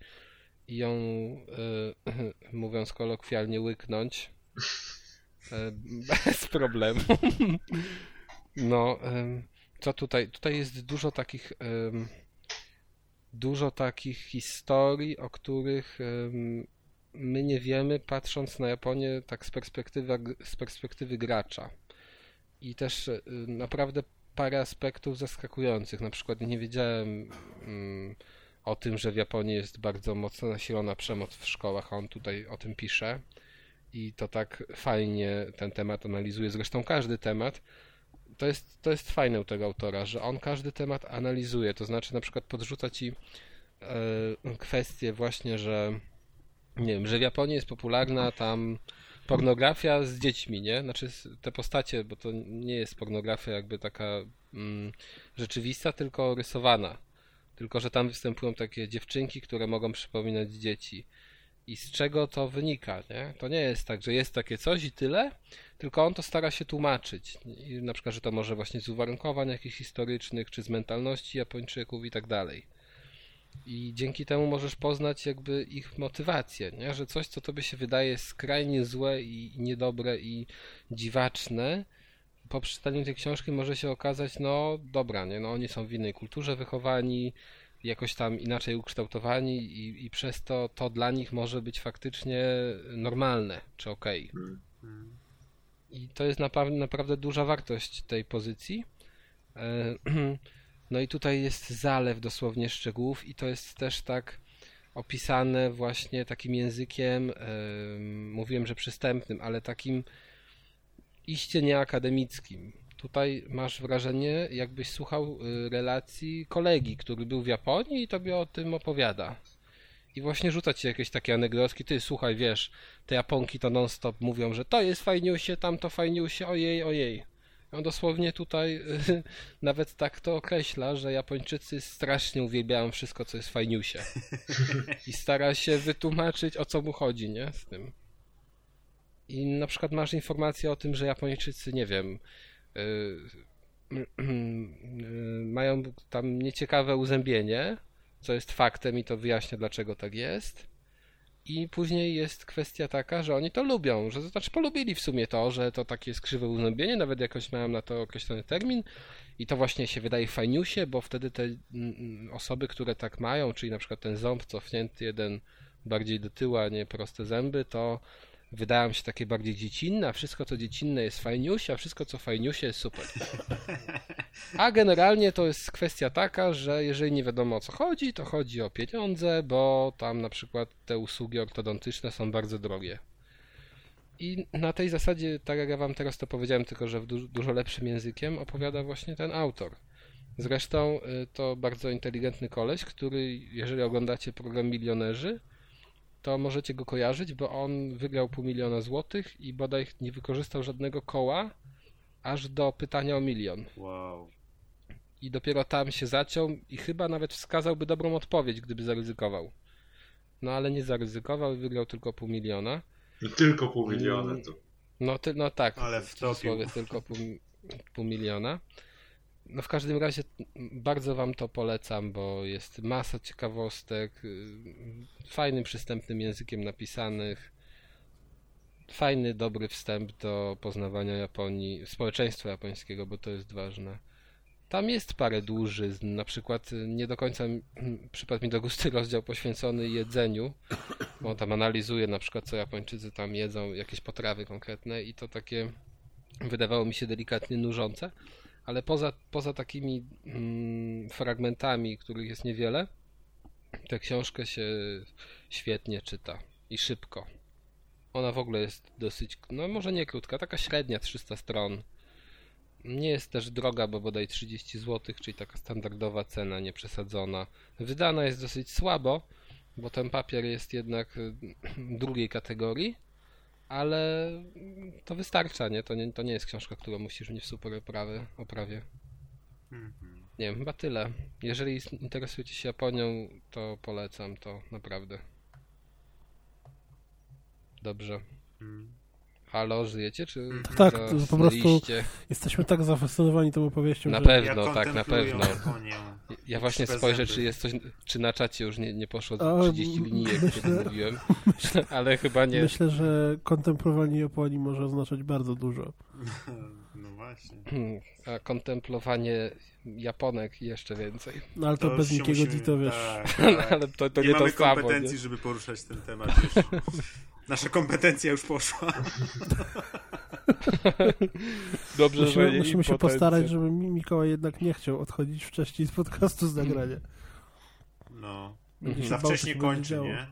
i ją, e, mówiąc kolokwialnie, łyknąć e, bez problemu. No, co tutaj? Tutaj jest dużo takich dużo takich historii, o których my nie wiemy, patrząc na Japonię tak z perspektywy, z perspektywy gracza. I też naprawdę parę aspektów zaskakujących. Na przykład nie wiedziałem mm, o tym, że w Japonii jest bardzo mocno nasilona przemoc w szkołach, a on tutaj o tym pisze. I to tak fajnie ten temat analizuje. Zresztą każdy temat, to jest, to jest fajne u tego autora, że on każdy temat analizuje, to znaczy na przykład podrzuca ci e, kwestię właśnie, że nie wiem, że w Japonii jest popularna tam pornografia z dziećmi, nie? Znaczy te postacie, bo to nie jest pornografia jakby taka mm, rzeczywista, tylko rysowana. Tylko, że tam występują takie dziewczynki, które mogą przypominać dzieci. I z czego to wynika, nie? To nie jest tak, że jest takie coś i tyle, tylko on to stara się tłumaczyć. I na przykład, że to może właśnie z uwarunkowań jakichś historycznych, czy z mentalności Japończyków i tak dalej. I dzięki temu możesz poznać jakby ich motywację, nie? Że coś, co tobie się wydaje skrajnie złe i niedobre i dziwaczne, po przeczytaniu tej książki może się okazać, no dobra, nie? No oni są w innej kulturze wychowani, jakoś tam inaczej ukształtowani i, i przez to to dla nich może być faktycznie normalne, czy okej. Mm. I to jest naprawdę, naprawdę duża wartość tej pozycji. No i tutaj jest zalew dosłownie szczegółów i to jest też tak opisane właśnie takim językiem, em, mówiłem, że przystępnym, ale takim iście nieakademickim. Tutaj masz wrażenie, jakbyś słuchał y, relacji kolegi, który był w Japonii i tobie o tym opowiada. I właśnie rzuca ci jakieś takie anegdotki, ty słuchaj, wiesz, te Japonki to non-stop mówią, że to jest fajniusie, tam to fajniusie, ojej, ojej. On dosłownie tutaj nawet tak to określa, że Japończycy strasznie uwielbiają wszystko, co jest fajniusie. I stara się wytłumaczyć, o co mu chodzi, nie? Z tym. I na przykład masz informację o tym, że Japończycy, nie wiem, y, y, mają tam nieciekawe uzębienie, co jest faktem i to wyjaśnia dlaczego tak jest. I później jest kwestia taka, że oni to lubią, że to znaczy polubili w sumie to, że to takie jest krzywe uznębienie, nawet jakoś miałem na to określony termin. I to właśnie się wydaje fajniusie, bo wtedy te mm, osoby, które tak mają, czyli na przykład ten ząb cofnięty jeden bardziej do tyłu, a nie proste zęby, to wydają się takie bardziej dziecinne, a wszystko co dziecinne jest fajniusie, a wszystko co fajniusie jest super. A generalnie to jest kwestia taka, że jeżeli nie wiadomo o co chodzi, to chodzi o pieniądze, bo tam na przykład te usługi ortodontyczne są bardzo drogie. I na tej zasadzie, tak jak ja wam teraz to powiedziałem, tylko że w du- dużo lepszym językiem opowiada właśnie ten autor. Zresztą y, to bardzo inteligentny koleś, który, jeżeli oglądacie program Milionerzy, to możecie go kojarzyć, bo on wygrał pół miliona złotych i bodaj nie wykorzystał żadnego koła aż do pytania o milion. Wow. I dopiero tam się zaciął i chyba nawet wskazałby dobrą odpowiedź, gdyby zaryzykował. No ale nie zaryzykował i wygrał tylko pół miliona. No tylko pół miliona to. No, ty, no tak, Ale w cudzysłowie tylko pół, pół miliona. No w każdym razie bardzo wam to polecam, bo jest masa ciekawostek, y, fajnym, przystępnym językiem napisanych, fajny, dobry wstęp do poznawania Japonii, społeczeństwa japońskiego, bo to jest ważne. Tam jest parę dłużyzn, na przykład y, nie do końca przypadł mi do gustu rozdział poświęcony jedzeniu, bo tam analizuje na przykład co Japończycy tam jedzą, jakieś potrawy konkretne i to takie wydawało mi się delikatnie nużące, ale poza, poza takimi mm, fragmentami, których jest niewiele, tę książkę się świetnie czyta i szybko. Ona w ogóle jest dosyć, no może nie krótka, taka średnia, 300 stron. Nie jest też droga, bo bodaj 30 zł, czyli taka standardowa cena, nieprzesadzona. Wydana jest dosyć słabo, bo ten papier jest jednak y, drugiej kategorii, ale to wystarcza, nie? To nie, to nie jest książka, którą musisz mieć w super oprawy, oprawie. Mhm. Nie wiem, chyba tyle. Jeżeli interesujecie się Japonią, to polecam to naprawdę. Dobrze. Halo, żyjecie, czy Tak, to po prostu-? Jesteśmy tak zafascynowani tą opowieścią, Na że... pewno. Ja tak, na pewno. Ja właśnie spojrzę, czy jest coś, czy na czacie już nie, nie poszło A, 30 linijek, myślę- mówiłem, ale chyba nie. Myślę, że kontemplowanie Japonii może oznaczać bardzo dużo. No właśnie. Hmm, A kontemplowanie Japonek jeszcze więcej. No ale to, już bez nikiego musimy- dito, wiesz. Tak, tak. ale to, to nie, nie, mamy to samo. kompetencji, Nie? żeby poruszać ten temat już. Nasza kompetencja już poszła. Dobrze, że Musimy, nie musimy się postarać, żeby Mi- Mikołaj jednak nie chciał odchodzić wcześniej z podcastu z nagrania. No. Się Za wcześnie kończy, działo. nie?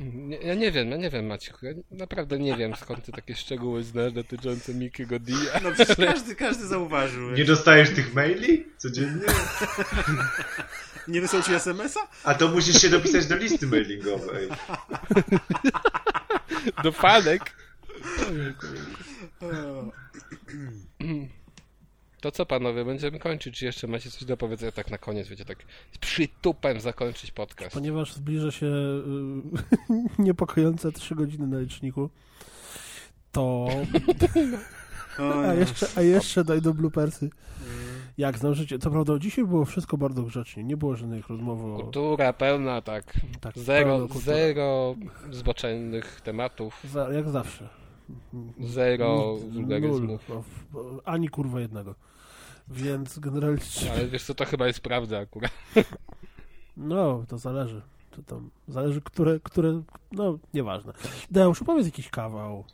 Nie, ja nie wiem, ja nie wiem Maciek, ja naprawdę nie wiem skąd ty takie szczegóły znasz dotyczące Mikiego D. No przecież każdy, każdy zauważył. Nie dostajesz tych maili codziennie? Nie wysłał ci SMS-a? A to musisz się dopisać do listy mailingowej. Do fanek. To co panowie, będziemy kończyć, czy jeszcze macie coś do powiedzenia tak na koniec, wiecie, tak z przytupem zakończyć podcast. Ponieważ zbliża się y, niepokojące 3 godziny na liczniku, to... A jeszcze, a jeszcze dojdą bloopersy. Mm. Jak znam życie. Co prawda dzisiaj było wszystko bardzo grzecznie. Nie było żadnych rozmów o... Kultura pełna, tak. Tak, Zero, zero zboczennych tematów, Za, jak zawsze. zero Nul- wulgaryzmów. Ani kurwa jednego. Więc generalnie... Ale wiesz co, to chyba jest prawda akurat. No, to zależy. To tam zależy, które, które... No, nieważne. Deusz, opowiedz jakiś kawał.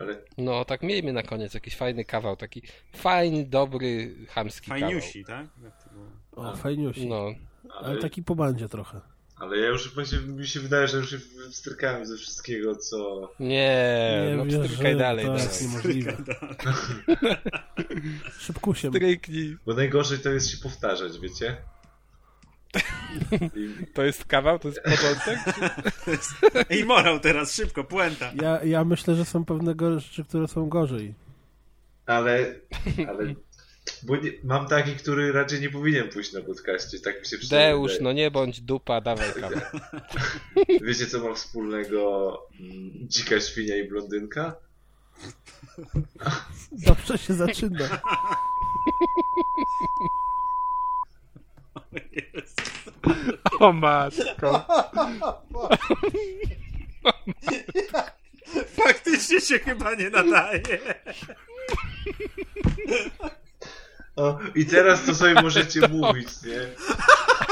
Ale No, tak miejmy na koniec jakiś fajny kawał, taki fajny, dobry, chamski Fajniusi, tak? To było? O, fajniusi. kawał. No, Ale ale, taki po bandzie trochę. Ale ja już właśnie, mi się wydaje, że już się wstrykałem ze wszystkiego, co... nie, no wierzę, pstrykaj dalej, to dalej. jest niemożliwe. Szybkusiem. Stryknij. Bo najgorzej to jest się powtarzać, wiecie? I, To jest kawał, to jest początek? Ej, morał teraz, szybko, puenta. Ja, ja myślę, że są pewne rzeczy, które są gorzej. ale... ale bo nie, mam taki, który raczej nie powinien pójść na podcaście, tak mi się przynajmniej Deusz, wydaje. no nie bądź dupa, dawaj kawał. Wiecie, co ma wspólnego mm, dzika świnia i blondynka? Dobrze się zaczyna. O matko. Faktycznie się chyba nie nadaje. O, I teraz to sobie możecie mówić, nie?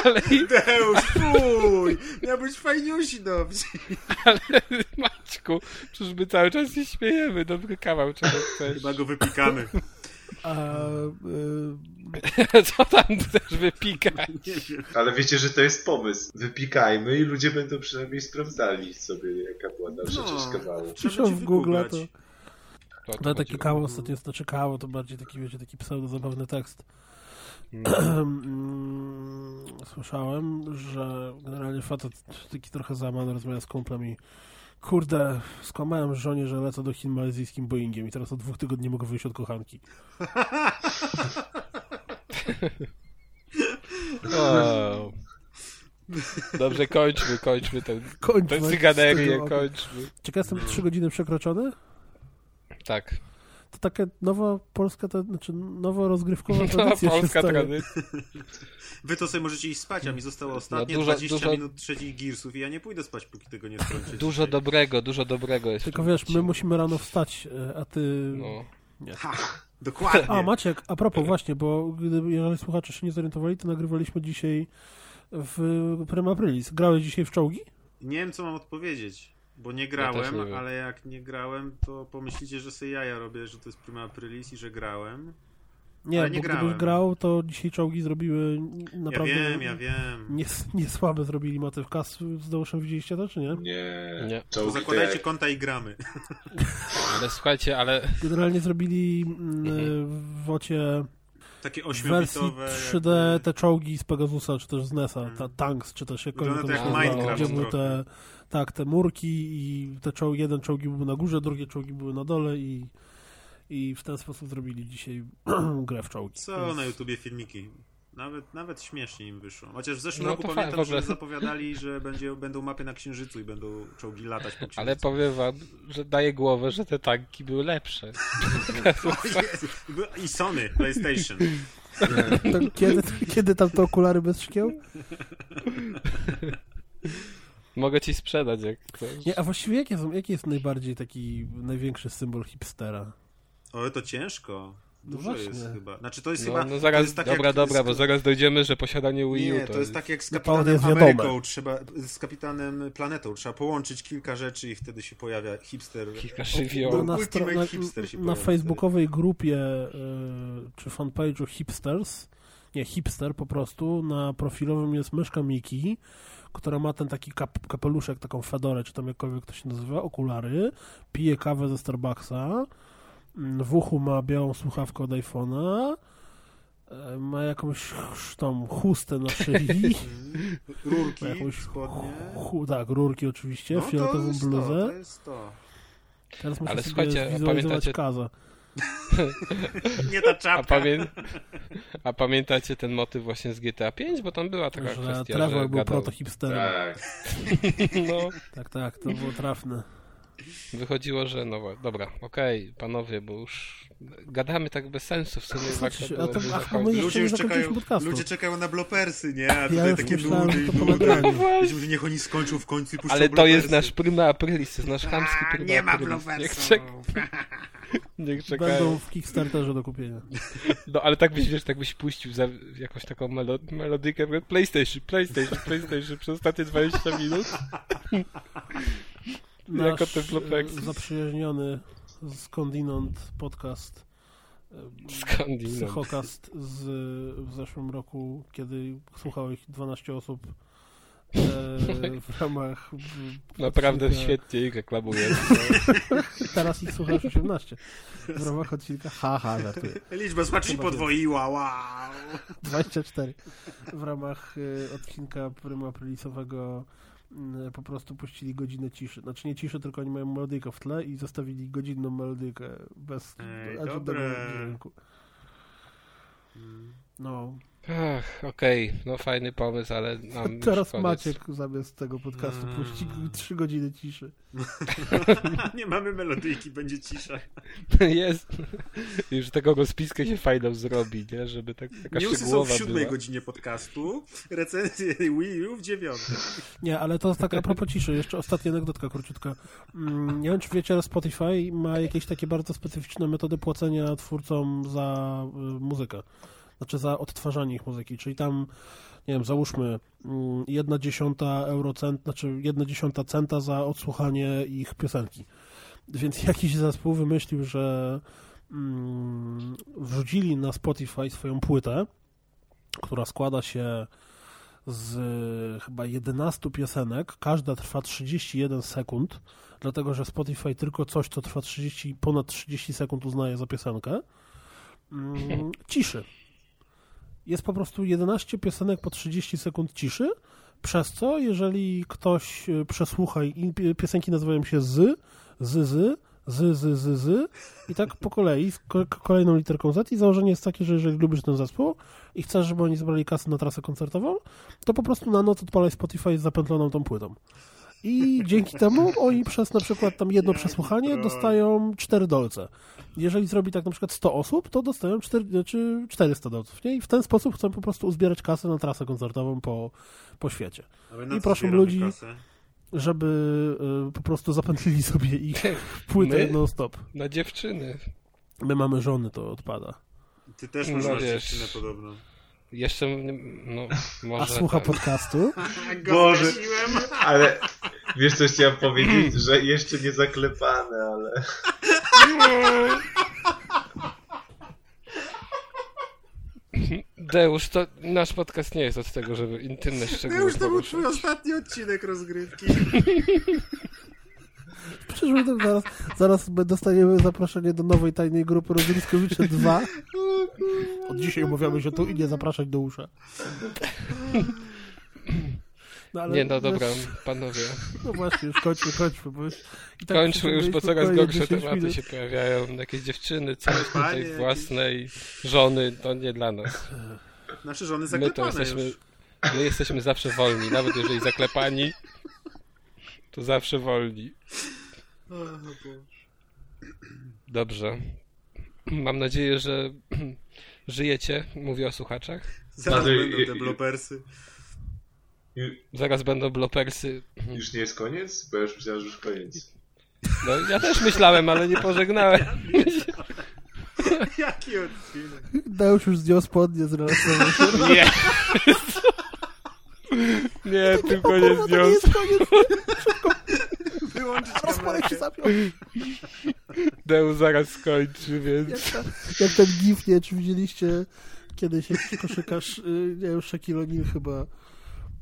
Ale, Deusz, fuj! Miał być fajniusi dobrze. ale Maćku, przecież my cały czas się śmiejemy. Dobry kawał, czego chcesz. Chyba go wypikamy. A, y, Co tam chcesz wypikać? Ale wiecie, że to jest pomysł. Wypikajmy i ludzie będą przynajmniej sprawdzali sobie, jaka była dalsza No. część kawału. Piszą Trzeba ci w Google, to- To, to No taki kawał ostatnio, znaczy kawał to bardziej taki, wiecie, taki pseudo-zabawny tekst. No. Mm, Słyszałem, że generalnie facet taki trochę załamany rozmawia z kumplem i kurde, skłamałem żonie, że lecę do Chin malezyjskim Boeingiem i teraz od dwóch tygodni nie mogę wyjść od kochanki. O. Dobrze, kończmy, kończmy tę Kończmy. tę cyganerię, kończmy. Ciekaw jestem, trzy godziny przekroczone? Tak. To taka nowa polska, ta, znaczy nowa rozgrywkowa No, tradycja się polska tradycja. Wy to sobie możecie iść spać, a mi zostało ostatnie No, dużo- 20 dużo- minut trzecich Gearsów i ja nie pójdę spać, póki tego nie skończę. Dużo dzisiaj. dobrego, dużo dobrego jest. Tylko wiesz, my musimy rano wstać, e, a ty... No. Nie. Ha, dokładnie. A, Maciek, a propos właśnie, bo gdyby, jeżeli słuchacze się nie zorientowali, to nagrywaliśmy dzisiaj w Prima Aprilis. Grałeś dzisiaj w czołgi? Nie wiem, co mam odpowiedzieć, bo nie grałem, nie wiem. ale jak nie grałem, to pomyślicie, że sobie jaja robię, że to jest prima aprilis i że grałem. Nie, Ale bo nie gdybyś grałem. grał, to dzisiaj czołgi zrobiły naprawdę... ja wiem, ja wiem. Nie, nie słabe zrobili motywka. Z z Deuszem widzieliście to, czy nie? Nie. Nie. Czołgi zakładajcie jak... konta i gramy. Ale słuchajcie, ale Generalnie zrobili mm, w wocie Takie wersji ośmiobitowe. 3D jakby- te czołgi z Pegasusa, czy też z NESa, ta, Tanks, czy też Wygląda to jak Minecraft gdzie były trochę. Tak, te murki i te czołgi, jeden czołgi był na górze, drugie czołgi były na dole i, i w ten sposób zrobili dzisiaj grę w czołgi. Co Więc- na YouTubie filmiki? Nawet, nawet śmiesznie im wyszło. Chociaż w zeszłym No roku pamiętam, że zapowiadali, że będzie, będą mapy na Księżycu i będą czołgi latać po Księżycu. Ale powiem wam, że daje głowę, że te tanki były lepsze. I Sony, PlayStation. To kiedy, kiedy tam te okulary bez szkieł? Mogę ci sprzedać, jak chcesz. Nie, a właściwie jaki jest, jaki jest najbardziej taki największy symbol hipstera? O, to ciężko. No Dużo właśnie. jest chyba. Znaczy to jest No, chyba... no to zaraz, jest tak dobra, jak dobra, z- bo zaraz dojdziemy, że posiadanie Wii U Nie, to jest tak jak z No, jest Kapitanem wiadome. Ameryką, trzeba, z Kapitanem Planetą, trzeba połączyć kilka rzeczy i wtedy się pojawia hipster. Kilka No, żywiołów. na, Ultimate stro- na, hipster się na facebookowej grupie y, czy fanpage'u Hipsters, nie, Hipster po prostu, na profilowym jest myszka Miki, która ma ten taki kap, kapeluszek, taką fedorę, czy tam jakkolwiek to się nazywa, okulary, pije kawę ze Starbucksa, mm, w uchu ma białą słuchawkę od iPhone'a, e, ma jakąś tą chustę na szyi, Rurki, jakąś spodnie. chu, tak, rurki oczywiście, No, to fioletową bluzę. To, to jest to. Teraz muszę Ale sobie słuchajcie, pamiętacie- Kaza. Nie ta A, czapka. pamię... A pamiętacie ten motyw właśnie z GTA 5? Bo tam była taka Że kwestia, Trevor że był gadał... protohipsterem. Tak. No, Tak, tak, to było trafne. Wychodziło, że no dobra, okej, panowie, bo już gadamy tak bez sensu, w sumie było a to- ach, my Ludzie nie już czekają, podcastu. ludzie czekają na blopersy, nie? A Ja tutaj już takie nudy i nudy. Myślę, że niech oni skończą w końcu i puszczą Ale to jest blopersy. nasz prima aprilis, to jest nasz chamski prima Nie ma aprilis. Niech, blopersów. czek... Niech czekają. Będą w Kickstarterze do kupienia. No ale tak byś, wiesz, tak byś puścił za jakąś taką melo melodykę, PlayStation, PlayStation, PlayStation przez ostatnie 20 minut. Jako Nasz te Flopex. e, zaprzyjaźniony skądinąd podcast e, Skądinąd. Psychokast z, w zeszłym roku, kiedy słuchało ich 12 osób e, w ramach Naprawdę odcinka- świetnie ich reklamujesz. Teraz ich słucha już 18. W ramach odcinka haha, żartuję. Liczba Chyba podwoiła, wow. 24. W ramach odcinka Prymu Aprilisowego y, po prostu puścili godzinę ciszy. Znaczy nie ciszy, tylko oni mają melodyjkę w tle i zostawili godzinną melodyjkę bez Ej, dobre. dźwięku. No. Ach, okej, no fajny pomysł, ale mam już Teraz koniec. Maciek zamiast tego podcastu Mm. puści trzy godziny ciszy. Nie mamy melodyjki, będzie cisza. Jest. Już tego rozpiskę się fajną zrobi, nie? Żeby tak, taka Newsy są w siódmej była. godzinie podcastu, recenzje Wii U w dziewiątej. Nie, ale to tak a propos ciszy, jeszcze ostatnia anegdotka króciutka. Mm, Nie wiem, czy wiecie, ale Spotify ma jakieś takie bardzo specyficzne metody płacenia twórcom za y, muzykę. Znaczy za odtwarzanie ich muzyki, czyli tam, nie wiem, załóżmy mm, jedna dziesiąta eurocent, znaczy jedna dziesiąta centa za odsłuchanie ich piosenki. Więc jakiś zespół wymyślił, że mm, wrzucili na Spotify swoją płytę, która składa się z e, chyba 11 piosenek. Każda trwa 31 sekund, dlatego że Spotify tylko coś, co trwa 30, ponad 30 sekund uznaje za piosenkę. Mm, ciszy. Jest po prostu 11 piosenek po 30 sekund ciszy, przez co jeżeli ktoś e, przesłucha i pi- piosenki nazywają się z, z, z, z, z, z, z i tak po kolei, z ko- kolejną literką Z i założenie jest takie, że jeżeli lubisz ten zespół i chcesz, żeby oni zebrali kasę na trasę koncertową, to po prostu na noc odpalaj Spotify z zapętloną tą płytą. I dzięki temu oni przez na przykład tam jedno przesłuchanie dostają 4 dolce. Jeżeli zrobi tak na przykład 100 osób, to dostają 4, znaczy 400 dolców. Nie? I w ten sposób chcą po prostu uzbierać kasę na trasę koncertową po, po świecie. I zbieramy ludzi- kasę? Żeby y, po prostu zapętlili sobie ich płytę My? non-stop. Na dziewczyny. My mamy żony, to odpada. Ty też No masz no, dziewczynę podobno. Jeszcze, no, może... A słucha tak. podcastu? Go Boże. Ale wiesz co chciałem powiedzieć, że jeszcze nie zaklepane, ale... Deusz, to nasz podcast nie jest od tego, żeby intymne To szczegóły już to był twój ostatni odcinek rozgrywki. Przecież zaraz, zaraz dostaniemy zaproszenie do nowej tajnej grupy Rozliskowicze 2. Od dzisiaj umawiamy się tu i nie zapraszać do usza. No, ale Nie, no dobra, wiesz, panowie. No właśnie, już kończmy, kończmy, bo już i tak Kończmy już, bo coraz gorsze 10 tematy minut. się pojawiają. Jakieś dziewczyny, coś Panie tutaj jakieś. własnej żony, to nie dla nas. Nasze żony My to zaklepane jesteśmy, już. my jesteśmy zawsze wolni, nawet jeżeli zaklepani, to zawsze wolni. Dobrze. Mam nadzieję, że żyjecie, mówię o słuchaczach. Zaraz będą te blopersy. Zaraz będą blopersy. Już nie jest koniec? Bo ja już myślałem, że już koniec. No, ja też myślałem, ale nie pożegnałem. Jaki odcinek. Deusz już zdjął spodnie z. Nie. Nie, tylko nie Kurwa, to nie zdjął. jest koniec, Wyłączyć rozporek się zapiął. Deu zaraz skończy, więc... Jak, ta, jak ten gif, nie czy widzieliście kiedyś jakiś koszykarz, y, nie wiem, Shaquille O'Neal chyba,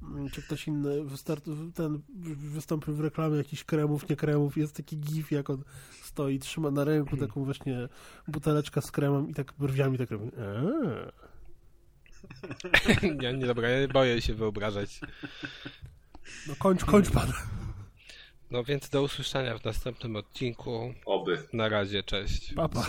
mm, czy ktoś inny, wystart, ten wystąpił w reklamie jakichś kremów, nie kremów, jest taki gif, jak on stoi, trzyma na ręku taką właśnie buteleczkę z kremem i tak brwiami tak robi. Eee. Nie, nie, dobra, ja boję się wyobrażać. No kończ, kończ pan. No więc do usłyszenia w następnym odcinku. Oby. Na razie, cześć. Papa.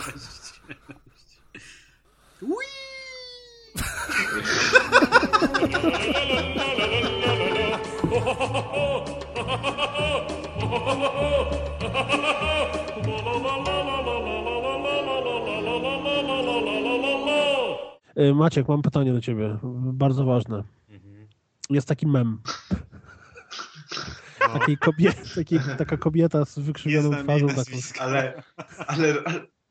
Y, Maciek, mam pytanie do ciebie, bardzo ważne. Jest taki mem. No. Takiej kobie, takiej, taka kobieta z wykrzywioną twarzą. Taką. Ale, ale,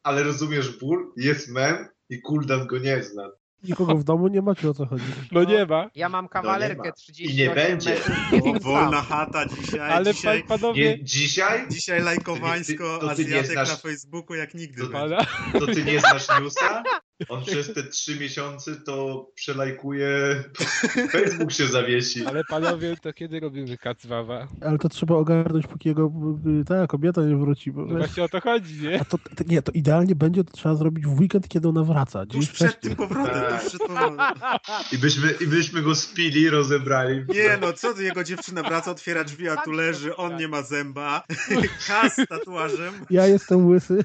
ale rozumiesz ból? Jest mem i Kuldan go nie zna. Nikogo w domu nie macie o co chodzi. No nie ma. Ja mam ma. kawalerkę I 38 nie będzie. metrów. Wolna chata dzisiaj. Ale dzisiaj, pan, panowie... Nie, dzisiaj? dzisiaj lajkowańsko, ty- ty nie Azjatek znasz- na Facebooku jak nigdy. To-? To ty nie znasz newsa? On przez te trzy miesiące to przelajkuje. Facebook się zawiesi. Ale panowie, to kiedy robimy kacwawa? Ale to trzeba ogarnąć, póki jego y, ta kobieta nie wróci. Bo No właśnie o to chodzi, nie? A to, to, nie, to idealnie będzie, to trzeba zrobić w weekend, kiedy ona wraca. Dzień Tuż przed wcześniej. tym powrotem, Tak. przed powrotem. I byśmy, I byśmy go spili, rozebrali. Nie no, co ty, jego dziewczyna wraca, otwiera drzwi, a tu leży, on nie ma zęba, kas z tatuażem, Ja jestem łysy.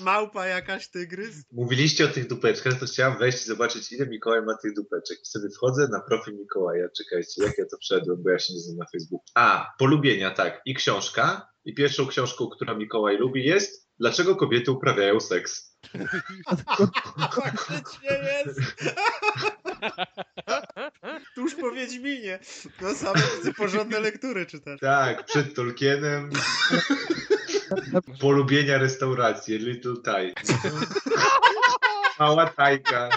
małpa jakaś, tygrys. Mówiliście o tych dupeczkach, to chciałem wejść i zobaczyć, ile Mikołaj ma tych dupeczek. I sobie wchodzę na profil Mikołaja. Czekajcie, jak ja to wszedłem, bo ja się nie znam na Facebooku. A, polubienia, tak. I książka. I pierwszą książką, którą Mikołaj lubi jest Dlaczego kobiety uprawiają seks? Faktycznie jest! Tuż po Wiedźminie. No same porządne lektury czytasz. Tak, przed Tolkienem. Polubienia restauracji, Little Thai. Mała tajka.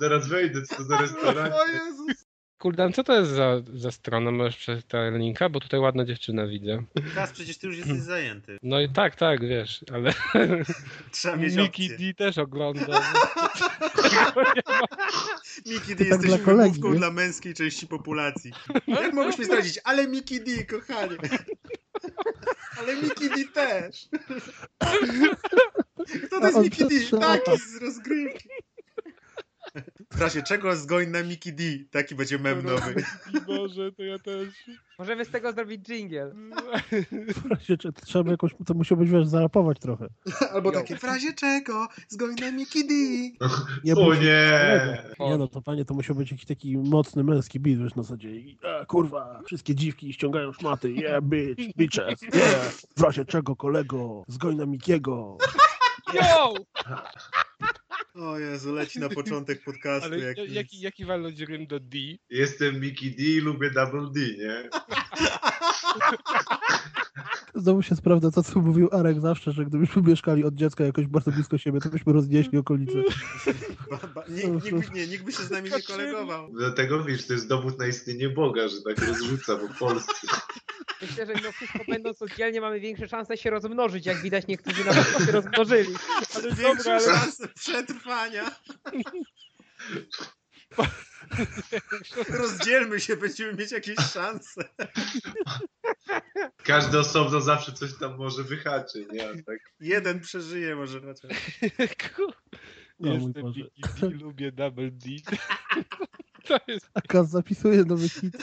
Zaraz wejdę, co to za restauracja. O Jezus! Kuldan, co to jest za, za strona? Możesz przeczytać linka, bo tutaj ładna dziewczyna widzę. Kas, przecież ty już jesteś zajęty. No i tak, tak, wiesz, ale Trzeba mieć Miki. D też ogląda. Miki D Tak jesteś wymówką dla męskiej części populacji. Jak mogłeś mi zdradzić? Ale Miki D, kochanie. Ale Miki D też. Kto to jest on Miki D? Taki z rozgrywki. W razie czego zgoń na Miki D? Taki będzie mem nowy. Boże, to ja też. Możemy z tego zrobić jingle. W razie czy- Trzeba jakoś, to musiał być, wiesz, zarapować trochę. Albo takie W razie czego? Zgoń na Mickey D. Nie O nie! Nie no, to panie, to musiał być jakiś taki mocny męski beat, wiesz, na zasadzie e, kurwa, wszystkie dziwki ściągają szmaty, yeah, bitch, bitches, yeah, w razie czego, kolego, zgoń na Mikiego. Yo! O Jezu, leci na początek podcastu. Ale jak jaki, jaki walnąć rym do D? Jestem Mickey D i lubię Double D, nie? Znowu się sprawdza to, co mówił Arek zawsze, że gdybyśmy mieszkali od dziecka jakoś bardzo blisko siebie, to byśmy roznieśli okolice. Nikt, nie, nikt by się z nami nie kolegował. Dlatego wiesz, to jest dowód na istnienie Boga, że tak rozrzuca po Polsce. Myślę, że mimo wszystko będąc oddzielnie mamy większe szanse się rozmnożyć, jak widać niektórzy nawet się rozmnożyli. Ale Większą dobra, ale szansę przetrwania. Rozdzielmy się, będziemy mieć jakieś szanse. Każdy osobno zawsze coś tam może wyhaczy, nie? Tak Jeden przeżyje może chociaż. O mój Boże. Lubię Double D. To jest, Akaz zapisuje nowy hit.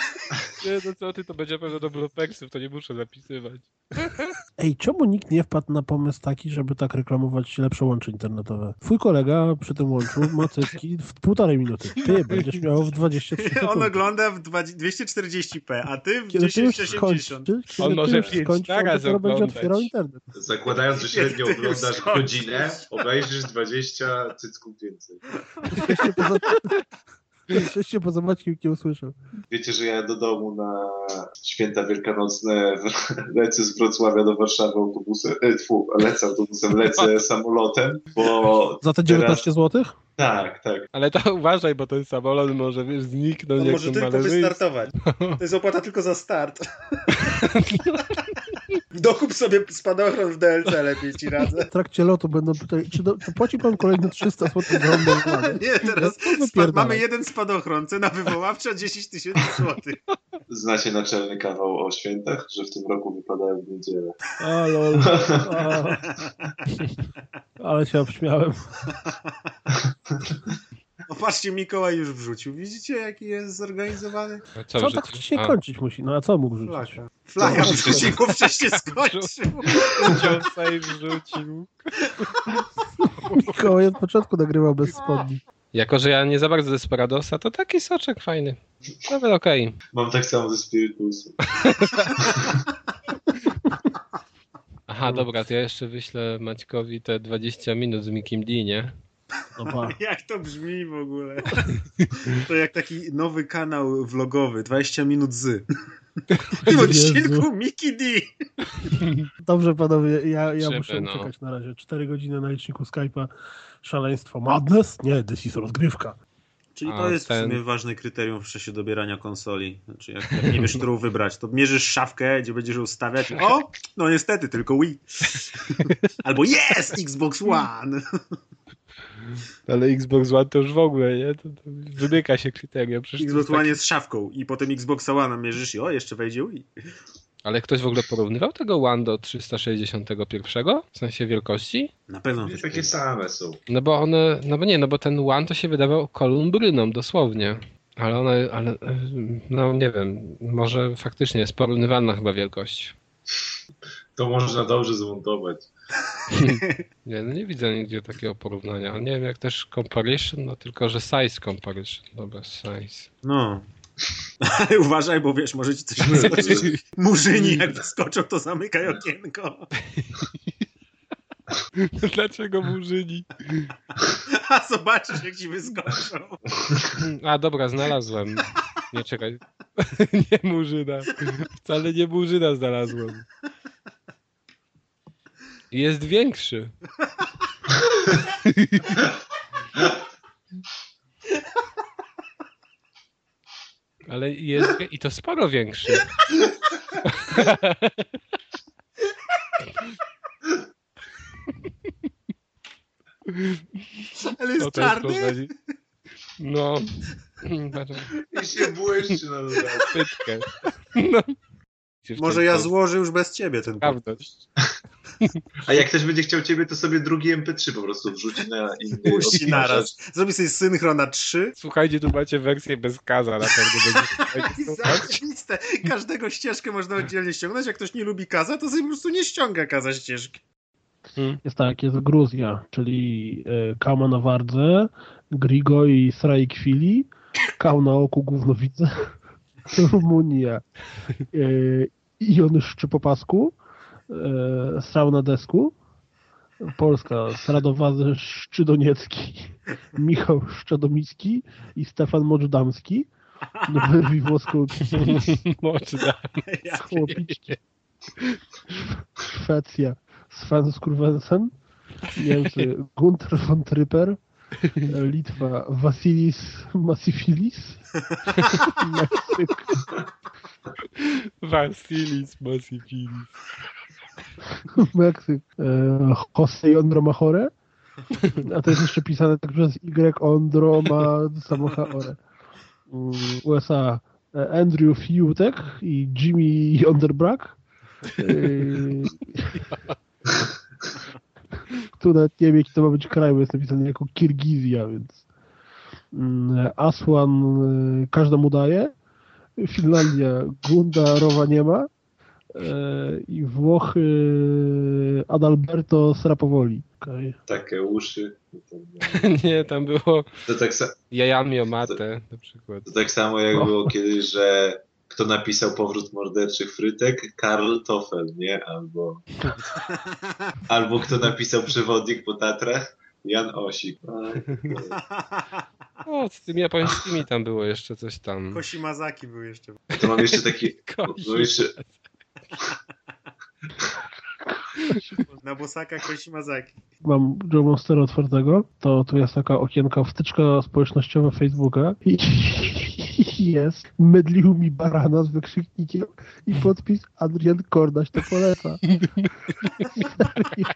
nie, no co ty, to będzie pewno do Blopexów, to nie muszę zapisywać. Ej, czemu nikt nie wpadł na pomysł taki, żeby tak reklamować lepsze łącze internetowe? Twój kolega przy tym łączu ma cycki w półtorej minuty. Ty będziesz miał w 23 On sekundy. ogląda w 20 240p, a ty w Kiedy ty już 1080. skończysz, kiedy On może już pięć skończysz, on naraz oglądać. internet. zakładając, że średnio oglądasz godzinę, obejrzysz 20 cycków więcej. Jeszcze poza, Maćkiem nie usłyszał. Wiecie, że ja do domu na święta wielkanocne lecę z Wrocławia do Warszawy autobusem, e, tfu, lecę autobusem, lecę samolotem, bo Za te 19 zł? tak, tak, Ale to uważaj, bo ten samolot może wiesz, zniknąć On jak może tylko wystartować. To jest opłata tylko za start. Dokup sobie spadochron w DLC, lepiej ci radzę. W trakcie lotu będą pytali, czy do, to płaci pan kolejne 300 zł za? Nie, teraz No, to spa- wypierdalaj. mamy jeden spadochron, cena wywoławcza 10 tysięcy złotych. znacie naczelny kawał o świętach, że w tym roku wypadają w niedzielę. A, lol. A. Ale się obśmiałem. O, patrzcie, Mikołaj już wrzucił. Widzicie, jaki jest zorganizowany? A Co, w tak wcześniej A, kończyć musi? No a co mógł rzucić? Flaka. Flaka wrzucił, bo wcześniej skończył. Udział save rzucił. Mikołaj od początku nagrywał bez spodni. Jako, że ja nie za bardzo Desperadosa, to taki soczek fajny. Nawet okej. Mam tak samo ze Spiritusem. Aha, dobra, to ja jeszcze wyślę Maćkowi te 20 minut z Mikim D, nie? No. Jak to brzmi w ogóle? To jak taki nowy kanał vlogowy, 20 minut z. W tym odcinku Miki D. Dobrze panowie, ja, ja Żeby, muszę no. uciekać na razie. 4 godziny na liczniku Skype'a. Szaleństwo. Madness? Nie, this is rozgrywka. Czyli A to jest ten- w sumie ważne kryterium w czasie dobierania konsoli. Znaczy, jak, jak nie wiesz, którą wybrać, to mierzysz szafkę, gdzie będziesz ją stawiać. O! No niestety, tylko Wii. Albo yes! Xbox One! Ale Xbox One to już w ogóle, nie? To, to wymyka się kryteria. Przecież Xbox jest One taki- jest szafką i potem Xbox One mierzysz i o, jeszcze wejdzie Wii. Ale ktoś w ogóle porównywał tego One do 361? W sensie wielkości? Na pewno Nie też takie same są. No bo one, no bo nie, no bo ten One to się wydawał kolumbryną dosłownie. Ale one, ale, no nie wiem, może faktycznie jest porównywalna chyba wielkość. To można dobrze zmontować. Nie, no nie widzę nigdzie takiego porównania. Nie wiem jak też comparison, no tylko że size comparison. Dobra, size. No. Ale uważaj, bo wiesz, może ci coś wyskoczyć. Murzyni jak wyskoczą, to zamykaj okienko. Dlaczego murzyni? A zobaczysz, jak ci wyskoczą. A dobra, znalazłem. Nie czekaj. Nie murzyna. Wcale nie murzyna znalazłem. Jest większy. Ale jest i to sporo większy. Ale jest czarny. No. I się błyszczy na dodatek. No. Może ja złożę już bez ciebie ten Prawda. A jak ktoś będzie chciał ciebie, to sobie drugi MP3 po prostu wrzuci na inny Puści naraz. Zrobi sobie synchro na trzy. Słuchajcie, tu macie wersję bez kaza, na pewno. Zajebiste. Każdego ścieżkę można oddzielnie ściągnąć. Jak ktoś nie lubi kaza, to sobie po prostu nie ściąga kaza ścieżki. Jest tak, jest Gruzja, czyli e, Kama na wardze, Grigo i Sraikwili, Kał na oku Głównowice, Rumunia, e, Ion Szczy po pasku, e, Srał na desku, Polska, Sradowazy Szczydoniecki, Michał Szczadomicki i Stefan Modżdamski, wyrwi włoską Chłopiczki. Szwecja. Sven Skurwensen. Niemcy Gunther von Tryper. Litwa Vasilis Massifilis. Meksyk Vasilis Massifilis. Meksyk e, Jose Ondromachore. A to jest jeszcze pisane tak przez Y Samochaore. Mm, USA e, Andrew Fiutek i Jimmy Onderbrack. Yy, tu nawet nie wiem jaki to ma być kraj, bo jest napisane jako Kirgizja, więc mm, Aswan y, każdemu daje. Finlandia Gundarowa nie ma. E, I Włochy Adalberto Srapowoli. Okay. Takie uszy. Nie, tam było To tak, sa- jajami o matę na przykład. to tak samo jak No. było kiedyś, że kto napisał Powrót Morderczych Frytek? Karl Toffel, nie? Albo, albo kto napisał Przewodnik po Tatrach? Jan Osik. O, z tymi japońskimi tam było jeszcze coś tam. Kosimazaki był jeszcze. To mam jeszcze taki... Mam jeszcze, Na bosaka Kosimazaki. Mam Joe Monstera otwartego, to tu jest taka okienka wtyczka społecznościowa Facebooka i jest mydlił mi barana z wykrzyknikiem i podpis Adrian Kordaś to poleca. Serio.